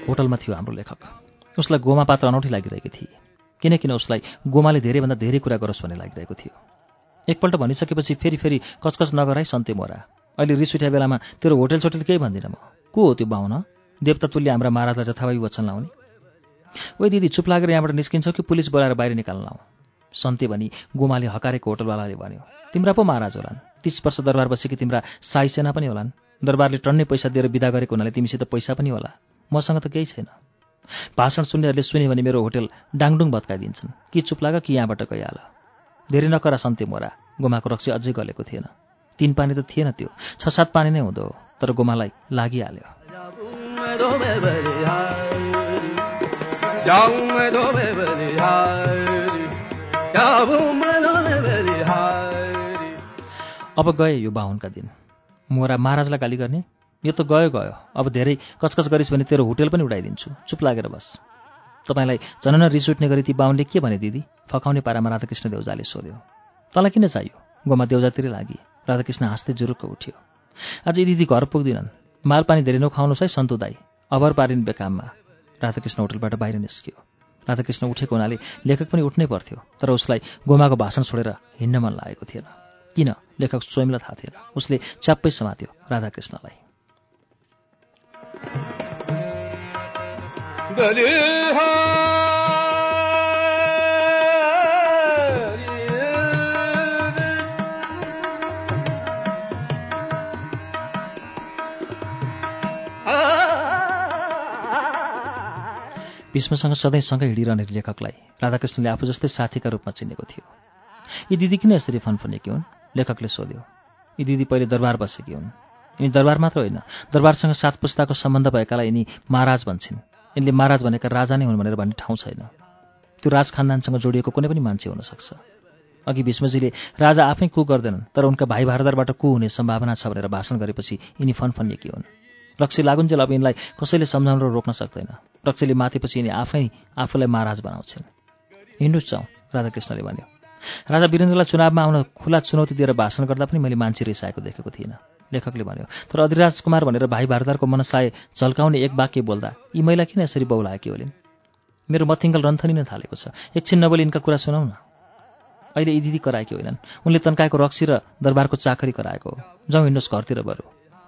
होटलमा थियो हाम्रो लेखक। उसलाई गोमा पात्र अनौठी लागिरहेकी थिए किनकिन उसलाई गोमाले धेरैभन्दा धेरै कुरा गरोस् भन्ने लागिरहेको थियो। एकपल्ट भनिसकेपछि फेरि फेरि कचकच नगराई सन्ते मोरा। अहिले रिस उठ्या बेलामा तेरो होटेल सोटेल केही भन्दिनँ म। को हो त्यो बाहुन? देवता तुल्य हाम्रा महाराजलाई जथाभावी वचन लाउने। ओइ दिदी चुप लागेर यहाँबाट निस्किन्छौ कि पुलिस बोलाएर बाहिर निकाल्न लाउँ? सन्ते भनी गोमाले हकारेको होटलवालाले भन्यो। तिम्रा पो महाराज होलान्। तिस वर्ष दरबार बसेकी तिम्रा साई सेना पनि होलान्। दरबारले टन्नै पैसा दिएर विदा गरेको हुनाले तिमीसित पैसा पनि होला। मसँग त केही छैन। भाषण सुन्नेहरूले सुन्यो भने मेरो होटेल डाङडुङ भत्काइदिन्छन्। कि चुप लाग कि यहाँबाट गइहाल? धेरै नकरा सन्ते मोरा। गोमाको रक्सी अझै गलेको थिएन। तिन पानी त थिएन त्यो। छ सात पानी नै हुँदो तर गोमालाई लागिहाल्यो। अब गए यो बाहुनका दिन। मोरा महाराजलाई गाली गर्ने? यो त गयो गयो अब धेरै कचकच गरिस् भने तेरो होटेल पनि उडाइदिन्छु। चुप लागेर बस। तपाईँलाई झनन रिस उठ्ने गरी ती बाहुनले के भने दिदी? फकाउने पारामा राधाकृष्ण देउजाले सोध्यो। तँलाई किन चाहियो? गोमा देउजातिरै लागि। राधाकृष्ण हाँस्दै जुरुक्क उठ्यो। आज दिदी घर पुग्दिनन्। मालपानी धेरै नखाउनुहोस् है सन्तु दाई। अभर पारिन् बेकाममा। राधाकृष्ण होटलबाट बाहिर निस्कियो। राधाकृष्ण उठेको हुनाले लेखक पनि उठ्नै पर्थ्यो तर उसलाई गोमाको भाषण छोडेर हिँड्न मन लागेको थिएन। किन? लेखक स्वयंलाई थाहा थिएन। उसले च्याप्पै समात्यो राधाकृष्णलाई। भीष्मसँग सधैँ सँगै हिँडिरहने लेखकलाई राधाकृष्णले आफू जस्तै साथीका रूपमा चिनेको थियो। यी दिदी किन यसरी फनफनेकी हुन्? लेखकले सोध्यो। यी दिदी पहिले दरबार बसेकी हुन्। यिनी दरबार मात्र होइन दरबारसँग सात पुस्ताको सम्बन्ध भएकालाई यिनी महाराज भन्छन्। यिनले महाराज भनेका राजा नै हुन् भनेर भन्ने ठाउँ छैन। त्यो राज खानदानसँग जोडिएको कुनै पनि मान्छे हुनसक्छ। अघि भीष्मजीले राजा आफै कु गर्दैनन् तर उनका भाइ भारदारबाट कु हुने सम्भावना छ भनेर भाषण गरेपछि यिनी फनफनिएकी हुन्। रक्सी लागुन्जेल अब यिनलाई कसैले सम्झाउन र रोक्न सक्दैन। रक्सीले माथेपछि यिनी आफै आफूलाई महाराज बनाउँछन्। हिँड्नुहोस् जाउँ राधाकृष्णले भन्यो। राजा वीरेन्द्रलाई चुनावमा आउन खुला चुनौती दिएर भाषण गर्दा पनि मैले मान्छे रिसाएको देखेको थिइनँ। लेखकले भन्यो तर अधिराज कुमार भनेर भाइ भारदारको मनसाय झल्काउने एक वाक्य बोल्दा यी महिला किन यसरी बौलाएकी होलिन्? मेरो मथिङ्गल रन्थनी नै थालेको छ। एकछिन नबोली यिनका कुरा सुनाउ न। अहिले यी दिदी कराएकी होइनन्। उनले तन्काएको रक्सी र दरबारको चाकरी कराएको हो। जाउँ हिँड्नुहोस् घरतिर बरु।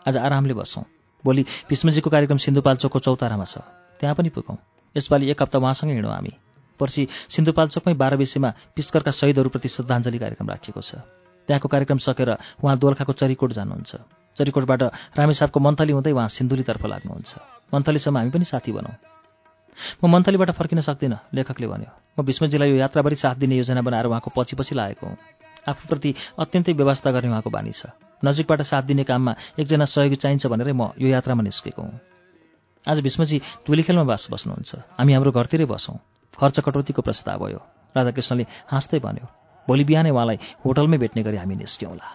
आज आरामले बसौँ। भोलि भीष्मजीको कार्यक्रम सिन्धुपाल्चोकको चौतारामा छ। त्यहाँ पनि पुगौँ। यसपालि एक हप्ता उहाँसँगै हिँडौँ हामी। पर्सि सिन्धुपाल्चोकमै बाह्र विषयमा पिस्करका शहीदहरूप्रति श्रद्धाञ्जली कार्यक्रम राखिएको छ। त्यहाँको कार्यक्रम सकेर उहाँ दोलखाको चरीकोट जानुहुन्छ। चरीकोटबाट रामेसापको मन्थली हुँदै उहाँ सिन्धुलीतर्फ लाग्नुहुन्छ। मन्थलीसम्म हामी पनि साथी बनौँ। म मन्थलीबाट फर्किन सक्दिनँ लेखकले भन्यो। म भीष्मजीलाई यो यात्राभरि साथ दिने योजना बनाएर उहाँको पछि पछि लागेको हुँ। आफूप्रति अत्यन्तै व्यवस्था गर्ने उहाँको बानी छ। नजिकबाट साथ दिने काममा एकजना सहयोगी चाहिन्छ भनेरै म यो यात्रामा निस्केको हुँ। आज भीष्मजी टोलीखेलमा बास बस्नुहुन्छ। हामी हाम्रो घरतिरै बसौँ। खर्च कटौतीको प्रस्ताव भयो। राधाकृष्णले हाँस्दै भन्यो भोलि बिहानै उहाँलाई होटलमै भेट्ने गरी हामी निस्क्यौँला।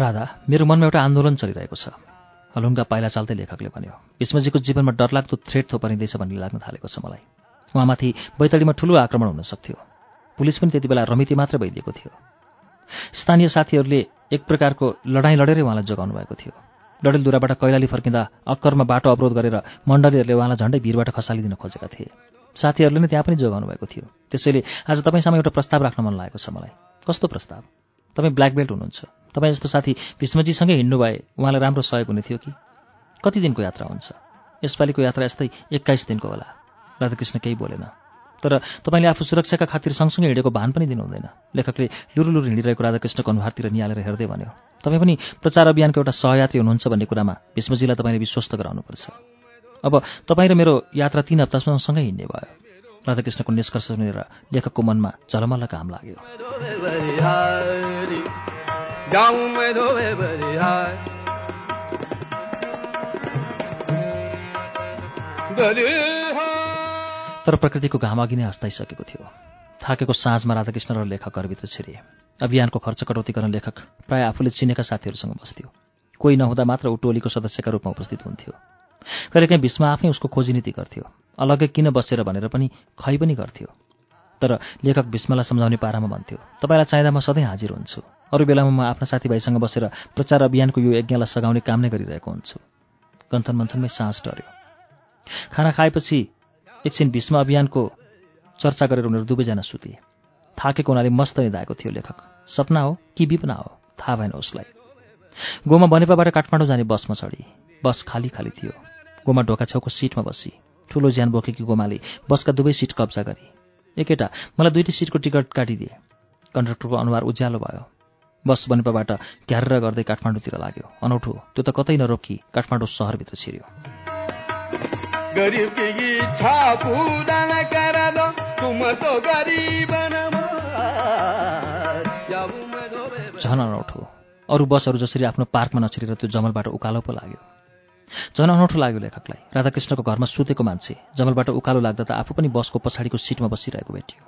राधा मेरो मनमा एउटा आन्दोलन चलिरहेको छ। हलुङ्गा पाइला चाल्दै लेखकले भन्यो भीष्मजीको जीवनमा डरलाग्दो थ्रेट थोपरिँदैछ भन्ने लाग्न थालेको छ मलाई। उहाँमाथि बैतडीमा ठुलो आक्रमण हुन सक्थ्यो। पुलिस पनि त्यति बेला रमिती मात्र भइदिएको थियो। स्थानीय साथीहरूले एक प्रकारको लडाइँ लडेरै उहाँलाई जोगाउनु भएको थियो। डडेलधुराबाट कैलाली फर्किँदा अक्करमा बाटो अवरोध गरेर मण्डलीहरूले उहाँलाई झन्डै भिरबाट खसालिदिन खोजेका थिए। साथीहरूले नै त्यहाँ पनि जोगाउनु भएको थियो। त्यसैले आज तपाईँसँग एउटा प्रस्ताव राख्न मन लागेको छ मलाई। कस्तो प्रस्ताव? तपाईँ ब्ल्याक बेल्ट हुनुहुन्छ। तपाईँ जस्तो साथी भीष्मजीसँगै हिँड्नु भए उहाँलाई राम्रो सहयोग हुने थियो कि? कति दिनको यात्रा हुन्छ? यसपालिको यात्रा यस्तै एक्काइस दिनको होला। राधाकृष्ण केही बोलेन। तर तपाईँले आफू सुरक्षाका खातिर सँगसँगै हिँडेको भान पनि दिनु हुँदैन लेखकले लुरु लुरु हिँडिरहेको राधाकृष्णको अनुहारतिर निहालेर हेर्दै भन्यो तपाईँ पनि प्रचार अभियानको एउटा सहयात्री हुनुहुन्छ भन्ने कुरामा भीष्मजीलाई तपाईँले विश्वस्त गराउनुपर्छ। अब तपाईँ र मेरो यात्रा तिन हप्तासम्म सँगै हिँड्ने भयो। राधाकृष्णको निष्कर्ष सुनेर लेखकको मनमा झलमल्ल काम लाग्यो। तर प्रकृतिको घाम अघि नै हस्ताइसकेको थियो। थाकेको साँझमा राधाकृष्ण र लेखक घरभित्र छिरे अभियानको खर्च कटौती गर्न लेखक प्राय आफूले चिनेका साथीहरूसँग बस्थ्यो। कोही नहुँदा मात्र ऊ टोलीको सदस्यका रूपमा उपस्थित हुन्थ्यो। कहिलेकाहीँ भीष्म आफै उसको खोजीनीति गर्थ्यो। अलग्गै किन बसेर भनेर पनि खै पनि गर्थ्यो। तर लेखक भीष्मलाई सम्झाउने पारामा भन्थ्यो तपाईँलाई चाहिँदा म सधैँ हाजिर हुन्छु। अरू बेलामा म आफ्ना साथीभाइसँग बसेर प्रचार अभियानको यो यज्ञलाई सघाउने काम नै गरिरहेको हुन्छु। गन्थन मन्थनमै सास डर्यो खाना खाएपछि एकछिन भीष्म अभियानको चर्चा गरेर उनीहरू दुवैजना सुते। थाकेको हुनाले मस्त निधाएको थियो लेखक। सपना हो कि विपना हो थाहा भएन उसलाई। गोमा बनेपाबाट काठमाडौँ जाने बसमा चढी। बस खाली खाली थियो। गोमा ढोका छेउको सिटमा बसी। ठुलो ज्यान बोकेकी गोमाले बसका दुवै सिट कब्जा गरी। एकेटा मलाई दुईटी सिटको टिकट काटिदिए। कन्डक्टरको अनुहार उज्यालो भयो। बस बनेपाबाट घ्यारेर गर्दै काठमाडौँतिर लाग्यो। अनौठो त्यो त कतै नरोकी काठमाडौँ सहरभित्र छिर्यो। गरीब की इच्छा पूरा न करा दो तुम झन अनौठो अरू बसहरू जसरी आफ्नो पार्कमा नछिरेर त्यो जमलबाट उकालो पो लाग्यो झन अनौठो लाग्यो लेखकलाई राधाकृष्णको घरमा सुतेको मान्छे जमलबाट उकालो लाग्दा त आफू पनि बसको पछाडिको सिटमा बसिरहेको भेटियो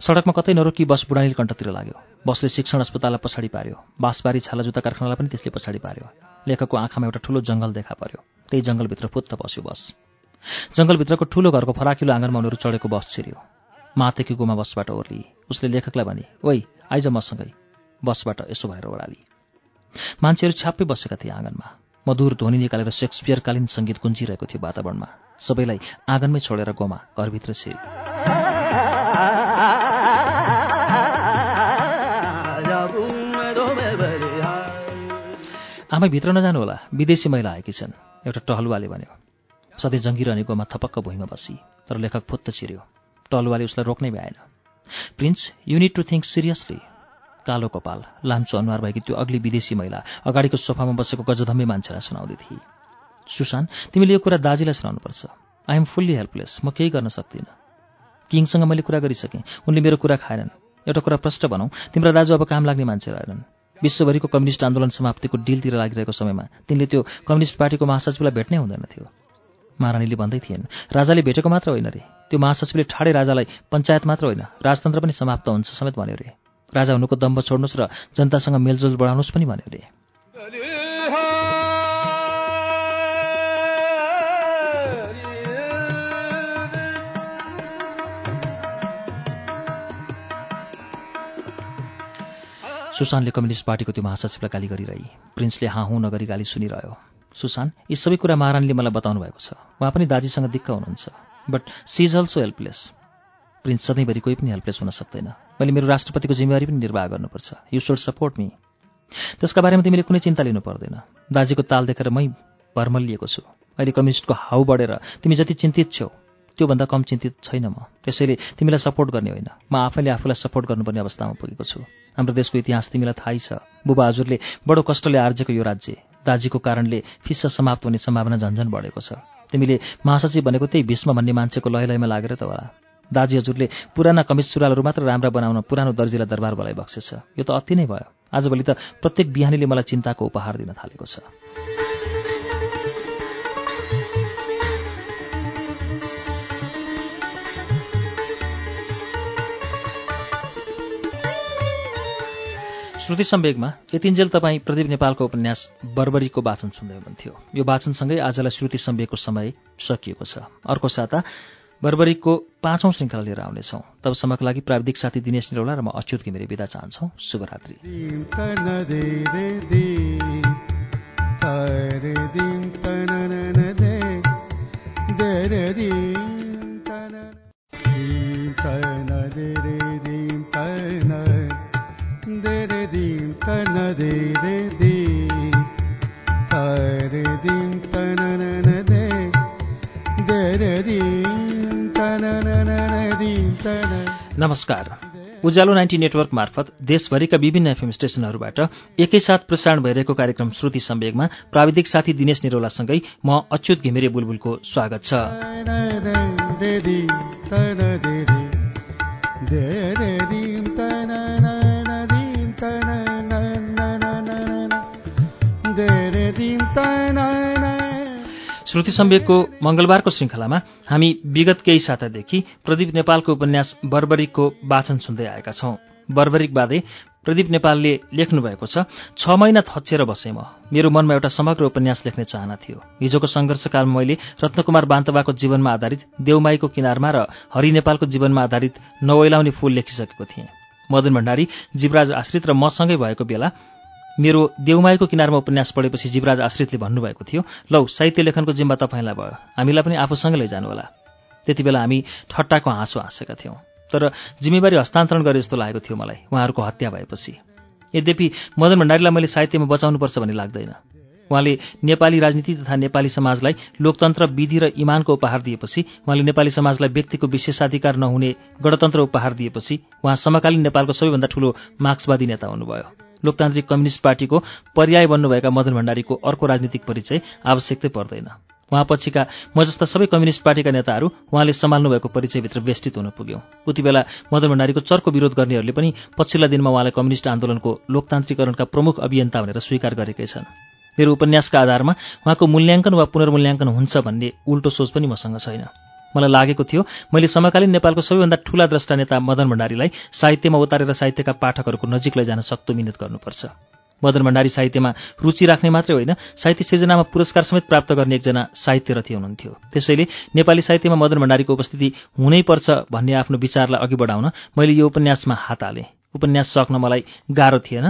सडकमा कतै नरोकी बस बुढानील कण्ठतिर लाग्यो बसले शिक्षण अस्पताललाई पछाडि पार्यो बाँसबारी छाला जुत्ता कारखानालाई पनि त्यसले पछाडि पार्यो लेखकको आँखामा एउटा ठुलो जङ्गल देखा पर्यो त्यही जङ्गलभित्र फुत्त बस्यो बस जङ्गलभित्रको ठुलो घरको फराकिलो आँगनमा उनीहरू चढेको बस छिर्यो। मातेकी गोमा बसबाट ओर्ली। उसले लेखकलाई भने ओइ आइज मसँगै। बसबाट यसो भनेर ओह्राली मान्छेहरू छ्याप्पै बसेका थिए आँगनमा। मधुर ध्वनि निकालेर सेक्सपियरकालीन सङ्गीत गुन्जिरहेको थियो वातावरणमा। सबैलाई आँगनमै छोडेर गोमा घरभित्र छिरी जाऊ मैं दो बले हारी आमै भित्र नजानु होला विदेशी महिला आएकी छन्। एउटा टहलुवाले भन्यो सधैँ जङ्गिरहने गोमा थपक्क भुइँमा बसी तर लेखक फुत्त छिर्यो टहलुवाले उसलाई रोक्नै भ्याएन। Prince you need to think seriously कालो कपाल लाम्चो अनुहार भएकी त्यो अग्ली विदेशी महिला अगाडिको सोफामा बसेको गजधम्बे मान्छेलाई सुनाउँदै थिए। सुशान तिमीले यो कुरा दाजीलाई सुनाउनुपर्छ। आई एम फुल्ली हेल्पलेस म केही गर्न सक्दिनँ। किङसँग मैले कुरा गरिसकेँ उनले मेरो कुरा खाएनन्। एउटा कुरा प्रष्ट भनौँ तिम्रो दाजु अब काम लाग्ने मान्छे रहेनन्। विश्वभरिको कम्युनिस्ट आन्दोलन समाप्तिको डिलतिर लागिरहेको समयमा तिनले त्यो कम्युनिस्ट पार्टीको महासचिवलाई भेट्नै हुँदैन थियो। महारानीले भन्दै थिएन। राजाले भेटेको मात्र होइन रे। त्यो महासचिवले ठाडै राजालाई पञ्चायत मात्र होइन राजतन्त्र पनि समाप्त हुन्छ समेत भन्यो रे। राजा हुनुको दम्ब छोड्नुहोस् र जनतासँग मेलजोल बढाउनुहोस् पनि भन्यो रे। सुशान्तले कम्युनिस्ट पार्टीको त्यो महासचिवलाई गाली गरिरही। प्रिन्सले हाँ हुँ नगरी गाली सुनिरह्यो। सुशान्त यी सबै कुरा महारानीले मलाई बताउनु भएको छ। उहाँ पनि दाजीसँग दिक्क हुनुहुन्छ। But she is also helpless Prince सधैँभरि कोही पनि हेल्पलेस हुन सक्दैन। मैले मेरो राष्ट्रपतिको जिम्मेवारी पनि निर्वाह गर्नुपर्छ। यु सुड सपोर्ट मी त्यसका बारेमा तिमीले कुनै चिन्ता लिनु पर्दैन। दाजीको ताल देखेर मै भर्मलिएको छु। अहिले कम्युनिस्टको हाउ बढेर तिमी जति चिन्तित छौ त्योभन्दा कम चिन्तित छैन म। त्यसैले तिमीलाई सपोर्ट गर्ने होइन। म आफैले आफूलाई सपोर्ट गर्नुपर्ने अवस्थामा पुगेको छु। हाम्रो देशको इतिहास तिमीलाई थाहै छ। बुबा हजुरले बडो कष्टले आर्जेको यो राज्य। दाजीको कारणले फिस्सा समाप्त हुने सम्भावना झन्झन बढेको छ। तिमीले महासचिव भनेको त्यही भीष्म भन्ने मान्छेको लय लयमा लागेर त होला। दाजी हजुरले पुराना कमिज सुरुवालहरू मात्र राम्रा बनाउन पुरानो दर्जीलाई दरबार बोलाइ बक्सेछ यो त अति नै भयो। आजभोलि त प्रत्येक बिहानीले मलाई चिन्ताको उपहार दिन थालेको छ। श्रुति सम्वेगमा यतिन्जेल तपाईँ प्रदीप नेपालको उपन्यास बर्बरीको वाचन सुन्दै हुनुहुन्थ्यो। यो वाचनसँगै आजलाई श्रुति सम्वेकको समय सकिएको छ। अर्को साता बर्बरीको पाँचौं श्रृङ्खला लिएर आउनेछौँ। तबसम्मका लागि प्राविधिक साथी दिनेश निरौला र म अच्युत घिमिरे विदा चाहन्छौँ। शुभरात्रि। नमस्कार। उज्यालो नाइन्टी नेटवर्क मार्फत देशभरिका विभिन्न एफएम स्टेशनहरूबाट एकैसाथ प्रसारण भइरहेको कार्यक्रम श्रुति सम्वेगमा प्राविधिक साथी दिनेश निरौलासँगै म अच्युत घिमिरे बुलबुलको स्वागत छ। श्रुति सम्वेकको मंगलबारको श्रृङ्खलामा हामी विगत केही सातादेखि प्रदीप नेपालको उपन्यास बर्बरिकको वाचन सुन्दै आएका छौं। बर्बरिक बादे प्रदीप नेपालले लेख्नु भएको छ छ महिना थच्छेर बसेँ म। मेरो मनमा एउटा समग्र उपन्यास लेख्ने चाहना थियो। हिजोको सङ्घर्षकालमा मैले रत्नकुमार बान्तवाको जीवनमा आधारित देउमाईको किनारमा र हरि नेपालको जीवनमा आधारित नवैलाउने फूल लेखिसकेको थिएँ। मदन भण्डारी जीवराज आश्रित र मसँगै भएको बेला मेरो देउमाईको किनारमा उपन्यास पढेपछि जीवराज आश्रितले भन्नुभएको थियो लौ साहित्य लेखनको जिम्मा तपाईँलाई भयो। हामीलाई पनि आफूसँगै लैजानु होला त्यति बेला हामी ठट्टाको हाँसो हाँसेका थियौँ। तर जिम्मेवारी हस्तान्तरण गरे जस्तो लागेको थियो मलाई उहाँहरूको हत्या भएपछि। यद्यपि मदन भण्डारीलाई मैले साहित्यमा बचाउनुपर्छ भन्ने लाग्दैन। उहाँले नेपाली राजनीति तथा नेपाली समाजलाई लोकतन्त्र विधि र इमानको उपहार दिएपछि उहाँले नेपाली समाजलाई व्यक्तिको विशेषाधिकार नहुने गणतन्त्र उपहार दिएपछि उहाँ समकालीन नेपालको सबैभन्दा ठूलो मार्क्सवादी नेता हुनुभयो। लोकतान्त्रिक कम्युनिस्ट पार्टीको पर्याय बन्नुभएका मदन भण्डारीको अर्को राजनीतिक परिचय आवश्यकतै पर्दैन। उहाँपछिका म जस्ता सबै कम्युनिस्ट पार्टीका नेताहरू उहाँले सम्हाल्नु भएको परिचयभित्र वेष्टित हुन पुग्यौं। उति बेला मदन भण्डारीको चर्को विरोध गर्नेहरूले पनि पछिल्ला दिनमा उहाँलाई कम्युनिस्ट आन्दोलनको लोकतान्त्रिकरणका प्रमुख अभियन्ता भनेर स्वीकार गरेकै छन्। मेरो उपन्यासका आधारमा उहाँको मूल्याङ्कन वा पुनर्मूल्याङ्कन हुन्छ भन्ने उल्टो सोच पनि मसँग छैन। मलाई लागेको थियो मैले समकालीन नेपालको सबैभन्दा ठूला द्रष्टा नेता मदन भण्डारीलाई साहित्यमा उतारेर साहित्यका पाठकहरूको नजिक लैजान सक्तो मिहिनेत गर्नुपर्छ। मदन भण्डारी साहित्यमा रुचि राख्ने मात्रै होइन साहित्य सिर्जनामा पुरस्कार समेत प्राप्त गर्ने एकजना साहित्यरथी हुनुहुन्थ्यो। त्यसैले नेपाली साहित्यमा मदन भण्डारीको उपस्थिति हुनैपर्छ भन्ने आफ्नो विचारलाई अघि बढाउन मैले यो उपन्यासमा हात हालेँ। उपन्यास सक्न मलाई गाह्रो थिएन।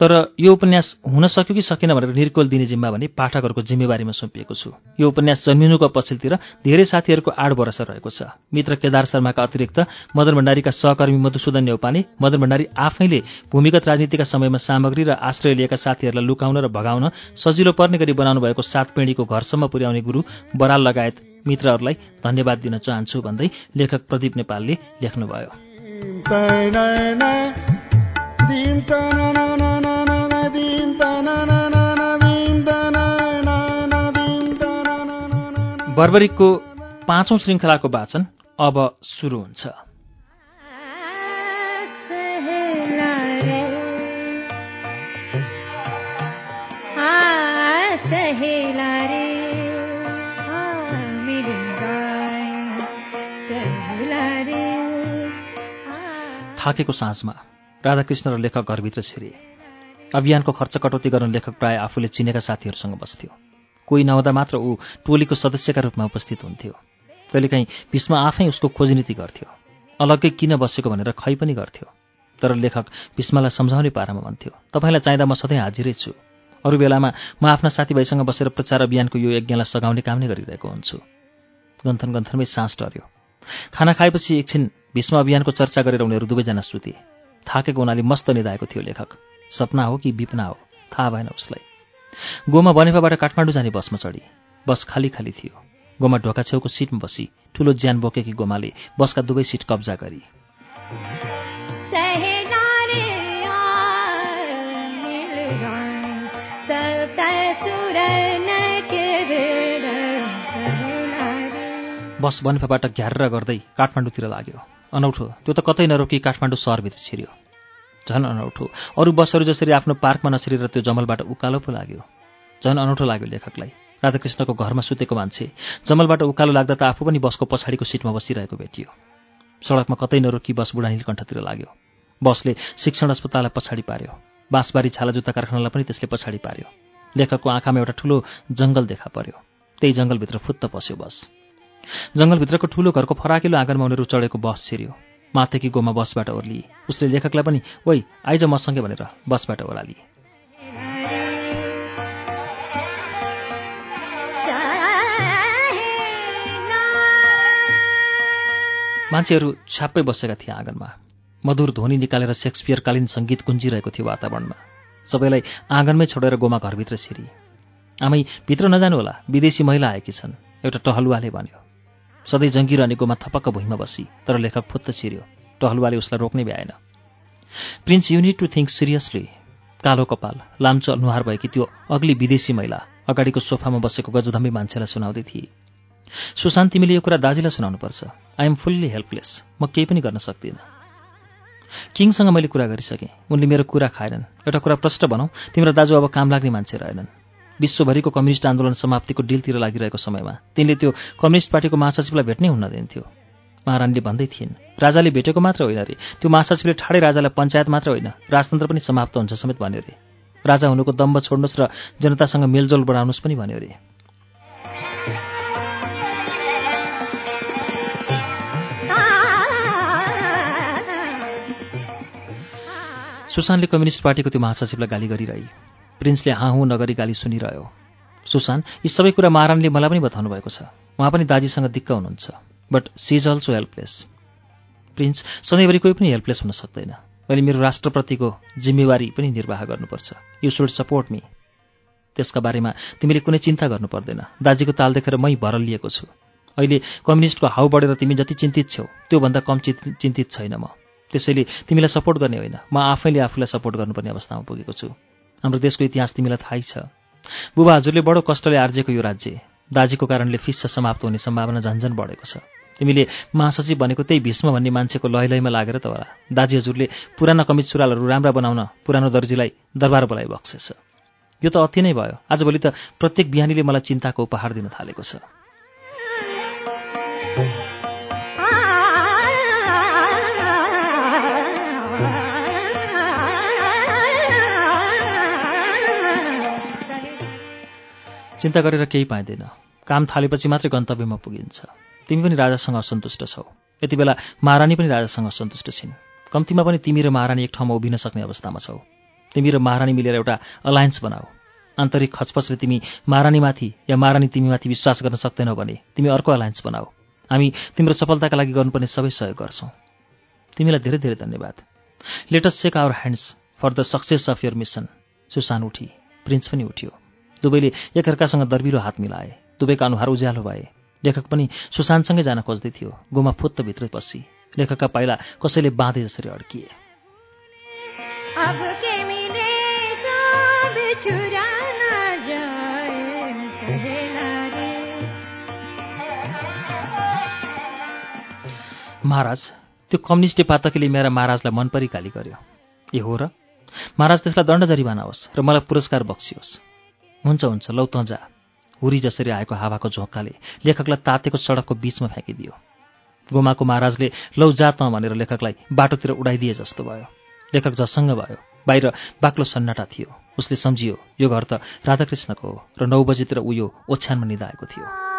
तर यो उपन्यास हुन सक्यो कि सकेन भनेर निर्कोल दिने जिम्मा भने पाठकहरूको जिम्मेवारीमा सुम्पिएको छु। यो उपन्यास जन्मिनुको पछिल्तिर धेरै साथीहरूको आड भरोसा रहेको छ। मित्र केदार शर्माका अतिरिक्त मदन भण्डारीका सहकर्मी मधुसूदन नेौपाने मदन भण्डारी आफैले भूमिगत राजनीतिका समयमा सामग्री र आश्रय लिएका साथीहरूलाई लुकाउन र भगाउन सजिलो पर्ने गरी बनाउनु भएको सात पिँढीको घरसम्म पुर्याउने गुरु बराल लगायत मित्रहरूलाई धन्यवाद दिन चाहन्छु भन्दै लेखक प्रदीप नेपालले लेख्नुभयो। बर्बरिकको पाँचौं श्रृङ्खलाको वाचन अब सुरु हुन्छ। थाकेको साँझमा राधाकृष्ण र लेखक घरभित्र छिरे अभियानको खर्च कटौती गर्न लेखक प्राय आफूले चिनेका साथीहरूसँग बस्थ्यो। कोही नहुँदा मात्र ऊ टोलीको सदस्यका रूपमा उपस्थित हुन्थ्यो। कहिलेकाहीँ भीष्म आफै उसको खोजनीति गर्थ्यो। अलग्गै किन बसेको भनेर खै पनि गर्थ्यो। तर लेखक भीष्मलाई सम्झाउने पारामा भन्थ्यो तपाईँलाई चाहिँदा म सधैँ हाजिरै छु। अरू बेलामा म आफ्ना साथीभाइसँग बसेर प्रचार अभियानको यो यज्ञलाई सघाउने काम नै गरिरहेको हुन्छु गन्थन गन्थनमै सास टर्यो। खाना खाएपछि एकछिन भीष्म अभियानको चर्चा गरेर उनीहरू दुवैजना सुते। थाकेको हुनाले मस्त निधाएको थियो लेखक। सपना हो कि विपना हो थाहा भएन उसलाई। गोमा बनेपाबाट काठमाडौँ जाने बसमा चढी। बस खाली खाली थियो। गोमा ढोका छेउको सिटमा बसी। ठुलो ज्यान बोकेकी गोमाले बसका दुवै सिट कब्जा गरी। बस बन्फाबाट घ्यार्र गर्दै काठमाडौँतिर लाग्यो। अनौठो। त्यो त कतै नरोकी काठमाडौँ सहरभित्र छिर्यो। झन् अनौठो। अरू बसहरू जसरी आफ्नो पार्कमा नछिरेर त्यो जमलबाट उकालो पो लाग्यो। झन् अनौठो लाग्यो लेखकलाई। राधाकृष्णको घरमा सुतेको मान्छे। जमलबाट उकालो लाग्दा त आफू पनि बसको पछाडिको सिटमा बसिरहेको भेटियो। सडकमा कतै नरोकी बस बुढा नीलकण्ठतिर लाग्यो। बसले शिक्षण अस्पताललाई पछाडि पार्यो। बाँसबारी छाला जुत्ता कारखानालाई पनि त्यसले पछाडि पार्यो। लेखकको आँखामा एउटा ठुलो जङ्गल देखा पर्यो। त्यही जङ्गलभित्र फुत्त पस्यो बस। जङ्गलभित्रको ठुलो घरको फराकिलो आँगनमा उनीहरू चढेको बस छिर्यो। माथेकी गोमा बसबाट ओर्लिए उसले लेखकलाई पनि ओइ आइज मसँगै भनेर बसबाट ओह्रालिए मान्छेहरू छ्याप्पै बसेका थिए आँगनमा। मधुर ध्वनि निकालेर सेक्सपियरकालीन सङ्गीत गुन्जिरहेको थियो वातावरणमा। सबैलाई आँगनमै छोडेर गोमा घरभित्र छिरी आमै भित्र नजानु होला विदेशी महिला आएकी छन्। एउटा टहलुवाले भन्यो। सधैँ जङ्गिरहने गोमा थपक्क भुइँमा बसी तर लेखक फुत्त छिर्यो टहलुवाले उसलाई रोक्नै भ्याएन। Prince you need to think seriously कालो कपाल लाम्चो अनुहार भएकी त्यो अग्ली विदेशी महिला अगाडिको सोफामा बसेको गजधम्बी मान्छेलाई सुनाउँदै थिए। सुशान्त तिमीले यो कुरा दाजीलाई सुनाउनुपर्छ। आई एम फुल्ली हेल्पलेस म केही पनि गर्न सक्दिनँ। किङसँग मैले कुरा गरिसकेँ। उनले मेरो कुरा खाएनन्। एउटा कुरा प्रष्ट भनौँ। तिम्रो दाजु अब काम लाग्ने मान्छे रहेनन्। विश्वभरिको कम्युनिस्ट आन्दोलन समाप्तिको डिलतिर लागिरहेको समयमा तिनले त्यो कम्युनिस्ट पार्टीको महासचिवलाई भेट्नै हुन दिन्थ्यो। महारानीले भन्दै थिइन् राजाले भेटेको मात्र होइन रे। त्यो महासचिवले ठाडै राजालाई पञ्चायत मात्र होइन राजतन्त्र पनि समाप्त हुन्छ समेत भन्यो रे। राजा हुनुको दम्ब छोड्नुहोस् र जनतासँग मेलजोल बढाउनुहोस् पनि भन्यो रे। सुशान्तले कम्युनिस्ट पार्टीको त्यो महासचिवलाई गाली गरिरहे। प्रिन्सले हाँ हुँ नगरी गाली सुनिरह्यो। सुशान्त यी सबै कुरा महारानीले मलाई पनि बताउनु भएको छ। उहाँ पनि दाजीसँग दिक्क हुनुहुन्छ but she is also helpless Prince सधैँभरि कोही पनि हेल्पलेस हुन सक्दैन। अहिले मेरो राष्ट्रप्रतिको जिम्मेवारी पनि निर्वाह गर्नुपर्छ। यु सुड सपोर्ट मी त्यसका बारेमा तिमीले कुनै चिन्ता गर्नु पर्दैन। दाजीको ताल देखेर मै भरल लिएको छु। अहिले कम्युनिस्टको हाउ बढेर तिमी जति चिन्तित छौ त्योभन्दा कम चिन्तित छैन म। त्यसैले तिमीलाई सपोर्ट गर्ने होइन। म आफैले आफूलाई सपोर्ट गर्नुपर्ने अवस्थामा पुगेको छु। हाम्रो देशको इतिहास तिमीलाई थाहै छ। बुबा हजुरले बडो कष्टले आर्जेको यो राज्य। दाजीको कारणले फिस्स समाप्त हुने सम्भावना झन्झन बढेको छ। तिमीले महासचिव भनेको त्यही भीष्म भन्ने मान्छेको लैलैमा लागेर त होला। दाजी हजुरले पुराना कमिज सुरालहरू राम्रा बनाउन पुरानो दर्जीलाई दरबार बोलाइ बक्सेछ। यो त अति नै भयो। आजभोलि त प्रत्येक बिहानीले मलाई चिन्ताको उपहार दिन थालेको छ। चिन्ता गरेर केही पाइँदैन। काम थालेपछि मात्रै गन्तव्यमा पुगिन्छ। तिमी पनि राजासँग असन्तुष्ट छौ। यति बेला महारानी पनि राजासँग असन्तुष्ट छिन्। कम्तीमा पनि तिमी र महारानी एक ठाउँमा उभिन सक्ने अवस्थामा छौ। तिमी र महारानी मिलेर एउटा अलायन्स बनाऊ। आन्तरिक खचपचले तिमी महारानीमाथि या महारानी तिमीमाथि विश्वास गर्न सक्दैनौ भने तिमी अर्को अलायन्स बनाऊ। हामी तिम्रो सफलताका लागि गर्नुपर्ने सबै सहयोग गर्छौँ। तिमीलाई धेरै धेरै धन्यवाद। Let's shake our hands for the success of your mission Susan उठी। प्रिन्स पनि उठ्यो। दुवैले एकअर्कासँग दर्बिरो हात मिलाए। दुवैका अनुहार उज्यालो भए। लेखक पनि सुशान्तसँगै जान खोज्दै थियो। गोमा फुत्त भित्रै पसी लेखकका पाइला कसैले बाँधे जसरी अड्किए। महाराज त्यो कम्युनिस्टे पातकीले मेरा महाराजलाई मनपरी गाली गर्यो। ए हो र? महाराज त्यसलाई दण्ड जरिवाना होस् र मलाई पुरस्कार बक्सियोस्। हुन्छ हुन्छ लौ तँ जा। हुरी जसरी आएको हावाको झोक्काले लेखकलाई तातेको सडकको बीचमा फ्याँकिदियो। गोमाको महाराजले लौ जा तँ भनेर लेखकलाई बाटोतिर उडाइदिए जस्तो भयो। लेखक झसङ्ग भयो। बाहिर बाक्लो सन्नाटा थियो। उसले सम्झियो यो घर त राधाकृष्णको हो र नौ बजीतिर ऊ यो ओछ्यानमा निधाएको थियो।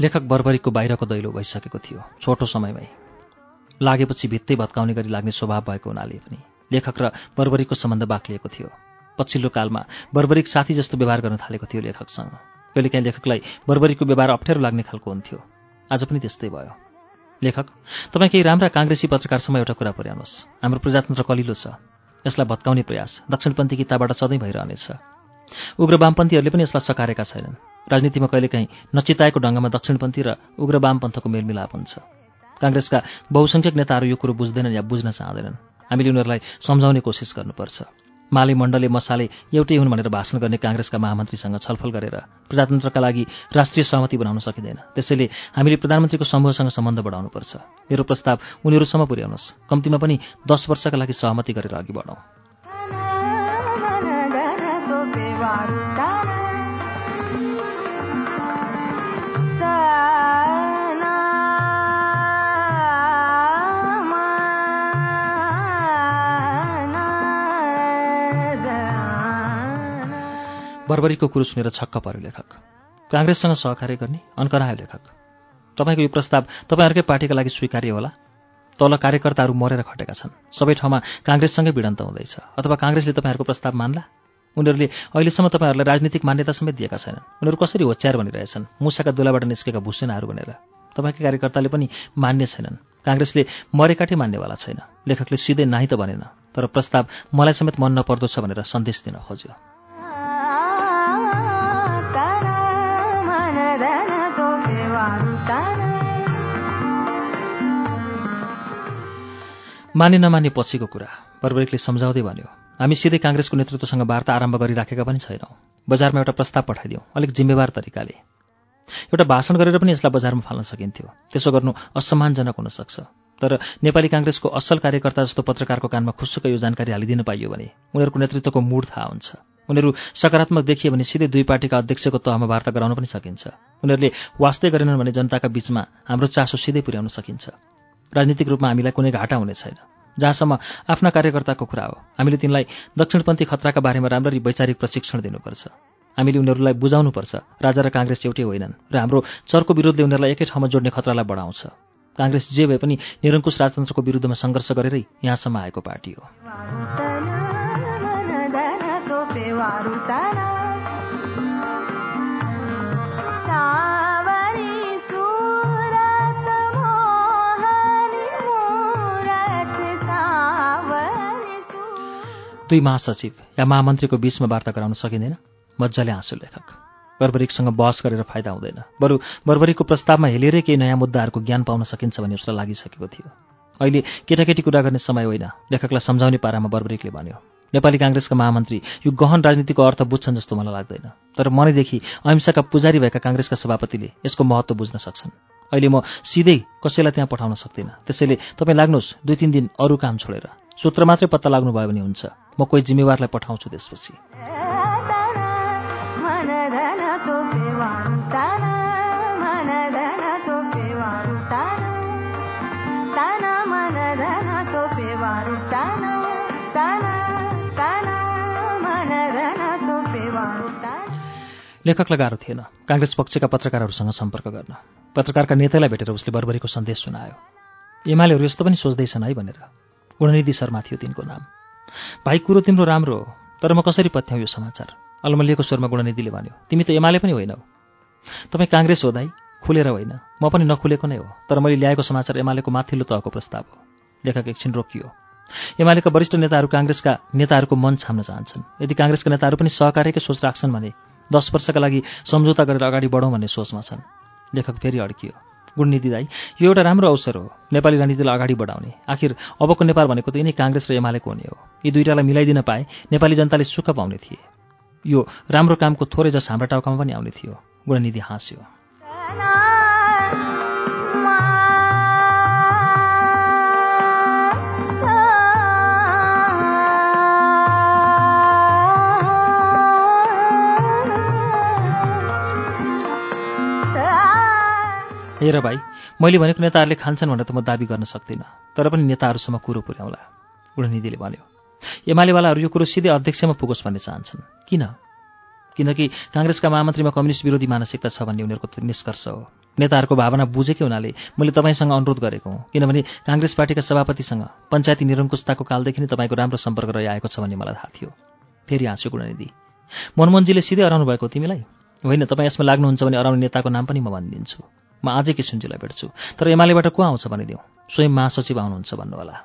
लेखक बर्बरीको बाहिरको दैलो भइसकेको थियो छोटो समयमै। लागेपछि भित्तै भत्काउने गरी लाग्ने स्वभाव भएको हुनाले पनि लेखक र बर्बरीको सम्बन्ध बाक्लिएको थियो। पछिल्लो कालमा बर्बरिक साथी जस्तो व्यवहार गर्न थालेको थियो लेखकसँग। कहिलेकाहीँ लेखकलाई बर्बरीको व्यवहार अप्ठ्यारो लाग्ने खालको हुन्थ्यो। आज पनि त्यस्तै भयो। लेखक तपाईँ केही राम्रा काङ्ग्रेसी पत्रकारसम्म एउटा कुरा पुर्याउनुहोस्। हाम्रो प्रजातन्त्र कलिलो छ। यसलाई भत्काउने प्रयास दक्षिणपन्थी किताबाट सधैँ भइरहनेछ। उग्र वामपन्थीहरूले पनि यसलाई सकारेका छैनन्। राजनीतिमा कहिलेकाहीँ नचिताएको ढङ्गमा दक्षिणपन्थी र उग्र वामपन्थको मेलमिलाप हुन्छ। काङ्ग्रेसका बहुसङ्ख्यक नेताहरू यो कुरो बुझ्दैनन् या बुझ्न चाहँदैनन्। हामीले उनीहरूलाई सम्झाउने कोसिस गर्नुपर्छ। माले मण्डले मसाले एउटै हुन् भनेर भाषण गर्ने काङ्ग्रेसका महामन्त्रीसँग छलफल गरेर प्रजातन्त्रका लागि राष्ट्रिय सहमति बनाउन सकिँदैन। त्यसैले हामीले प्रधानमन्त्रीको समूहसँग सम्बन्ध बढाउनुपर्छ। मेरो प्रस्ताव उनीहरूसम्म पुर्याउनुहोस्। कम्तीमा पनि दस वर्षका लागि सहमति गरेर अघि बढौँ। बर्बरीको कुरो सुनेर छक्क पर्यो लेखक। काङ्ग्रेससँग सहकार्य गर्ने अन्कनायो लेखक। तपाईँको यो प्रस्ताव तपाईँहरूकै पार्टीका लागि स्वीकार्य होला। तल कार्यकर्ताहरू मरेर खटेका छन्। सबै ठाउँमा काङ्ग्रेससँगै भिडन्त हुँदैछ। अथवा काङ्ग्रेसले तपाईँहरूको प्रस्ताव मान्ला? उनीहरूले अहिलेसम्म तपाईँहरूलाई राजनीतिक मान्यता समेत दिएका छैनन्। उनीहरू कसरी होच्यार भनिरहेछन्? मुसाका दुलाबाट निस्केका भुसेनाहरू भनेर। तपाईँकै कार्यकर्ताले पनि मान्य छैनन्। काङ्ग्रेसले मरेकाटै मान्नेवाला छैन। लेखकले सिधै नाही त भनेन। तर प्रस्ताव मलाई समेत मन नपर्दो भनेर सन्देश दिन खोज्यो। माने नमाने पछिको कुरा। बर्बरिकले सम्झाउँदै भन्यो हामी सिधै काङ्ग्रेसको नेतृत्वसँग वार्ता आरम्भ गरिराखेका पनि छैनौँ। बजारमा एउटा प्रस्ताव पठाइदिउँ अलिक जिम्मेवार तरिकाले। एउटा भाषण गरेर पनि यसलाई बजारमा फाल्न सकिन्थ्यो। त्यसो गर्नु असम्मानजनक हुन सक्छ। तर नेपाली काङ्ग्रेसको असल कार्यकर्ता जस्तो पत्रकारको कानमा खुसुक यो जानकारी हालिदिन पाइयो भने उनीहरूको नेतृत्वको मूड थाहा हुन्छ। उनीहरू सकारात्मक देखियो भने सिधै दुई पार्टीका अध्यक्षको तहमा वार्ता गराउन पनि सकिन्छ। उनीहरूले वास्तै गरेनन् भने जनताका बीचमा हाम्रो चासो सिधै पुर्याउन सकिन्छ। राजनीतिक रूपमा हामीलाई कुनै घाटा हुने छैन। जहाँसम्म आफ्ना कार्यकर्ताको कुरा हो हामीले तिनलाई दक्षिणपन्थी खतराका बारेमा राम्ररी वैचारिक प्रशिक्षण दिनुपर्छ। हामीले उनीहरूलाई बुझाउनुपर्छ राजा र काङ्ग्रेस एउटै होइनन् र हाम्रो चर्को विरोधले उनीहरूलाई एकै ठाउँमा जोड्ने खतरालाई बढाउँछ। काङ्ग्रेस जे भए पनि निरङ्कुश राजतन्त्रको विरुद्धमा सङ्घर्ष गरेरै यहाँसम्म आएको पार्टी हो। दुई महासचिव या महामन्त्रीको बीचमा वार्ता गराउन सकिँदैन। मजाले हाँसो लेखक। बर्बरिकसँग बहस गरेर फाइदा हुँदैन। बरु बर्बरिकको प्रस्तावमा हेलेरै केही नयाँ मुद्दाहरूको ज्ञान पाउन सकिन्छ भन्ने उसलाई लागिसकेको थियो। अहिले केटाकेटी कुरा गर्ने समय होइन लेखकलाई सम्झाउने पारामा बर्बरिकले भन्यो। नेपाली काङ्ग्रेसका महामन्त्री यो गहन राजनीतिको अर्थ बुझ्छन् जस्तो मलाई लाग्दैन। तर मनैदेखि अहिंसाका पुजारी भएका काङ्ग्रेसका सभापतिले यसको महत्त्व बुझ्न सक्छन्। अहिले म सिधै कसैलाई त्यहाँ पठाउन सक्दिनँ। त्यसैले तपाईँ लाग्नुहोस् दुई तिन दिन अरू काम छोडेर। सूत्र मात्रै पत्ता लाग्नुभयो भने हुन्छ। म कोही जिम्मेवारलाई पठाउँछु त्यसपछि। लेखकलाई गाह्रो थिएन। काङ्ग्रेस पक्षका पत्रकारहरूसँग सम्पर्क गर्न। पत्रकारका नेतालाई भेटेर उसले बर्बरीको सन्देश सुनायो। एमालेहरू यस्तो पनि सोच्दैछन् है भनेर। गुणनिधि शर्मा थियो तिनको नाम। भाइ कुरो तिम्रो राम्रो हो तर म कसरी पत्याउँ यो समाचार? अलमल्लिएको स्वरमा गुणनिधिले भन्यो तिमी त एमाले पनि होइनौ। तपाईँ काङ्ग्रेस हो दाई खुलेर होइन। म पनि नखुलेको नै हो तर मैले ल्याएको समाचार एमालेको माथिल्लो तहको प्रस्ताव हो। लेखक एकछिन रोकियो। एमालेका वरिष्ठ नेताहरू काङ्ग्रेसका नेताहरूको मन छाम्न चाहन्छन्। यदि काङ्ग्रेसका नेताहरू पनि सहकार्यकै सोच राख्छन् भने दस वर्षका लागि सम्झौता गरेर अगाडि बढौँ भन्ने सोचमा छन्। लेखक फेरि अड्कियो। गुणनिधि दाई यो एउटा राम्रो अवसर हो नेपाली राजनीतिलाई अगाडि बढाउने। आखिर अबको नेपाल भनेको त यिनै काङ्ग्रेस र एमालेको हुने हो। यी दुइटालाई मिलाइदिन पाए नेपाली जनताले सुख पाउने थिए। यो राम्रो कामको थोरै जस हाम्रा टाउकामा पनि आउने थियो। गुणनिधि हाँस्यो। हेर भाइ मैले भनेको नेताहरूले खान्छन् भनेर त म दाबी गर्न सक्दिनँ तर पनि नेताहरूसम्म कुरो पुर्याउला गुणनिधिले भन्यो। एमालेवालाहरू यो कुरो सिधै अध्यक्षमा पुगोस् भन्ने चाहन्छन्। किन? किनकि काङ्ग्रेसका महामन्त्रीमा कम्युनिस्ट विरोधी मानसिकता छ भन्ने उनीहरूको निष्कर्ष हो। नेताहरूको भावना बुझेकै हुनाले मैले तपाईँसँग अनुरोध गरेको हुँ किनभने काङ्ग्रेस पार्टीका सभापतिसँग पञ्चायती निरङ्कुशताको कालदेखि नै तपाईँको राम्रो सम्पर्क रहिआएको छ भन्ने मलाई थाहा थियो। फेरि हाँस्यो गुणनिधि मनमोहनजीले सिधै अराउनु भएको तिमीलाई? होइन तपाईँ यसमा लाग्नुहुन्छ भने अराउने नेताको नाम पनि म भनिदिन्छु। म आजै किसुनजीलाई भेट्छु? तर एमालेबाट को आउँछ भनिदिउँ स्वयं महासचिव आउनुहुन्छ भन्नुहोला।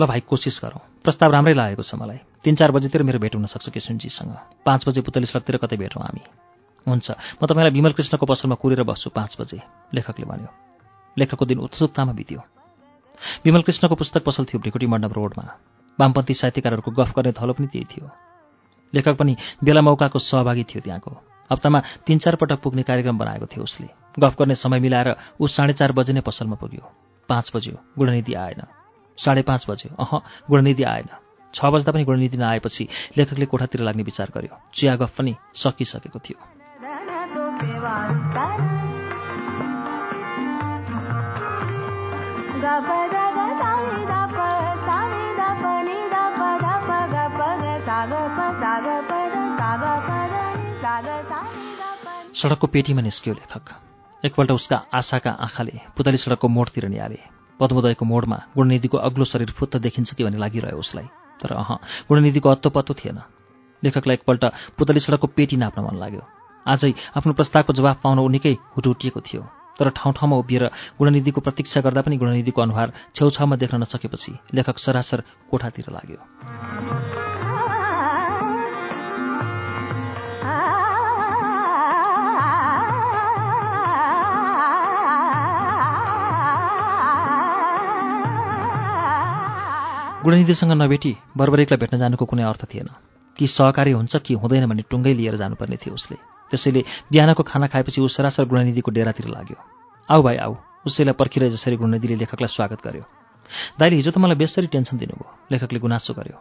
ल भाइ कोसिस गरौँ। प्रस्ताव राम्रै लागेको छ मलाई। तिन चार बजीतिर मेरो भेट हुनसक्छ किसुनजीसँग पाँच बजे पुतली सडकतिर कतै भेटौँ हामी? हुन्छ। म तपाईँलाई विमल कृष्णको पसलमा कुरेर बस्छु पाँच बजे लेखकले भन्यो। लेखकको दिन उत्सुकतामा बित्यो। विमल कृष्णको पुस्तक पसल थियो भ्रिकुटी मण्डप रोडमा। वामपन्थी साहित्यकारहरूको गफ गर्ने थलो पनि त्यही थियो। लेखक पनि बेला मौकाको सहभागी थियो त्यहाँको। हप्तामा तिन चार पटक पुग्ने कार्यक्रम बनाएको थियो उसले। गफ गर्ने समय मिलाएर ऊ साढे चार बजे नै पसलमा पुग्यो। पाँच बज्यो गुणनीति आएन। साढे पाँच बज्यो अह गुणनीति आएन। छ बज्दा पनि गुणनीति नआएपछि लेखकले कोठातिर लाग्ने विचार गर्यो। चिया गफ पनि सकिसकेको थियो। सडकको पेटीमा निस्कियो लेखक। एकपल्ट उसका आशाका आँखाले पुतली सडकको मोडतिर निहाले। पद्मोदयको मोडमा गुणनिधिको अग्लो शरीर फुत्त देखिन्छ कि भन्ने लागिरह्यो उसलाई। तर अह गुणनिधिको अत्तो पत्तो थिएन। लेखकलाई एकपल्ट पुतली सडकको पेटी नाप्न मन लाग्यो। आजै आफ्नो प्रस्तावको जवाफ पाउन ऊ निकै हुटुटिएको थियो। तर ठाउँ ठाउँमा उभिएर गुणनिधिको प्रतीक्षा गर्दा पनि गुणनिधिको अनुहार छेउछाउमा देख्न नसकेपछि लेखक सरासर कोठातिर लाग्यो। गुणनिधिसँग नभेटी बर्बरेकलाई भेट्न जानुको कुनै अर्थ थिएन। कि सहकारी हुन्छ कि हुँदैन भन्ने टुङ्गै लिएर जानुपर्ने थियो उसले। त्यसैले बिहानको खाना खाएपछि ऊ सरासर गुणनिधिको डेरातिर लाग्यो। आऊ भाइ आऊ। उसैलाई पर्खिरहे जसरी गुणनिधिले लेखकलाई स्वागत गर्यो। दाइले हिजो त मलाई बेसरी टेन्सन दिनुभयो। लेखकले गुनासो गर्यो।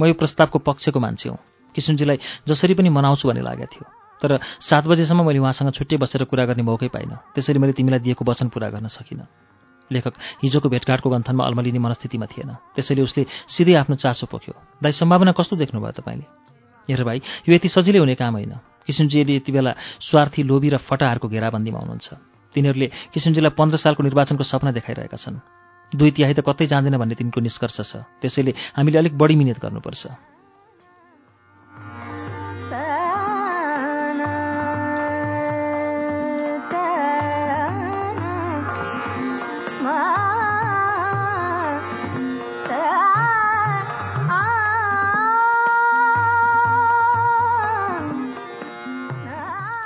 म यो प्रस्तावको पक्षको मान्छे हुँ। किसुनजीलाई जसरी पनि मनाउँछु भन्ने लागेको थियो। तर सात बजेसम्म मैले उहाँसँग छुट्टै बसेर कुरा गर्ने मौकै पाइनँ। त्यसरी मैले तिमीलाई दिएको वचन पुरा गर्न सकिनँ। लेखक हिजोको भेटघाटको गन्थनमा अल्मलिने मनस्थितिमा थिएन। त्यसैले उसले सिधै आफ्नो चासो पोख्यो। दाइ सम्भावना कस्तो देख्नुभयो तपाईँले? हेर भाइ यो यति सजिलै हुने काम होइन। किसुनजीले यति बेला स्वार्थी लोभी र फटाहरूको घेराबन्दीमा हुनुहुन्छ। तिनीहरूले किसुनजीलाई पन्ध्र सालको निर्वाचनको सपना देखाइरहेका छन्। दुई तिहाई त कतै जाँदैन भन्ने तिनको निष्कर्ष छ। त्यसैले हामीले अलिक बढी मिहिनेत गर्नुपर्छ।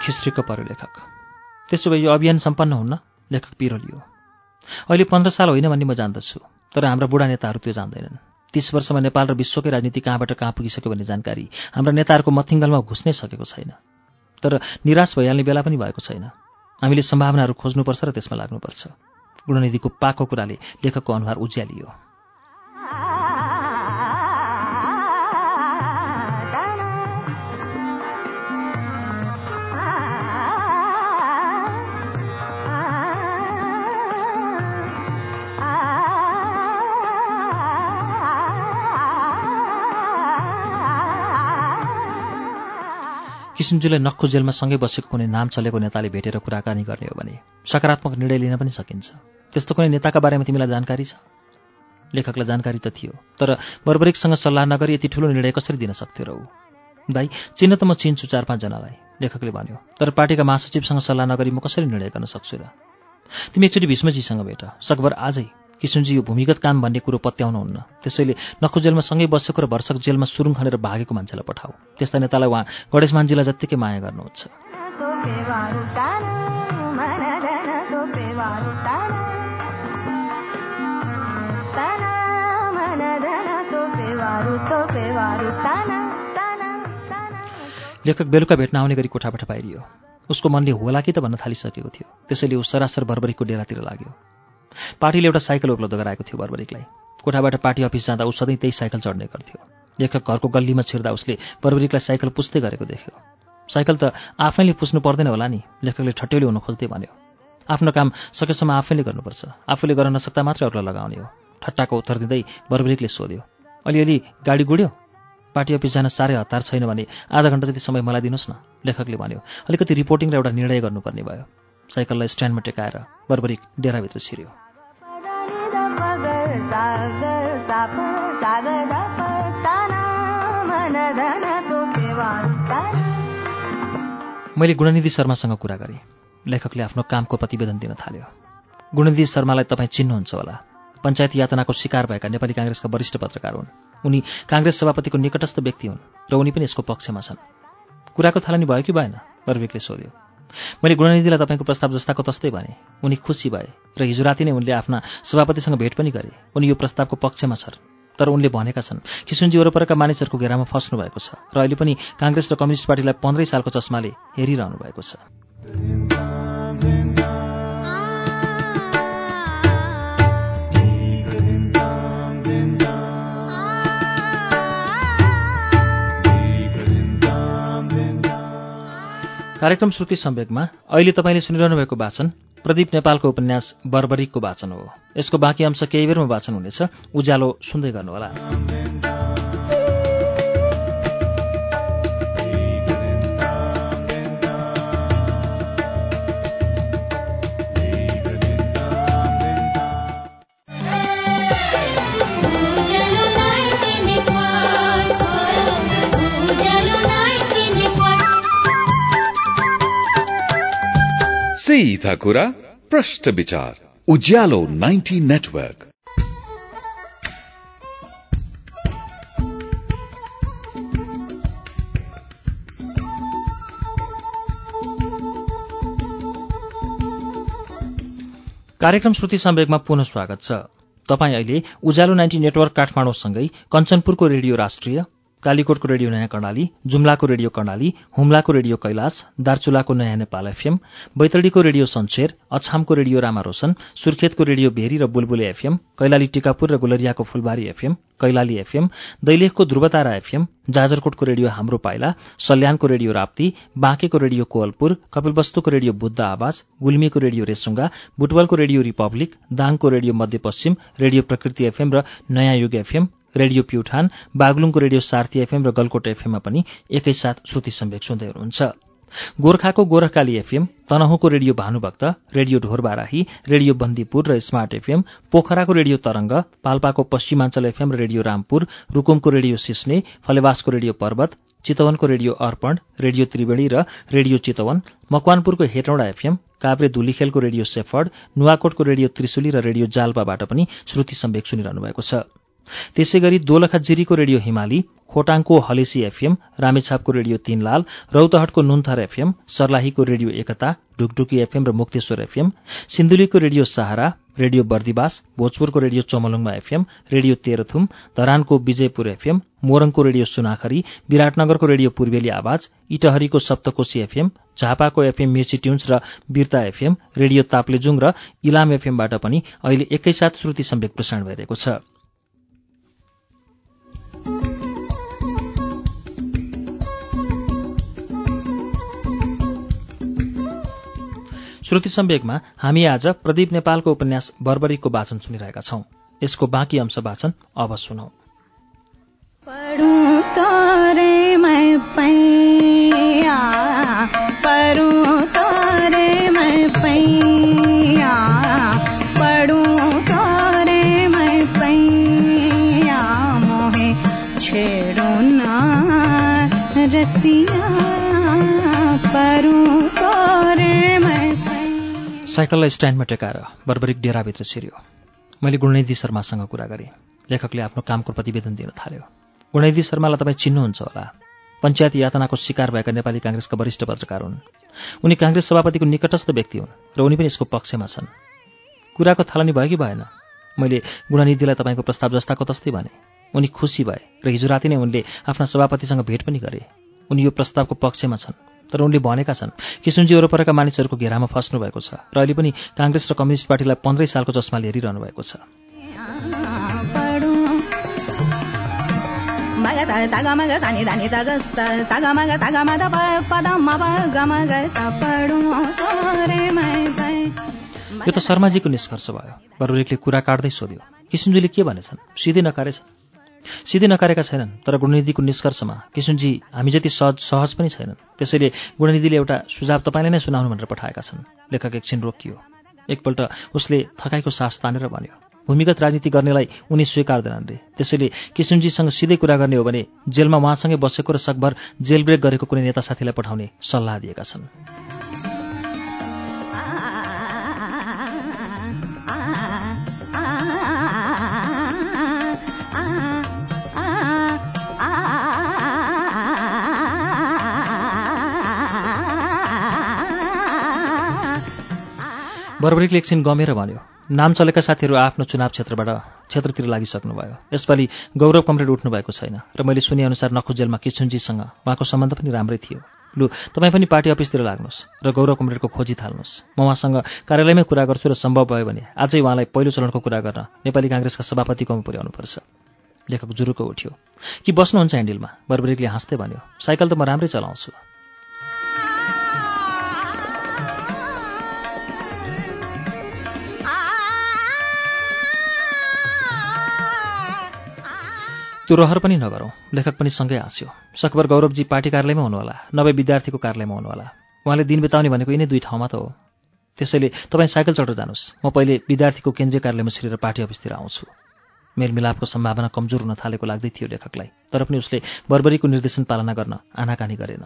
खिस्रिक्क पर्यो लेखक त्यसो भए यो अभियान सम्पन्न हुन्न लेखक पिरोलियो अहिले पन्ध्र साल होइन भन्ने म जान्दछु तर हाम्रा बुढा नेताहरू त्यो जान्दैनन्। तिस वर्षमा नेपाल र विश्वकै राजनीति कहाँबाट कहाँ पुगिसक्यो भन्ने जानकारी हाम्रा नेताहरूको मथिङ्गलमा घुस्नै सकेको छैन। तर निराश भइहाल्ने बेला पनि भएको छैन। हामीले सम्भावनाहरू खोज्नुपर्छ र त्यसमा लाग्नुपर्छ। गुणनिधिको पाको कुराले लेखकको अनुहार उज्यालियो। किसिमजीलाई नक्खु जेलमा सँगै बसेको कुनै नाम चलेको नेताले भेटेर कुराकानी गर्ने हो भने सकारात्मक निर्णय लिन पनि सकिन्छ। त्यस्तो कुनै नेताका बारेमा तिमीलाई जानकारी छ? लेखकलाई जानकारी त थियो तर बर्बरिकसँग सल्लाह नगरी यति ठुलो निर्णय कसरी दिन सक्थ्यो र ऊ? दाई चिन्न त म चिन्छु चार पाँचजनालाई लेखकले भन्यो। तर पार्टीका महासचिवसँग सल्लाह नगरी म कसरी निर्णय गर्न सक्छु र? तिमी एकचोटि भीष्मजीसँग भेट सकभर आजै किसुनजी यो भूमिगत काम भन्ने कुरो पत्याउनुहुन्न। त्यसैले नखु जेलमा सँगै बसेको र भर्सक जेलमा सुरुङ खनेर भागेको मान्छेलाई पठाऊ। त्यस्ता नेतालाई उहाँ गणेशमानजीलाई जत्तिकै माया गर्नुहुन्छ। लेखक बेलुका भेट्न आउने गरी कोठाबाट बाहिरियो। उसको मनले होला कि त भन्न थालिसकेको थियो। त्यसैले ऊ सरासर बर्बरीको डेरातिर लाग्यो। पार्टीले एउटा साइकल उपलब्ध गराएको थियो बर्बरिकलाई। कोठाबाट पार्टी अफिस जाँदा ऊ सधैँ त्यही साइकल चढ्ने गर्थ्यो। लेखक घरको गल्लीमा छिर्दा उसले बर्बरिकलाई साइकल पुस्दै गरेको देख्यो। साइकल त आफैले पुस्नु पर्दैन होला नि लेखकले ठट्यौली हुन खोज्दै भन्यो। आफ्नो काम सकेसम्म आफैले गर्नुपर्छ। आफूले गर्न नसक्दा मात्रै अरूलाई लगाउने हो। ठट्टाको उत्तर दिँदै बर्बरिकले सोध्यो अलिअलि गाडी गुड्यो? पार्टी अफिस जान साह्रै हतार छैन भने आधा घन्टा जति समय मलाई दिनुहोस् न। लेखकले भन्यो अलिकति रिपोर्टिङ र एउटा निर्णय गर्नुपर्ने भयो। साइकललाई स्ट्यान्डमा टेकाएर बर्बरिक डेराभित्र छिर्यो। मैले गुणनिधि शर्मासँग कुरा गरेँ। लेखकले आफ्नो कामको प्रतिवेदन दिन थाल्यो। गुणनिधि शर्मालाई तपाईँ चिन्नुहुन्छ होला। पञ्चायत यातनाको शिकार भएका नेपाली काङ्ग्रेसका वरिष्ठ पत्रकार हुन्। उनी काङ्ग्रेस सभापतिको निकटस्थ व्यक्ति हुन् र उनी पनि यसको पक्षमा छन्। कुराको थालनी भयो कि भएन? बर्विकले सोध्यो। मैले गुणनिधिलाई तपाईँको प्रस्ताव जस्ताको तस्तै भने उनी खुसी भए र हिजो राति नै उनले आफ्ना सभापतिसँग भेट पनि गरे। उनी यो प्रस्तावको पक्षमा छन् तर उनले भनेका छन् किसुनजी वरपरका मानिसहरूको घेरामा फस्नु भएको छ र अहिले पनि काङ्ग्रेस र कम्युनिस्ट पार्टीलाई पन्ध्रै सालको चस्माले हेरिरहनु भएको छ। कार्यक्रम श्रुति सम्वेकमा अहिले तपाईँले सुनिरहनु भएको वाचन प्रदीप नेपालको उपन्यास बर्बरिकको वाचन हो। यसको बाँकी अंश केही बेरमा वाचन हुनेछ। उज्यालो सुन्दै गर्नुहोला। सीधा कुरा प्रश्न विचार उज्यालो 90 नेटवर्क कार्यक्रम श्रुति सम्वेकमा पुनः स्वागत छ। तपाईँ अहिले उज्यालो नाइन्टी नेटवर्क काठमाडौँसँगै कञ्चनपुरको रेडियो राष्ट्रिय कालीकोटको रेडियो नयाँ कर्णाली जुम्लाको रेडियो कर्णाली हुम्लाको रेडियो कैलाश दार्चुलाको नयाँ नेपाल एफएम बैतडीको रेडियो सन्सेर अछामको रेडियो रामारोशन सुर्खेतको रेडियो भेरी र बुलबुले एफएम कैलाली टिकापुर र गुलरियाको फुलबारी एफएम कैलाली एफएम दैलेखको ध्रुवतारा एफएम जाजरकोटको रेडियो हाम्रो पाइला सल्यानको रेडियो राप्ती बाँकेको रेडियो कोवलपुर कपिलवस्तुको रेडियो बुद्ध आवाज गुल्मीको रेडियो रेसुङ्गा बुटवलको रेडियो रिपब्लिक दाङको Radio Madhyapashchim radio Prakriti FM र नयाँ युग एफएम रेडियो प्युठान बागलुङको रेडियो सार्थी एफएम र गलकोट एफएममा पनि एकैसाथ श्रुति सम्वेक सुन्दै हुनुहुन्छ। गोर्खाको Gorkhakali FM तनहुँको radio Bhanubhakta radio Dhorbarahi radio Bandipur र स्मार्ट एफएम पोखराको रेडियो तरंग पाल्पाको पश्चिमाञ्चल एफएम र रेडियो रामपुर रुकुमको रेडियो सिस्ने फलेवासको रेडियो पर्वत चितवनको रेडियो अर्पण रेडियो त्रिवेणी र रेडियो चितवन मकवानपुरको हेटौँडा एफएम काभ्रे धुलीखेलको रेडियो सेफर्ड नुवाकोटको रेडियो त्रिशुली र रेडियो जाल्पाबाट पनि श्रुति सम्वेक सुनिरहनु भएको छ। त्यसै गरी दोलखा जिरीको रेडियो हिमाली खोटाङको हलेसी एफएम रामेछापको रेडियो तीनलाल रौतहटको नुन्थर एफएम सर्लाहीको रेडियो एकता ढुकढुकी एफएम र मुक्तेश्वर एफएम सिन्धुलीको रेडियो सहारा रेडियो बर्दिवास भोजपुरको रेडियो चमलुङमा एफएम रेडियो तेह्रथुम धरानको विजयपुर एफएम मोरङको रेडियो सुनाखरी विराटनगरको रेडियो पूर्वेली आवाज इटहरीको सप्तकोशी एफएम झापाको एफएम मेची ट्युन्स र बिर्ता एफएम रेडियो ताप्लेजुङ र इलाम एफएमबाट पनि अहिले एकैसाथ श्रुति सम्वेक प्रसारण भइरहेको छ। श्रुति सम्वेकमा हामी आज प्रदीप नेपालको उपन्यास बर्बरीको वाचन सुनिरहेका छौं। यसको बाँकी अंश वाचन अब सुनौ। साइकललाई स्ट्यान्डमा टेकाएर बर्बरिक डेराभित्र छिर्यो। मैले गुणनिधि शर्मासँग कुरा गरेँ। लेखकले आफ्नो कामको प्रतिवेदन दिन थाल्यो। गुणनिधि शर्मालाई तपाईँ चिन्नुहुन्छ होला। पञ्चायत यातनाको शिकार भएका नेपाली काङ्ग्रेसका वरिष्ठ पत्रकार हुन्। उनी काङ्ग्रेस सभापतिको निकटस्थ व्यक्ति हुन् र उनी पनि यसको पक्षमा छन्। कुराको थालनी भयो कि भएन? मैले गुणनिधिलाई तपाईँको प्रस्ताव जस्ताको तस्तै भने। उनी खुसी भए र हिजो राति नै उनले आफ्ना सभापतिसँग भेट पनि गरे। उनी यो प्रस्तावको पक्षमा छन्। तर उनले भनेका छन् किसुनजी वरपरका मानिसहरूको घेरामा फस्नु भएको छ र अहिले पनि काङ्ग्रेस र कम्युनिस्ट पार्टीलाई पन्ध्रै सालको चस्माले हेरिरहनु भएको छ। यो त शर्माजीको निष्कर्ष भयो। बरुरेकले कुरा काट्दै सोध्यो किसुनजीले के भनेछन्? सिधै नकारेछन्? सिधै नकारेका छैनन् तर गुणनिधिको निष्कर्षमा किसुनजी हामी जति सहज सहज पनि छैनन् त्यसैले गुणनिधिले एउटा सुझाव तपाईँलाई नै सुनाउनु भनेर पठाएका छन्। लेखक एकछिन रोकियो। एकपल्ट उसले थकाइको सास तानेर भन्यो भूमिगत राजनीति गर्नेलाई उनी स्वीकार्दैनन् रे। त्यसैले किसुनजीसँग सिधै कुरा गर्ने हो भने जेलमा उहाँसँगै बसेको र सकभर जेल ब्रेक गरेको कुनै नेता साथीलाई पठाउने सल्लाह दिएका छन्। बर्बरिकले एकछिन गमेर भन्यो नाम चलेका साथीहरू आफ्नो चुनाव क्षेत्रबाट क्षेत्रतिर लागिसक्नुभयो। यसपालि गौरव कमरेड उठ्नु भएको छैन र मैले सुनेअनुसार नखु जेलमा किसुनजीसँग उहाँको सम्बन्ध पनि राम्रै थियो। लु तपाईँ पनि पार्टी अफिसतिर लाग्नुहोस् र गौरव कमरेडको खोजी थाल्नुहोस्। म उहाँसँग कार्यालयमै कुरा गर्छु र सम्भव भयो भने आजै उहाँलाई पहिलो चरणको कुरा गर्न नेपाली काङ्ग्रेसका सभापतिकोमा पुर्याउनुपर्छ लेखक जुरुको उठ्यो। कि बस्नुहुन्छ ह्यान्डिलमा? बर्बरिकले हाँस्दै भन्यो। साइकल त म राम्रै चलाउँछु। त्यो रहर पनि नगरौँ। लेखक पनि सँगै हाँस्यो। सकभर गौरवजी पार्टी कार्यालयमै हुनुहोला। नभए विद्यार्थीको कार्यालयमा हुनुहोला। उहाँले दिन बिताउने भनेको यिनै दुई ठाउँमा त हो। त्यसैले तपाईँ साइकल चढेर जानुहोस्। म पहिले विद्यार्थीको केन्द्रीय कार्यालयमा छिरेर पार्टी अफिसतिर आउँछु। मेलमिलापको सम्भावना कमजोर हुन थालेको लाग्दै थियो लेखकलाई तर पनि उसले बर्बरीको निर्देशन पालना गर्न आनाकानी गरेन।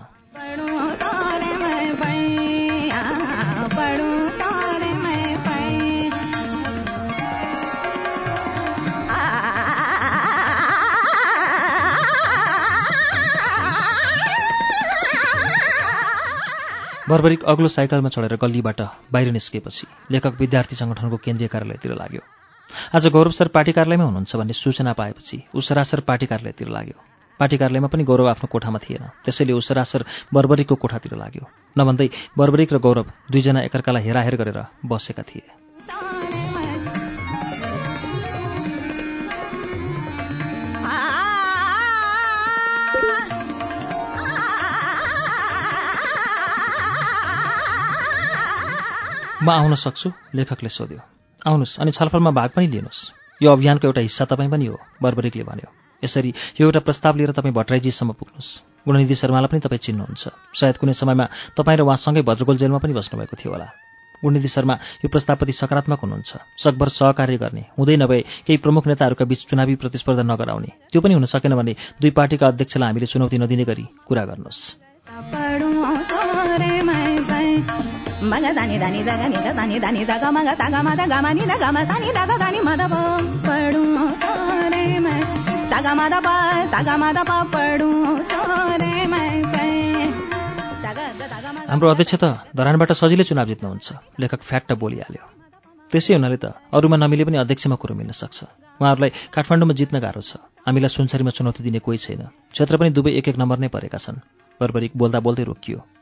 बर्बरिक अग्लो साइकलमा चढेर गल्लीबाट बाहिर निस्केपछि लेखक विद्यार्थी सङ्गठनको केन्द्रीय कार्यालयतिर लाग्यो। आज गौरव सर पार्टी कार्यालयमै हुनुहुन्छ भन्ने सूचना पाएपछि ऊ सरासर पार्टी कार्यालयतिर लाग्यो। पार्टी कार्यालयमा पनि गौरव आफ्नो कोठामा थिएन। त्यसैले ऊ सरासर बर्बरिकको कोठातिर लाग्यो। नभन्दै बर्बरिक र गौरव दुईजना एकअर्कालाई हेराहेर गरेर बसेका थिए। म आउन सक्छु लेखकले सोध्यो। आउनुहोस् अनि छलफलमा भाग पनि लिनुहोस्। यो अभियानको एउटा हिस्सा तपाईँ पनि हो बर्बरिकले भन्यो। यसरी यो एउटा प्रस्ताव लिएर तपाईँ भट्टराईजीसम्म पुग्नुहोस्। गुणनिधि शर्मालाई पनि तपाईँ चिन्नुहुन्छ। सायद कुनै समयमा तपाईँ र उहाँसँगै भद्रगोल जेलमा पनि बस्नुभएको थियो होला। गुणनिधि शर्मा यो प्रस्तावप्रति सकारात्मक हुनुहुन्छ। सकभर सहकार्य गर्ने हुँदै नभए केही प्रमुख नेताहरूका बीच चुनावी प्रतिस्पर्धा नगराउने। त्यो पनि हुन सकेन भने दुई पार्टीका अध्यक्षलाई हामीले चुनौती नदिने गरी कुरा गर्नुहोस्। पढूं तोरे मैं पै मग दानी दानी दा गा नि गा दानी दानी दा गा मग सा गा मा दा गा मा नि दा गा मा सा नि दा गा दा नि म दा प पढूं तोरे मैं सा गा मा दा प सा गा मा दा प पढूं तोरे मैं पै सा गा गा दा गा मा हाम्रो अध्यक्ष त धरानबाट सजिलै चुनाव जित्नुहुन्छ। लेखक फ्याक्ट बोलिहाल्यो। त्यसै हुनाले त अरूमा नमिले पनि अध्यक्षमा कुरो मिल्न सक्छ। उहाँहरूलाई काठमाडौँमा जित्न गाह्रो छ। हामीलाई सुनसरीमा चुनौती दिने कोही छैन। क्षेत्र पनि दुवै एक एक नम्बर नै परेका छन्। बर्बरिक बोल्दा बोल्दै रोकियो।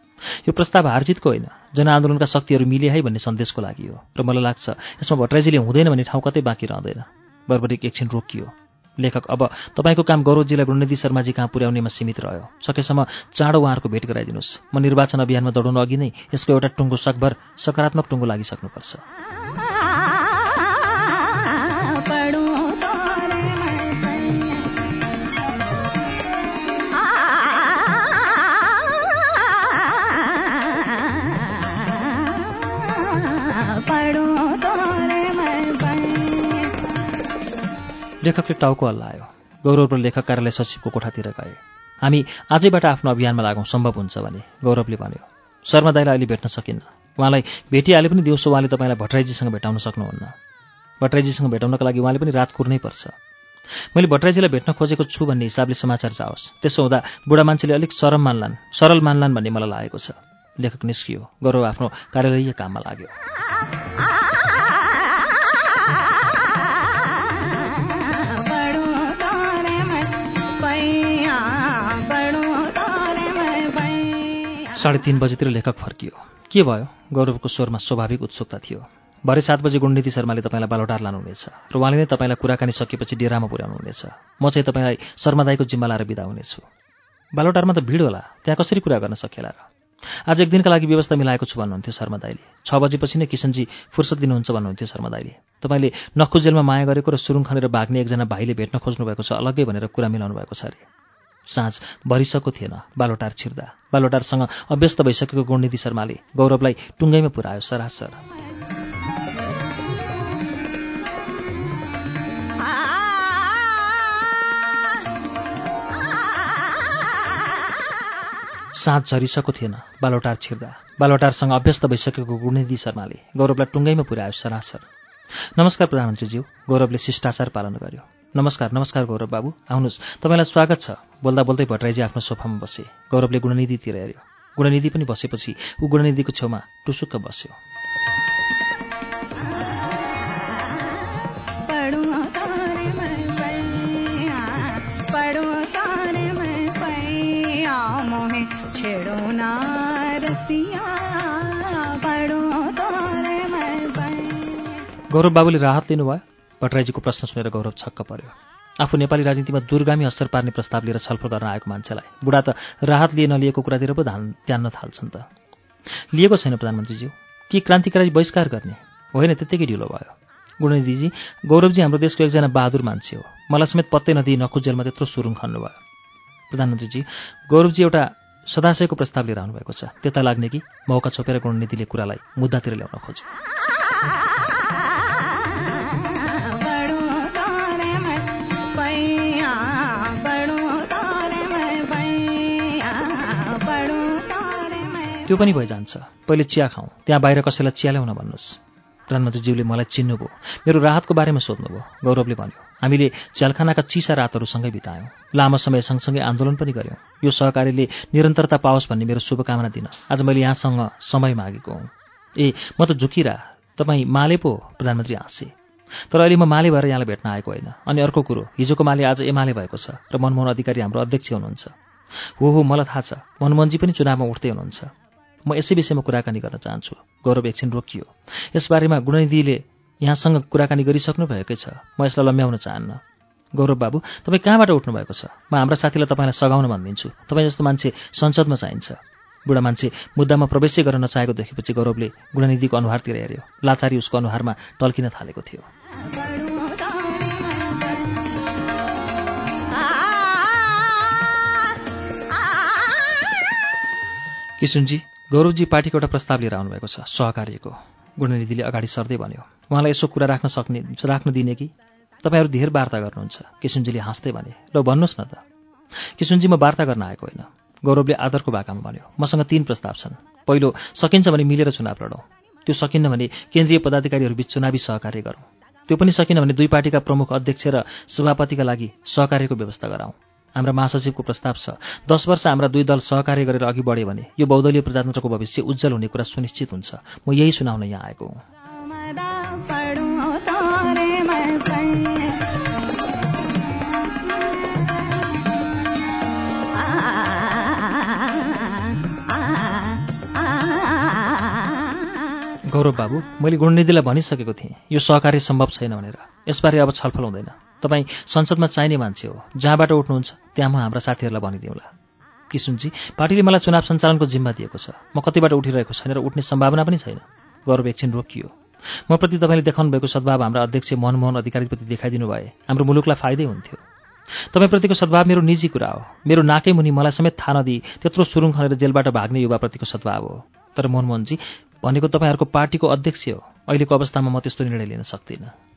यो प्रस्ताव हारजितको होइन। जनआन्दोलनका शक्तिहरू मिले है भन्ने सन्देशको लागि हो। र मलाई लाग्छ यसमा भट्टराईजीले हुँदैन भन्ने ठाउँ कतै बाँकी रहँदैन। बर्बरिक एकछिन रोकियो। लेखक अब तपाईँको काम गौरवजीलाई गुणनिधि शर्माजी कहाँ पुर्याउनेमा सीमित रह्यो? सकेसम्म चाँडो उहाँहरूको भेट गराइदिनुहोस्। म निर्वाचन अभियानमा दौडाउनु अघि नै यसको एउटा टुङ्गो सकभर सकारात्मक टुङ्गो लागिसक्नुपर्छ। लेखकले टाउको हल्लायो गौरव र लेखक कार्यालय सचिवको कोठातिर गए। हामी आजैबाट आफ्नो अभियानमा लागौँ सम्भव हुन्छ भने गौरवले भन्यो। शर्मा दाईलाई अहिले भेट्न सकिन्न। उहाँलाई भेटिहाले पनि दिउँसो उहाँले तपाईँलाई भट्टराईजीसँग भेटाउन सक्नुहुन्न। भट्टराईजीसँग भेटाउनका लागि उहाँले पनि रात कुर्नै पर्छ। मैले भट्टराईजीलाई भेट्न खोजेको छु भन्ने हिसाबले समाचार जाओस्। त्यसो हुँदा बुढा मान्छेले अलिक सरम मान्लान् सरल मान्लान् भन्ने मलाई लागेको छ। लेखक निस्कियो। गौरव आफ्नो कार्यालयीय काममा लाग्यो। साढे तिन बजीतिर लेखक फर्कियो। के भयो? गौरवको स्वरमा स्वाभाविक उत्सुकता थियो। भरे सात बजी गुणनीति शर्माले तपाईँलाई बालोटार लानुहुनेछ र उहाँले नै तपाईँलाई कुराकानी सकेपछि डेरामा पुर्याउनुहुनेछ। म चाहिँ तपाईँलाई शर्मादाईको जिम्मा लाएर बिदा हुनेछु। बालोटारमा त भिड होला। त्यहाँ कसरी कुरा गर्न सकेला र? आज एक दिनका लागि व्यवस्था मिलाएको छु भन्नुहुन्थ्यो शर्मा दाईले छ बजेपछि नै किसनजी फुर्सद दिनुहुन्छ भन्नुहुन्थ्यो शर्मा दाईले तपाईँले नक्खु जेलमा माया गरेको र सुरुङ खनेर भाग्ने एकजना भाइले भेट्न खोज्नु भएको छ अलग्गै भनेर कुरा मिलाउनु भएको छ अरे। साँझ भरिसको थिएन। बालोटार छिर्दा। बालोटारसँग अभ्यस्त भइसकेको गुणनिधि शर्माले गौरवलाई टुङ्गैमा पुर्यायो सरासर। साँझ झरिसको थिएन। बालोटार छिर्दा। बालोटारसँग अभ्यस्त भइसकेको गुणनिधि शर्माले गौरवलाई टुङ्गैमा पुर्यायो सरासर। नमस्कार प्रधानमन्त्रीज्यू। गौरवले शिष्टाचार पालन गर्यो। नमस्कार नमस्कार गौरव बाबु। आउनुहोस्। तपाईँलाई स्वागत छ। बोल्दा बोल्दै भट्टराईजी आफ्नो सोफामा बसे। गौरवले गुणनिधितिर हेऱ्यो। गुणनिधि पनि बसेपछि ऊ गुणनिधिको छेउमा टुसुक्क बस्यो। गौरव बाबुले राहत लिनुभयो। भट्टराईजीको प्रश्न सुनेर गौरव छक्क पर्यो। आफू नेपाली राजनीतिमा दुर्गामी असर पार्ने प्रस्ताव लिएर छलफल गर्न आएको मान्छेलाई बुढा त राहत लिए नलिएको कुरातिर पो ध्यान त्यान्न थाल्छन् त। लिएको छैन प्रधानमन्त्रीज्यू। के क्रान्तिकारी बहिष्कार गर्ने? होइन त्यत्तिकै ढिलो भयो। गुणनिधिजी गौरवजी हाम्रो देशको एकजना बहादुर मान्छे हो। मलाई समेत पत्तै नदिई नखुजेलमा त्यत्रो सुरुङ खन्नुभयो। प्रधानमन्त्रीजी गौरवजी एउटा सदाशयको प्रस्ताव लिएर आउनुभएको छ। त्यता लाग्ने कि मौका छोपेर गुणनीतिले कुरालाई मुद्दातिर ल्याउन खोज्यो। त्यो पनि भइजान्छ। पहिले चिया खाउँ त्यहाँ बाहिर कसैलाई चिया ल्याउन भन्नुहोस्। प्रधानमन्त्रीज्यूले मलाई चिन्नुभयो। मेरो राहतको बारेमा सोध्नुभयो। गौरवले भन्यो हामीले झ्यालखानाका चिसा रातहरू सँगै बितायौँ। लामो समय सँगसँगै आन्दोलन पनि गऱ्यौँ यो सहकारीले निरन्तरता पाओस् भन्ने मेरो शुभकामना दिन। आज मैले यहाँसँग समय मागेको हुँ। ए म त झुकिरा। तपाईँ माले पो प्रधानमन्त्री हाँसे। तर अहिले म माले भएर यहाँलाई भेट्न आएको होइन। अनि अर्को कुरो हिजोको माले आज एमाले भएको छ। र मनमोहन अधिकारी हाम्रो अध्यक्ष हुनुहुन्छ। हो हो मलाई थाहा छ। मनमोहनजी पनि चुनावमा उठ्दै हुनुहुन्छ। म यसै विषयमा कुराकानी गर्न चाहन्छु। गौरव एकछिन रोकियो। यसबारेमा गुणनिधिले यहाँसँग कुराकानी गरिसक्नु भएकै छ। म यसलाई लम्ब्याउन चाहन्न। गौरव बाबु तपाईँ कहाँबाट उठ्नु भएको छ? म हाम्रा साथीलाई तपाईँलाई सघाउन भनिदिन्छु। तपाईँ जस्तो मान्छे संसदमा चाहिन्छ। बुढा मान्छे मुद्दामा प्रवेशै गर्न नचाहेको देखेपछि गौरवले गुणनिधिको अनुहारतिर हेऱ्यो। लाचारी उसको अनुहारमा टल्किन थालेको थियो। पढूं गौरवजी पार्टीको एउटा प्रस्ताव लिएर आउनुभएको छ सहकार्यको। गुणनिधिले अगाडि सर्दै भन्यो उहाँलाई यसो कुरा राख्न सक्ने राख्न दिने कि? तपाईँहरू धेर वार्ता गर्नुहुन्छ किसुनजीले हाँस्दै भने ल भन्नुहोस् न त। किसुनजी म वार्ता गर्न आएको होइन। गौरवले आदरको भाकामा भन्यो मसँग तीन प्रस्ताव छन्। पहिलो सकिन्छ भने मिलेर चुनाव लडौँ। त्यो सकिन्न भने केन्द्रीय पदाधिकारीहरूबीच चुनावी सहकार्य गरौँ। त्यो पनि सकिन भने दुई पार्टीका प्रमुख अध्यक्ष र सभापतिका लागि सहकार्यको व्यवस्था गराउँ। हाम्रा महासचिवको प्रस्ताव छ। दस वर्ष हाम्रा दुई दल सहकार्य गरेर अघि बढ्यो भने यो बहुदलीय प्रजातन्त्रको भविष्य उज्जवल हुने कुरा सुनिश्चित हुन्छ। म यही सुनाउन यहाँ आएको हुँ। गौरव बाबु मैले गुणनिधिलाई भनिसकेको थिएँ। यो सहकार्य सम्भव छैन भनेर। यसबारे अब छलफल हुँदैन। तपाईँ संसदमा चाहिने मान्छे हो। जहाँबाट उठ्नुहुन्छ त्यहाँ म हाम्रा साथीहरूलाई भनिदिउँला। किसुनजी पार्टीले मलाई चुनाव सञ्चालनको जिम्मा दिएको छ। म कतिबाट उठिरहेको छैन र उठ्ने सम्भावना पनि छैन। गौरव एकछिन रोकियो। म प्रति तपाईँले देखाउनु भएको सद्भाव हाम्रा अध्यक्ष मनमोहन अधिकारीप्रति देखाइदिनु भए हाम्रो मुलुकलाई फाइदै हुन्थ्यो। तपाईँप्रतिको सद्भाव मेरो निजी कुरा हो। मेरो नाकै मुनि मलाई समेत थाहा नदिई त्यत्रो सुरुङ खनेर जेलबाट भाग्ने युवाप्रतिको सद्भाव हो। तर मनमोहनजी भनेको तपाईँहरूको पार्टीको अध्यक्ष हो। अहिलेको अवस्थामा म त्यस्तो निर्णय लिन सक्दिनँ।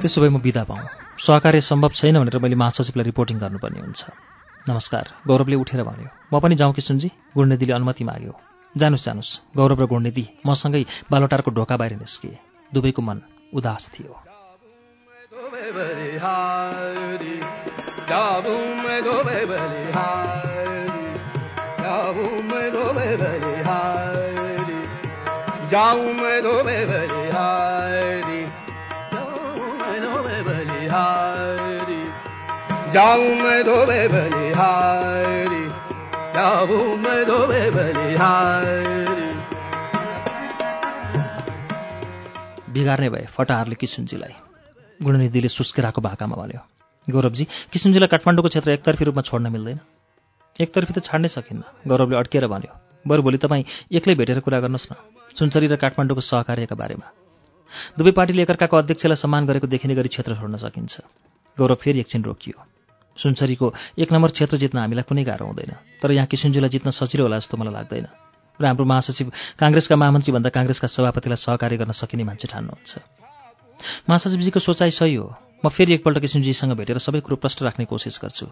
त्यसो भए म बिदा पाऊँ। सहकार्य सम्भव छैन भनेर मैले महासचिवलाई रिपोर्टिङ गर्नुपर्ने हुन्छ। नमस्कार गौरवले उठेर भन्यो। म पनि जाउँ किसुनजी गुणनिधिले अनुमति माग्यो। जानुहोस् जानुहोस् गौरव र गुणनिधि मसँगै बालोटारको ढोका बाहिर निस्किए। दुवैको मन उदास थियो। जाऊं मैं धोबे बलिहारी जाऊं मैं धोबे बलिहारी बिगार्ने भए फटाहारले किसुनजीलाई गुणनिधिले सुस्केराको भाकामा भन्यो। गौरवजी किसुनजीलाई काठमाडौँको क्षेत्र एकतर्फी रूपमा छोड्न मिल्दैन। एकतर्फी त छाड्नै सकिन्न गौरवले अड्किएर भन्यो। बरु भोलि तपाईँ एक्लै भेटेर कुरा गर्नुहोस् न सुनचरी र काठमाडौँको सहकार्यका बारेमा। दुवै पार्टीले एकअर्काको अध्यक्षलाई सम्मान गरेको देखिने गरी क्षेत्र छोड्न सकिन्छ। गौरव फेरि एकछिन रोकियो। सुनचरीको एक नम्बर क्षेत्र जित्न हामीलाई कुनै गाह्रो हुँदैन। तर यहाँ किसुनजीलाई जित्न सजिलो होला जस्तो मलाई लाग्दैन। र हाम्रो महासचिव काङ्ग्रेसका महामन्त्रीभन्दा काङ्ग्रेसका सभापतिलाई सहकार्य गर्न सकिने मान्छे ठान्नुहुन्छ। महासचिवजीको सोचाइ सही हो। म फेरि एकपल्ट किसुनजीसँग भेटेर सबै कुरो प्रश्न राख्ने कोसिस गर्छु।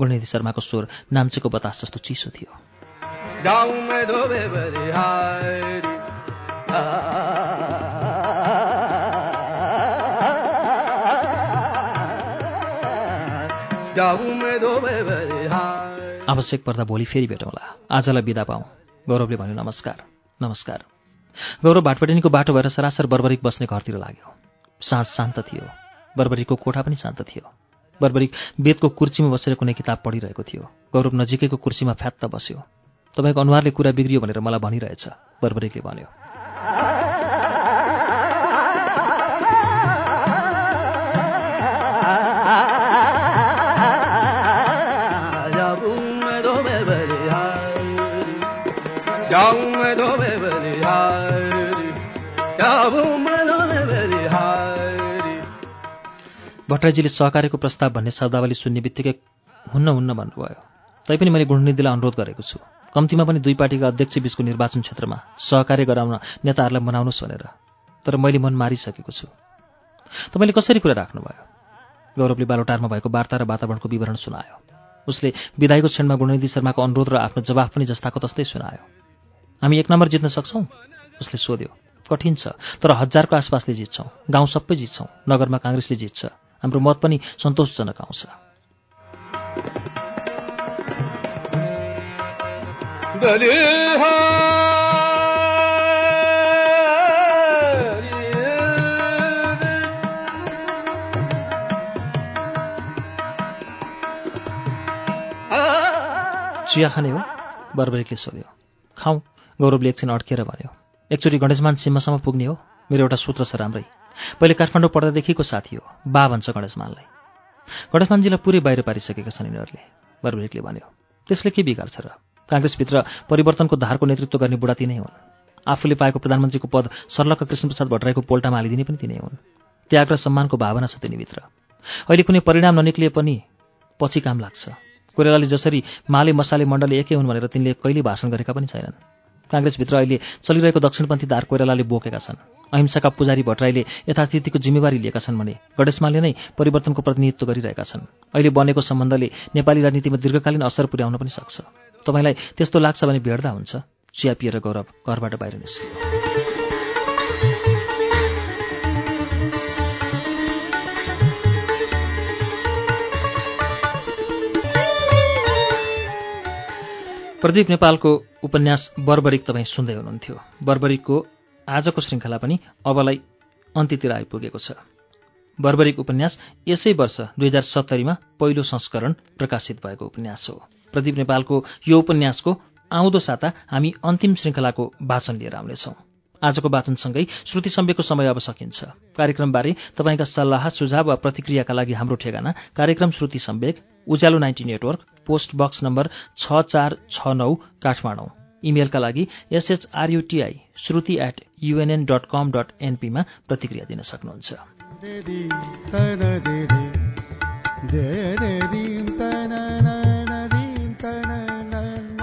गुणनिधि शर्माको स्वर नाम्चेको बतास जस्तो चिसो थियो। आवश्यक पर्दा भोलि फेरि भेटौँला। आजलाई बिदा पाऊँ। गौरवले भन्यो नमस्कार नमस्कार। गौरव भाटपटिनीको बाटो भएर सरासर बर्बरिक बस्ने घरतिर लाग्यो। साँझ शान्त थियो। बर्बरिकको कोठा पनि शान्त थियो। बर्बरिक बेदको कुर्सीमा बसेर कुनै किताब पढिरहेको थियो। गौरव नजिकैको कुर्सीमा फ्यात्त बस्यो। तपाईँको अनुहारले कुरा बिग्रियो भनेर मलाई भनिरहेछ बर्बरिकले भन्यो। भट्टराईजीले सहकार्यको प्रस्ताव भन्ने शब्दावली सुन्ने बित्तिकै हुन्न हुन्न भन्नुभयो। तैपनि मैले गुणनिधिलाई अनुरोध गरेको छु। कम्तीमा पनि दुई पार्टीका अध्यक्ष बीचको निर्वाचन क्षेत्रमा सहकार्य गराउन नेताहरूलाई मनाउनुहोस् भनेर। तर मैले मन मारिसकेको छु। तपाईँले कसरी कुरा राख्नुभयो? गौरवले बालोटारमा भएको वार्ता र वातावरणको विवरण सुनायो। उसले विदाईको क्षणमा गुणनिधि शर्माको अनुरोध र आफ्नो जवाफ पनि जस्ताको तस्तै सुनायो। हामी एक नम्बर जित्न सक्छौँ? उसले सोध्यो। कठिन छ तर हजारको आसपासले जित्छौँ। गाउँ सबै जित्छौँ। नगरमा काङ्ग्रेसले जित्छ। हाम्रो मत पनि सन्तोषजनक आउँछ। चिया खाने हो बर्बरिकले सोध्यो खाउँ गौरवले एकछिन अड्केर भन्यो एकचोटि गणेशमान सीमासम्म पुग्ने हो मेरो एउटा सूत्र छ राम्रै। पहिले काठमाडौँ पढ्दादेखिको साथी हो बा भन्छ गणेशमानलाई। गणेशमानजीलाई पुरै बाहिर पारिसकेका छन् यिनीहरूले बर्बरिकले भन्यो। त्यसले के बिगार्छ र? काङ्ग्रेसभित्र परिवर्तनको धारको नेतृत्व गर्ने बुढा तिनै हुन्। आफूले पाएको प्रधानमन्त्रीको पद सर्लक्क कृष्णप्रसाद भट्टराईको पोल्टामा हालिदिने पनि तिनै हुन्। त्याग र सम्मानको भावना छ तिनीभित्र। अहिले कुनै परिणाम ननिक्लिए पनि पछि काम लाग्छ। कोइरालाले जसरी माले मसाले मण्डली एकै हुन् भनेर तिनले कहिले भाषण गरेका पनि छैनन्। काङ्ग्रेसभित्र अहिले चलिरहेको दक्षिणपन्थी धार कोइरालाले बोकेका छन्। अहिंसाका पुजारी भट्टराईले यथास्थितिको जिम्मेवारी लिएका छन् भने गणेशमानले नै परिवर्तनको प्रतिनिधित्व गरिरहेका छन्। अहिले बनेको सम्बन्धले नेपाली राजनीतिमा दीर्घकालीन असर पुर्याउन पनि सक्छ। तपाईँलाई त्यस्तो लाग्छ भने भेट्दा हुन्छ। चिया पिएर गौरव घरबाट बाहिर निस्क्यो। प्रदीप नेपालको उपन्यास बर्बरिक तपाईँ सुन्दै हुनुहुन्थ्यो। बर्बरिकको आजको श्रृङ्खला पनि अबलाई अन्त्यतिर आइपुगेको छ। बर्बरिक उपन्यास यसै वर्ष दुई हजार सत्तरीमा पहिलो संस्करण प्रकाशित भएको उपन्यास हो। प्रदीप नेपालको यो उपन्यासको आउँदो साता हामी अन्तिम श्रृङ्खलाको वाचन लिएर आउनेछौँ। आजको वाचनसँगै श्रुति सम्वेकको समय अब सकिन्छ। कार्यक्रमबारे तपाईँका सल्लाह सुझाव वा प्रतिक्रियाका लागि हाम्रो ठेगाना कार्यक्रम Shruti Sambeg Ujyalo ninety network post box number छ चार छ नौ काठमाडौँ। इमेलका लागि S H R U T I Shruti at U N N dot com dot एनपीमा प्रतिक्रिया दिन सक्नुहुन्छ।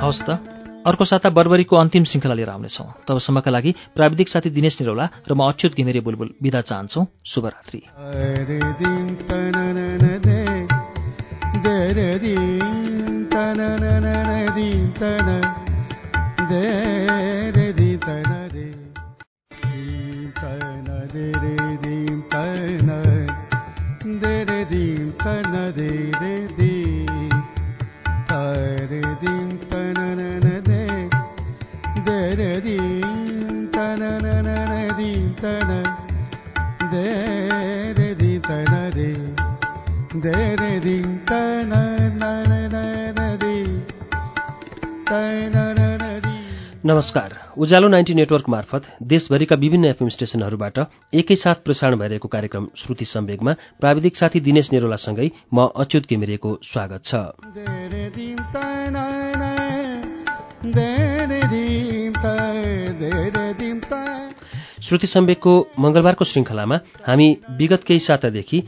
हवस् त। अर्को साता बर्बरीको अन्तिम श्रृङ्खला लिएर आउनेछौँ। तबसम्मका लागि प्राविधिक साथी दिनेश निरौला र म अच्युत घिमिरे बुलबुल बिदा चाहन्छौ। शुभरात्रि। ತನ ನನ ನದಿ ತನ ದೇ नमस्कार। उज्यालो नाइन्टी नेटवर्क मार्फत देशभरिका विभिन्न एफएम स्टेशनहरूबाट एकैसाथ प्रसारण भइरहेको कार्यक्रम श्रुति सम्वेगमा प्राविधिक साथी दिनेश नेरोलासँगै म अच्युत घिमिरेको स्वागत छ। श्रुति सम्वेकको मंगलबारको श्रृङ्खलामा हामी विगत केही सातादेखि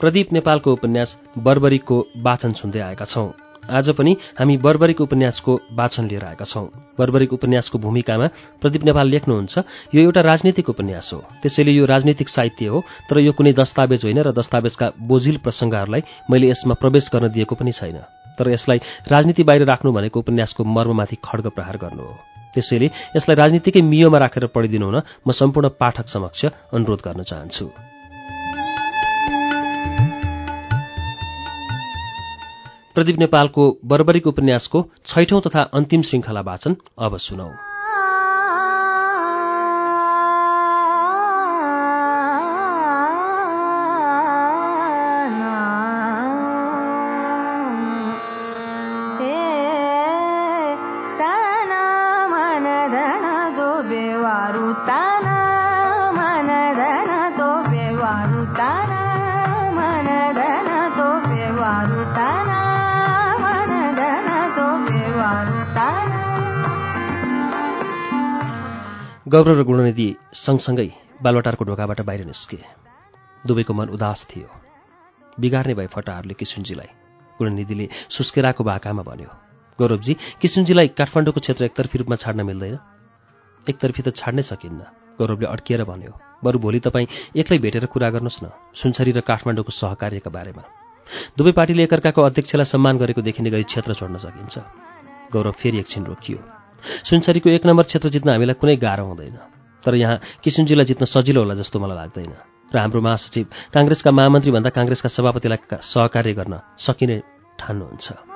प्रदीप नेपालको उपन्यास बर्बरीको वाचन सुन्दै आएका छौं। आज पनि हामी बर्बरिक उपन्यासको वाचन लिएर आएका छौं। बर्बरिक उपन्यासको भूमिकामा प्रदीप नेपाल लेख्नुहुन्छ यो एउटा राजनीतिक उपन्यास हो। त्यसैले यो राजनीतिक साहित्य हो तर यो कुनै दस्तावेज होइन र दस्तावेजका बोझिल प्रसङ्गहरूलाई मैले यसमा प्रवेश गर्न दिएको पनि छैन। तर यसलाई राजनीति बाहिर राख्नु भनेको उपन्यासको मर्ममाथि खड्ग प्रहार गर्नु हो। त्यसैले यसलाई राजनीतिकै मियोमा राखेर पढिदिनु हुन म सम्पूर्ण पाठक समक्ष अनुरोध गर्न चाहन्छु। प्रदीप नेपालको बर्बरिक उपन्यासको छैठौं तथा अन्तिम श्रृङ्खला वाचन अब सुनौ। गौरव र गुणनिधि सँगसँगै बालवटारको ढोकाबाट बाहिर निस्के। दुवैको मन उदास थियो। बिगार्ने भए फटाहरूले किसुनजीलाई गुणनिधिले सुस्केराको भाकामा भन्यो गौरवजी किसुनजीलाई काठमाडौँको क्षेत्र एकतर्फी रूपमा छाड्न मिल्दैन? एकतर्फी त छाड्नै सकिन्न गौरवले अड्किएर भन्यो बरु भोलि तपाईँ एक्लै भेटेर कुरा गर्नुहोस् न सुनसरी र काठमाडौँको सहकार्यका बारेमा। दुवै पार्टीले एकअर्काको अध्यक्षलाई सम्मान गरेको देखिने गरी क्षेत्र छोड्न सकिन्छ। गौरव फेरि एकछिन रोकियो। सुनसरीको एक नम्बर क्षेत्र जित्न हामीलाई कुनै गाह्रो हुँदैन। तर यहाँ किसुनजीलाई जित्न सजिलो होला जस्तो मलाई लाग्दैन। र हाम्रो महासचिव काङ्ग्रेसका महामन्त्री भन्दा काङ्ग्रेसका सभापतिलाई सहकार्य गर्न सकिने ठान्नुहुन्छ।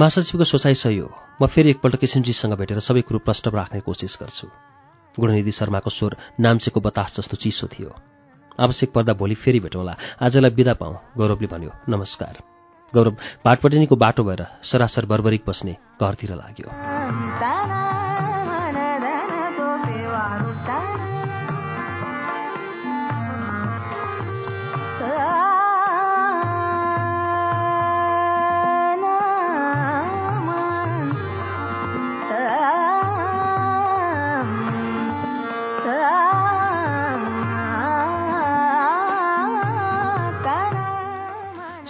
महासचिवको सोचाइ सही हो। म फेरि एकपल्ट किसिमजीसँग भेटेर सबै कुरो प्रष्ट राख्ने कोसिस गर्छु। गुणनिधि शर्माको स्वर नाम्चेको बतास जस्तो चिसो थियो। आवश्यक पर्दा भोलि फेरि भेटौँला। आजलाई बिदा पाऊँ गौरवले भन्यो। नमस्कार। गौरव भाटपटिनीको बाटो भएर सरासर बर्बरिक बस्ने घरतिर लाग्यो।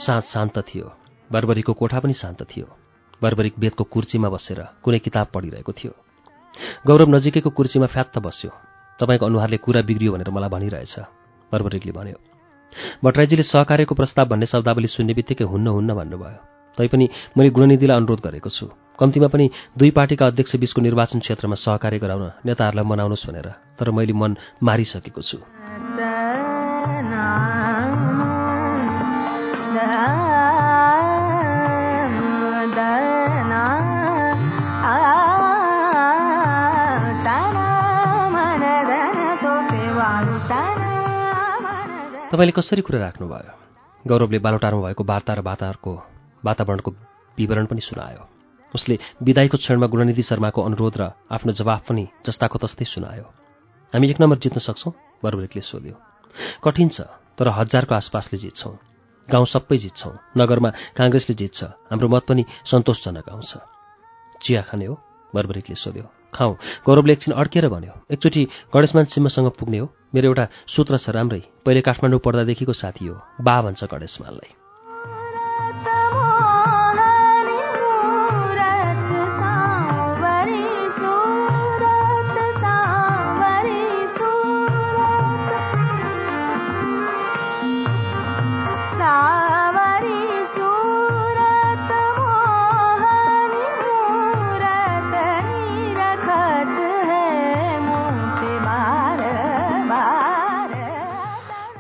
साँझ शान्त थियो। बर्बरीको कोठा पनि शान्त थियो। बर्बरिक बेदको कुर्चीमा बसेर कुनै किताब पढिरहेको थियो। गौरव नजिकैको कुर्चीमा फ्यात्त बस्यो। तपाईँको अनुहारले कुरा बिग्रियो भनेर मलाई भनिरहेछ बर्बरिकले भन्यो। भट्टराईजीले सहकार्यको प्रस्ताव भन्ने शब्दावली सुन्ने बित्तिकै हुन्न हुन्न भन्नुभयो। तैपनि मैले गुणनिधिलाई अनुरोध गरेको छु। कम्तीमा पनि दुई पार्टीका अध्यक्ष बीचको निर्वाचन क्षेत्रमा सहकार्य गराउन नेताहरूलाई मनाउनुहोस् भनेर तर मैले मन मारिसकेको छु। तपाईँले कसरी कुरा राख्नुभयो? गौरवले बालोटारमा भएको वार्ता र वातावरणको वातावरणको विवरण पनि सुनायो। उसले विदाईको क्षणमा गुणनिधि शर्माको अनुरोध र आफ्नो जवाफ पनि जस्ताको तस्तै सुनायो। हामी एक नम्बर जित्न सक्छौँ बर्बरिकले सोध्यो। कठिन छ तर हजारको आसपासले जित्छौँ। गाउँ सबै जित्छौँ नगरमा काङ्ग्रेसले जित्छ हाम्रो मत पनि सन्तोषजनक आउँछ। चिया खाने हो बर्बरिकले सोध्यो। खाउँ गौरवले एकछिन अड्केर भन्यो एकचोटि गणेशमान सिंहसँग पुग्ने हो। मेरो एउटा सूत्र छ राम्रै। पहिले काठमाडौँ पढ्दादेखिको साथी हो। बा भन्छ गणेशमानलाई।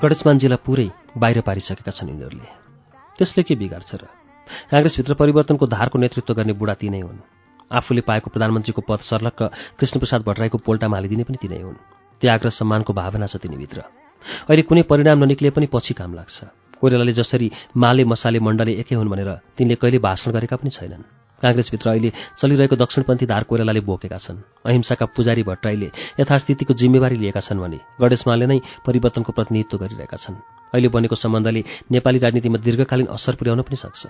गणेशमानजीलाई पुरै बाहिर पारिसकेका छन् यिनीहरूले। त्यसले के बिगार्छ र? काङ्ग्रेसभित्र परिवर्तनको धारको नेतृत्व गर्ने बुढा तिनै हुन्। आफूले पाएको प्रधानमन्त्रीको पद सर्लक्क कृष्णप्रसाद भट्टराईको पोल्टामा हालिदिने पनि तिनै हुन्। त्याग र सम्मानको भावना छ तिनीभित्र। अहिले कुनै परिणाम ननिक्ले पनि पछि काम लाग्छ। कोइरालाले जसरी माले मसाले मण्डले एकै हुन् भनेर तिनले कहिले भाषण गरेका पनि छैनन्। काङ्ग्रेसभित्र अहिले चलिरहेको दक्षिणपन्थी धार कोइरालाले बोकेका छन्। अहिंसाका पुजारी भट्टराईले यथास्थितिको जिम्मेवारी लिएका छन् भने गणेशमाले नै परिवर्तनको प्रतिनिधित्व गरिरहेका छन्। अहिले बनेको सम्बन्धले नेपाली राजनीतिमा दीर्घकालीन असर पुर्याउन पनि सक्छ।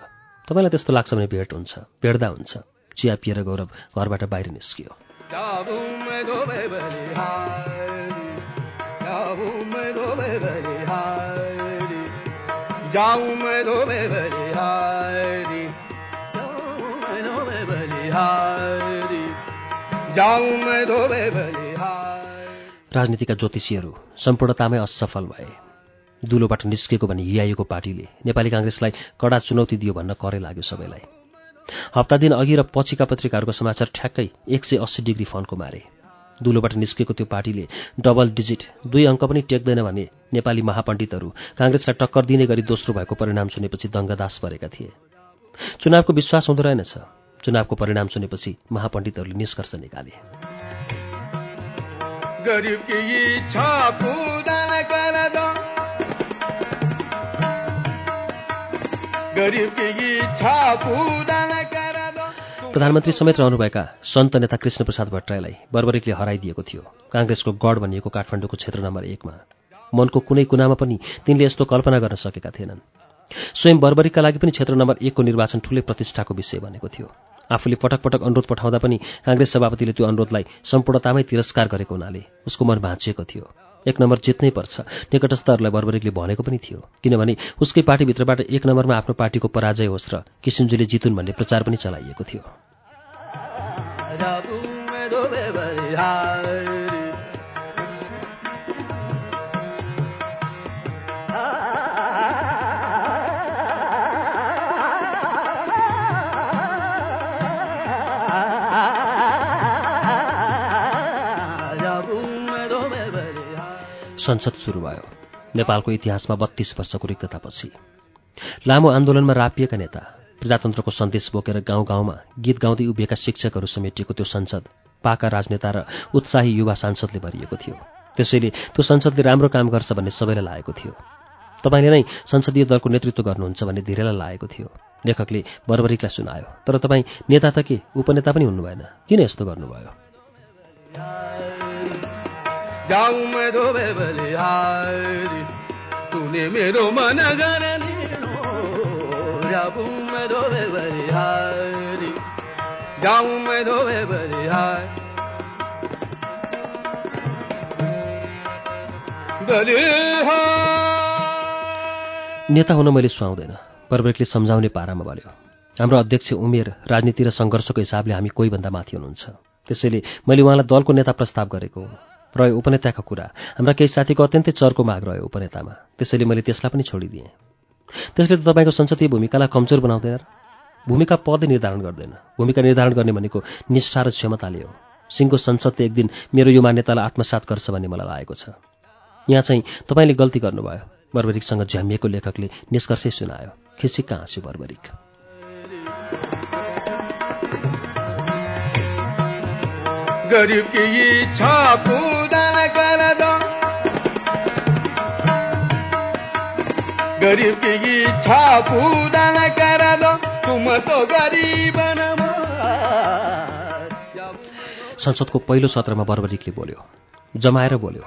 तपाईँलाई त्यस्तो लाग्छ भने भेट हुन्छ भेट्दा हुन्छ। चिया पिएर गौरव घरबाट बाहिर निस्कियो। राजनीतिका ज्योतिषीहरू सम्पूर्णतामै असफल भए। दुलोबाट निस्केको भने हियाएको पार्टीले नेपाली काङ्ग्रेसलाई कडा चुनौती दियो भन्न करे लाग्यो सबैलाई। हप्ता दिन अघि र पछिका पत्रिकाहरूको समाचार ठ्याक्कै एक सय अस्सी डिग्री फन्को मारे। दुलोबाट निस्केको त्यो पार्टीले डबल डिजिट दुई अङ्क पनि टेक्दैन भने नेपाली महापण्डितहरू काङ्ग्रेसलाई टक्कर दिने गरी दोस्रो भएको परिणाम सुनेपछि दङ्गदास परेका थिए। चुनावको विश्वास हुँदो रहेनछ। चुनावको परिणाम सुनेपछि महापण्डितहरूले निष्कर्ष निकाले। प्रधानमन्त्री समेत रहनुभएका सन्त नेता कृष्णप्रसाद भट्टराईलाई बर्बरिकले हराइदिएको थियो। काङ्ग्रेसको गढ भनिएको काठमाडौँको क्षेत्र नम्बर एकमा। मनको कुनै कुनामा पनि तिनले यस्तो कल्पना गर्न सकेका थिएनन्। स्वयं बर्बरिकका लागि पनि क्षेत्र नम्बर एकको निर्वाचन ठूलै प्रतिष्ठाको विषय बनेको थियो। आफूले पटक पटक अनुरोध पठाउँदा पनि काङ्ग्रेस सभापतिले त्यो अनुरोधलाई सम्पूर्णतामै तिरस्कार गरेको हुनाले उसको मन भाँचिएको थियो। एक नम्बर जित्नै पर्छ। निकटस्थहरूलाई बर्बरिकले भनेको पनि थियो। किनभने उसकै पार्टीभित्रबाट एक नम्बरमा आफ्नो पार्टीको पराजय होस् र किसिमजीले जितुन् भन्ने प्रचार पनि चलाइएको थियो। संसद सुरु भयो। नेपालको इतिहासमा बत्तीस वर्षको रिक्ततापछि। लामो आन्दोलनमा रापिएका नेता प्रजातन्त्रको सन्देश बोकेर गाउँ गाउँमा गीत गाउँदै उभिएका शिक्षकहरू समेटिएको त्यो संसद पाका राजनेता र उत्साही युवा सांसदले भरिएको थियो। त्यसैले त्यो संसदले राम्रो काम गर्छ भन्ने सबैलाई लागेको थियो। तपाईँले नै संसदीय दलको नेतृत्व गर्नुहुन्छ भन्ने धेरैलाई लागेको थियो। लेखकले बर्बरिकलाई सुनायो। तर तपाईँ नेता त के? उपनेता पनि हुनु भएन किन यस्तो गर्नुभयो? जाऊं मैं धोबे बलिहारी तूने मेरो मन गरली नेता हुन मैले सुहाउँदैन बर्बरिकले सम्झाउने पारामा भन्यो हाम्रो अध्यक्ष उमेर राजनीति र सङ्घर्षको हिसाबले हामी कोहीभन्दा माथि हुनुहुन्छ। त्यसैले मैले उहाँलाई दलको नेता प्रस्ताव गरेको रह्यो उपनेताको कुरा। हाम्रा केही साथीको अत्यन्तै चर्को माग रह्यो उपनेतामा। त्यसैले मैले त्यसलाई पनि छोडिदिएँ। त्यसले त तपाईँको संसदीय भूमिकालाई कमजोर बनाउँदैन भूमिका पदै निर्धारण गर्दैन। भूमिका निर्धारण गर्ने भनेको निष्ठा र क्षमताले हो। सिंहको संसदले एक दिन मेरो यो मान्यतालाई आत्मसात गर्छ भन्ने मलाई लागेको छ। यहाँ चाहिँ तपाईँले गल्ती गर्नुभयो। बर्बरिकसँग झ्यामिएको लेखकले निष्कर्षै सुनायो। खिसिक्क हाँस्यो बर्बरिक? गरीब की इच्छा संसदको पहिलो सत्रमा बर्बरिकले बोल्यो जमाएर बोल्यो।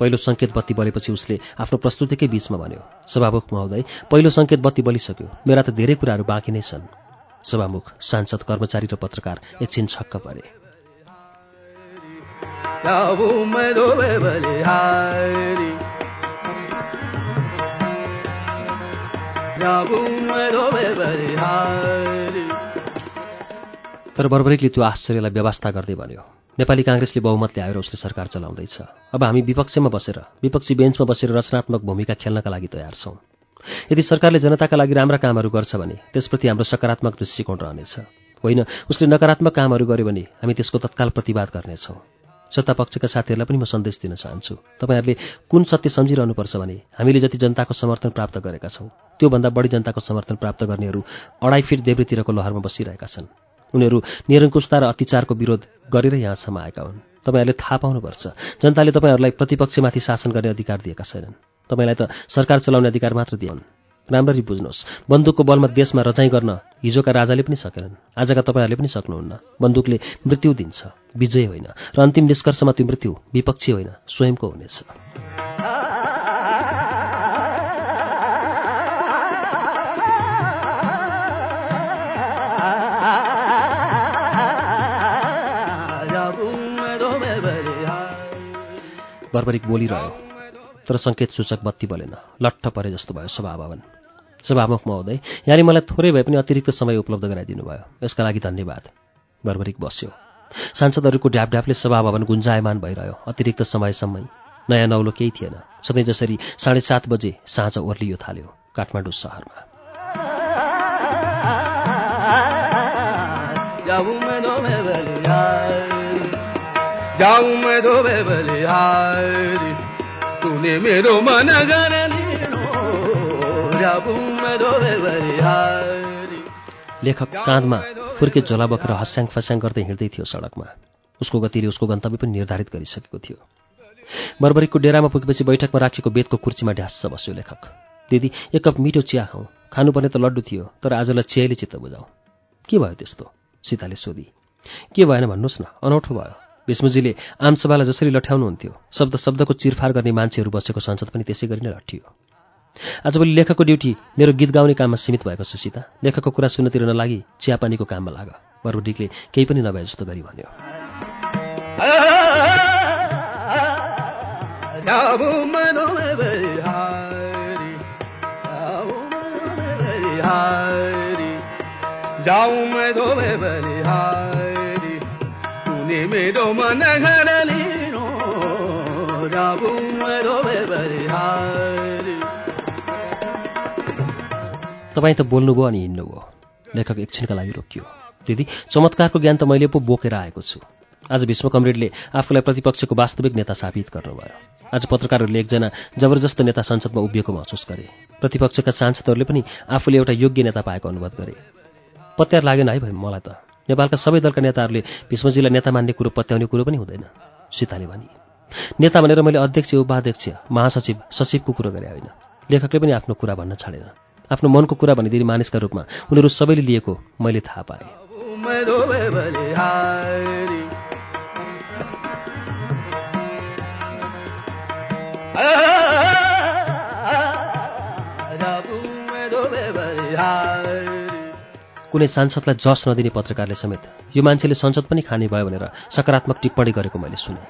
पहिलो सङ्केत बत्ती बलेपछि उसले आफ्नो प्रस्तुतिकै बीचमा भन्यो सभामुख महोदय पहिलो सङ्केत बत्ती बलिसक्यो। मेरा त धेरै कुराहरू बाँकी नै छन्। सभामुख सांसद कर्मचारी र पत्रकार एकछिन छक्क परे। तर बर्बरिकले त्यो आश्चर्यलाई व्यवस्था गर्दै भन्यो नेपाली काङ्ग्रेसले बहुमत ल्याएर उसले सरकार चलाउँदैछ। अब हामी विपक्षमा बसेर विपक्षी बेन्चमा बसेर रचनात्मक भूमिका खेल्नका लागि तयार छौँ। यदि सरकारले जनताका लागि राम्रा कामहरू गर्छ भने त्यसप्रति हाम्रो सकारात्मक दृष्टिकोण रहनेछ। होइन उसले नकारात्मक कामहरू गर्यो भने हामी त्यसको तत्काल प्रतिवाद गर्नेछौँ। सत्तापक्षका साथीहरूलाई पनि म सन्देश दिन चाहन्छु। तपाईँहरूले कुन सत्य सम्झिरहनुपर्छ भने हामीले जति जनताको समर्थन प्राप्त गरेका छौँ त्योभन्दा बढी जनताको समर्थन प्राप्त गर्नेहरू अढाई फिट देब्रेतिरको लहरमा बसिरहेका छन्। उनीहरू निरङ्कुशता र अत्याचारको विरोध गरेर यहाँसम्म आएका हुन्। तपाईँहरूले थाहा पाउनुपर्छ जनताले तपाईँहरूलाई प्रतिपक्षमाथि शासन गर्ने अधिकार दिएका छैनन्। तपाईँलाई त सरकार चलाउने अधिकार मात्र दिएनन्। राम्ररी बुझ्नुहोस्। बन्दुकको बलमा देशमा रचाइ गर्न हिजोका राजाले पनि सकेनन्। आजका तपाईँहरूले पनि सक्नुहुन्न। बन्दुकले मृत्यु दिन्छ। विजय होइन। र अन्तिम निष्कर्षमा त्यो मृत्यु विपक्षी होइन। स्वयंको हुनेछ। बर्बरिक बोलिरह्यो। तर सङ्केत सूचक बत्ती बलेन। लट्ठ परे जस्तो भयो सभाभवन सभामुख महोदय यहाँले मलाई थोरै भए पनि अतिरिक्त समय उपलब्ध गराइदिनु भयो। यसका लागि धन्यवाद। बर्बरिक बस्यो। सांसदहरूको ढ्यापढ्यापले सभाभवन गुन्जायमान भइरह्यो। अतिरिक्त समयसम्मै नयाँ नौलो केही थिएन। सधैँ जसरी साढे सात बजे साँझ ओर्लियो थाल्यो काठमाडौँ सहरमा। मेरो लेखक काँधमा फुर्के झोला बोकेर हस्याङ फस्याङ गर्दै हिँड्दै थियो सडकमा। उसको गतिले उसको गन्तव्य पनि निर्धारित गरिसकेको थियो। बर्बरीको डेरामा पुगेपछि बैठकमा राखिएको बेतको कुर्सीमा ढ्यास्स बस्यो लेखक। दिदी एक कप मिठो चिया खाउँ खानुपर्ने त लड्डु थियो तर आजलाई चियाले चित्त बुझाउँ के भयो त्यस्तो सीताले सोधी। के भएन भन्नुहोस् न अनौठो भयो। भीष्मजीले आमसभालाई जसरी लठ्याउनुहुन्थ्यो शब्द शब्दको चिरफार गर्ने मान्छेहरू बसेको संसद पनि त्यसै गरी नै लट्ठियो आजभोलि लेखकको ड्युटी मेरो गीत गाउने काममा सीमित भएको छ सीता। लेखकको कुरा सुन्नतिर नलागी चियापानीको काममा लाग। बरुडीकले केही पनि नभए जस्तो गरी भन्यो। तपाईँ त बोल्नुभयो अनि हिँड्नुभयो। लेखक एकछिनका लागि रोकियो। दिदी चमत्कारको ज्ञान त मैले पो बोकेर आएको छु। आज भीष्म कमरेडले आफूलाई प्रतिपक्षको वास्तविक नेता साबित गर्नुभयो। आज पत्रकारहरूले एकजना जबरजस्त नेता संसदमा उभिएको महसुस गरे। प्रतिपक्षका सांसदहरूले पनि आफूले एउटा योग्य नेता पाएको अनुभव गरे। पत्यार लागेन है भाइ मलाई त। नेपालका सबै दलका नेताहरूले भीष्मजीलाई नेता मान्ने कुरो पत्याउने कुरो पनि हुँदैन। सीताले भनी नेता भनेर मैले अध्यक्ष उपाध्यक्ष महासचिव सचिवको कुरो गरे होइन। लेखकले पनि आफ्नो कुरा भन्न छाडेन। आफ्नो मनको कुरा भनिदिने मानिसका रूपमा उनीहरू सबैले लिएको मैले थाहा पाएँ। कुनै सांसदलाई जस नदिने पत्रकारले समेत यो मान्छेले संसद पनि खाने भयो भनेर सकारात्मक टिप्पणी गरेको मैले सुने।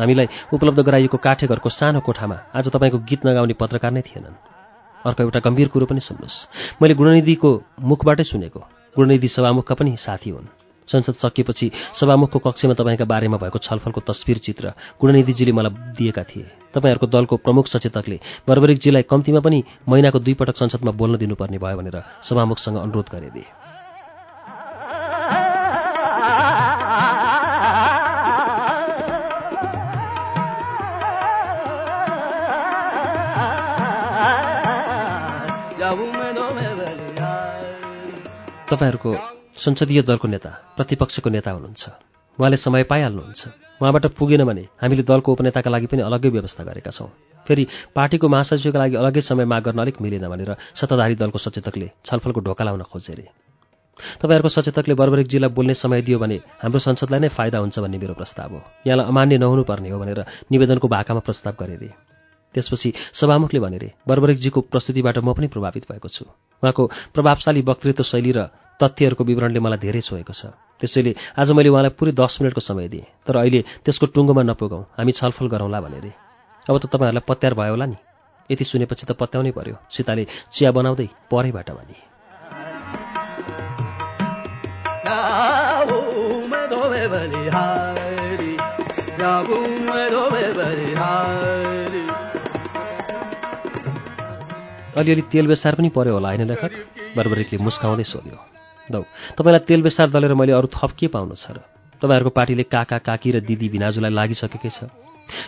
हामीलाई उपलब्ध गराइएको काठे घरको सानो कोठामा आज तपाईँको गीत नगाउने पत्रकार नै थिएनन्। अर्को एउटा गम्भीर कुरो पनि सुन्नुहोस्। मैले गुणनिधिको मुखबाटै सुनेको। गुणनिधि सभामुखका पनि साथी हुन्। संसद सकिएपछि सभामुखको कक्षमा तपाईँका बारेमा भएको छलफलको तस्विर चित्र गुणनिधिजीले मलाई दिएका थिए। तपाईँहरूको दलको प्रमुख सचेतकले बर्बरिकजीलाई कम्तीमा पनि महिनाको दुई पटक संसदमा बोल्न दिनुपर्ने भयो भनेर सभामुखसँग अनुरोध गरिदिए तपाईँहरूको संसदीय दलको नेता प्रतिपक्षको नेता हुनुहुन्छ। उहाँले समय पाइहाल्नुहुन्छ। उहाँबाट पुगेन भने हामीले दलको उपनेताका लागि पनि अलग्गै व्यवस्था गरेका छौँ। फेरि पार्टीको महासचिवका लागि अलग्गै समय माग गर्न अलिक मिलेन भनेर सत्ताधारी दलको सचेतकले छलफलको ढोका लाउन खोजे अरे तपाईँहरूको सचेतकले बर्बरिकजीलाई बोल्ने समय दियो भने हाम्रो संसदलाई नै फाइदा हुन्छ भन्ने मेरो प्रस्ताव हो। यहाँलाई अमान्य नहुनुपर्ने हो भनेर निवेदनको भाकामा प्रस्ताव गरे त्यसपछि सभामुखले भने रे बर्बरिकजीको प्रस्तुतिबाट म पनि प्रभावित भएको छु। उहाँको प्रभावशाली वक्तृत्व शैली र तथ्यहरूको विवरणले मलाई धेरै छोएको छ। त्यसैले आज मैले उहाँलाई पुरै दस मिनटको समय दिएँ तर अहिले त्यसको टुङ्गोमा नपुगौँ हामी छलफल गरौँला भने रे अब त तपाईँहरूलाई पत्यार भयो होला नि। यति सुनेपछि त पत्याउनै पर्यो। सीताले चिया बनाउँदै परैबाट भने। बलिहारी अलिअलि तेल बेसार पनि पर्यो होला होइन लेखक? बर्बरिकले मुस्काउँदै सोध्यो। दौ तपाईँलाई तेल बेसार दलेर मैले अरू थप के पाउनु छ र? तपाईँहरूको पार्टीले काका काकी र दिदी भिनाजुलाई लागिसकेकै छ।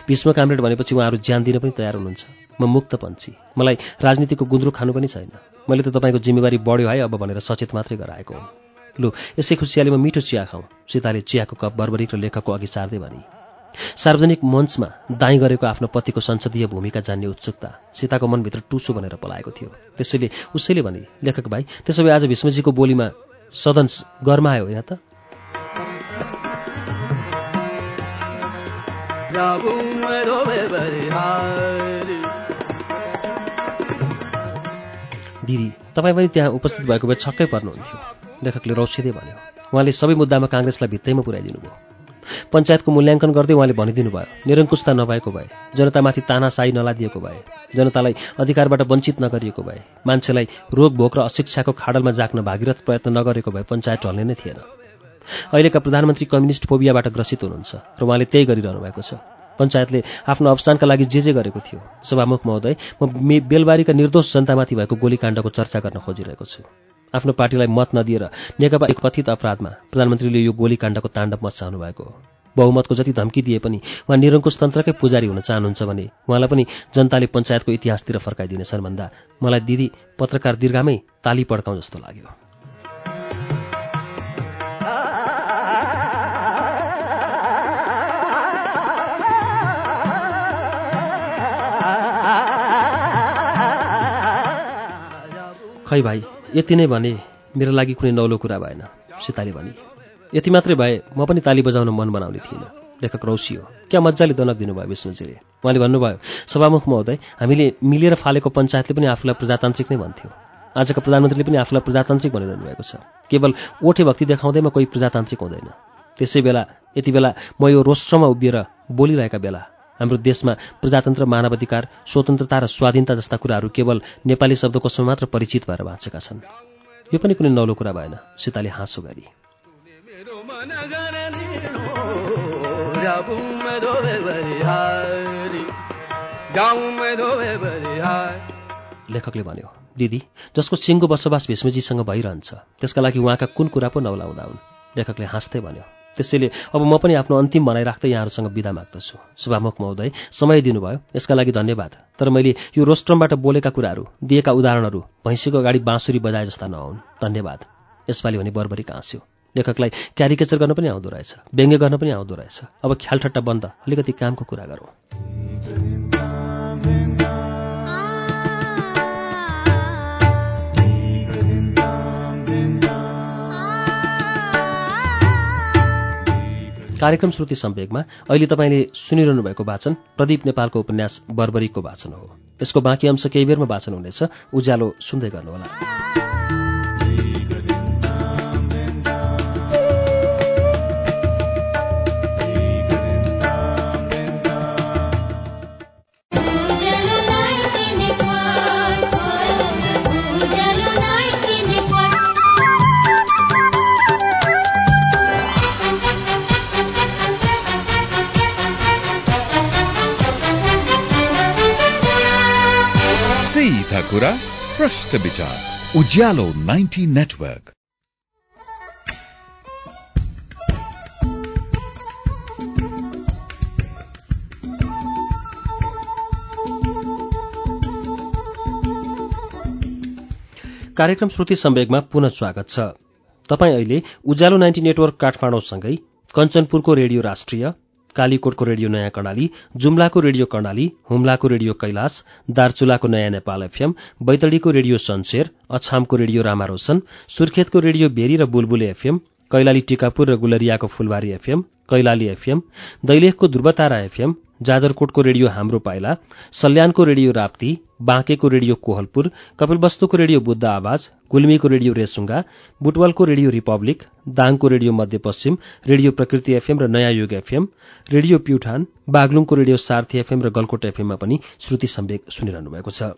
भीष्म कामरेड भनेपछि उहाँहरू ज्यान दिन पनि तयार हुनुहुन्छ। म मुक्त पन्छी मलाई राजनीतिको गुन्द्रुक खानु पनि छैन। मैले त तपाईँको जिम्मेवारी बढ्यो है अब भनेर सचेत मात्रै गराएको हुँ। लु यसै खुसियालीमा मिठो चिया खाउँ। सीताले चियाको कप बर्बरिक र लेखकको अघि सार्दै भने। सार्वजनिक मञ्चमा दाइँ गरेको आफ्नो पतिको संसदीय भूमिका जान्ने उत्सुकता सीताको मनभित्र टुसो भनेर पलाएको थियो। त्यसैले उसैले भने लेखक भाइ त्यसो भए आज भीष्मजीको बोलीमा सदन गरमायो होइन त। दिदी तपाईँ पनि त्यहाँ उपस्थित भएको भए छक्कै पर्नुहुन्थ्यो। लेखकले रौसिँदै भन्यो उहाँले सबै मुद्दामा काङ्ग्रेसलाई भित्तैमा पुर्याइदिनु भयो पञ्चायतको मूल्याङ्कन गर्दै उहाँले भनिदिनु भयो निरङ्कुशता नभएको भए जनतामाथि तानासाई नलादिएको भए जनतालाई अधिकारबाट वञ्चित नगरिएको भए मान्छेलाई रोग भोग र अशिक्षाको खाडलमा जाग्न भागीरथ प्रयत्न नगरेको भए पञ्चायत ढल्ने नै थिएन। अहिलेका प्रधानमन्त्री कम्युनिस्ट फोबियाबाट ग्रसित हुनुहुन्छ र उहाँले त्यही गरिरहनु भएको छ। पञ्चायतले आफ्नो अवसानका लागि जे जे गरेको थियो। सभामुख महोदय म बेलबारीका निर्दोष जनतामाथि भएको गोलीकाण्डको चर्चा गर्न खोजिरहेको छु। आफ्नो पार्टीलाई मत नदिएर नेकपा एक कथित अपराधमा प्रधानमन्त्रीले यो गोलीकाण्डको ताण्डव मचाउनु भएको बहुमतको जति धम्की दिए पनि उहाँ निरङ्कुश तन्त्रकै पुजारी हुन चाहनुहुन्छ भने उहाँलाई पनि जनताले पञ्चायतको इतिहासतिर फर्काइदिनेछन् भन्दा मलाई दिदी पत्रकार दीर्घामै ताली पड्काउँ जस्तो लाग्यो। खै भाइ यति नै भने मेरो लागि कुनै नौलो कुरा भएन सीताले भने। यति मात्रै भए म पनि ताली बजाउन मन बनाउने थिइनँ लेखक रौसियो क्या मजाले दनक दिनुभयो विष्णुजीले? उहाँले भन्नुभयो सभामुख महोदय हामीले मिलेर फालेको पञ्चायतले पनि आफूलाई प्रजातान्त्रिक नै भन्थ्यो। आजका प्रधानमन्त्रीले पनि आफूलाई प्रजातान्त्रिक भनिरहनु भएको छ। केवल ओठे भक्ति देखाउँदैमा कोही प्रजातान्त्रिक हुँदैन। त्यसै बेला यति बेला म यो रोस्ट्रमा उभिएर बोलिरहेका बेला हाम्रो देशमा प्रजातन्त्र मानवाधिकार स्वतन्त्रता र स्वाधीनता जस्ता कुराहरू केवल नेपाली शब्दकोशमा मात्र परिचित भएर बाँचेका छन्। यो पनि कुनै नौलो कुरा भएन सीताले हाँसो गरी। लेखकले भन्यो दिदी जसको सिङ्गो बसोबास भीष्मजीसँग भइरहन्छ त्यसका लागि उहाँका कुन कुरा पो नौलाउँदा हुन्? लेखकले हाँस्दै भन्यो त्यसैले अब म पनि आफ्नो अन्तिम भनाइ राख्दै यहाँहरूसँग विदा माग्दछु। शुभामुख महोदय समय दिनुभयो। यसका लागि धन्यवाद। तर मैले यो रोस्ट्रमबाट बोलेका कुराहरू दिएका उदाहरणहरू भैँसीको अगाडि बाँसुरी बजाए जस्ता नहुन्। धन्यवाद। यसपालि भने बर्बरी हाँस्यो लेखकलाई क्यारिकेचर गर्न पनि आउँदो रहेछ। व्यङ्ग्य गर्न पनि आउँदो रहेछ। अब ख्यालठट्टा बन्द। अलिकति कामको कुरा गरौँ। कार्यक्रम श्रुति सम्वेकमा अहिले तपाईँले सुनिरहनु भएको वाचन प्रदीप नेपालको उपन्यास बर्बरीको वाचन हो। यसको बाँकी अंश केही बेरमा वाचन हुनेछ। उज्यालो सुन्दै गर्नुहोला। कुरा प्रश्न विचार उज्यालो 90 नेटवर्क कार्यक्रम श्रुति सम्वेकमा पुनः स्वागत छ। तपाईँ अहिले उज्यालो नाइन्टी नेटवर्क काठमाडौँसँगै कञ्चनपुरको रेडियो राष्ट्रिय कालीकोटको रेडियो नयाँ कर्णाली जुम्लाको रेडियो कर्णाली हुम्लाको रेडियो कैलाश दार्चुलाको नयाँ नेपाल एफएम बैतडीको रेडियो सन्सेर अछामको रेडियो रामारोशन सुर्खेतको रेडियो भेरी र बुलबुले एफएम कैलाली टिकापुर र गुलरियाको फुलबारी एफएम कैलाली एफएम दैलेखको ध्रुवतारा एफएम जाजरकोटको रेडियो हाम्रो पाइला सल्यानको रेडियो राप्ती बाँकेको रेडियो कोहलपुर कपिलवस्तुको रेडियो बुद्ध आवाज गुल्मीको रेडियो रेसुङ्गा बुटवलको रेडियो रिपब्लिक दाङको radio Madhyapashchim radio Prakriti FM र नयाँ युग एफएम रेडियो प्युठान बागलुङको रेडियो सार्थी एफएम र गलकोट एफएममा पनि श्रुति सम्वेक सुनिरहनु भएको छ।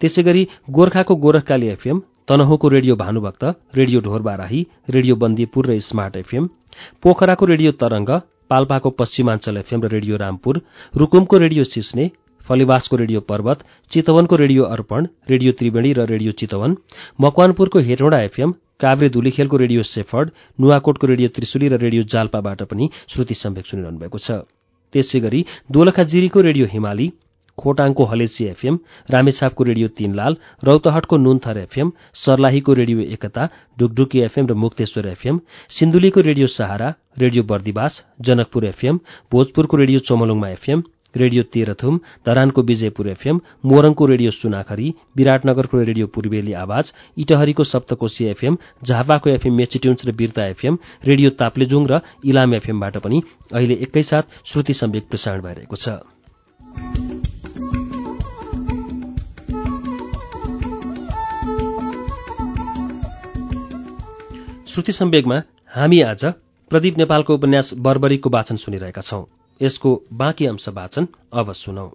त्यसै गरी गोर्खाको Gorkhakali FM तनहुँको radio Bhanubhakta radio Dhorbarahi radio Bandipur र स्मार्ट एफएम पोखराको रेडियो तरंग पाल्पाको पश्चिमाञ्चल एफएम र रेडियो रामपुर रुकुमको रेडियो सिस्ने फलिवासको रेडियो पर्वत चितवनको रेडियो अर्पण रेडियो त्रिवेणी र रेडियो चितवन मकवानपुरको हेटौँडा एफएम काभ्रे धुलीखेलको रेडियो सेफर्ड नुवाकोटको रेडियो त्रिशुली र रेडियो जाल्पाबाट पनि श्रुति सम्वेक सुनिरहनु भएको छ। त्यसै गरी दोलखा जिरीको रेडियो हिमाली खोटाङको हलेसी एफएम रामेछापको रेडियो तीनलाल रौतहटको नुनथर एफएम सर्लाहीको रेडियो एकता ढुकढुकी एफएम र Mukteshwar FM सिन्धुलीको radio Sahara radio Bardibas Janakpur FM भोजपुरको radio Chomolungma FM radio Terhathum धरानको विजयपुर एफएम मोरङको रेडियो सुनाखरी विराटनगरको रेडियो पूर्वेली आवाज इटहरीको सप्तकोशी एफएम झापाको एफएम मेचिट्युन्स र बिर्ता एफएम रेडियो ताप्लेजुङ र इलाम एफएमबाट पनि अहिले एकैसाथ श्रुति सम्वेक प्रसारण भइरहेको छ। श्रुति सम्वेगमा हामी आज प्रदीप नेपालको उपन्यास बर्बरीको वाचन सुनिरहेका छौं। यसको बाँकी अंश वाचन अब सुनौ।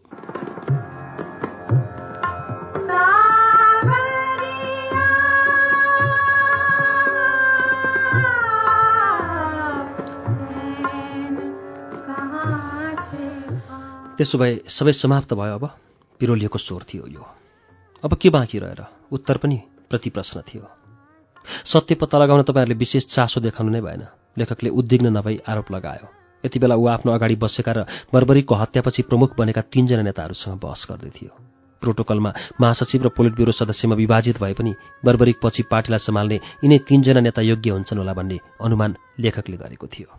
त्यसो भए सबै समाप्त भयो अब। पिरोलिएको स्वर थियो यो। अब के बाँकी रहेर? उत्तर पनि प्रति प्रश्न थियो। सत्य पत्ता लगाउन तपाईँहरूले विशेष चासो देखाउनु नै भएन। लेखकले उद्विग्न नभई आरोप लगायो। यति बेला ऊ आफ्नो अगाडि बसेका र बर्बरीको हत्यापछि प्रमुख बनेका तीनजना नेताहरूसँग बहस गर्दै थियो। प्रोटोकलमा महासचिव र पोलिट ब्युरो सदस्यमा विभाजित भए पनि बर्बरिक पछि पार्टीलाई सम्हाल्ने यिनै तीनजना नेता योग्य हुन्छन् होला भन्ने अनुमान लेखकले गरेको थियो।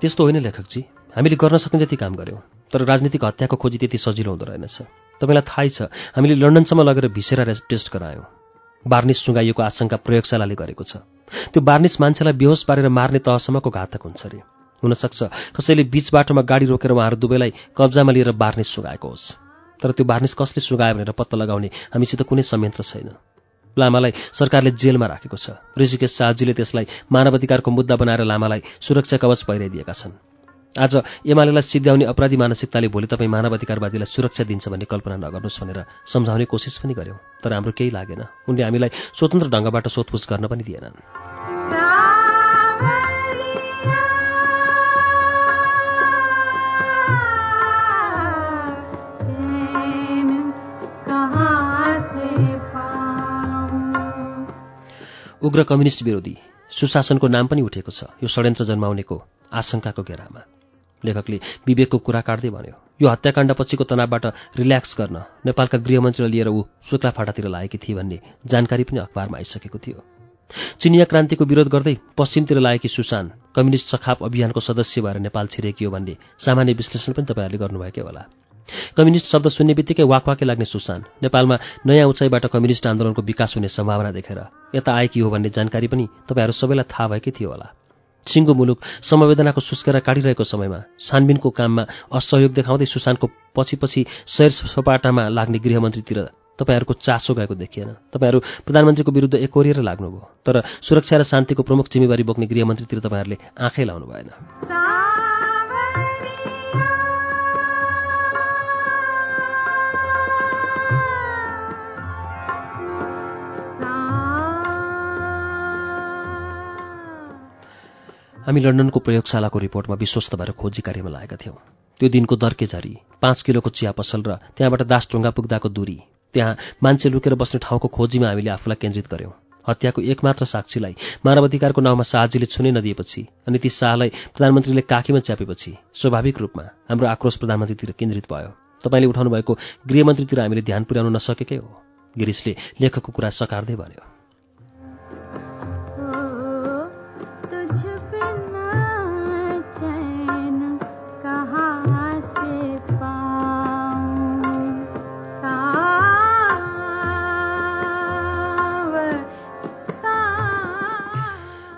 त्यस्तो होइन लेखकजी। हामीले गर्न सक्ने जति काम गऱ्यौँ तर राजनीतिक हत्याको खोजी त्यति सजिलो हुँदो रहेनछ। तपाईँलाई थाहै छ हामीले लन्डनसम्म लगेर भिसेरा टेस्ट गरायौँ। बार्निस सुँगाइएको आशंका प्रयोगशालाले गरेको छ। त्यो बार्निस मान्छेलाई बेहोस पारेर मार्ने तहसम्मको घातक हुन्छ अरे हुनसक्छ कसैले बीच बाटोमा गाडी रोकेर उहाँहरू दुवैलाई कब्जामा लिएर बार्निस सुगाएको होस्। तर त्यो बार्निस कसले सुगायो भनेर पत्ता लगाउने हामीसित कुनै संयन्त्र छैन। लामालाई सरकारले जेलमा राखेको छ। ऋषिकेश शाहजीले त्यसलाई मानवाधिकारको मुद्दा बनाएर लामालाई सुरक्षा कवच पहिराइदिएका छन्। आज एमालेलाई सिद्ध्याउने अपराधी मानसिकताले भोलि तपाईँ मानवाधिकारवादीलाई सुरक्षा दिन्छ भन्ने कल्पना नगर्नुहोस् भनेर सम्झाउने कोसिस पनि गर्यौँ तर हाम्रो केही लागेन। उनले हामीलाई स्वतन्त्र ढङ्गबाट सोधपुछ गर्न पनि दिएनन्। उग्र कम्युनिस्ट विरोधी सुशासनको नाम पनि उठेको छ। यो षड्यन्त्र जन्माउनेको आशंकाको घेरामा। लेखकले विवेकको कुरा काट्दै भन्यो यो हत्याकाण्डपछिको तनावबाट रिल्याक्स गर्न नेपालका गृहमन्त्रीलाई लिएर ऊ शुक्ला फाटातिर लागेकी थिए भन्ने जानकारी पनि अखबारमा आइसकेको थियो। चिनिया क्रान्तिको विरोध गर्दै पश्चिमतिर लागेकी सुशान कम्युनिस्ट सखाप अभियानको सदस्य भएर नेपाल छिरेकी हो भन्ने सामान्य विश्लेषण पनि तपाईँहरूले गर्नुभएकै होला। कम्युनिस्ट शब्द सुन्ने बित्तिकै वाकवाके लाग्ने सुसान नेपालमा नयाँ उचाइबाट कम्युनिस्ट आन्दोलनको विकास हुने सम्भावना देखेर यता आएकी हो भन्ने जानकारी पनि तपाईँहरू सबैलाई थाहा भएकै थियो होला। सिङ्गो मुलुक समवेदनाको सुस्केरा काटिरहेको समयमा छानबिनको काममा असहयोग देखाउँदै सुशानको पछि पछि सैर सपाटामा लाग्ने गृहमन्त्रीतिर तपाईँहरूको चासो गएको देखिएन। तपाईँहरू प्रधानमन्त्रीको विरुद्ध एकोरिएर लाग्नुभयो। तर सुरक्षा र शान्तिको प्रमुख जिम्मेवारी बोक्ने गृहमन्त्रीतिर तपाईँहरूले आँखै लाउनु भएन हामी लन्डनको प्रयोगशालाको रिपोर्टमा विश्वस्त भएर खोजी कार्यमा लागेका थियौँ। त्यो दिनको दर्के झरी पाँच किलोको चिया पसल र त्यहाँबाट दासढुङ्गा पुग्दाको दूरी त्यहाँ मान्छे लुकेर बस्ने ठाउँको खोजीमा हामीले आफूलाई केन्द्रित गऱ्यौँ हत्याको एकमात्र साक्षीलाई मानवाधिकारको नाउँमा शाहजीले छुनै नदिएपछि अनि ती शाहलाई प्रधानमन्त्रीले काखीमा च्यापेपछि स्वाभाविक रूपमा हाम्रो आक्रोश प्रधानमन्त्रीतिर केन्द्रित भयो। तपाईँले उठाउनु भएको गृहमन्त्रीतिर हामीले ध्यान पुर्याउन नसकेकै हो गिरिशले लेखकको कुरा सकार्दै भन्यो।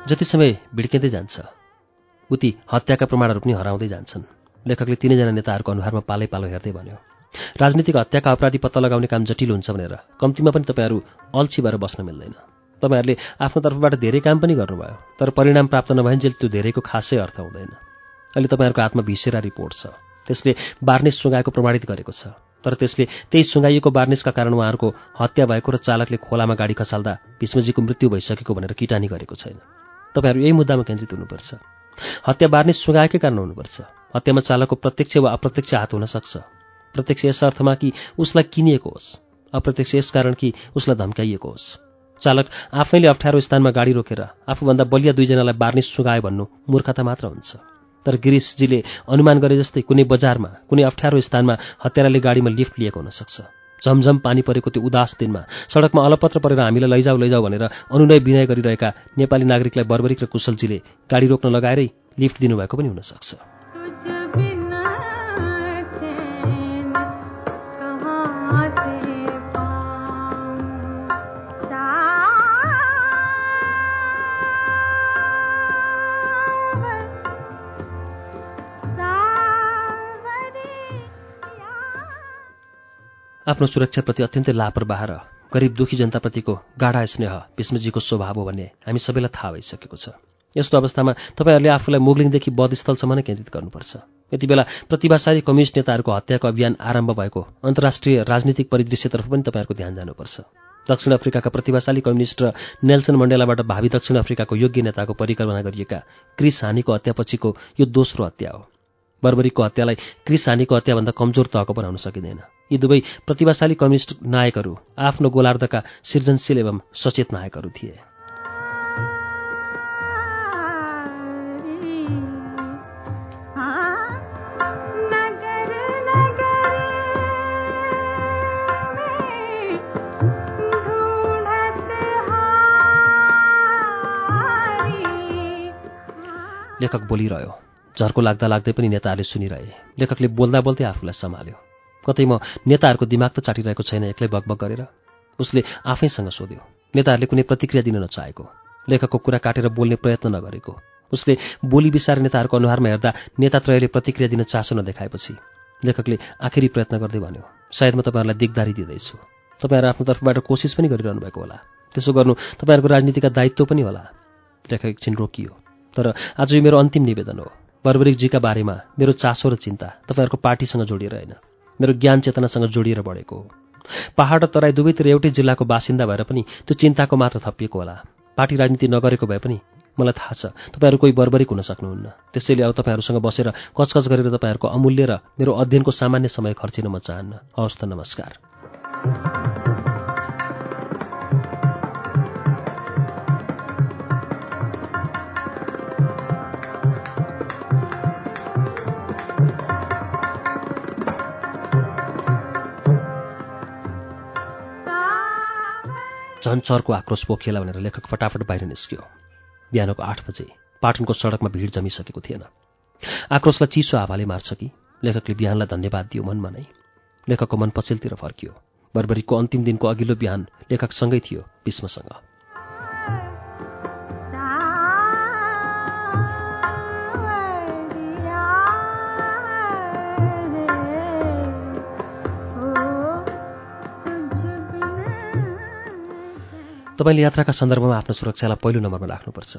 जति समय भिड्किँदै जान्छ उति हत्याका प्रमाणहरू पनि हराउँदै जान्छन्। लेखकले तिनैजना नेताहरूको अनुहारमा पालै पालो हेर्दै भन्यो राजनीतिक हत्याका अपराधी पत्ता लगाउने काम जटिल हुन्छ भनेर। कम्तीमा पनि तपाईँहरू अल्छी भएर बस्न मिल्दैन। तपाईँहरूले आफ्नो तर्फबाट धेरै काम पनि गर्नुभयो तर परिणाम प्राप्त नभइन्जेल त्यो धेरैको खासै अर्थ हुँदैन। अहिले तपाईँहरूको हातमा भिसेरा रिपोर्ट छ। त्यसले बार्निस सुँगाएको प्रमाणित गरेको छ। तर त्यसले त्यही सुँगाइएको बार्निसका कारण उहाँहरूको हत्या भएको र चालकले खोलामा गाडी खसाल्दा भीष्मजीको मृत्यु भइसकेको भनेर किटानी गरेको छैन। तपाईँहरू यही मुद्दामा केन्द्रित हुनुपर्छ। हत्या बार्ने सुगाएकै कारण हुनुपर्छ। हत्यामा चालकको प्रत्यक्ष वा अप्रत्यक्ष हात हुन सक्छ। प्रत्यक्ष यस अर्थमा कि उसलाई किनिएको होस्। अप्रत्यक्ष यस कारण कि उसलाई धम्काइएको होस्। चालक आफैले अप्ठ्यारो स्थानमा गाडी रोकेर आफूभन्दा बलिया दुईजनालाई बार्ने सुगाए भन्नु मूर्खता मात्र हुन्छ। तर गिरिशजीले अनुमान गरे जस्तै कुनै बजारमा कुनै अप्ठ्यारो स्थानमा हत्याराले गाडीमा लिफ्ट लिएको हुनसक्छ झमझम पानी परेको त्यो उदास दिनमा सडकमा अलपत्र परेर हामीलाई लैजाऊ लैजाऊ भनेर अनुनय विनय गरिरहेका नेपाली नागरिकलाई बर्बरिक र कुशलजीले गाडी रोक्न लगाएरै लिफ्ट दिनुभएको पनि हुनसक्छ। आफ्नो सुरक्षाप्रति अत्यन्तै लापरवाह र गरिब दुखी जनताप्रतिको गाढा स्नेह भीष्मजीको स्वभाव हो भन्ने हामी सबैलाई थाहा भइसकेको छ। यस्तो अवस्थामा तपाईँहरूले आफूलाई मुगलिङदेखि बधस्थलसम्म नै केन्द्रित गर्नुपर्छ। यति बेला प्रतिभाशाली कम्युनिस्ट नेताहरूको हत्याको अभियान आरम्भ भएको अन्तर्राष्ट्रिय राजनीतिक परिदृश्यतर्फ पनि तपाईँहरूको ध्यान जानुपर्छ। दक्षिण अफ्रिकाका प्रतिभाशाली कम्युनिस्ट र नेल्सन मण्डेलाबाट भावी दक्षिण अफ्रिकाको योग्य नेताको परिकल्पना गरिएका क्रिस हानीको हत्यापछिको यो दोस्रो हत्या हो। बर्बरीको हत्यालाई क्रिस हानीको हत्याभन्दा कमजोर तहको बनाउन सकिँदैन। यी दुवै प्रतिभाशाली कम्युनिस्ट नायकहरू आफ्नो गोलार्धका सृजनशील एवं सचेत नायकहरू थिए। लेखक बोलिरह्यो झर्को लाग्दा लाग्दै पनि नेताहरूले सुनिरहे। लेखकले बोल्दा बोल्दै आफूलाई सम्हाल्यो। कतै म नेताहरूको दिमाग त चाटिरहेको छैन एक्लै बकबक गरेर। उसले आफैसँग सोध्यो नेताहरूले कुनै प्रतिक्रिया दिन नचाहेको। लेखकको कुरा काटेर बोल्ने प्रयत्न नगरेको उसले बोली बिसार नेताहरूको अनुहारमा हेर्दा नेतात्रयले प्रतिक्रिया दिन चासो नदेखाएपछि लेखकले आखिरी प्रयत्न गर्दै भन्यो सायद म तपाईँहरूलाई दिगदारी दिँदैछु। तपाईँहरू आफ्नो तर्फबाट कोसिस पनि गरिरहनु भएको होला। त्यसो गर्नु तपाईँहरूको राजनीतिका दायित्व पनि होला लेखक एकछिन रोकियो तर आज यो मेरो अन्तिम निवेदन हो। बर्बरिकजीका बारेमा मेरो चासो र चिन्ता तपाईँहरूको पार्टीसँग जोडिएर होइन। मेरो ज्ञान चेतनासँग जोडिएर बढेको हो। पहाड र तराई दुवैतिर एउटै जिल्लाको बासिन्दा भएर पनि त्यो चिन्ताको मात्र थपिएको होला। पार्टी राजनीति नगरेको भए पनि मलाई थाहा छ तपाईँहरू कोही बर्बरिक हुन सक्नुहुन्न। त्यसैले अब तपाईँहरूसँग बसेर कचकच गरेर तपाईँहरूको अमूल्य र मेरो अध्ययनको सामान्य समय खर्चिन म चाहन्न। हवस् त नमस्कार। झन् चर्को आक्रोश पोखिएला भनेर लेखक फटाफट बाहिर निस्क्यो। बिहानको आठ बजे पाटनको सडकमा भिड जमिसकेको थिएन। आक्रोशलाई चिसो हावाले मार्छ कि? लेखकले बिहानलाई धन्यवाद दियो मनमा नै। लेखकको मन पछिल्तिर फर्कियो। बर्बरीको अन्तिम दिनको अघिल्लो बिहान लेखकसँगै थियो भीष्मसँग तपाईँले यात्राका सन्दर्भमा आफ्नो सुरक्षालाई पहिलो नम्बरमा राख्नुपर्छ।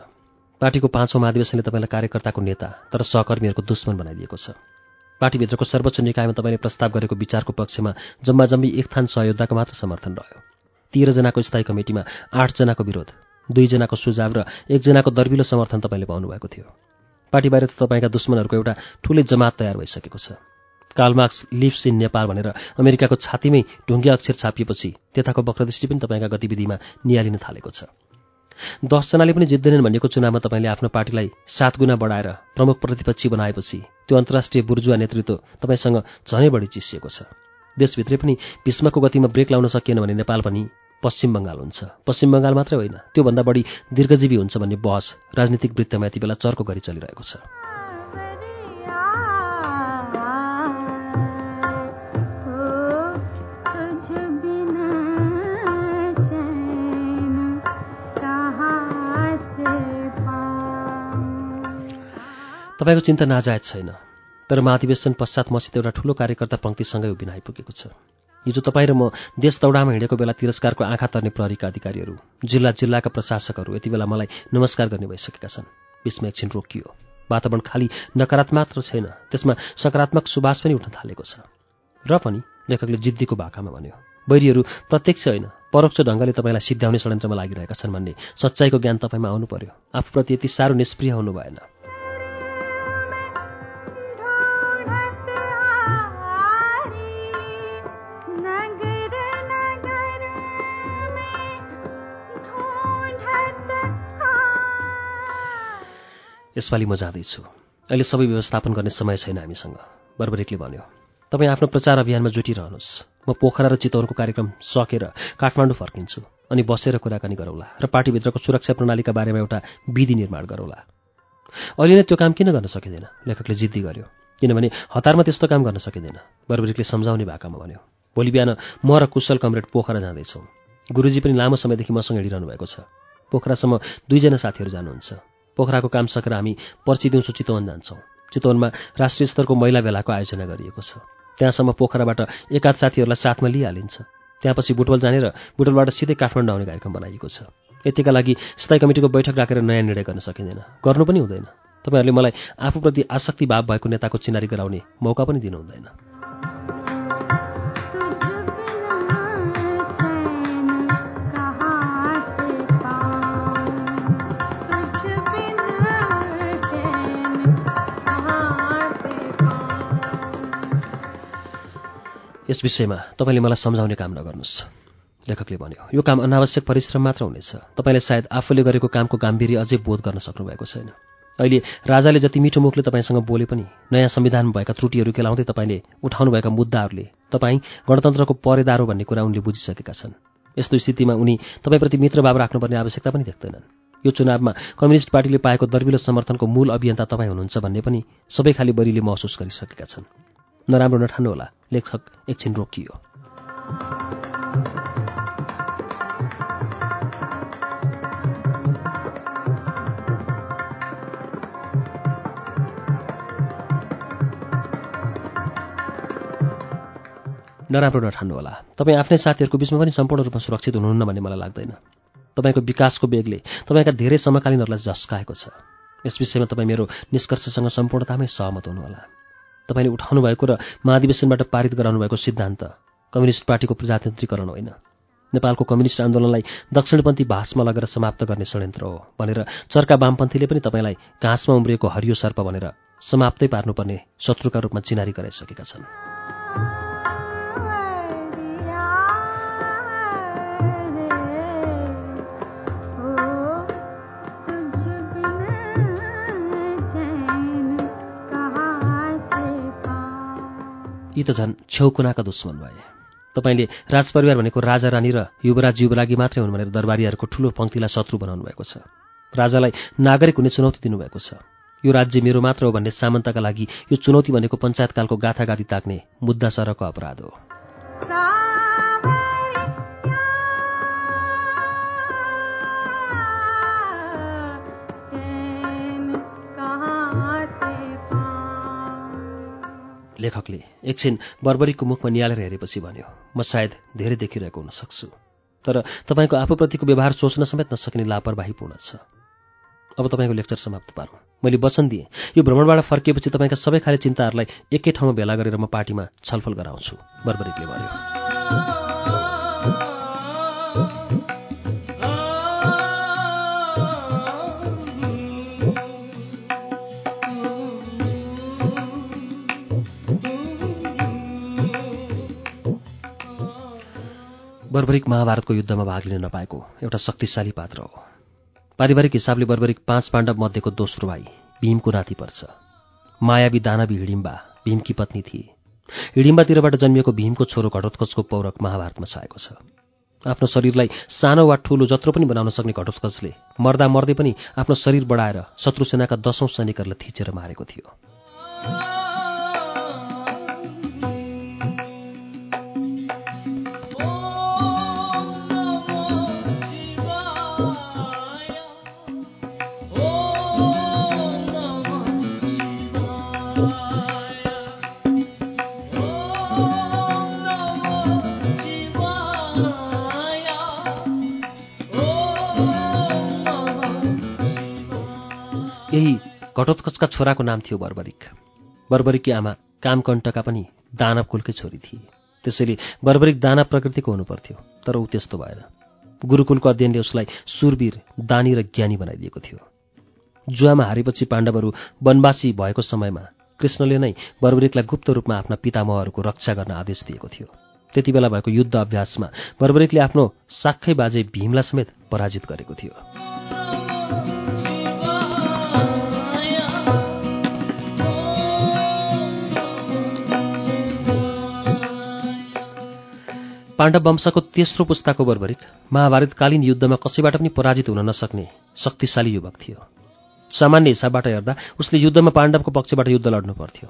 पार्टीको पाँचौँ महाधिवेशनले तपाईँलाई कार्यकर्ताको नेता तर सहकर्मीहरूको दुश्मन बनाइदिएको छ। पार्टीभित्रको सर्वोच्च निकायमा तपाईँले प्रस्ताव गरेको विचारको पक्षमा जम्मा जम्मी एक थान सहयोद्धाको मात्र समर्थन रह्यो। तेह्रजनाको स्थायी कमिटीमा आठजनाको विरोध दुईजनाको सुझाव र एकजनाको दर्बिलो समर्थन तपाईँले पाउनुभएको थियो। पार्टी बाहिर त तपाईँका दुश्मनहरूको एउटा ठुलै जमात तयार भइसकेको छ। कालमार्क्स लिभ्स इन नेपाल भनेर अमेरिकाको छातीमै ढुङ्गे अक्षर छापिएपछि त्यताको वक्रदृष्टि पनि तपाईँका गतिविधिमा निहालिन थालेको छ। दसजनाले पनि जित्दैनन् भनेको चुनावमा तपाईँले आफ्नो पार्टीलाई सात गुणा बढाएर प्रमुख प्रतिपक्षी बनाएपछि त्यो अन्तर्राष्ट्रिय बुर्जुवा नेतृत्व तपाईँसँग झनै बढी चिसिएको छ। देशभित्रै पनि भीष्मको गतिमा ब्रेक लाउन सकिएन भने नेपाल पनि पश्चिम बङ्गाल हुन्छ। पश्चिम बङ्गाल मात्रै होइन त्योभन्दा बढी दीर्घजीवी हुन्छ भन्ने बहस राजनीतिक वृत्तमा यति बेला चर्को गरी चलिरहेको छ। तपाईँको चिन्ता नाजायज छैन। तर महाधिवेशन पश्चात मसित एउटा ठूलो कार्यकर्ता पङ्क्तिसँगै उभिन आइपुगेको छ। हिजो तपाईँ र म देश दौडामा हिँडेको बेला तिरस्कारको आँखा तर्ने प्रहरीका अधिकारीहरू जिल्ला जिल्लाका प्रशासकहरू यति बेला मलाई नमस्कार गर्ने भइसकेका छन्। बिचमा एकछिन रोकियो। वातावरण खालि नकारात्मक छैन। त्यसमा सकारात्मक सुवास पनि उठ्न थालेको छ। र पनि लेखकले जिद्दीको भाकामा भन्यो बैरीहरू प्रत्यक्ष होइन। परोक्ष ढङ्गले तपाईँलाई सिद्ध्याउने षड्यन्त्रमा लागिरहेका छन् भन्ने सच्चाइको ज्ञान तपाईँमा आउनु पर्यो। आफूप्रति यति साह्रो निष्प्रिय हुनु भएन यसपालि म जाँदैछु। अहिले सबै व्यवस्थापन गर्ने समय छैन हामीसँग। बर्बरिकले भन्यो। तपाईँ आफ्नो प्रचार अभियानमा जुटिरहनुहोस्। म पोखरा र चितवनको कार्यक्रम सकेर काठमाडौँ फर्किन्छु अनि बसेर कुराकानी गरौँला र पार्टीभित्रको सुरक्षा प्रणालीका बारेमा एउटा विधि निर्माण गरौँला। अहिले नै त्यो काम किन गर्न सकिँदैन? लेखकले जिद्दी गर्यो। किनभने हतारमा त्यस्तो काम गर्न सकिँदैन। बर्बरिकले सम्झाउने भाकामा भन्यो। भोलि बिहान म र कुशल कमरेड पोखरा जाँदैछौँ। गुरुजी पनि लामो समयदेखि मसँग हिँडिरहनु भएको छ। पोखरासम्म दुईजना साथीहरू जानुहुन्छ। पोखराको काम सकेर हामी पर्सि दिउँसो चितवन जान्छौँ। चितवनमा राष्ट्रिय स्तरको महिला भेलाको आयोजना गरिएको छ। त्यहाँसम्म पोखराबाट एकाध साथीहरूलाई साथमा लिइहालिन्छ। त्यहाँपछि बुटवल जाने र बुटवलबाट सिधै काठमाडौँ आउने कार्यक्रम बनाइएको छ। यतिका लागि स्थायी कमिटीको बैठक राखेर नयाँ निर्णय गर्न सकिँदैन। गर्नु पनि हुँदैन। तपाईँहरूले मलाई आफूप्रति आसक्ति भाव भएको नेताको चिनारी गराउने मौका पनि दिनु यस विषयमा तपाईँले मलाई सम्झाउने काम नगर्नुहोस्। लेखकले भन्यो यो काम अनावश्यक परिश्रम मात्र हुनेछ। तपाईँले सायद आफूले गरेको कामको गाम्भीर्य अझै बोध गर्न सक्नुभएको छैन। अहिले राजाले जति मिठो मुखले तपाईँसँग बोले पनि नयाँ संविधानमा भएका त्रुटिहरू केलाउँदै तपाईँले उठाउनुभएका मुद्दाहरूले तपाईँ गणतन्त्रको परेदारो भन्ने कुरा उनले बुझिसकेका छन्। यस्तो स्थितिमा उनी तपाईँप्रति मित्रभाव राख्नुपर्ने आवश्यकता पनि देख्दैनन्। यो चुनावमा कम्युनिस्ट पार्टीले पाएको दर्विलो समर्थनको मूल अभियन्ता तपाईँ हुनुहुन्छ भन्ने पनि सबै खाली बरीले महसुस गरिसकेका छन्। नराम्रो नठान्नुहोला लेखक एकछिन रोकियो। नराम्रो नठान्नुहोला। तपाईँ आफ्नै साथीहरूको बिचमा पनि सम्पूर्ण रूपमा सुरक्षित हुनुहुन्न भन्ने मलाई लाग्दैन। तपाईँको विकासको वेगले तपाईँका धेरै समकालीनहरूलाई झस्काएको छ। यस विषयमा तपाईँ मेरो निष्कर्षसँग सम्पूर्णतामै सहमत हुनुहोला। तपाईँले उठाउनु भएको र महाधिवेशनबाट पारित गराउनु भएको सिद्धान्त कम्युनिस्ट पार्टीको प्रजातन्त्रीकरण होइन। नेपालको कम्युनिस्ट आन्दोलनलाई दक्षिणपन्थी भाषमा लगेर समाप्त गर्ने षड्यन्त्र हो भनेर चर्का वामपन्थीले पनि तपाईँलाई घाँसमा उम्रिएको हरियो सर्प भनेर समाप्तै पार्नुपर्ने शत्रुका रूपमा चिनारी गराइसकेका छन्। यी त झन् छेउकुनाका दुश्मन भए तपाईँले राजपरिवार भनेको राजा रानी र युवराज युवरागी मात्रै हुन् भनेर दरबारीहरूको ठूलो पङ्क्तिलाई शत्रु बनाउनु भएको छ। राजालाई नागरिक हुने चुनौती दिनुभएको छ। यो राज्य मेरो मात्र हो भन्ने सामन्तका लागि यो चुनौती भनेको पञ्चायतकालको गाथागाथी ताक्ने मुद्दा सरको अपराध हो। लेखकले एकछिन बर्बरीको मुखमा निहालेर हेरेपछि भन्यो म सायद धेरै देखिरहेको हुन सक्छु तर तपाईँको आफूप्रतिको व्यवहार सोच्न समेत नसकिने लापरवाहीपूर्ण छ। अब तपाईँको लेक्चर समाप्त पारौँ। मैले वचन दिएँ। यो भ्रमणबाट फर्किएपछि तपाईँका सबै खाले चिन्ताहरूलाई एकै ठाउँमा भेला गरेर म पार्टीमा छलफल गराउँछु बर्बरिकले भन्यो। बर्बरिक महाभारतको युद्धमा भाग लिन नपाएको एउटा शक्तिशाली पात्र हो। पारिवारिक हिसाबले बर्बरिक पाँच पाण्डव मध्येको दोस्रो भाइ भीमको नाति पर्छ। मायावी दानवी हिडिम्बा भीमकी पत्नी थिए। हिडिम्बातिरबाट जन्मिएको भीमको छोरो घटोत्कचको पौरख महाभारतमा छाएको छ। आफ्नो शरीरलाई सानो वा ठुलो जत्रो पनि बनाउन सक्ने घटोत्कचले मर्दा मर्दै पनि आफ्नो शरीर बढाएर शत्रु सेनाका दशौं सैनिकहरूलाई थिचेर मारेको थियो। घटोत्कचका छोराको नाम थियो बर्बरिक। बर्बरिककी आमा कामकण्टका पनि दानव कुलकै छोरी थिए। त्यसैले बर्बरिक दाना प्रकृतिको हुनुपर्थ्यो तर ऊ त्यस्तो भएन। गुरुकुलको अध्ययनले उसलाई सुरवीर दानी र ज्ञानी बनाइदिएको थियो। जुवामा हारेपछि पाण्डवहरू वनवासी भएको समयमा कृष्णले नै बर्बरिकलाई गुप्त रूपमा आफ्ना पितामहहरूको रक्षा गर्न आदेश दिएको थियो। त्यति बेला भएको युद्ध अभ्यासमा बर्बरिकले आफ्नो साक्खै बाजे भीमलाई समेत पराजित गरेको थियो। पाण्डव वंशको तेस्रो पुस्ताको बर्बरिक महाभारतकालीन युद्धमा कसैबाट पनि पराजित हुन नसक्ने शक्तिशाली युवक थियो। सामान्य हिसाबबाट हेर्दा उसले युद्धमा पाण्डवको पक्षबाट युद्ध लड्नु पर्थ्यो।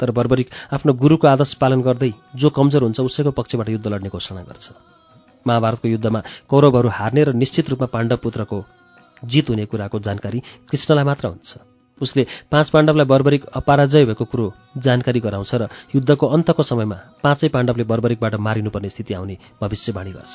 तर बर्बरिक आफ्नो गुरुको आदर्श पालन गर्दै जो कमजोर हुन्छ उसैको पक्षबाट युद्ध लड्ने घोषणा गर्छ। महाभारतको युद्धमा कौरवहरू हार्ने र निश्चित रूपमा पाण्डव पुत्रको जित हुने कुराको जानकारी कृष्णलाई मात्र हुन्छ। उसले पाँच पाण्डवलाई बर्बरिक अपराजय भएको कुरो जानकारी गराउँछ र युद्धको अन्तको समयमा पाँचै पाण्डवले बर्बरिकबाट मारिनुपर्ने स्थिति आउने भविष्यवाणी गर्छ।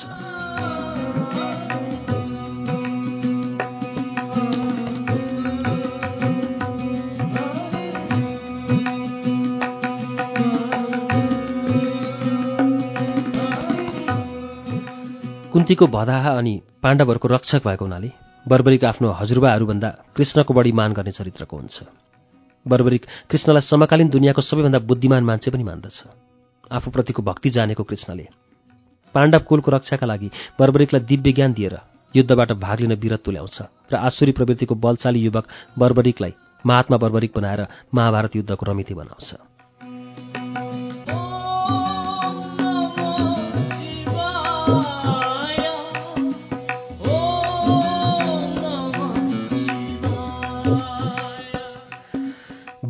कुन्तीको भदाहा अनि पाण्डवहरूको रक्षक भएको हुनाले बर्बरिक आफ्नो हजुरबाहरूभन्दा कृष्णको बढी मान गर्ने चरित्रको हुन्छ। बर्बरिक कृष्णलाई समकालीन दुनियाँको सबैभन्दा बुद्धिमान मान्छे पनि मान्दछ। आफूप्रतिको भक्ति जानेको कृष्णले पाण्डव कुलको रक्षाका लागि बर्बरिकलाई दिव्य ज्ञान दिएर युद्धबाट भाग लिन वीरत्व ल्याउँछ र आसुरी प्रवृत्तिको बलशाली युवक बर्बरिकलाई महात्मा बर्बरिक बनाएर महाभारत युद्धको रमिति बनाउँछ।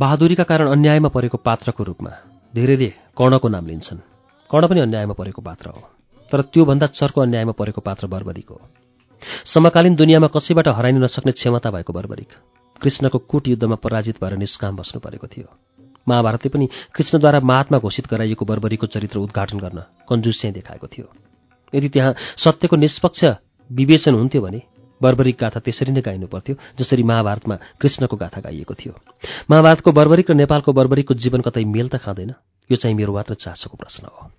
बहादुरीका कारण अन्यायमा परेको पात्रको रूपमा धेरैले कर्णको नाम लिन्छन्। कर्ण पनि अन्यायमा परेको पात्र हो। तर त्योभन्दा चर्को अन्यायमा परेको पात्र बर्बरिक समकालीन दुनियाँमा कसैबाट हराइन नसक्ने क्षमता भएको बर्बरिक। कृष्णको कुट युद्धमा पराजित भएर निष्काम बस्नु परेको थियो। महाभारतले पनि कृष्णद्वारा महात्मा घोषित गराइएको बर्बरीको चरित्र उद्घाटन गर्न कन्जुस्याइ देखाएको थियो। यदि त्यहाँ सत्यको निष्पक्ष विवेचन हुन्थ्यो भने बर्बरिक गाथा त्यसरी नै गाइनु पर्थ्यो जसरी महाभारतमा कृष्णको गाथा गाइएको थियो। महाभारतको बर्बरिक र नेपालको बर्बरिकको जीवन कतै मेल त खाँदैन यो चाहिँ मेरो मात्र चासोको प्रश्न हो।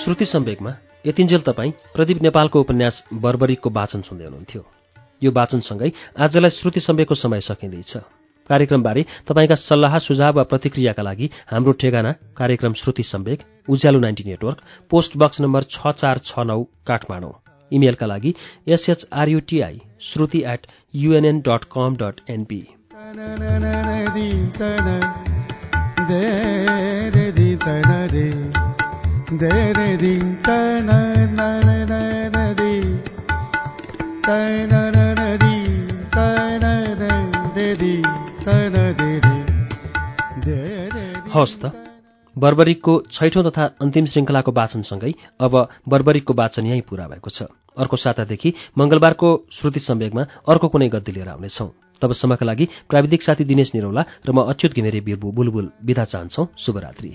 श्रुति सम्वेकमा यतिन्जेल तपाईँ प्रदीप नेपालको उपन्यास बर्बरिकको वाचन सुन्दै हुनुहुन्थ्यो। यो वाचनसँगै आजलाई श्रुति सम्वेकको समय सकिँदैछ। कार्यक्रमबारे तपाईँका सल्लाह सुझाव वा प्रतिक्रियाका लागि हाम्रो ठेगाना कार्यक्रम Shruti Sambeg Ujyalo ninety network post box number छ चार छ नौ काठमाडौँ। इमेलका लागि S H R U T I Shruti at U N N dot com dot N P हवस् त। बर्बरिकको छैठौँ तथा अन्तिम श्रृङ्खलाको वाचनसँगै अब बर्बरिकको वाचन यहीँ पूरा भएको छ। अर्को सातादेखि मङ्गलबारको श्रुति सम्वेगमा अर्को कुनै गद्दी लिएर आउनेछौँ। तबसम्मका लागि प्राविधिक साथी दिनेश निरौला र म अच्युत घिमिरे बिर्बु बुलबुल विदा चाहन्छौ। शुभरात्रि।